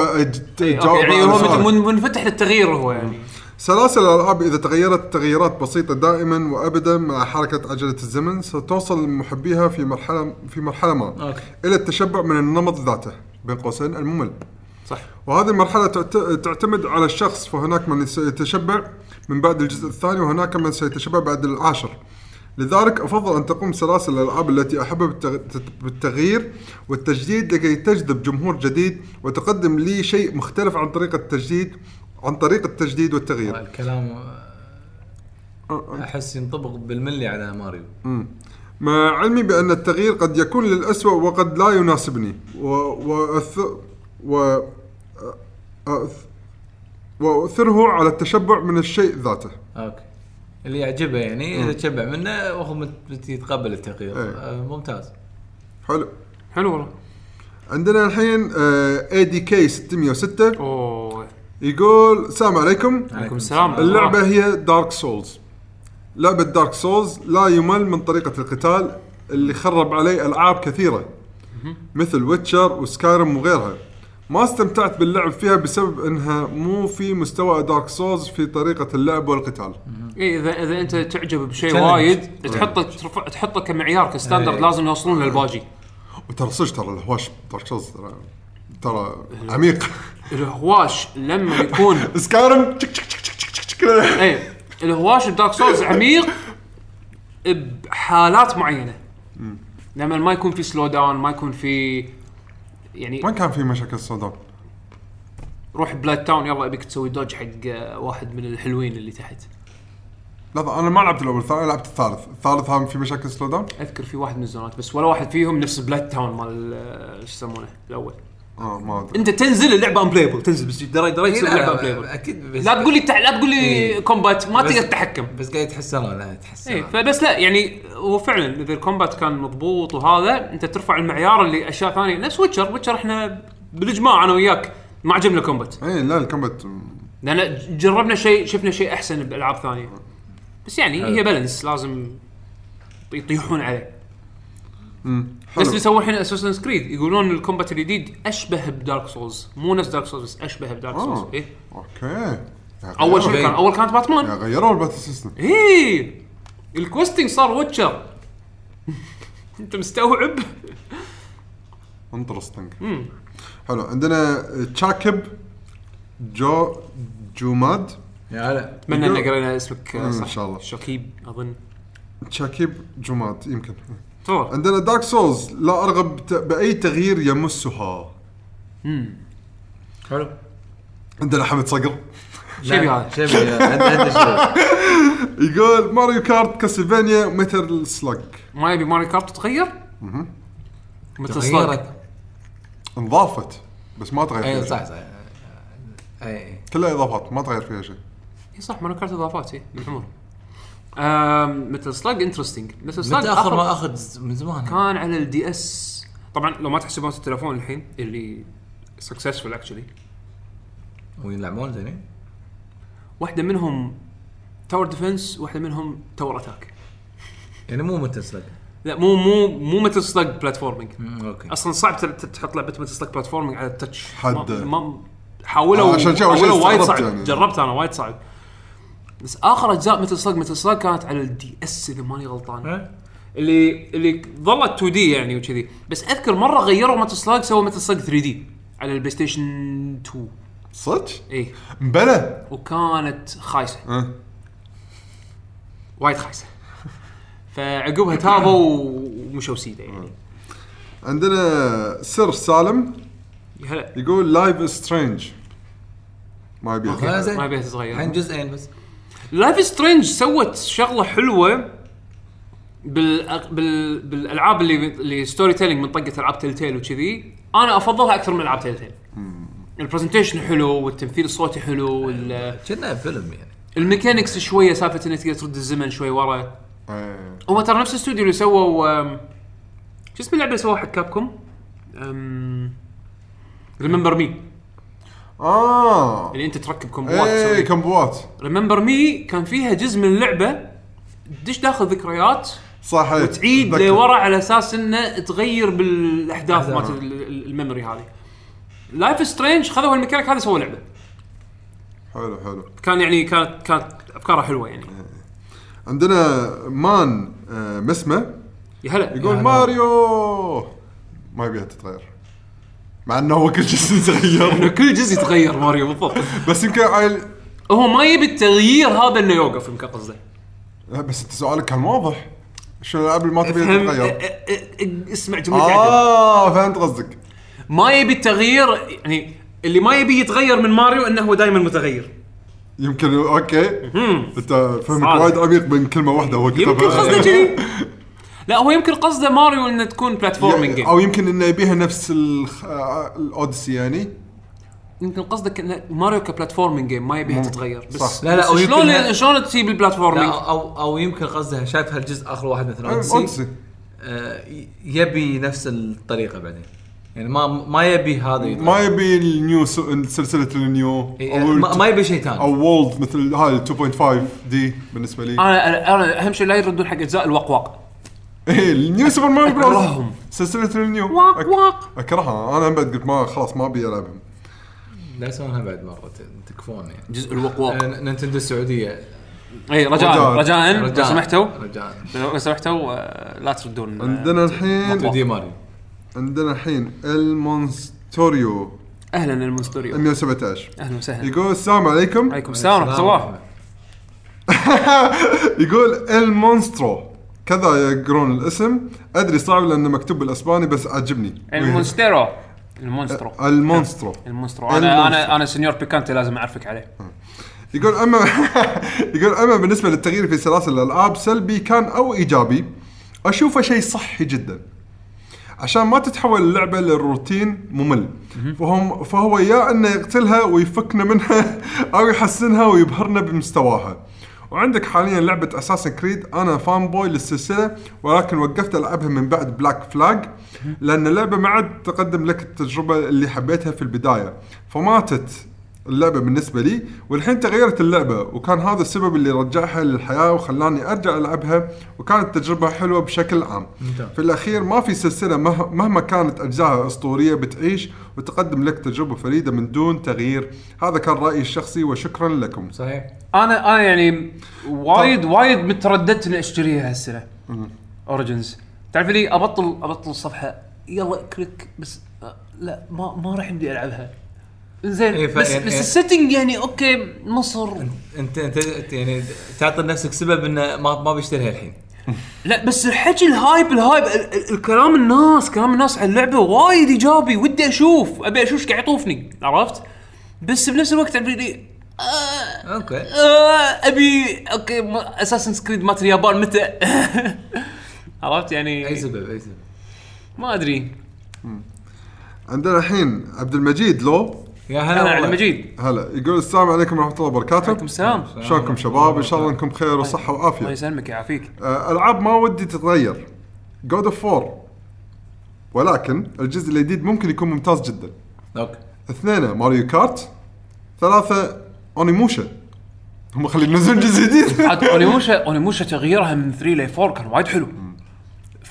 S2: جاوب
S1: يعني
S2: على
S1: هو
S2: سؤالك.
S1: من- منفتح للتغيير هو يعني
S2: سلاسل الألعاب إذا تغيرت تغييرات بسيطة دائما وابدا مع حركة عجلة الزمن ستوصل محبيها في مرحله في مرحلة ما
S3: okay
S2: إلى التشبع من النمط ذاته بين قوسين الممل
S1: صح.
S2: وهذه المرحلة تعت- تعتمد على الشخص فهناك من سيتشبع من بعد الجزء الثاني وهناك من سيتشبع بعد العاشر. لذلك أفضل أن تقوم سلاسل الألعاب التي احبها بالتغ- بالتغيير والتجديد لكي تجذب جمهور جديد وتقدم لي شيء مختلف عن طريقة التجديد عن طريق التجديد والتغيير.
S3: الكلام أحس ينطبق بالملي على ماريو.
S2: مع علمي بأن التغيير قد يكون للأسوأ وقد لا يناسبني و وأث و أث وأثره على التشبع من الشيء ذاته.
S3: okay. اللي يعجبه يعني إذا تشبع منه وهو يتقبل التغيير.
S2: إيه.
S3: آه، ممتاز.
S2: حلو.
S1: حلو والله.
S2: عندنا الحين ADK 606
S1: أوه.
S2: يقول السلام عليكم.
S1: عليكم السلام.
S2: اللعبة هي Dark Souls لعبة Dark Souls لا يمل من طريقة القتال اللي خرب علي ألعاب كثيرة. مثل Witcher و Skyrim وغيرها. ما استمتعت باللعب فيها بسبب انها مو في مستوى Dark Souls في طريقة اللعب والقتال.
S1: إيه اذا إذا أنت تعجب بشيء
S3: Challenge.
S1: وايد تحطه ترفع- تحطه كمعيار ك standard
S3: إيه.
S1: لازم يوصلون للباجي.
S2: وترى صدق ترى الهواش Dark Souls ترى ترى عميق.
S1: الهواش لما يكون [LAUGHS]
S2: Skyrim. تشك تشك تشك تشك تشك تشك.
S1: إيه. الهواش ب Dark Souls عميق بحالات معينة. لما ما يكون في slow down ما يكون في يعني
S2: وين كان في مشاكل ال
S1: slow down؟ روح Blighttown يلا ابيك تسوي dodge حق آه، واحد من الحلوين اللي تحت
S2: لا أنا ما لعبت الأول الثاني لعبت الثالث الثالث هم في مشاكل slow down؟
S1: أذكر في واحد من الزونات بس ولا واحد فيهم نفس Blighttown مال آه، شو يسمونه الأول
S2: آه ما أدري.
S1: أنت تنزل اللعبة unplayable تنزل بس دري دري تصير اللعبة unplayable
S3: أكيد بس
S1: لا تقول لي تع... لا تقول لي
S3: إيه.
S1: combat ما
S3: بس-
S1: تقدر تتحكم.
S3: بس قاعد يتحسنون لا؟ يتحسنون
S1: اي فبس لا يعني هو فعلا إذا ال combat كان مضبوط وهذا أنت ترفع المعيار اللي أشياء ثانية. نفس Witcher Witcher إحنا بالإجماع أنا وياك ما عجبنا ال combat
S2: اي لا ال
S1: combat لأن جربنا شيء شفنا شيء أحسن بالالعاب ثانية. بس يعني. هي balance لازم يطيحون عليه.
S2: مم.
S1: بس
S2: حلو.
S1: اللي سووا الحين Assassin's Creed يقولون ال combat الجديد أشبه ب Dark Souls. مو نفس Dark Souls بس أشبه ب Dark
S2: آه.
S1: Souls. إيه؟
S2: أوكي.
S1: أول شيء. كان أول كانت باتمان
S2: غيروا ال battle
S1: system. إيه. ال questing صار Witcher [LAUGHS] أنت مستوعب؟ interesting.
S2: حلو. عندنا تشاكب جو جوماد
S3: يا هلا.
S1: اتمنى ان قرينا اسمك صح.
S2: إن شاء الله.
S1: شكيب أظن.
S2: تشاكيب جوماد يمكن.
S1: تفضل
S2: عندنا Dark Souls لا أرغب بأي تغيير يمسها.
S3: حلو.
S2: عندنا حمد صقر.
S1: شبي هذا.
S3: شبي عنده عنده شبي. [LAUGHS]
S2: يقول Mario Kart Castlevania Metal Slug
S1: ما يبي Mario Kart تتغير؟ Metal Slug
S3: تغيرت.
S2: انضافت بس ما تغير
S3: أي
S2: فيها
S3: صح
S2: شيء.
S3: صح أي
S2: كلها إضافات ما تغير فيها شيء.
S1: إي صح Mario Kart إضافات إي بالعمر Metal Slug interesting Metal Slug
S3: متى آخر
S1: آخر
S3: ما آخذ من زمان؟
S1: كان على ال DS طبعا لو ما تحسبون التليفون الحين اللي successful actually
S3: ويلعبون زين؟
S1: واحدة منهم tower defense واحدة منهم tower attack
S3: يعني مو Metal Slug
S1: لا مو مو مو Metal Slug platforming
S3: أوكي.
S1: أصلا صعب تحط لعبة Metal Slug platforming على ال touch
S2: حد.
S1: ما, حاولوا
S2: آه، عشان
S1: حاولوا وايد صعب.
S2: يعني.
S1: جربت أنا وايد صعب. بس آخر أجزاء Metal Slug Metal Slug كانت على ال DS إذا ماني غلطان؟ اللي اللي ظلت 2D يعني وكذي. بس أذكر مرة غيروا Metal Slug سووا Metal Slug 3D على ال PlayStation 2
S2: صدق؟
S1: اي
S2: مبلى.
S1: وكانت خايسة.
S2: أه.
S1: وايد خايسة. فعقبها تابوا ومشوا سيدة يعني.
S2: عندنا سر سالم
S1: هلا.
S2: يقول Life is Strange ما يبي.
S1: ما يبيها تتغير
S3: الحين جزئين بس.
S1: Life is Strange سوت شغلة حلوة بال... بال... بالألعاب اللي اللي storytelling من طقة ألعاب Telltale وكذي. أنا أفضلها أكثر من ألعاب Telltale ال presentation حلو والتمثيل الصوتي حلو وال-
S3: كنا فيلم يعني.
S1: ال mechanics شوية سالفة إنك تقدر ترد الزمن شوي ورا.
S2: إيه.
S1: هم ترى نفس الاستوديو اللي سووا أم، شو اسم اللعبة اللي سووها حق Capcom؟ Remember Me
S2: آه.
S1: اللي أنت تركب كومبوات تسوي
S2: كمبوات
S1: Remember Me كان فيها جزء من اللعبة. تدش داخل ذكريات
S2: صح إيه.
S1: وتعيد
S2: أتذكر.
S1: لورا على أساس إنه تغير
S3: بالأحداث.
S1: مالت ال- ال- ال memory هذه. Life is Strange خذوا الميكانيك هذا سووا لعبة.
S2: حلو حلو.
S1: كان يعني كانت كانت أفكارها حلوة يعني.
S2: عندنا مان آه مسمة.
S1: يا هلا.
S2: يقول
S3: هلا.
S2: ماريو. ما يبيها تتغير. مع إنه هو كل شيء يتغير.
S1: كل جزء يتغير ماريو بالضبط.
S2: بس يمكن عيل
S1: هو ما يبي التغيير هذا انه يوقف يمكن قصده
S2: لا بس أنت سؤالك كان واضح. شو الالعاب اللي ما تبي تتغير؟
S1: اسمع جملتي عدل
S2: آه فهمت قصدك.
S1: ما يبي التغيير يعني اللي ما يبي يتغير من ماريو إنه هو دائما متغير.
S2: يمكن أوكي. أنت فهمك
S1: صادق.
S2: وايد عميق من كلمة واحدة هو
S1: يمكن
S2: كتبها
S1: قصده كذي [LAUGHS] لا هو يمكن قصده ماريو انه تكون
S2: platforming
S1: أو
S2: يمكن إنه يبيها نفس الخ- آه، ال Odyssey يعني.
S1: يمكن قصدك انه Mario ك platforming game ما يبيها
S2: مم.
S1: تتغير. بس
S2: صح.
S3: لا، لا،
S1: بس
S3: أو يمكن
S1: شلون
S3: ه-
S1: شلون تجيب ال platforming
S3: لا أو أو يمكن قصدها شايف هالجزء آخر واحد مثلا Odyssey
S2: Odyssey
S3: آه، ي- يبي نفس الطريقة بعدين. يعني ما ما يبي هذا.
S2: ما يبي ال New س- سلسلة النيو
S3: إيه،
S2: أو
S3: ما, ما يبي شيء ثاني.
S2: أو World مثل هاي ال 2.5D بالنسبة لي.
S1: أنا أنا أهم شيء لا يردون حق أجزاء الوقواق
S2: إيه ال New Super Mario Bros.
S1: أكرههم.
S2: سلسلة ال
S1: New.
S2: واق
S1: واق.
S2: أكرهها. أنا هم بعد قلت ما خلاص ما أبي ألعبهم.
S3: لا يسوونها بعد مرة تكفون يعني.
S1: جزء الوقواق
S3: آه، Nintendo السعودية.
S1: اي رجاء
S2: رجاء.
S1: رجاء لو
S3: رجاء
S1: سمحتوا.
S3: رجاء.
S1: لو سمحتوا آه، لا تردون. آه،
S2: عندنا الحين
S3: دي ماريو.
S2: عندنا الحين المونستوريو.
S1: أهلا المونستوريو.
S2: 117
S1: أهلا وسهلا.
S2: يقول السلام عليكم.
S1: عليكم السلام ورحمة الله. [LAUGHS]
S2: يقول المونسترو. كذا يقرون الاسم. أدري صعب لأنه مكتوب بالأسباني بس عجبني
S1: المونستيرو. المونسترو.
S2: المونسترو. [LAUGHS]
S1: المونسترو. أنا
S2: المونسترو.
S1: أنا أنا Señor Picante لازم أعرفك عليه.
S2: يقول أما [LAUGHS] يقول أما بالنسبة للتغيير في سلاسل الألعاب سلبي كان أو إيجابي. أشوفه شيء صحي جدا. عشان ما تتحول اللعبة للروتين ممل. فهم فهو يا إنه يقتلها ويفكنا منها [LAUGHS] أو يحسنها ويبهرنا بمستواها. وعندك حاليا لعبة Assassin's Creed أنا fanboy للسلسلة ولكن وقفت ألعبها من بعد Black Flag لأن اللعبة ما عاد تقدم لك التجربة اللي حبيتها في البداية. فماتت. اللعبة بالنسبة لي والحين تغيرت اللعبة وكان هذا السبب اللي رجعها للحياة وخلاني أرجع ألعبها وكانت تجربة حلوة بشكل عام. في الأخير ما في سلسلة مه- مهما كانت اجزائها أسطورية بتعيش وتقدم لك تجربة فريدة من دون تغيير. هذا كان رأيي الشخصي وشكرا لكم.
S3: صحيح.
S1: أنا أنا يعني وايد وايد مترددت إني أشتريها هالسنة. Origins تعرف لي أبطل أبطل الصفحه يلا click بس آه، لا ما ما راح يمدي ألعبها. زين
S3: إيه،
S1: بس
S3: يعني-
S1: بس ال setting يعني okay مصر.
S3: انت انت أنت يعني تعطي لنفسك سبب إنه ما ما بيشتريها الحين. [LAUGHS]
S1: لا بس الحكي ال hype ال hype ال- ال- الكلام الناس كلام الناس عن اللعبة وايد إيجابي ودي أشوف أبي أشوف إيش قاعد يطوفني عرفت؟ بس بنفس الوقت أبي لي آه
S3: okay.
S1: آه أبي okay Assassin's Creed مال اليابان متى؟ [LAUGHS] عرفت؟ يعني
S3: أي سبب أي سبب.
S1: ما أدري.
S2: عندنا الحين عبد المجيد لو؟
S3: يا هلا
S1: على. مجيد
S2: هلا. يقول السلام عليكم ورحمة الله وبركاته.
S1: عليكم السلام.
S2: شلونكم شباب؟ إن شاء الله أنكم بخير وصحة
S1: الله
S2: وعافيه
S1: يسلمك يعافيك
S2: آه، ألعاب ما ودي تتغير. God of War ولكن الجزء الجديد ممكن يكون ممتاز جدا.
S3: okay.
S2: اثنين Mario Kart. ثلاثة Onimusha. هم خلي ينزلون جزء جديد. [LAUGHS]
S1: عاد Onimusha Onimusha تغييرها من 3 ل 4 كان وايد حلو.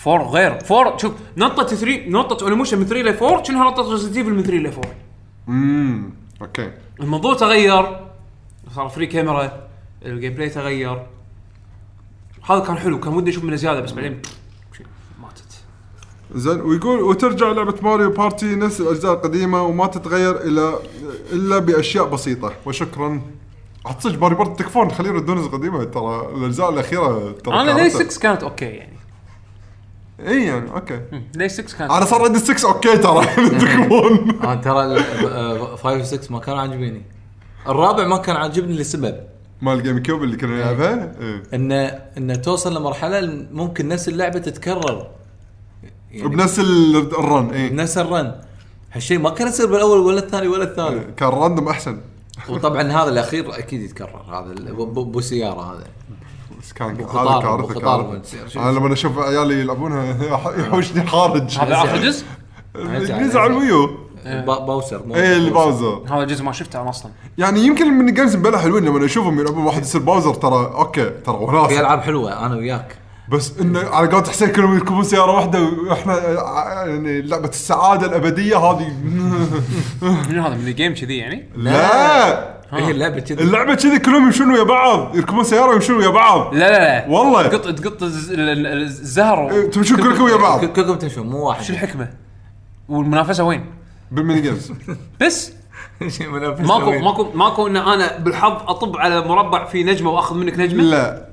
S1: 4 غير. 4 شوف نطة 3 نطة Onimusha من 3 ل 4 شنها نطة Resident Evil من 3 ل 4
S2: امم okay.
S1: الموضوع تغير. صار free camera ال gameplay تغير. هذا كان حلو كان ودي أشوف منه زيادة بس بعدين ماتت.
S2: زين ويقول وترجع لعبة Mario Party نفس الأجزاء القديمة وما تتغير إلا إلا بأشياء بسيطة. وشكرا. عاد صدق Mario Party تكفون خلينا يردون الأجزاء القديمة ترى الأجزاء الأخيرة ترى
S1: أنا لي
S2: كارثة.
S1: 6 كانت okay يعني؟
S2: اي يعني okay.
S1: لي 6 كانت؟
S2: أنا صار عندي 6 okay ترى. [LAUGHS] تكفون
S3: أنا ترى 5 و 6 ما كانوا عاجبيني الرابع ما كان عاجبني لسبب.
S2: مال ال GameCube اللي كنا نلعبها؟ إيه.
S3: إنه إنه توصل لمرحلة ممكن نفس اللعبة تتكرر. يعني
S2: بنفس ال- ال run اي
S3: بنفس ال run هالشيء ما كان يصير بالأول ولا الثاني ولا الثالث.
S2: كان random أحسن.
S3: وطبعا هذا الأخير أكيد يتكرر هذا ال- ب- ب- بو سياره هذا.
S2: بس كان هذا كارثه كارثه.
S3: شوف-
S2: أنا لما أشوف عيالي يلعبونها [LAUGHS] يحوشني خارج.
S1: هذا [LAUGHS] آخر جزء؟
S2: على ال Wii U
S3: با- Bowser مو
S2: إيه اللي
S3: Bowser.
S2: Bowser
S1: هذا الجزء ما شفته أنا أصلا.
S2: يعني يمكن ال mini games بلا حلوين لما أشوفهم يلعبون واحد يصير Bowser ترى okay ترى
S3: في
S2: وناس
S3: ألعاب حلوة أنا وياك.
S2: بس إنه على قولة حسين كلهم يركبون سيارة واحدة وإحنا يعني لعبة السعادة الأبدية هذه.
S1: منو [LAUGHS] هذا من ال game كذي يعني؟
S2: لا.
S3: هي اللعبة كذي.
S2: اللعبة كذي كلهم يمشون ويا بعض. يركبون سيارة ويمشون ويا بعض.
S1: لا لا لا.
S2: والله.
S1: تقط تقط الز- ال- ال- الزهر
S2: إيه، تمشون كلكم ويا بعض.
S3: كلكم تمشون مو واحد.
S1: شو الحكمة؟ والمنافسة وين؟
S2: بال
S1: mini
S3: games. [LAUGHS] بس؟ [LAUGHS]
S1: ماكو. ماكو ماكو إن أنا بالحظ أطب على مربع فيه نجمة وأخذ منك نجمة؟
S2: لا.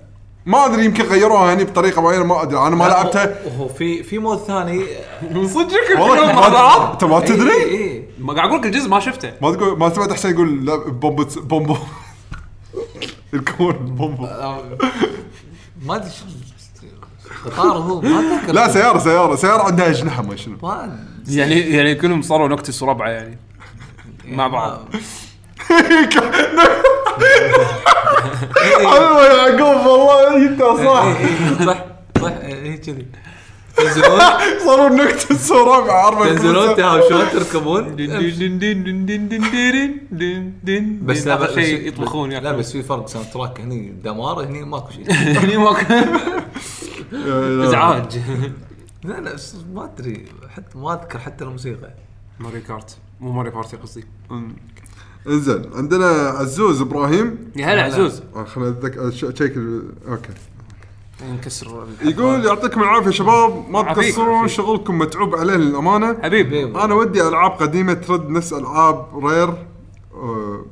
S2: ما أدري يمكن غيروها هني بطريقة معينة ما أدري. أنا ما لعبتها.
S3: هو- في في mode ثاني.
S1: صدقك
S2: والله ما انت ما
S3: اي
S2: تدري؟
S3: اي
S1: ما قاعد أقول لك الجزء ما شفته.
S2: ما تقول ما سمعت حسين يقول لا بومبو بومبو. يركبون بومبو
S3: ما أدري شو- قطار هو ما أتذكر.
S2: لا سيارة سيارة سيارة عندها أجنحة ما شنو.
S3: ما-
S1: يعني يعني كلهم صاروا نكتس وربعة يعني. مع بعض. [LAUGHS] [LAUGHS]
S2: أيوه يا يعقوب والله انت صح
S3: إيه، إيه، صح صح هي كذي تنزلون
S2: صاروا نكتة الصورة مع أربع
S3: تنزلون. تهاوشون تركبون
S1: بس
S3: لا
S1: شيء يطبخون
S3: لا بس في فرق soundtrack هني دمار هني ماكو شيء
S1: هني ماكو ازعاج
S3: لا لا ما ادري حتى ما اذكر حتى الموسيقى
S1: Mario Kart مو Mario Party قصدي
S2: انزين عندنا عزوز إبراهيم.
S1: يا هلا عزوز.
S2: آه، خليني اتذكر ش- check ال- okay.
S1: نكسر
S2: يقول يعطيكم العافية شباب ما
S1: عافيك.
S2: تقصرون
S1: عافيك.
S2: شغلكم متعوب عليه للأمانة.
S1: حبيبي
S2: أنا ودي ألعاب قديمة ترد نفس العاب Rare آه،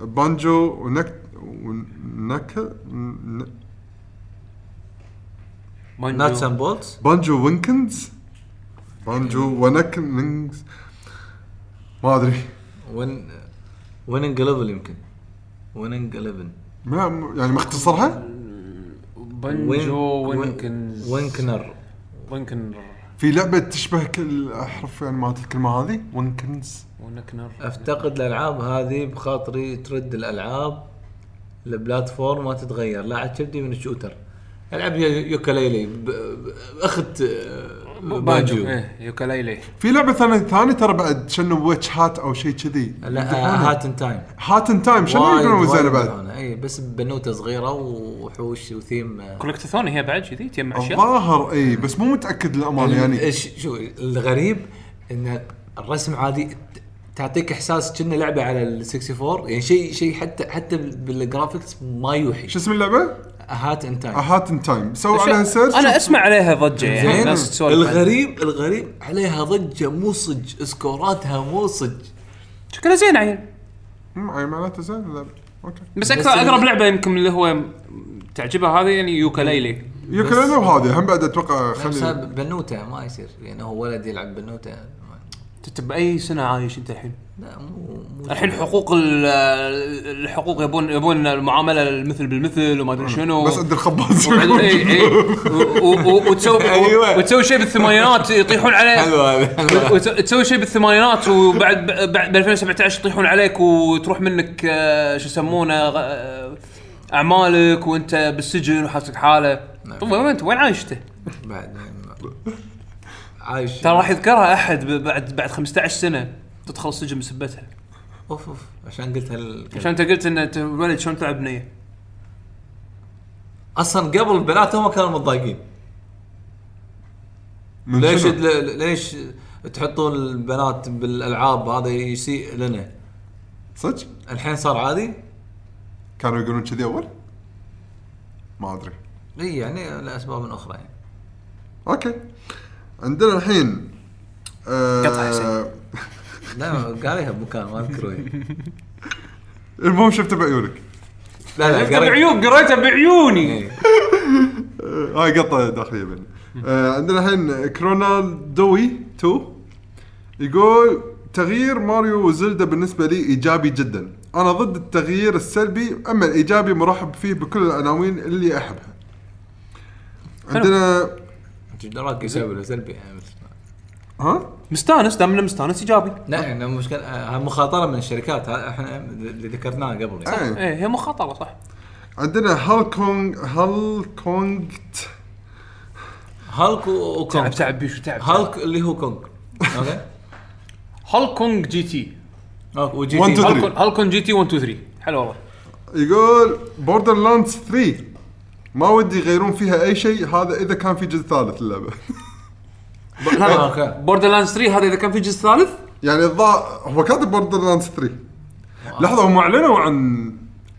S2: بانجو ونك ونك ن-
S3: ناتس اند بولتس
S2: بانجو وينكنز. بانجو ونكنز ما أدري.
S3: وين ويننج 11 يمكن؟ ويننج 11
S2: ما يعني مختصرها
S1: بنجو وينكنز
S3: وينكنر
S1: وينكنر
S2: في لعبة تشبه كل الاحرف يعني مالت الكلمة هذه؟ وينكنز
S1: ونكنر
S3: أفتقد الألعاب هذه بخاطري ترد الألعاب. البلاتفورم ما تتغير. لا عاد تبدي من الشوتر. ألعب يا ب- ب- اخت آه، بانجو
S1: إيه يوكاليلي.
S2: في لعبة ثانية ثانية ترى بعد شنو ويتش هات أو شيء كذي.
S3: لا هات ان تايم
S2: هات ان تايم شنو يقولون زينة بعد؟
S3: اي بس بنوتة صغيرة وحوش وثيم آه،
S1: كولكتثون هي بعد كذي تجمع أشياء.
S2: الظاهر اي بس مو متأكد للأمانة يعني.
S3: إيش- شو الغريب إن الرسم عادي ت- تعطيك إحساس كأنه لعبة على ال 64 يعني شيء شيء حتى حتى بال graphics ما يوحي.
S2: شو اسم اللعبة؟
S3: Hat in Time
S2: Hat in Time سووا عليها search
S1: أنا أسمع عليها ضجة يعني
S3: زين.
S1: ناس تسولف عنها.
S3: الغريب الغريب عليها ضجة مو صج. سكوراتها مو صج.
S1: شكلها زين عيل
S2: امم اي معناته زين okay.
S1: بس
S3: أكثر
S1: أقرب لعبة يمكن اللي هو تعجبها هذه يعني Yooka-Laylee.
S2: Yooka-Laylee وهذه هم بعد
S3: أتوقع
S2: خلي
S3: بنوتة ما يصير. يعني هو ولد يلعب بنوتة.
S1: انت باي سنة عايش أنت الحين؟
S3: لا مو مو
S1: الحين حقوق ال- الحقوق يبون يبون المعاملة المثل بالمثل وما أدري شنو.
S2: بس عند الخباز
S1: وبعدين اي اي و- و- وتسوي [LAUGHS]
S3: أيوة.
S1: وتسوي شيء بالثمانينات يطيحون عليه
S3: حلو هذا
S1: وت- تسوي شيء بالثمانينات وبعد بعد ب 2017 يطيحون عليك وتروح منك آه، شو يسمونه غ- آه، أعمالك وأنت بالسجن وحاسك حالة. طيب وين أنت؟ وين عايش أنت؟
S3: بعد. عايش.
S1: ترى راح يذكرها أحد بعد بعد 15 سنة. تدخل السجن بسبتها.
S3: أوف أوف. عشان قلت هال
S1: عشان أنت قلت إن أنت ولد شلون تلعب بنية.
S3: أصلا قبل البنات هم كانوا متضايقين.
S2: من
S3: ليش
S2: شنو؟
S3: ل- ليش تحطون البنات بالألعاب؟ هذا يسيء لنا.
S2: صدق؟
S3: الحين صار عادي.
S2: كانوا يقولون كذي أول؟ ما أدري.
S3: إي يعني لأسباب أخرى يعني.
S2: أوكي. عندنا الحين آه
S1: قطع حسين. [LAUGHS]
S3: لا قاريها بمكان ما أذكر وين.
S2: المهم شفته بعيونك.
S3: لا لا
S1: شفته
S3: قريت.
S1: بعيون قريته بعيوني.
S3: إيه. [LAUGHS]
S2: هاي قطة داخلية. بيننا آه عندنا الحين كرونالدوي 2 يقول تغيير ماريو وزلدا بالنسبة لي إيجابي جدا. أنا ضد التغيير السلبي أما الإيجابي مرحب فيه بكل العناوين اللي أحبها. عندنا
S3: دراك يسوي له سلبي. يعني مثل-
S2: ها؟
S1: مستانس دام انه مستانس إيجابي.
S3: لا يعني مشكلة. آه، مخاطرة من الشركات. ها- إحنا اللي ذكرناه قبل. يعني.
S2: إيه.
S1: إيه هي مخاطرة صح.
S2: عندنا هالكونج هالكونج
S3: هالك و-
S1: تعب
S3: وكونغ
S1: تعب بيشو تعب
S3: هالك اللي هو كونغ. أوكي؟
S1: هالكونج جي تي.
S3: أوكي، وجي
S2: 1
S3: تي.
S2: 2
S1: هالكون هالكون جي تي 1 2 3 حلو والله.
S2: يقول بوردر لاندز 3 ما ودي يغيرون فيها أي شيء هذا إذا كان في جزء ثالث اللعبة. [LAUGHS]
S1: لا
S3: أوكي.
S1: لا بوردر لاندز 3 هذا إذا كان في جزء ثالث؟
S2: يعني الظاهر هو كاتب بوردر لاندز 3 لحظة هم أعلنوا عن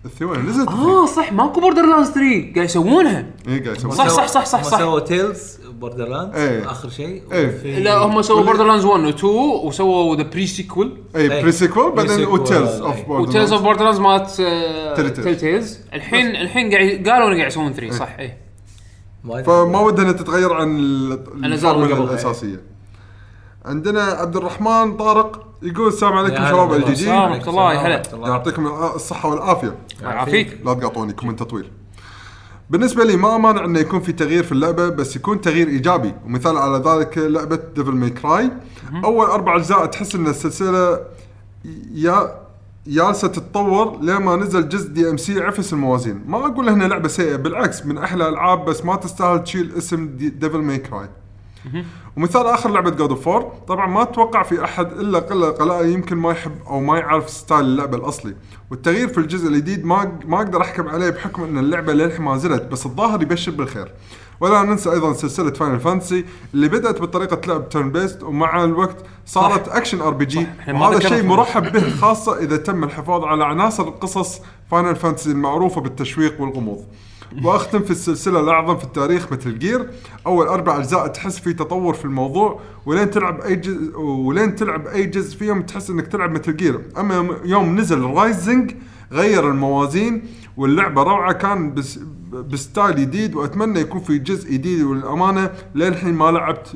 S2: الثواني نزلت
S1: آه صح ماكو بوردر لاندز 3 قاعد يسوونها.
S2: اي قاعد يسوون
S1: صح، صح، صح، صح، صح.
S3: سووا Tales Borderland
S2: إيه.
S3: آخر شيء
S2: إيه.
S3: وفي-
S1: لا هم سووا Border lands 1 و 2 وسووا The Pre-Sequel
S2: اي Pre-Sequel بعدين
S3: و
S2: Tales of
S3: إيه.
S2: Border
S1: و Tales of Borderlands مالت.
S2: Telltale's
S1: الحين الحين قاعد قالوا إنه قاعد يسوون 3 صح اي.
S2: فما ودها انها تتغير عن الفورمولا
S1: قبلها.
S2: الأساسية عندنا عبد الرحمن طارق يقول السلام عليكم شباب
S3: والله.
S2: ال جي
S1: السلام
S2: دي
S1: ورحمة الله، يا هلا.
S2: يعطيكم الصحة والعافية
S1: يعافيك
S2: لا تقاطعوني comment طويل بالنسبة لي ما مانع إنه يكون في تغيير في اللعبة بس يكون تغيير إيجابي. ومثال على ذلك لعبة Devil May Cry أول أربع أجزاء تحس إن السلسلة يا جالسة تتطور لما نزل جزء DmC عفس الموازين. ما أقول انها لعبة سيئة بالعكس من أحلى الألعاب بس ما تستاهل تشيل اسم Devil May Cry ومثال آخر لعبة God of War طبعا ما أتوقع في أحد إلا قله قلائل يمكن ما يحب أو ما يعرف style اللعبة الأصلي. والتغيير في الجزء الجديد ما ما أقدر أحكم عليه بحكم إن اللعبة للحين ما نزلت بس الظاهر يبشر بالخير. ولا ننسى أيضا سلسلة Final Fantasy اللي بدأت بطريقة لعب turn-based ومع الوقت صارت
S1: action RPG
S2: وهذا شيء مرحب به خاصة إذا تم الحفاظ على عناصر قصص Final Fantasy المعروفة بالتشويق والغموض. وأختم في السلسلة الأعظم في التاريخ Metal Gear أول أربع أجزاء تحس في تطور في الموضوع ولين تلعب أي جزء ولين تلعب أي جزء فيهم تحس إنك تلعب Metal Gear. أما يوم- نزل Rising غير الموازين واللعبة روعة كان بس ب style جديد وأتمنى يكون في جزء جديد والأمانة للحين ما لعبت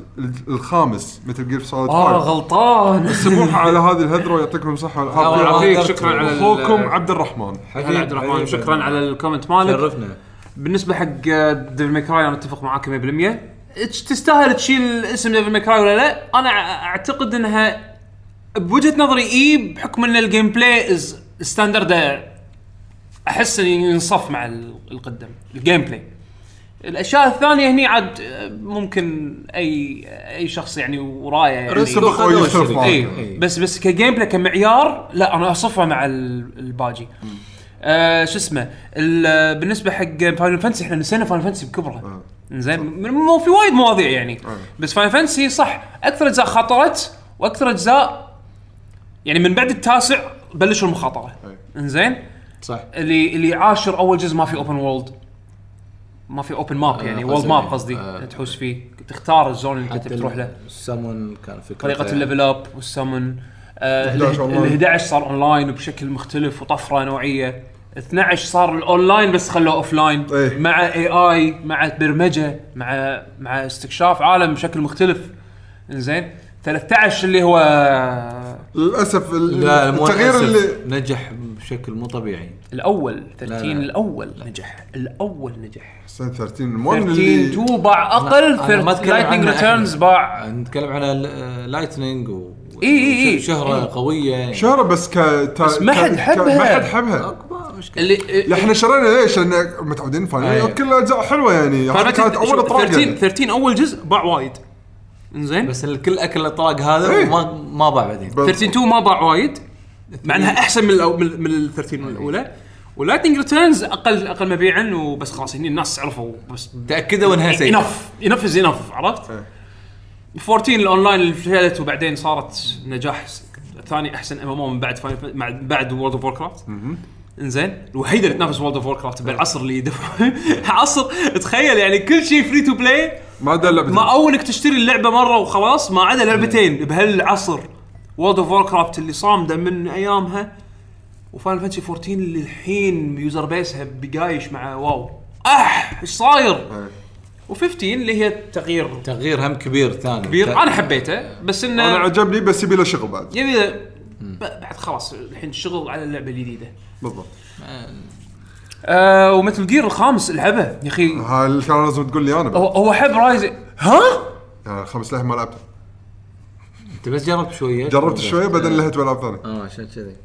S2: الخامس Metal Gear Solid
S1: آه
S2: 5
S1: غلطان.
S2: سموحه على هذه الهدرة ويعطيكم الصحة
S3: الله
S2: والعافية.
S1: يعافيك شكرا على ال-
S2: اخوكم عبد الرحمن.
S1: هلا عبد الرحمن شكرا على ال comment مالك.
S3: شرفنا.
S1: بالنسبة حق Devil May Cry أنا أتفق معاك 100% إتش- تستاهل تشيل اسم Devil May Cry ولا لا؟ أنا أعتقد إنها بوجهة نظري إي بحكم إن ال gameplay as standard أحس إنه ينصف مع ال- القدم ال gameplay الأشياء الثانية هني عاد آه، ممكن اي أي شخص يعني ورايه يعني.
S2: معك.
S1: اي
S3: إيه.
S1: بس بس ك gameplay كمعيار لا أنا اصفها مع ال- الباجي آه شو اسمه ال- بالنسبة حق Final Fantasy إحنا نسينا Final Fantasy بكبرها. زين من- مو في وايد مواضيع يعني. بس Final Fantasy صح أكثر أجزاء خاطرت وأكثر أجزاء يعني من بعد التاسع بلشوا المخاطرة. انزين
S3: صح.
S1: اللي اللي عاشر أول جزء ما في open world ما في open map يعني
S3: آه، world
S1: map
S3: يعني.
S1: قصدي
S3: آه.
S1: تحوس فيه. تختار ال zone
S3: اللي
S1: أنت تروح له.
S3: السمون كان فكرة
S1: طريقة ال level up وال summon آه
S2: 11
S1: ال
S2: أونلاين.
S1: 11 صار اونلاين بشكل مختلف وطفرة نوعية. 12 صار الاونلاين بس خلوه offline
S2: إيه.
S1: مع AI مع برمجة مع مع استكشاف عالم بشكل مختلف. إنزين. 13 اللي هو
S2: للأسف ال-
S3: لا مو
S2: التغيير
S3: للأسف،
S2: اللي
S3: نجح بشكل مو طبيعي.
S1: الأول 13
S3: لا.
S1: الأول نجح. الأول نجح.
S2: سنة 13 المون
S1: 13
S2: اللي
S1: 2 باع أقل
S3: أنا ما أتكلم
S1: لايتنج
S3: عنه
S1: ريتيرنز
S3: إحنا.
S1: باع
S3: نتكلم عن لايتنينج و
S1: إي إي إي.
S3: شهرة
S1: إي.
S3: قوية يعني
S2: شهرة بس ك تا-
S1: بس ما حد حبها.
S2: ما حد حبها
S3: ما مشكلة
S1: اللي
S2: لا إحنا شرينا ليش؟ لأن متعودين فاينل
S3: أيوة.
S2: كل الاجزاء حلوة يعني كانت أول اطراق
S1: 13
S2: يعني.
S1: 13 أول جزء باع وايد إنزين
S3: بس الكل أكل الاطراق هذا
S2: إيه.
S3: وما ما باع بعدين
S2: بس-
S1: 13 2 ما باع وايد مع إنها أحسن من الأو- من, من ال 13 الأولى و Lightning Returns أقل أقل مبيعا وبس خلاص هني الناس عرفوا بس
S3: تأكدوا إنها سيئة
S1: enough enough is enough عرفت؟
S2: إيه.
S1: 14 الأونلاين اللي فشلت وبعدين صارت نجاح ثاني أحسن MMO من بعد مع بعد World of Warcraft إنزين الوحيدة اللي تنافس World of Warcraft بالعصر اللي يدف... [LAUGHS] عصر تخيل يعني كل شيء free to play
S2: ما ادري اللعبه
S1: ما أو إنك تشتري اللعبة مرة وخلاص ما عدا لعبتين بهالعصر. World of Warcraft اللي صامدة من أيامها و Final Fantasy 14 اللي الحين user base ها بقايش مع WoW. أح! إيش صاير؟
S2: إيه.
S1: و15 اللي هي تغيير
S3: تغيير هم كبير ثاني.
S1: كبير. أنا حبيته بس إنه
S2: أنا عجبني بس يبي له شغل بعد.
S1: يبي له- بعد خلاص الحين شغل على اللعبة الجديدة.
S2: بالضبط.
S1: آه و Metal Gear الخامس العبه يا أخي.
S2: هاي اللي كان لازم تقول لي أنا.
S1: هو هو حب Rising ها؟
S2: يعني الخمس للحين ما لعبته.
S3: أنت بس جربت شوية.
S2: جربت شوية بعدين لهيت بلعب ثاني.
S3: آه عشان كذي.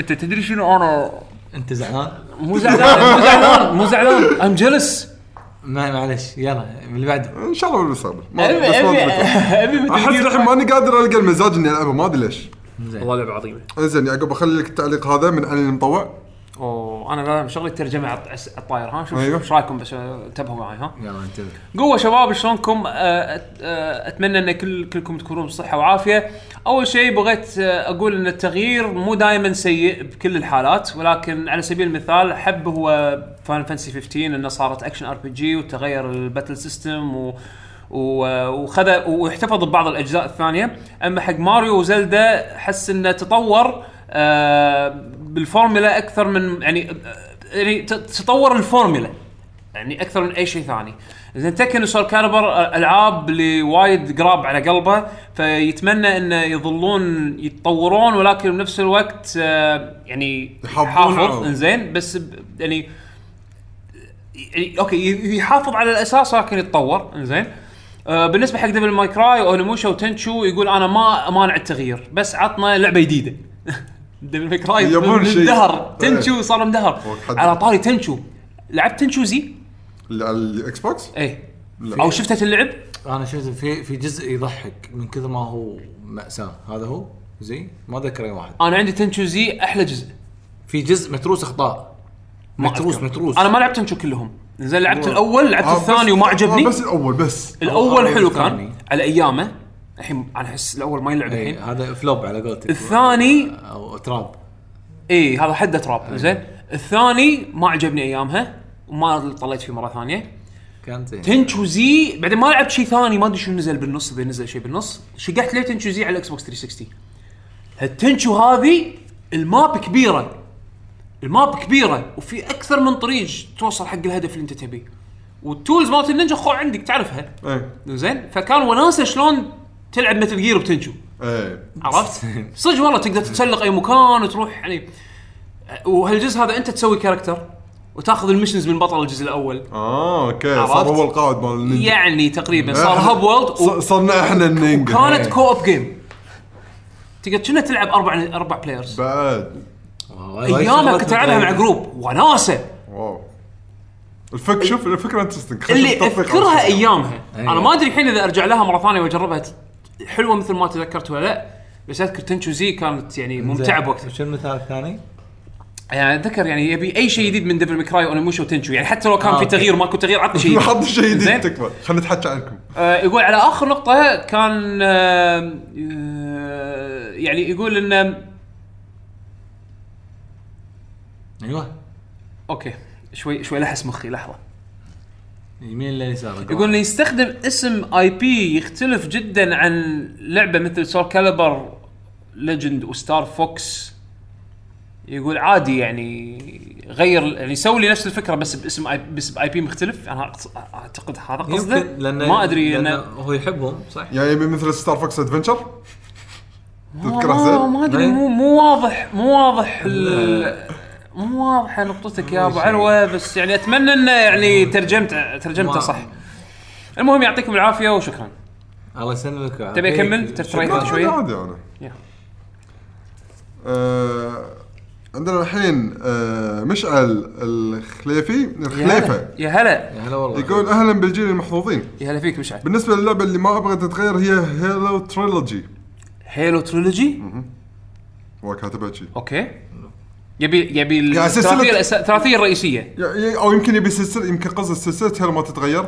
S1: أنت تدري شنو أنا
S3: أنت زعلان؟
S1: مو زعلان مو زعلان مو زعلان. I'm jealous
S3: ما معلش يلا من اللي بعده.
S2: إن شاء الله بالمستقبل ما-
S1: ابي
S2: بس ما
S1: ابي
S2: أدري متى.
S1: أبي مثل [LAUGHS] أحس
S2: الحين ماني قادر ألقى المزاج إني العبها ما أدري ليش.
S3: زين.
S1: والله لعبة عظيمة.
S2: إنزين يعقوب أخلي لك التعليق هذا من علي المطوع.
S1: أوه أنا لا شغلي الترجمة على على الطاير ها؟ شوف
S2: أيوه.
S1: إيش رأيكم بس آه، انتبهوا معي ها؟
S3: يلا انتبه.
S1: قوة شباب شلونكم؟ آه، أت- آه، أتمنى إن كل كلكم تكونون بصحة وعافية. أول شيء بغيت آه، أقول إن التغيير مو دائما سيء بكل الحالات ولكن على سبيل المثال حب هو Final Fantasy 15 إنه صارت action RPG وتغير ال battle system و وخذ واحتفظ ببعض الأجزاء الثانية. أما حق Mario و Zelda حس إنه تطور آه، بالفورمولا أكثر من يعني يعني ت- تطور الفورمولا يعني أكثر من أي شيء ثاني. زين Tekken و Soulcalibur العاب اللي وايد قراب على قلبه فيتمنى انه يظلون يتطورون ولكن بنفس الوقت آه، يعني
S2: يحافظون
S1: يحافظ.
S2: على-
S1: انزين بس ب- يعني يعني okay يحافظ على الأساس ولكن يتطور. انزين آه بالنسبة حق Devil May Cry Onimusha و Tenchu يقول أنا ما أمانع التغيير بس عطنا لعبة جديدة. [LAUGHS] Devil May Cry
S2: يبون شيء.
S1: مدهر
S2: إيه.
S1: تنشو صار مدهر على طاري تنشو. لعبت Tenchu
S2: Z؟ على الاكس بوكس
S1: إيه.
S2: لا.
S1: أو شفت اللعب؟
S3: أنا شفت في في جزء يضحك من كثر ما هو مأساة. هذا هو؟ زي ما ذكر أي واحد.
S1: أنا عندي تنشو زي أحلى جزء.
S3: في جزء متروس أخطاء.
S1: ما
S3: متروس
S1: أذكر.
S3: متروس.
S1: أنا ما لعبت Tenchu كلهم. زين لعبت
S3: هو-
S1: الأول لعبت
S2: آه،
S1: الثاني
S2: بس-
S1: وما
S2: آه،
S1: عجبني.
S2: بس الأول بس.
S1: الأول
S3: الأول
S1: حلو. كان على أيامه. الحين أنا أحس الأول ما يلعب
S3: إي،
S1: الحين.
S3: هذا flop على قولتك.
S1: الثاني
S3: أو trap
S1: اي هذا حده trap زين. الثاني ما عجبني أيامها. وما طلعت فيه مرة ثانية.
S3: كان زين.
S1: Tenchu Z بعدين ما لعبت شيء ثاني ما أدري شو نزل بالنص إذا نزل شيء بالنص. شقحت ليه Tenchu Z على ال Xbox 360 هال Tenchu هذه ال map كبيرة. ال map كبيرة وفي أكثر من طريق توصل حق الهدف اللي أنت تبيه. وال tools مالت النينجا خو عندك تعرفها؟
S2: إيه.
S1: زين. فكان وناسة شلون تلعب مثل gear ب
S2: Tenchu إيه.
S1: عرفت؟ [LAUGHS] صدق والله تقدر تتسلق أي مكان وتروح يعني. وهالجزء هذا أنت تسوي character وتاخذ ال missions من بطل الجزء
S2: الأول. آه
S1: okay؟
S2: صار هو القائد مال النينجا
S1: يعني تقريبا صار [LAUGHS] hub world
S2: ص- صرنا إحنا النينجا.
S1: وكانت
S3: إيه.
S1: co-op game تقدر كنا تلعب أربع أربع players
S2: بعد.
S1: أيامها كنت ألعبها مع group وناسة.
S2: wow. الفك شوف الفكرة interesting
S1: اللي أذكرها أيامها.
S3: أيوة.
S1: أنا ما أدري الحين إذا أرجع لها مرة ثانية وأجربها. ت- حلوة مثل ما تذكرت ولا لأ. بس أذكر Tenchu Z كانت يعني ممتعة بوقتها.
S3: شو المثال الثاني؟
S1: يعني أتذكر يعني يبي أي شيء جديد من Devil May Cry Onimusha و Tenchu يعني حتى لو كان
S3: آه،
S1: في
S3: okay.
S1: تغيير ماكو تغيير عطني شيء
S2: حط [LAUGHS] شيء؟ جديد تكفى. خلينا نتحكى عنكم.
S1: آه، يقول على آخر نقطة كان آه، يعني يقول إن
S3: أيوه.
S1: okay. شوي شوي لحس مخي لحظة.
S3: يمين ولا يسار.
S1: يقول انه يستخدم اسم IP يختلف جدا عن لعبة مثل Soulcalibur Legends و Star Fox يقول عادي يعني غير يعني سوي لي نفس الفكرة بس باسم اي بس ب IP مختلف أنا أعتقد هذا قصده
S3: يمكن
S1: ما أدري
S3: لأن هو يحبهم صح؟
S2: يعني يبي مثل Star Fox Adventures تذكره
S1: ما,
S2: زين
S1: ما أدري
S3: إيه.
S1: مو مو واضح مو واضح ال- مو واضحه نقطتك يا
S3: أبو.
S1: علوة بس يعني أتمنى إنه يعني ترجمت ترجمته صح المهم يعطيكم العافية وشكرا
S3: الله يسلمك
S1: تبي
S3: شكراً.
S1: أنت شوية؟
S2: عادي
S1: أنا.
S2: آه عندنا الحين آه مشعل الخليفي الخليفة.
S1: يا هلا.
S3: يا هلا والله.
S2: يقول أهلا بالجيل المحظوظين.
S1: يا هلا فيك مشعل.
S2: بالنسبة للعبة اللي ما أبغى تتغير هي Halo trilogy
S1: Halo trilogy
S2: هو كاتبها شي.
S1: okay. يبي يبي
S2: يعني سلسلة-
S1: الثلاثيه الأس- الثلاثية
S2: الرئيسية. أو يمكن يبي سلسله يمكن قصد سلسلة Halo ما تتغير؟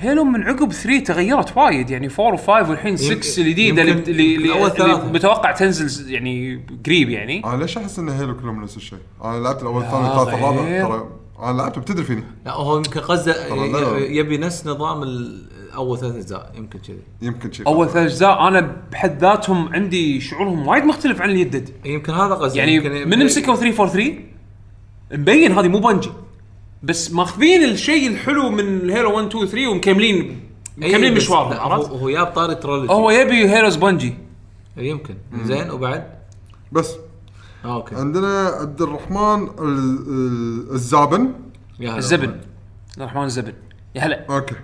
S1: هيلو من عقب 3 تغيرت وايد يعني 4 و5 والحين 6
S3: يمكن-
S1: الجديده اللي اللي, اللي. متوقع تنزل يعني قريب يعني.
S2: أنا ليش أحس إن هيلو كلهم نفس الشيء؟ أنا لعبت الأول
S1: لا،
S2: الثاني الثالث الرابع
S1: غير.
S2: ترى أنا لعبته بتدري فيني.
S3: لا هو يمكن قصده يبي نفس نظام أول ثلاث أجزاء يمكن كذي.
S2: يمكن شيء
S1: أول ثلاث أجزاء أنا بحد ذاتهم عندي شعورهم وايد مختلف عن اللي يدد.
S3: يمكن هذا قصده
S1: يعني
S3: يمكن
S1: من مسكوا 343 مبين هذه مو Bungie. بس ماخذين الشيء الحلو من Halo 1 2 3 ومكملين
S3: إي،
S1: مكملين مشوارهم عرفت؟
S3: هو جاب طاري trilogy
S1: هو يبي هيروز Bungie
S3: يمكن. زين وبعد؟
S2: بس.
S3: آه، okay.
S2: عندنا عبد الرحمن ال- ال- الزابن.
S3: يا هلا
S1: الزبن.
S3: والله.
S1: الرحمن الزبن. يا هلا.
S2: okay.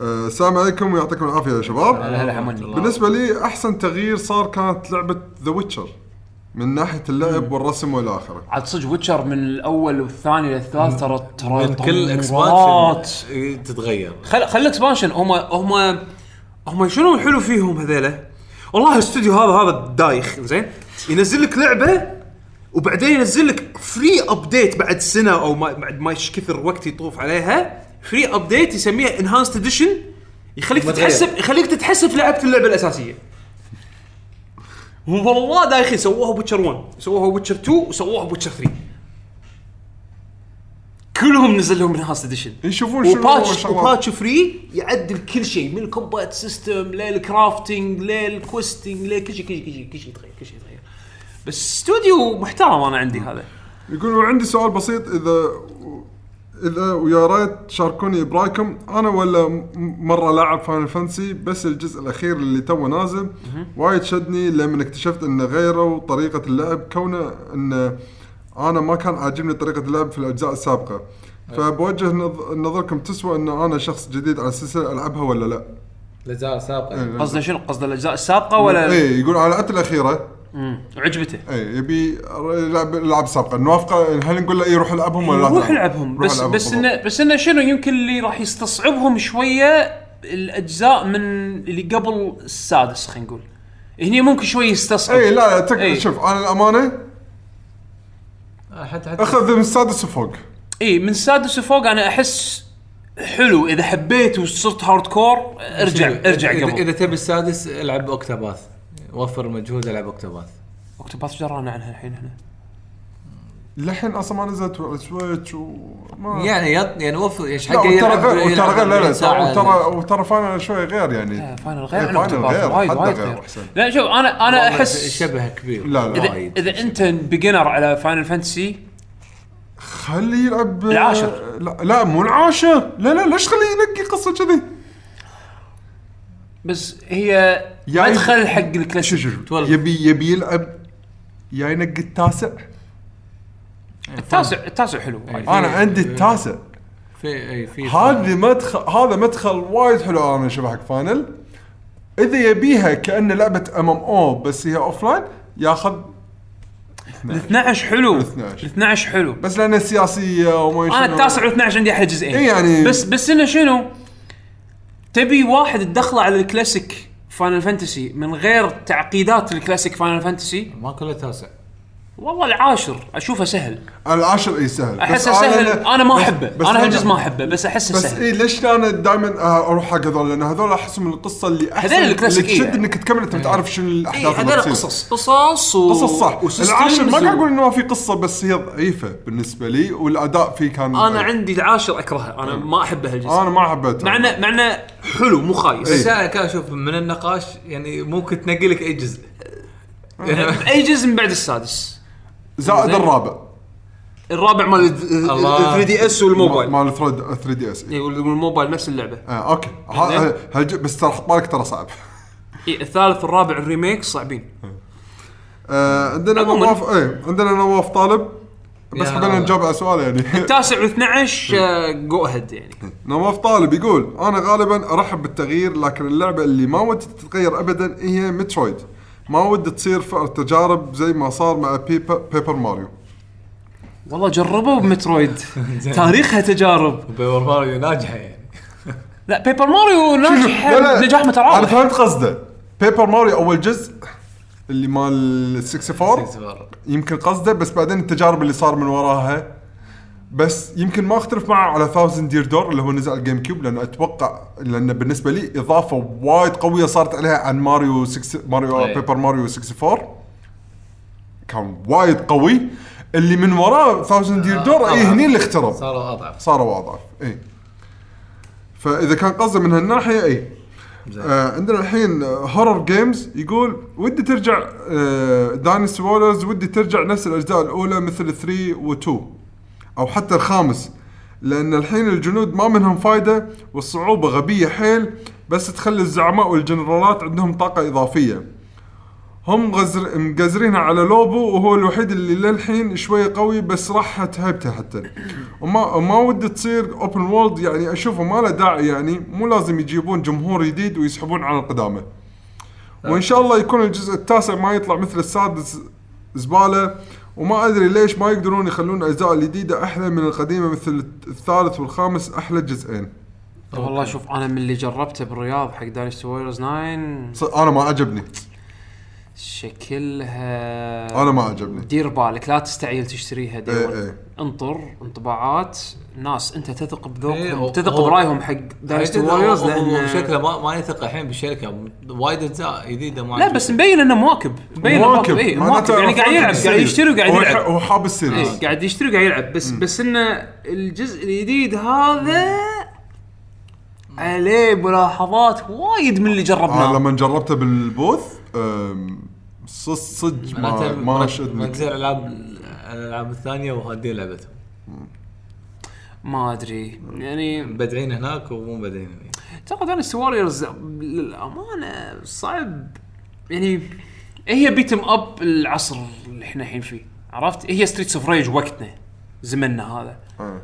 S2: آه، السلام عليكم ويعطيكم العافية يا شباب.
S1: هلا هلا.
S2: بالنسبة لي أحسن تغيير صار كانت لعبة The Witcher من ناحية اللعب والرسم والى اخره
S1: عاد صدق Witcher من الأول والثاني للثالث ترى ترى
S3: من كل. expansion تتغير.
S1: خل خل expansion هم هم هم شنو الحلو فيهم هذيلا؟ والله الاستوديو هذا هذا دايخ زين؟ ينزل لك لعبة وبعدين ينزل لك free update بعد سنة أو ما بعد ما إيش كثر وقت يطوف عليها. free update يسميها enhanced edition يخليك. تتحسب يخليك تتحسب لعبة اللعبة الأساسية. والله دايخين سووها ب Witcher 1 سووها ب Witcher 2 وسووها ب Witcher 3 كلهم نزل لهم enhanced edition
S2: يشوفون شنو
S1: و patch
S2: الشغلات.
S1: و patch free يعدل كل شيء من ال combat system لل crafting لل questing لكل شيء كل شيء كل شيء كل شيء يتغير كل شيء يتغير. بس استوديو محترم أنا عندي هذا.
S2: يقولوا عندي سؤال بسيط إذا إذا ويا ريت تشاركوني برأيكم. أنا ولا مرة لاعب Final Fantasy بس الجزء الأخير اللي تو نازل. وايد شدني لما اكتشفت إنه غيروا طريقه اللعب كونه انه أنا ما كان عاجبني طريقة اللعب في الأجزاء السابقة. فبوجه نظ- نظركم تسوى إن أنا شخص جديد على السلسلة ألعبها ولا لا؟
S3: الأجزاء السابقة.
S2: إيه.
S1: قصده شنو؟ قصده الأجزاء السابقة ولا
S2: إيه يقول على
S1: الأخيرة. وعجبته
S2: اي يبي يلعب العاب سابقه نوافقه هل نقول له إيه روح العبهم ولا لا؟
S1: روح؟ العبهم بس بس. انه بس إنه شنو يمكن اللي راح يستصعبهم شوية الأجزاء من اللي قبل السادس خلينا نقول. هني ممكن شوي يستصعب.
S2: اي لا لا تك...
S1: إي.
S2: شوف أنا الأمانة
S3: حتى حتى
S2: أخذ من السادس وفوق.
S1: اي من السادس وفوق أنا أحس حلو. إذا حبيت وصرت hardcore ارجع ارجع
S3: إذا-
S1: قبل.
S3: اذا تبي السادس ألعب Octopath. وفر مجهود العب Octopath
S1: Octopath إيش درانا عنها الحين إحنا
S2: للحين أصلا ما نزلت على Switch وما
S3: يعني يط... يعني وفر إيش
S2: لا
S3: حق
S2: وترى
S3: يلعب
S2: غير وترى غير لا لا
S3: 40 ساعة.
S2: وترى وترى Final شوي غير يعني
S1: لا، Final غير عن Final
S2: غير،
S1: وايد وايد
S2: غير.
S1: لا شوف أنا
S3: أنا
S1: احس
S3: شبه كبير
S2: لا لا
S1: اذا. إذا أنت beginner على Final Fantasy
S2: خليه يلعب
S1: العاشر.
S2: لا, لا مو العاشر لا لا ليش خليه ينقي قصة كذي
S1: بس هي
S2: يا
S1: مدخل حق
S2: شو
S1: الكلاسيك
S2: شو شو
S3: 12.
S2: يبي يبي يلعب. يا ينقي التاسع
S1: التاسع التاسع حلو. وايد.
S2: أنا عندي التاسع.
S3: في اي في
S2: هذه مدخل هذا مدخل وايد حلو أنا اشوفه حق فاينل إذا يبيها كانه لعبة ام ام أو بس هي اوف لاين ياخذ
S1: ال 12 حلو.
S2: ال
S1: ال
S2: 12.
S1: 12 حلو.
S2: بس لأنها سياسية وما أنا.
S1: التاسع وال 12 عندي أحلى جزئين.
S2: إيه يعني-
S1: بس بس إنه شنو؟ تبي واحد تدخله على ال classic Final Fantasy من غير تعقيدات ال classic Final Fantasy
S3: ما كله تاسع
S1: والله العاشر أشوفه سهل.
S2: العاشر إي سهل.
S1: أحسه
S2: بس
S1: سهل.
S2: أنا-
S1: أنا ما
S2: بس-
S1: أحبه.
S2: بس
S1: أنا
S2: أنا-
S1: هالجزء ما أحبه بس أحسه
S2: بس
S1: سهل.
S2: إي ليش أنا دائما أروح حق هذول؟ لأن هذول احسهم من القصة اللي أحسن
S1: هذول.
S2: اللي تشد إنك تكمل أنت تعرف شنو الأحداث اللي
S1: هذول. قصص. قصص و...
S2: قصص صح. العاشر ما قاعد أقول إنه ما في قصة بس هي ضعيفة بالنسبة لي والأداء فيه كان
S1: أنا عندي العاشر أكرهه. أنا ما احبه هالجزء
S2: أنا ما حبيته
S1: مع انه مع انه حلو مو خايس.
S3: بس أنا كان أشوف من النقاش يعني ممكن تنقي لك أي جزء.
S1: أي جزء من بعد السادس.
S2: زائد
S3: زين.
S2: الرابع.
S1: الرابع مال
S3: الله.
S1: 3 دي اس والموبايل.
S2: مال 3 دي اس
S1: اي والموبايل نفس اللعبة.
S2: آه أوكي. ها- هالج- بس ترى حط بالك ترى صعب.
S1: اي الثالث والرابع ال remake صعبين.
S2: آه عندنا
S1: عموماً.
S2: نواف إيه عندنا نواف طالب. بس
S3: يا
S2: حبينا
S3: الله.
S2: نجاوب على سؤال يعني. [LAUGHS]
S1: التاسع و12 go ahead يعني.
S2: نواف طالب يقول أنا غالبا أرحب بالتغيير لكن اللعبة اللي ما ودي تتغير ابدا هي Metroid. ما ودي تصير فئة تجارب زي ما صار مع Paper, Paper Mario
S1: والله جربوا ب Metroid. تاريخها تجارب.
S3: Paper Mario ناجحة يعني.
S1: لا Paper Mario ناجحه نجاح
S2: أنا
S1: متراوح
S2: فهمت قصده. Paper Mario أول جزء اللي مال 64 يمكن قصده بس بعدين التجارب اللي صار من وراها بس يمكن ما اختلف معه على Thousand Year Door اللي هو نزل على ال GameCube لأنه أتوقع لأنه بالنسبة لي إضافة وايد قوية صارت عليها عن ماريو 6 ماريو
S3: أي.
S2: Paper Mario 64 كان وايد قوي. اللي من وراه Thousand Year Door اي. هني اللي اخترب.
S3: صاروا اضعف
S2: صاروا اضعف اي فإذا كان قصده من هالناحية اي. آه عندنا الحين Horror Games يقول ودي ترجع آه Dynasty Warriors ودي ترجع نفس الأجزاء الأولى مثل 3 و2 أو حتى الخامس لأن الحين الجنود ما منهم فايدة والصعوبة غبية حيل بس تخلي الزعماء والجنرالات عندهم طاقة إضافية. هم غزر مقزرينها على Lu Bu وهو الوحيد اللي للحين شوية قوي بس راحت هيبته حتى. وما وما ودي تصير open world يعني أشوفه ما له داعي يعني مو لازم يجيبون جمهور جديد ويسحبون على القدامى وإن شاء الله يكون الجزء التاسع ما يطلع مثل السادس زبالة. وما أدري ليش ما يقدرون يخلون الاجزاء الجديدة أحلى من القديمة مثل الثالث والخامس أحلى جزئين.
S1: والله شوف أنا من اللي جربته بالرياض حق Dynasty Warriors 9
S2: ص- أنا ما عجبني
S1: شكلها
S2: أنا ما عجبني
S1: دير بالك لا تستعجل تشتريها
S2: day
S1: one.
S2: إيه.
S1: انطر انطباعات ناس انت تثق
S3: إيه،
S1: بذوقهم
S3: هو-
S1: تثق برأيهم حق
S3: Dynasty Warriors
S1: لأن
S3: شكله ما ما يثق الحين بالشركة وايد أجزاء جديدة ما
S1: لا بس مبين إنه مواكب. مبين إنه مواكب. اي مواكب. يعني قاعد يلعب قاعد يشتري وقاعد يلعب.
S2: هو حاب ال series.
S1: إيه، قاعد يشتري وقاعد يلعب. بس بس إنه الجزء الجديد هذا عليه ملاحظات وايد من اللي
S2: آه
S1: جربناه
S2: لما جربته بال booth صدق صدق ما, ما شدني.
S3: على الألعاب الالعاب الثانية وهادين لعبتهم.
S1: ما أدري. يعني
S3: مبدعين هناك ومو مبدعين هنا
S1: أعتقد أنا Warriors للأمانة صعب. يعني هي beat 'em up العصر اللي إحنا الحين فيه. عرفت؟ هي Streets of Rage وقتنا زمننا هذا.
S2: آه.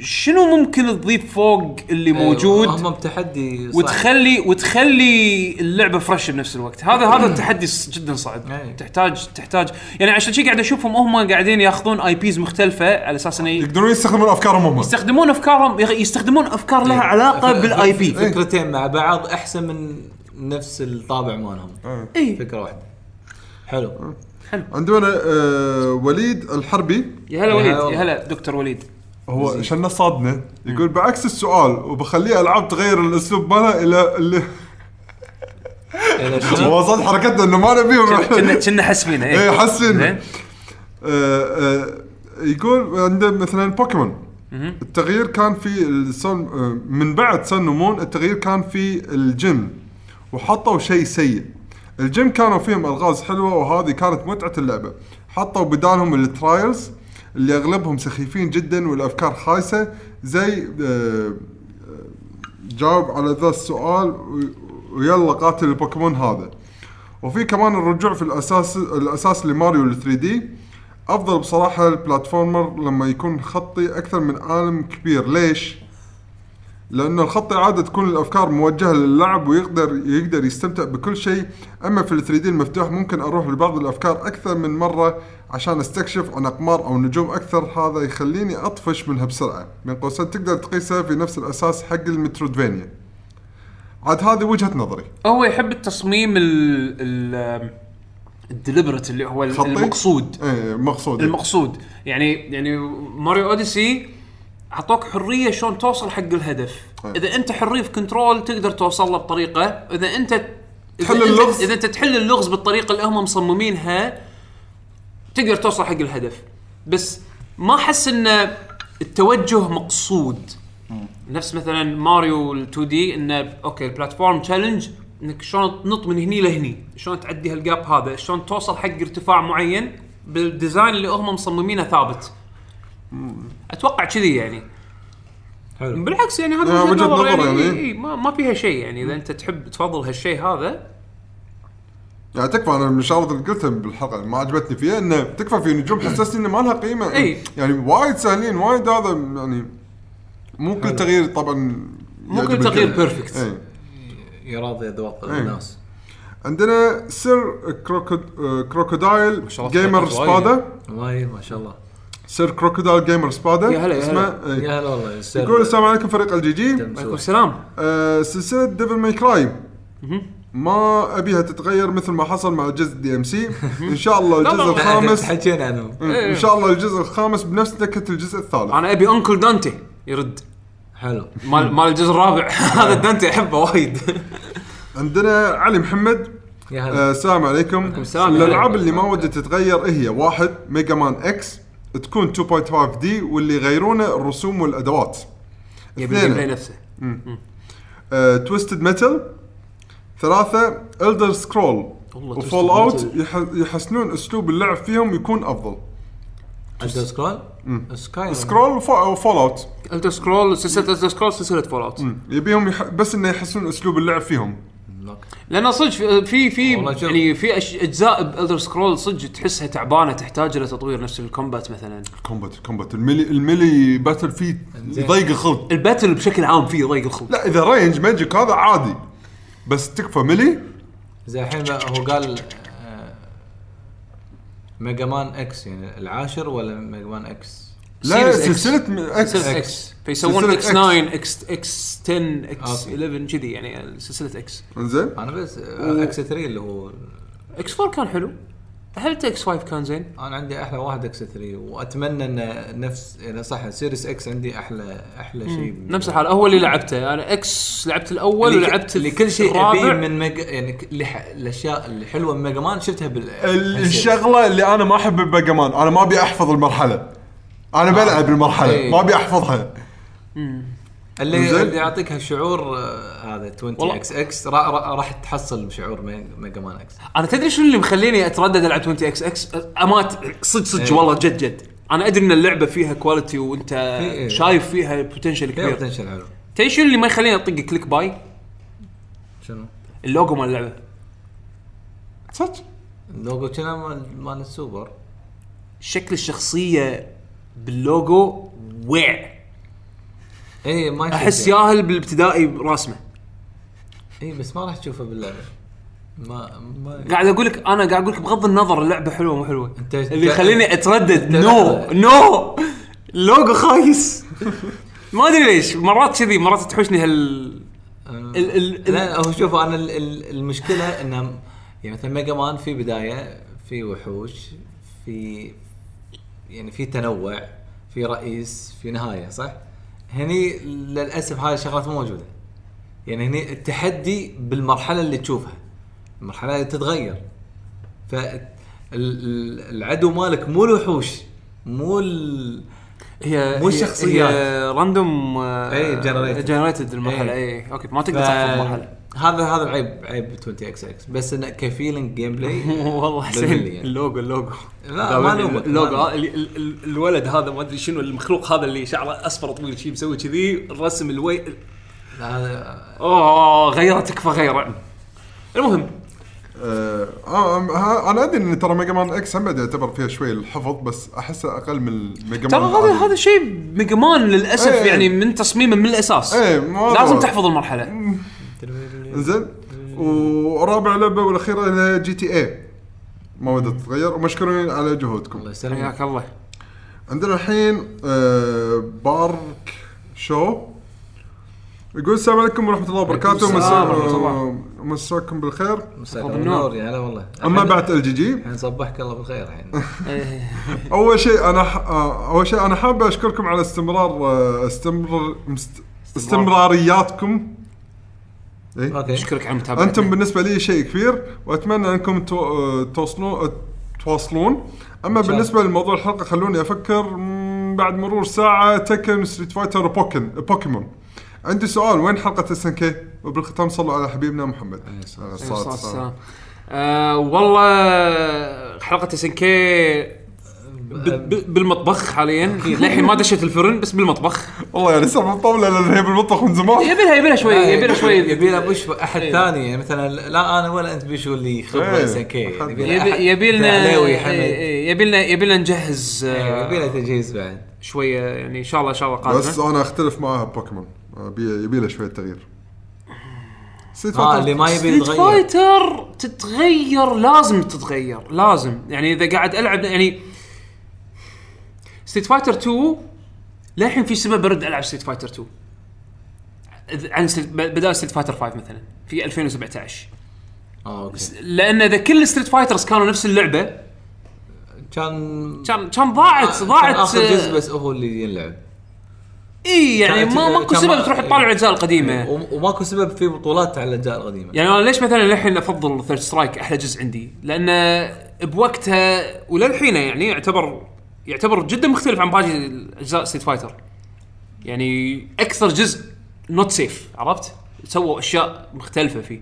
S1: شنو ممكن تضيف فوق اللي موجود
S3: هم بتحدي صعب.
S1: وتخلي وتخلي اللعبة fresh بنفس الوقت. هذا هذا التحدي جدا صعب.
S3: أي.
S1: تحتاج تحتاج. يعني عشان شي قاعد أشوفهم هم قاعدين ياخذون اي بيز مختلفة على أساس إنه
S2: يقدرون يستخدمون أفكارهم هم.
S1: يستخدمون أفكارهم يستخدمون أفكار لها علاقة
S3: ف-
S1: بالاي
S3: ف-
S1: بي
S3: فكرتين مع بعض أحسن من نفس الطابع مالهم.
S1: اي
S3: فكرة واحدة. حلو.
S2: عندنا آه وليد الحربي.
S1: يا هلا وليد يا هلا دكتور وليد.
S2: هو شنا صادنا يقول بعكس السؤال وبخليه العاب تغير الأسلوب مالها إلى اللي؟ هو صد حركتنا إنه ما نبيهم
S1: كنا كنا حسبينه
S2: إيه.
S1: اي
S2: حسن
S1: زين.
S2: آه، آه، يقول عنده مثلا بوكيمون. التغيير كان في ال Sun آه، من بعد Sun و Moon التغيير كان في الجيم وحطوا شيء سيء. الجيم كانوا فيهم ألغاز حلوة وهذه كانت متعة اللعبة. حطوا بدالهم ال trials اللي أغلبهم سخيفين جدا والأفكار خايسه زي آه، جاوب على ذا السؤال ويلا قاتل البوكيمون هذا. وفي كمان الرجوع في الأساس الأساس لماريو ال 3D. أفضل بصراحة ال platformer لما يكون خطي أكثر من عالم كبير. ليش؟ لأنه الخطي عادة تكون الأفكار موجهة للاعب ويقدر يقدر يستمتع بكل شيء. أما في ال 3D المفتوح ممكن أروح لبعض الأفكار أكثر من مرة عشان استكشف عن اقمار أو نجوم أكثر هذا يخليني أطفش منها بسرعة. من قوسين تقدر تقيسها في نفس الأساس حق ال Metroidvania عاد هذه وجهة نظري.
S1: هو يحب التصميم ال ال ال deliberate اللي هو
S2: خطي؟
S1: المقصود.
S2: إيه مقصود.
S1: المقصود. يعني يعني Mario Odyssey أعطوك حرية شلون توصل حق الهدف.
S2: أي.
S1: إذا أنت حرية في control تقدر توصل له بطريقة. إذا أنت تحل
S2: اللغز.
S1: إذا أنت تحل اللغز بالطريقة اللي هم مصممينها تقدر توصل حق الهدف. بس ما أحس إن التوجه مقصود. نفس مثلا ماريو ال 2D انه okay ال platform challenge إنك شلون تنط من هني لهني؟ شلون تعدي هال gap هذا؟ شلون توصل حق ارتفاع معين؟ بال design اللي هم مصممينه ثابت. أتوقع كذي يعني.
S3: حلو.
S1: بالعكس يعني هذا
S2: وجهة
S1: نظر يعني,
S2: يعني.
S1: إيه ما, ما فيها شيء يعني. إذا أنت تحب تفضل هالشيء هذا
S2: يعني تكفى أنا من الشغلات اللي قلتها بالحلقة اللي ما عجبتني فيها إنه تكفى في نجوم حسسني إنه ما لها قيمة
S1: إي.
S2: يعني وايد سهلين وايد هذا يعني مو كل تغيير طبعا
S1: مو كل تغيير
S2: الكل.
S1: perfect.
S2: إي.
S3: يراضي أذواق
S2: إيه.
S3: الناس
S2: عندنا Sir Croco...
S1: Crocodile الله gamer وايد.
S2: سبادا
S3: والله ما شاء الله
S2: Sir Crocodile gamer سبادا
S1: يا هلا، يا
S2: اسمه
S1: هلا.
S3: يا هلا والله.
S2: يقول السلام عليكم فريق ال GG
S1: عليكم
S3: تمسوح.
S1: السلام
S2: آه سلسلة Devil May Cry ما أبيها تتغير مثل ما حصل مع الجزء DMC إن شاء الله
S1: لا،
S2: الجزء
S1: لا.
S2: الخامس
S3: حكينا عنهم
S2: إن شاء الله الجزء الخامس بنفس نكهة الجزء الثالث.
S1: أنا أبي uncle Dante يرد.
S3: حلو.
S1: مال مال الجزء الرابع. [LAUGHS] [LAUGHS] هذا دانتي أحبه وايد. [LAUGHS]
S2: عندنا علي محمد.
S3: يا
S2: آه
S3: هلا
S2: السلام عليكم. الألعاب اللي ما ودي تتغير هي واحد Mega Man X تكون 2.5D واللي يغيرونه الرسوم والأدوات.
S1: يبي. ال game نفسه.
S2: آه Twisted Metal ثلاثة
S1: Elder
S2: Scrolls
S1: و
S2: Fallout يحسنون أسلوب اللعب فيهم يكون
S3: أفضل. Elder Scrolls
S2: Sky Scroll و
S1: Fallout Elder Scrolls سلسلة Elder Scrolls سلسلة Fallout
S2: يبيهم يح... بس إنه يحسنون أسلوب اللعب فيهم.
S1: لأن صدق في في. يعني في أجزاء ب Elder Scrolls صدق تحسها تعبانة تحتاج إلى تطوير نفس ال combat مثلا.
S2: combat combat ال melee ال melee
S3: battle فيه.
S2: يضيق الخلق.
S1: ال battle بشكل عام فيه ضيق الخلق.
S2: لا إذا range magic هذا عادي. بس تكفى ميلي
S3: زي الحين هو قال آه، ميجا مان إكس يعني العاشر ولا ميجا مان إكس؟
S2: لا
S1: Series X.
S2: سلسلة م-
S1: إكس
S3: سلسلة.
S1: إكس فيسوون
S2: سلسلة
S1: إكس
S2: X.
S1: 9 إكس إكس 10 إكس
S3: أوكي.
S1: 11 كذي يعني سلسلة إكس
S2: انزين
S3: أنا بس آه، إكس 3 اللي هو
S1: إكس 4 كان حلو هل إكس 5 كان زين؟
S3: أنا عندي أحلى واحد إكس 3 وأتمنى إن نفس يعني صح سيريس إكس عندي أحلى أحلى شيء
S1: نفس الحال. هو اللي لعبته. أنا إكس لعبت الأول
S3: اللي
S1: ولعبت
S3: اللي كل شيء أبيه
S1: الرابع
S3: من ميجا يعني ك- اللي ح- الأشياء اللي حلوة من ميجا مان شفتها بال
S2: ال- الشغلة اللي أنا ما أحب ب Mega Man أنا ما أبي أحفظ المرحلة. أنا بلعب المرحلة
S3: إيه.
S2: ما أبي أحفظها.
S3: اللي. اللي يعطيك هالشعور آه، هذا 20
S1: والله.
S3: إكس إكس را- را- راح تحصل شعور مي- Mega Man X
S1: أنا تدري شنو اللي مخليني أتردد ألعب 20 إكس إكس امات صدق صدق
S3: إيه.
S1: والله جد جد أنا أدري إن اللعبة فيها quality وأنت
S3: إيه.
S1: شايف فيها potential
S3: فيها
S1: كبير
S3: potential حلو
S1: تدري شنو اللي ما يخليني أطق click buy؟
S3: شنو؟
S1: اللوجو مال اللعبة
S2: صدق
S3: اللوجو كنا مال مال السوبر
S1: شكل الشخصية باللوجو وع
S3: اي ما
S1: أحس
S3: يعني.
S1: ياهل بالابتدائي راسمه
S3: اي بس ما راح تشوفه باللعبة ما ما
S1: قاعد أقول لك أنا قاعد أقول لك بغض النظر اللعبة حلوة مو حلوة
S3: أنت-
S1: اللي يخليني
S3: أتردد
S1: no.
S3: no
S1: ال logo خايس ما أدري ليش مرات كذي مرات تحوشني هال ال- ال-
S3: لا هو شوف أنا ال- ال- المشكلة إنه يعني مثلا ميجا مان في بداية في وحوش في يعني في تنوع في رئيس في نهاية صح؟ هني للأسف هاي الشغلات مو موجودة. يعني هني التحدي بالمرحلة اللي تشوفها. المرحلة اللي تتغير. فالعدو مالك مو الوحوش مو ال...
S1: هي
S3: مو الشخصيات.
S1: هي random
S3: إيه، generated.
S1: generated المرحلة.
S3: إيه.
S1: اي okay ما تقدر
S3: ف...
S1: تحفظ المرحلة.
S3: هذا هذا العيب عيب 20 إكس إكس بس انه ك feeling gameplay [LAUGHS]
S1: والله حسين
S3: يعني.
S1: ال
S3: logo ال logo.
S1: لا،
S3: ما
S1: اللوجو الولد هذا ما أدري شنو المخلوق هذا اللي شعره أصفر طويل شي مسوي كذي الرسم الوي
S3: هذا
S1: أوه تكفى غيره المهم.
S2: آه آه، ها- أنا أدري إن ترى Mega Man X هم يعتبر فيها شوي الحفظ بس احسه أقل من Mega
S1: ترى
S2: Man
S1: هذا
S2: العادي.
S1: هذا شيء Mega Man للأسف
S2: إيه.
S1: يعني من تصميمه من الأساس.
S2: إيه،
S1: لازم
S2: هو-
S1: تحفظ المرحلة.
S2: زين ورابع لعبة والأخيرة اللي هي GTA ما ودت تتغير. ومشكورين على جهودكم.
S3: الله يسلمك.
S1: حياك الله.
S2: عندنا الحين آه بارك شو. يقول السلام عليكم ورحمة الله وبركاته.
S1: السلام ورحمة الله.
S2: مسا- مساكم بالخير.
S3: مساك
S1: بالنور.
S3: يا هلا والله. أما
S2: بعد إل جي جي.
S3: الحين صبحك الله بالخير الحين. [LAUGHS]
S2: أول شيء أنا ح... آه، أول شيء أنا حاب أشكركم على استمرار آه، استمر مست... استمرارياتكم؟
S3: أوكي.
S1: أشكرك على المتابعة.
S2: أنتم بالنسبة لي شيء كبير وأتمنى أنكم تو... آه، توصلون. تواصلون اما بالنسبة لموضوع الحلقة خلوني أفكر بعد مرور ساعة Tekken Street Fighter و Poken Pokemon عندي سؤال وين حلقة SNK وبالختام صلوا على حبيبنا محمد. عليه الصلاة
S1: عليه الصلاة
S2: والسلام.
S1: والسلام. آه والله حلقة SNK بالمطبخ حاليا. للحين ما دشيت الفرن بس بالمطبخ.
S2: والله يعني صار مطولة لأن هي بالمطبخ من زمان.
S1: يبي لها يبي لها شوي يبي لها شوي.
S3: يبي له push أحد
S1: إيه.
S3: ثاني. يعني مثلا لا أنا ولا أنت بيشو اللي خبرة
S2: إيه.
S3: كي
S2: أحد.
S1: يبي يبي لنا إيه، يبي لنا يبي لنا نجهز
S3: إيه،
S1: آه،
S3: يبي له تجهيز بعد.
S1: شوية يعني إن شاء الله إن شاء الله
S2: بس
S1: قادمه
S2: أنا أختلف معاها بوكيمون يبي يبي له شوية تغيير.
S3: Street
S2: Fighter
S3: اللي ما يبي يتغير.
S1: Fighter تتغير لازم تتغير لازم. يعني إذا قاعد ألعب يعني Street Fighter 2 للحين في سبب برد العب Street Fighter 2 إذ- عن Street- بدال Street Fighter 5 مثلا في 2017
S3: آه okay.
S1: لأن إذا كل Street Fighters كانوا نفس اللعبة
S3: كان
S1: كان كان ضاعت
S3: كان
S1: ضاعت
S3: آخر جزء بس هو اللي ينلعب.
S1: إي يعني ما ماكو
S3: كان
S1: سبب تروح تطالع الأجزاء القديمة.
S3: وم- وماكو سبب في بطولات على الأجزاء القديمة.
S1: يعني أنا ليش مثلا للحين أفضل Third Strike أحلى جزء عندي؟ لأن بوقتها وللحين يعني يعتبر يعتبر جدا مختلف عن باقي اجزاء Street Fighter. يعني أكثر جزء not safe عرفت؟ سووا أشياء مختلفة فيه.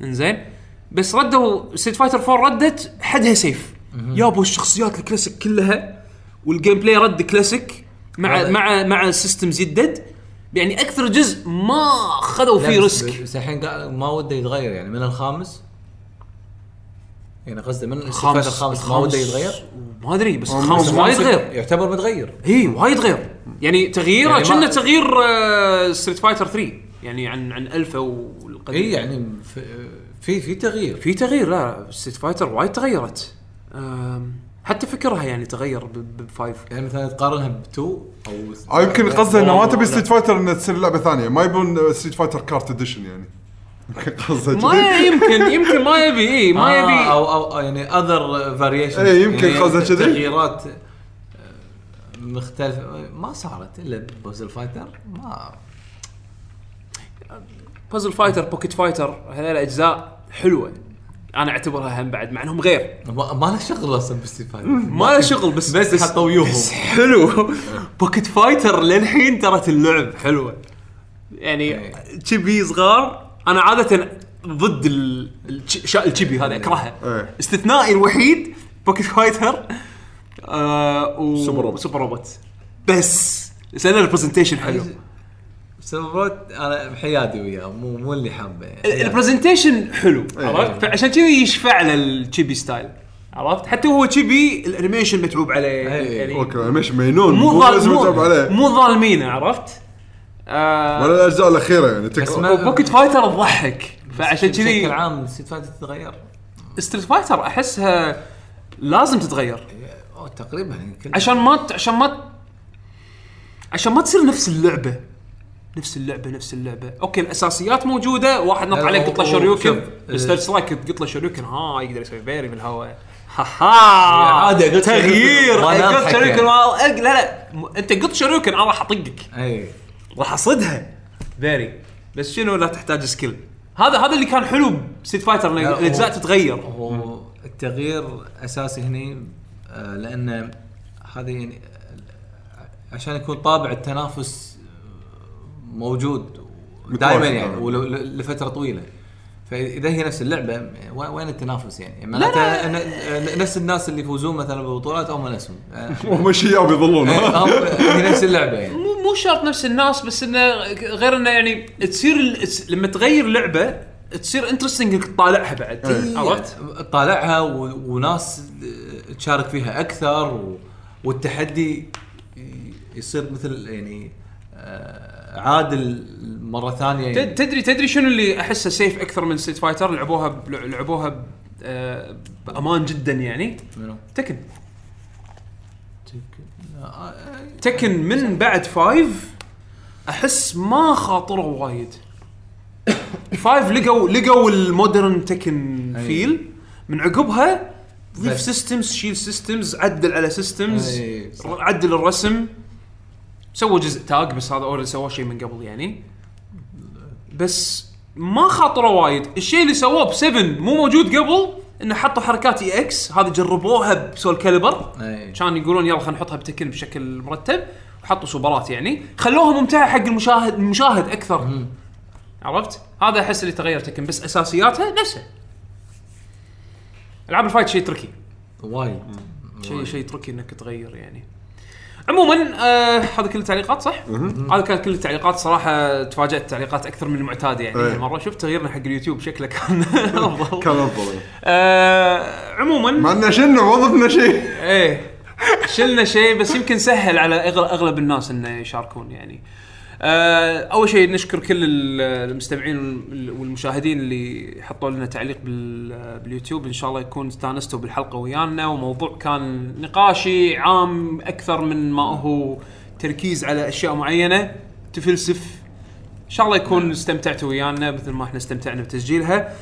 S1: إنزين بس ردوا Street Fighter 4 ردت حدها safe. جابوا الشخصيات الكلاسيك كلها وال gameplay رد كلاسيك مع مع مع systems يدد يعني أكثر جزء ما خذوا فيه risk
S3: بس الحين ما وده يتغير يعني من الخامس يعني قصدي من
S1: الخامس
S3: الخامس الخامس ما وده يتغير؟
S1: ما أدري بس الخامس وايد غير.
S3: يعتبر متغير.
S1: اي وايد غير. يعني تغييره
S3: يعني
S1: كنا تغيير آه، Street Fighter 3 يعني عن عن الفا والقديم
S3: اي يعني في في, في تغيير.
S1: في تغيير لا Street Fighter وايد تغيرت. حتى فكرها يعني تغير ب five.
S3: يعني مثلا تقارنها ب 2
S2: أو يمكن قصده إنه ما تبي
S1: لا.
S2: ستريت فايتر إنها تصير لعبة ثانية. ما يبون Street Fighter kart edition يعني. كذي
S1: ما يمكن يمكن ما يبي اي ما
S3: آه
S1: يبي.
S3: أو أو أو يعني other variation
S2: إيه، يمكن قصده كذي.
S3: تغييرات آه، مختلفة. ما صارت إلا Puzzle Fighter ما
S1: Puzzle Fighter Pocket Fighter هذول أجزاء حلوة. أنا أعتبرها هم بعد مع إنهم غير.
S3: ما, ما له شغل أصلا ب Street Fighter [LAUGHS]
S1: ما له شغل بس
S3: بس حطوا ويوهم.
S1: بس حلو. Pocket Fighter للحين ترى اللعب حلوة. يعني
S3: إيه.
S1: chibi صغار أنا عادة ضد ال- التش- شا- ال chibi هذا أكرهها
S2: إيه.
S1: استثنائي الوحيد بوكيت فايتر آه و
S2: Super Robot.
S1: Super Robot بس لأن ال presentation حلو
S3: Super Robot أنا بحيادي وياه مو مو اللي حابه يعني.
S1: ال presentation حلو
S2: إيه.
S1: عرفت فعشان كذي يشفع له ال chibi style عرفت حتى هو chibi ال animation متعوب عليه
S3: إيه.
S1: يعني
S2: okay مش مجنون
S1: مو
S2: عليه
S1: مو ظالمينه عرفت؟ آه
S2: ولا الأجزاء الأخيرة يعني
S3: ما-
S1: و Pocket Fighter تضحك. فعشان
S3: بشكل
S1: كذي
S3: عام Street Fighter تتغير.
S1: Street Fighter أحسها لازم تتغير.
S3: أو تقريبا يعني كل
S1: عشان ما ت- عشان ما عشان ما تصير نفس اللعبة. نفس اللعبة نفس اللعبة. okay الأساسيات موجودة. واحد نط
S3: لا،
S1: عليه
S3: هو-
S1: قط له
S3: هو- Shoryuken
S1: الستيرج
S3: آه،
S1: Strike قط له Shoryuken. ها يقدر يسوي parry بالهواء ها ها.
S3: عادي، قط
S1: تغيير.
S3: Shoryuken،
S1: قط Shoryuken.
S3: يعني.
S1: أق- لا لا. أنت قط Shoryuken أنا راح أطقك.
S3: أي.
S1: راح أصدها. parry بس شنو لا تحتاج skill هذا هذا اللي كان حلو ب Street
S3: Fighter هو-
S1: الأجزاء تتغير.
S3: هو التغيير أساسي هني آه، لأن هذا يعني آه، عشان يكون طابع التنافس آه، موجود دائما. يعني ولو- ل- لفتره طويلة. فإذا هي نفس اللعبة وين التنافس يعني؟ معناته ن- نفس الناس اللي يفوزون مثلا بالبطولات هم نفسهم [LAUGHS] آه،
S2: هم شيء بيظلون
S3: هم هي نفس اللعبة يعني
S1: مو مو شرط نفس الناس بس إنه غير إنه يعني تصير لما تغير لعبة تصير انترستنج إنك تطالعها بعد
S2: إيه.
S1: عرفت؟
S3: طالعها و- وناس تشارك فيها أكثر. والتحدي يصير مثل يعني آه، عادل مرة
S1: ثانية
S3: يعني.
S1: تدري تدري شنو اللي أحسه safe أكثر من Street Fighter لعبوها لعبوها آه، بأمان جدا يعني؟
S3: Tekken
S1: Tekken من بعد five أحس ما خاطروا وايد five لقوا لقوا ال modern
S3: Tekken
S1: feel من عقبها ضيف. systems شيل systems عدل على
S3: systems.
S1: عدل الرسم سوى جزء tag بس هذا already سواه شيء من قبل يعني. بس ما خاطروا وايد. الشيء اللي سووه ب 7 مو موجود قبل إنه حطوا حركات EX هذه جربوها ب
S3: Soulcalibur.
S1: كان يقولون يلا خلينا نحطها ب Tekken بشكل مرتب. وحطوا سوبرات يعني. خلوها ممتعة حق المشاهد المشاهد أكثر. عرفت؟ هذا أحس اللي تغير تكن بس اساسياتها نفسها ألعاب الفايت شيء تركي.
S3: وايد.
S1: شيء شيء تركي إنك تغير يعني. عموما آه هذا كل التعليقات صح؟ هذا كانت كل التعليقات. صراحة تفاجات التعليقات أكثر من المعتاد يعني
S2: إيه.
S1: المره شفت تغييرنا حق اليوتيوب شكله كان [LAUGHS] أفضل.
S2: كان أفضل.
S1: آه عموما.
S2: مع إنه شنو وظفنا شيء.
S1: إيه. شلنا شيء بس يمكن سهل على أغلب الناس إنه يشاركون يعني. آه أول شيء نشكر كل ال- المستمعين وال- والمشاهدين اللي حطوا لنا تعليق بال- باليوتيوب. إن شاء الله يكون استانستوا بالحلقة ويانا. وموضوع كان نقاشي عام أكثر من ما هو تركيز على أشياء معينة. تفلسف. إن شاء الله يكون استمتعتوا ويانا مثل ما إحنا استمتعنا بتسجيلها.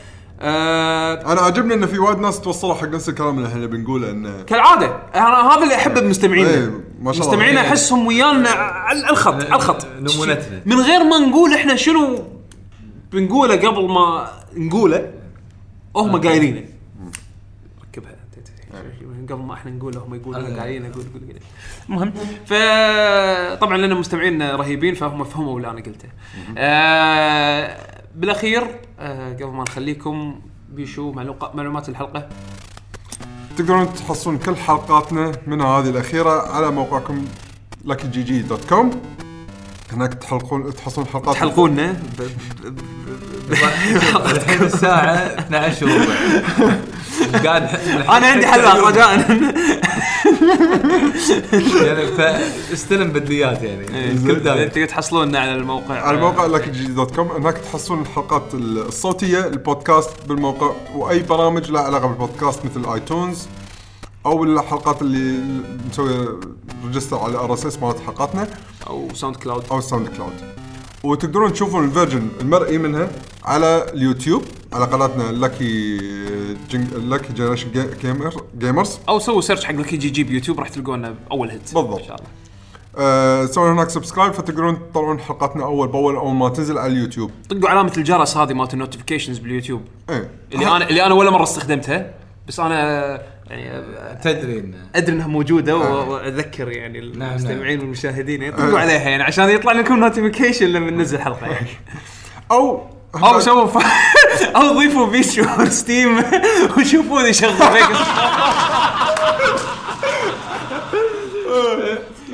S1: آه
S2: أنا عاجبني انه في وايد ناس توصلوا حق نفس الكلام اللي إحنا بنقوله إنه
S1: كالعادة. أنا هذا اللي أحبه بمستمعينا.
S2: إيه، ما شاء الله.
S1: مستمعينا
S3: إيه.
S1: احسهم ويانا على الخط على الخط
S3: نمونتنا.
S1: من غير ما نقول إحنا شنو بنقوله قبل ما نقوله هم قايلينه ركبها قبل ما إحنا نقول هم يقولون
S3: أنا-
S1: قايلين أقول أقول. المهم فطبعا لأن مستمعين رهيبين فهم فهموا اللي أنا قلته آه بالأخير آه قبل ما نخليكم بيشو معلومات الحلقة
S2: تقدرون تحصلون كل حلقاتنا منها هذه الأخيرة على موقعكم luckyGG.com هناك تحلقون تحصلون حلقات
S1: تحلقونا
S3: الحين الساعة 12 وربع. قاعد
S1: أنا عندي حلقه رجاء
S3: يعني فاستلم بدليات يعني. دايم.
S1: تقدر تحصلونا على الموقع.
S2: على موقع luckyGG.com هناك تحصلون الحلقات الصوتية البودكاست بالموقع وأي برامج لها علاقة بالبودكاست مثل iTunes أو الحلقات اللي نسوي register على RSS مالت حلقاتنا.
S1: أو SoundCloud
S2: أو ال SoundCloud وتقدرون تشوفون ال version المرئي منها على اليوتيوب على قناتنا Lucky Lucky Generation Gamers
S1: أو سووا search حق Lucky GG بيوتيوب راح تلقونا أول hit
S2: بالضبط.
S1: إن شاء الله.
S2: آه، سووا هناك subscribe فتقدرون تطلعون حلقاتنا أول بأول أول ما تنزل على اليوتيوب.
S1: طقوا علامة الجرس هذه مالت ال notifications
S2: بال YouTube. إيه.
S1: اللي أنا اللي أنا ولا مرة استخدمتها. بس أنا يعني
S3: تدري انه
S1: أدري إنها موجودة و- وأذكر يعني المستمعين
S3: نعم.
S1: والمشاهدين. [LAUGHS] يعني طقوا عليها يعني عشان يطلع لكم notification لما ننزل حلقة يعني. [LAUGHS]
S2: أو
S1: أو سووا ف... [LAUGHS] أو ضيفوا بيشو Steam وشوفوني شغل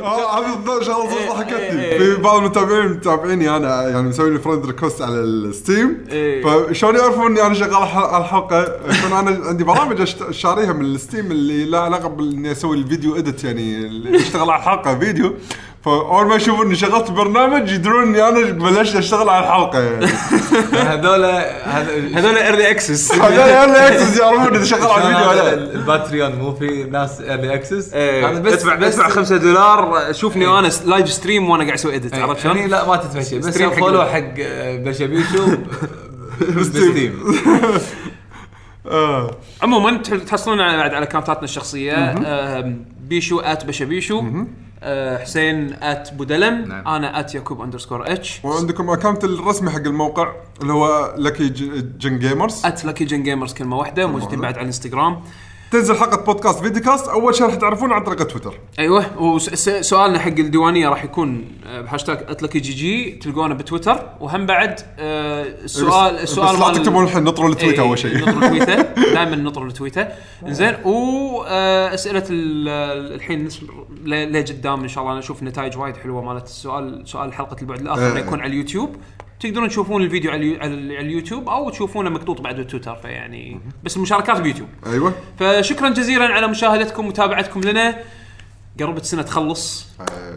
S2: آه، هذه شغله
S1: إيه،
S2: ضحكتني في بعض المتابعين متابعيني أنا يعني مسوي لي friend request على ال Steam.
S1: إيه.
S2: فشلون يعرفون إني أنا شغال على الحلقة؟ يكون أنا عندي برامج شاريها من ال Steam اللي لها علاقة بإني أسوي ال video edit يعني اللي أشتغل على الحلقة فيديو. فأول ما يشوفون إني شغلت برنامج يدرون إني أنا بلشت أشتغل على الحلقة. يعني
S3: هذول هذ-
S1: هذول early access
S2: هذول early access يعرفون إذا شغال على الفيديو ولا لا.
S3: ال- ال Patreon مو في ناس early access
S1: هذا بس ادفع ادفع 5 دولار شوفني أنا س- live stream وأنا قاعد أسوي edit عرفت
S3: يعني
S1: شلون؟
S3: لا ما تدفع شيء بس
S1: follow حق
S3: آه، بشابيشو [LAUGHS] بستيم [LAUGHS]
S2: آه.
S1: عموما تح- تحصلون على- بعد على account اتنا الشخصية آم، بيشو at بشبيشو آه، حسين at بودلم
S3: نعم.
S1: أنا at يعقوب underscore H
S2: وعندكم account الرسمي حق الموقع اللي هو Lucky Gun Gamers
S1: at Lucky Gun Gamers كلمة واحدة موجودين بعد على الانستغرام
S2: تنزل حلقة بودكاست video cast أول شيء راح تعرفون عن طريق تويتر.
S1: أيوه وسؤالنا حق الديوانية راح يكون آه، بهاشتاج at Lucky GG تلقونه بتويتر. وهم بعد آه، السؤال
S2: بس-
S1: السؤال
S2: بس لا تكتبون الحين نطروا ال tweet
S1: إيه،
S2: أول شيء.
S1: نطر تويته [LAUGHS] دائما نطر التويته زين واسئله الحين نس- ل- لقدام إن شاء الله نشوف نتائج وايد حلوة مالت السؤال سؤال حلقة البعد الآخر يكون على اليوتيوب. تقدرون تشوفون الفيديو على اليو- على ال- على اليوتيوب أو تشوفونه مقطوط بعد بالتويتر فيعني بس المشاركات بيوتيوب
S2: أيوه.
S1: فشكرا جزيلا على مشاهدتكم ومتابعتكم لنا. قربت سنه تخلص.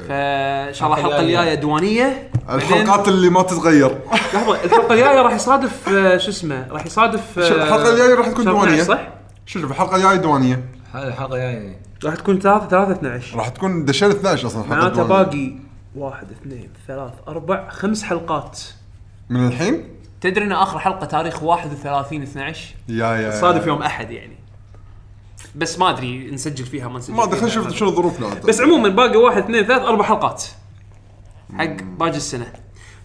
S1: فإن شاء الله الحلقة الجاية. ديوانية.
S2: الحلقات اللي ما تتغير.
S1: لحظة الحلقة الجاية راح يصادف آه، شو اسمه راح يصادف آه،
S2: شوف، الحلقة الجاية راح تكون.
S1: 12 صح؟
S2: شوف الحلقة الجاية دوانية.
S3: هذه الحلقة يعني
S1: راح تكون 3 3 12
S2: راح تكون دشينا 12 أصلا
S1: معناته. باقي واحد اثنين ثلاث أربع خمس حلقات.
S2: من الحين؟
S1: تدري إن آخر حلقة تاريخ 31 12
S2: يا يا.
S1: صادف يوم أحد يعني. بس ما أدري نسجل فيها ما نسجل
S2: ما
S1: أدري.
S2: خلينا نشوف شنو ظروفنا.
S1: بس عموما باقي واحد اثنين ثلاث أربع حلقات. حق باقي السنة.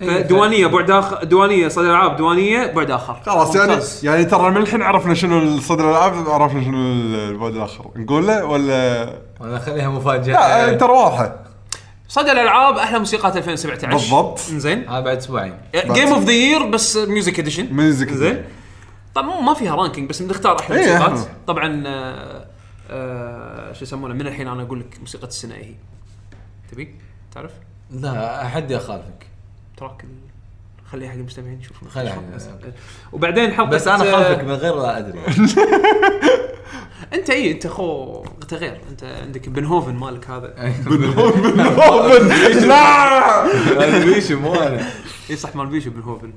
S1: فديوانيه بعد آخر ديوانيه صدر العاب ديوانيه بعد آخر.
S2: خلاص يعني. يعني ترى من الحين عرفنا شنو صدى الألعاب عرفنا شنو البعد الآخر. نقول له ولا؟
S3: وأنا اخليها مفاجأة.
S2: لا ترى واضحة.
S1: صدى الألعاب أحلى موسيقات 2017
S2: بالضبط.
S1: زين
S3: هذا بعد أسبوعين.
S1: game of the year بس music edition
S2: music
S1: زين طبعا ما فيها ranking بس بنختار أحلى
S2: إيه،
S1: موسيقات. طبعا آه، آه، شو يسمونه من الحين أنا أقول لك موسيقى السنة هي. تبي؟ تعرف؟
S3: لا أحد اخالفك
S1: تراك خليها حق المستمعين يشوفون
S3: خليها حق المستمعين.
S1: وبعدين حلقة
S3: بس أنا
S1: آه،
S3: خالفك من غير لا أدري. [LAUGHS]
S1: أنت اي أنت خو أنت غير. أنت عندك بنهوفن مالك هذا. [LAUGHS] [LAUGHS]
S2: لا!
S3: هذا بيشو مو أنا.
S1: اي صح مال بيشو بنهوفن.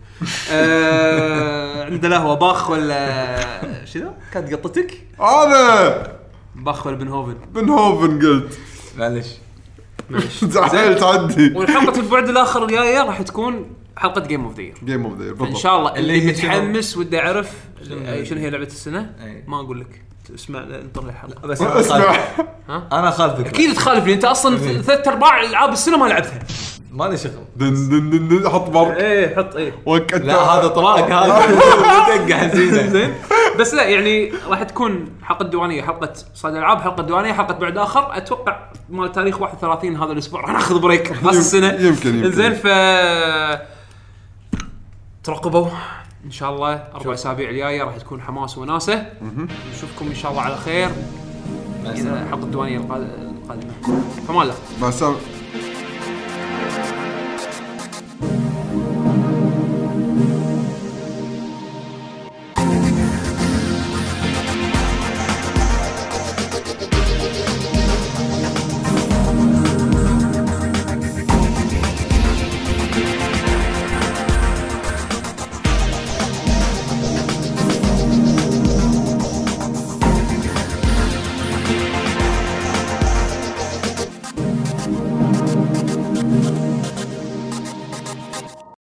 S1: آه عندنا هو باخ ولا شنو؟ كانت قطتك؟
S2: أنا!
S1: باخ ولا بنهوفن؟
S2: بن هوفن قلت.
S3: معلش
S1: معلش
S2: زعلت عندي.
S1: والحلقة البعد الآخر الجاية راح تكون حلقة game of the year
S2: game of the
S1: year
S2: بالضبط.
S1: شاء الله
S3: اللي؟
S1: متحمس ودي أعرف
S3: شنو؟
S1: شنو هي لعبة السنة؟
S3: أي.
S1: ما أقول لك. اسمع انطر الحلقة.
S3: بس [LAUGHS] أنا
S2: اسمع.
S3: خالفك أنا خالفك
S1: أكيد تخالفني. أنت أصلا ثلاث أرباع ألعاب السنة ما لعبتها.
S3: مالي شغل.
S2: دن دن دن دن حط بر
S1: إيه حط
S2: إيه.
S3: لا هذا طلاق هذا. [LAUGHS] دقة حزينة.
S1: زين. بس لا يعني راح تكون حلقة ديوانيه حلقة صدى ألعاب حلقة ديوانيه حلقة بعد آخر. أتوقع مال تاريخ 31 هذا الأسبوع راح ناخذ بريك. راس السنة.
S2: يمكن- يمكن.
S1: زين ف ترقبوا إن شاء الله أربع أسابيع الجاية راح تكون حماس وناسة. نشوفكم إن شاء الله على خير. إلى حلقه الديوانيه القادمة. فما الله
S2: مع السلامة.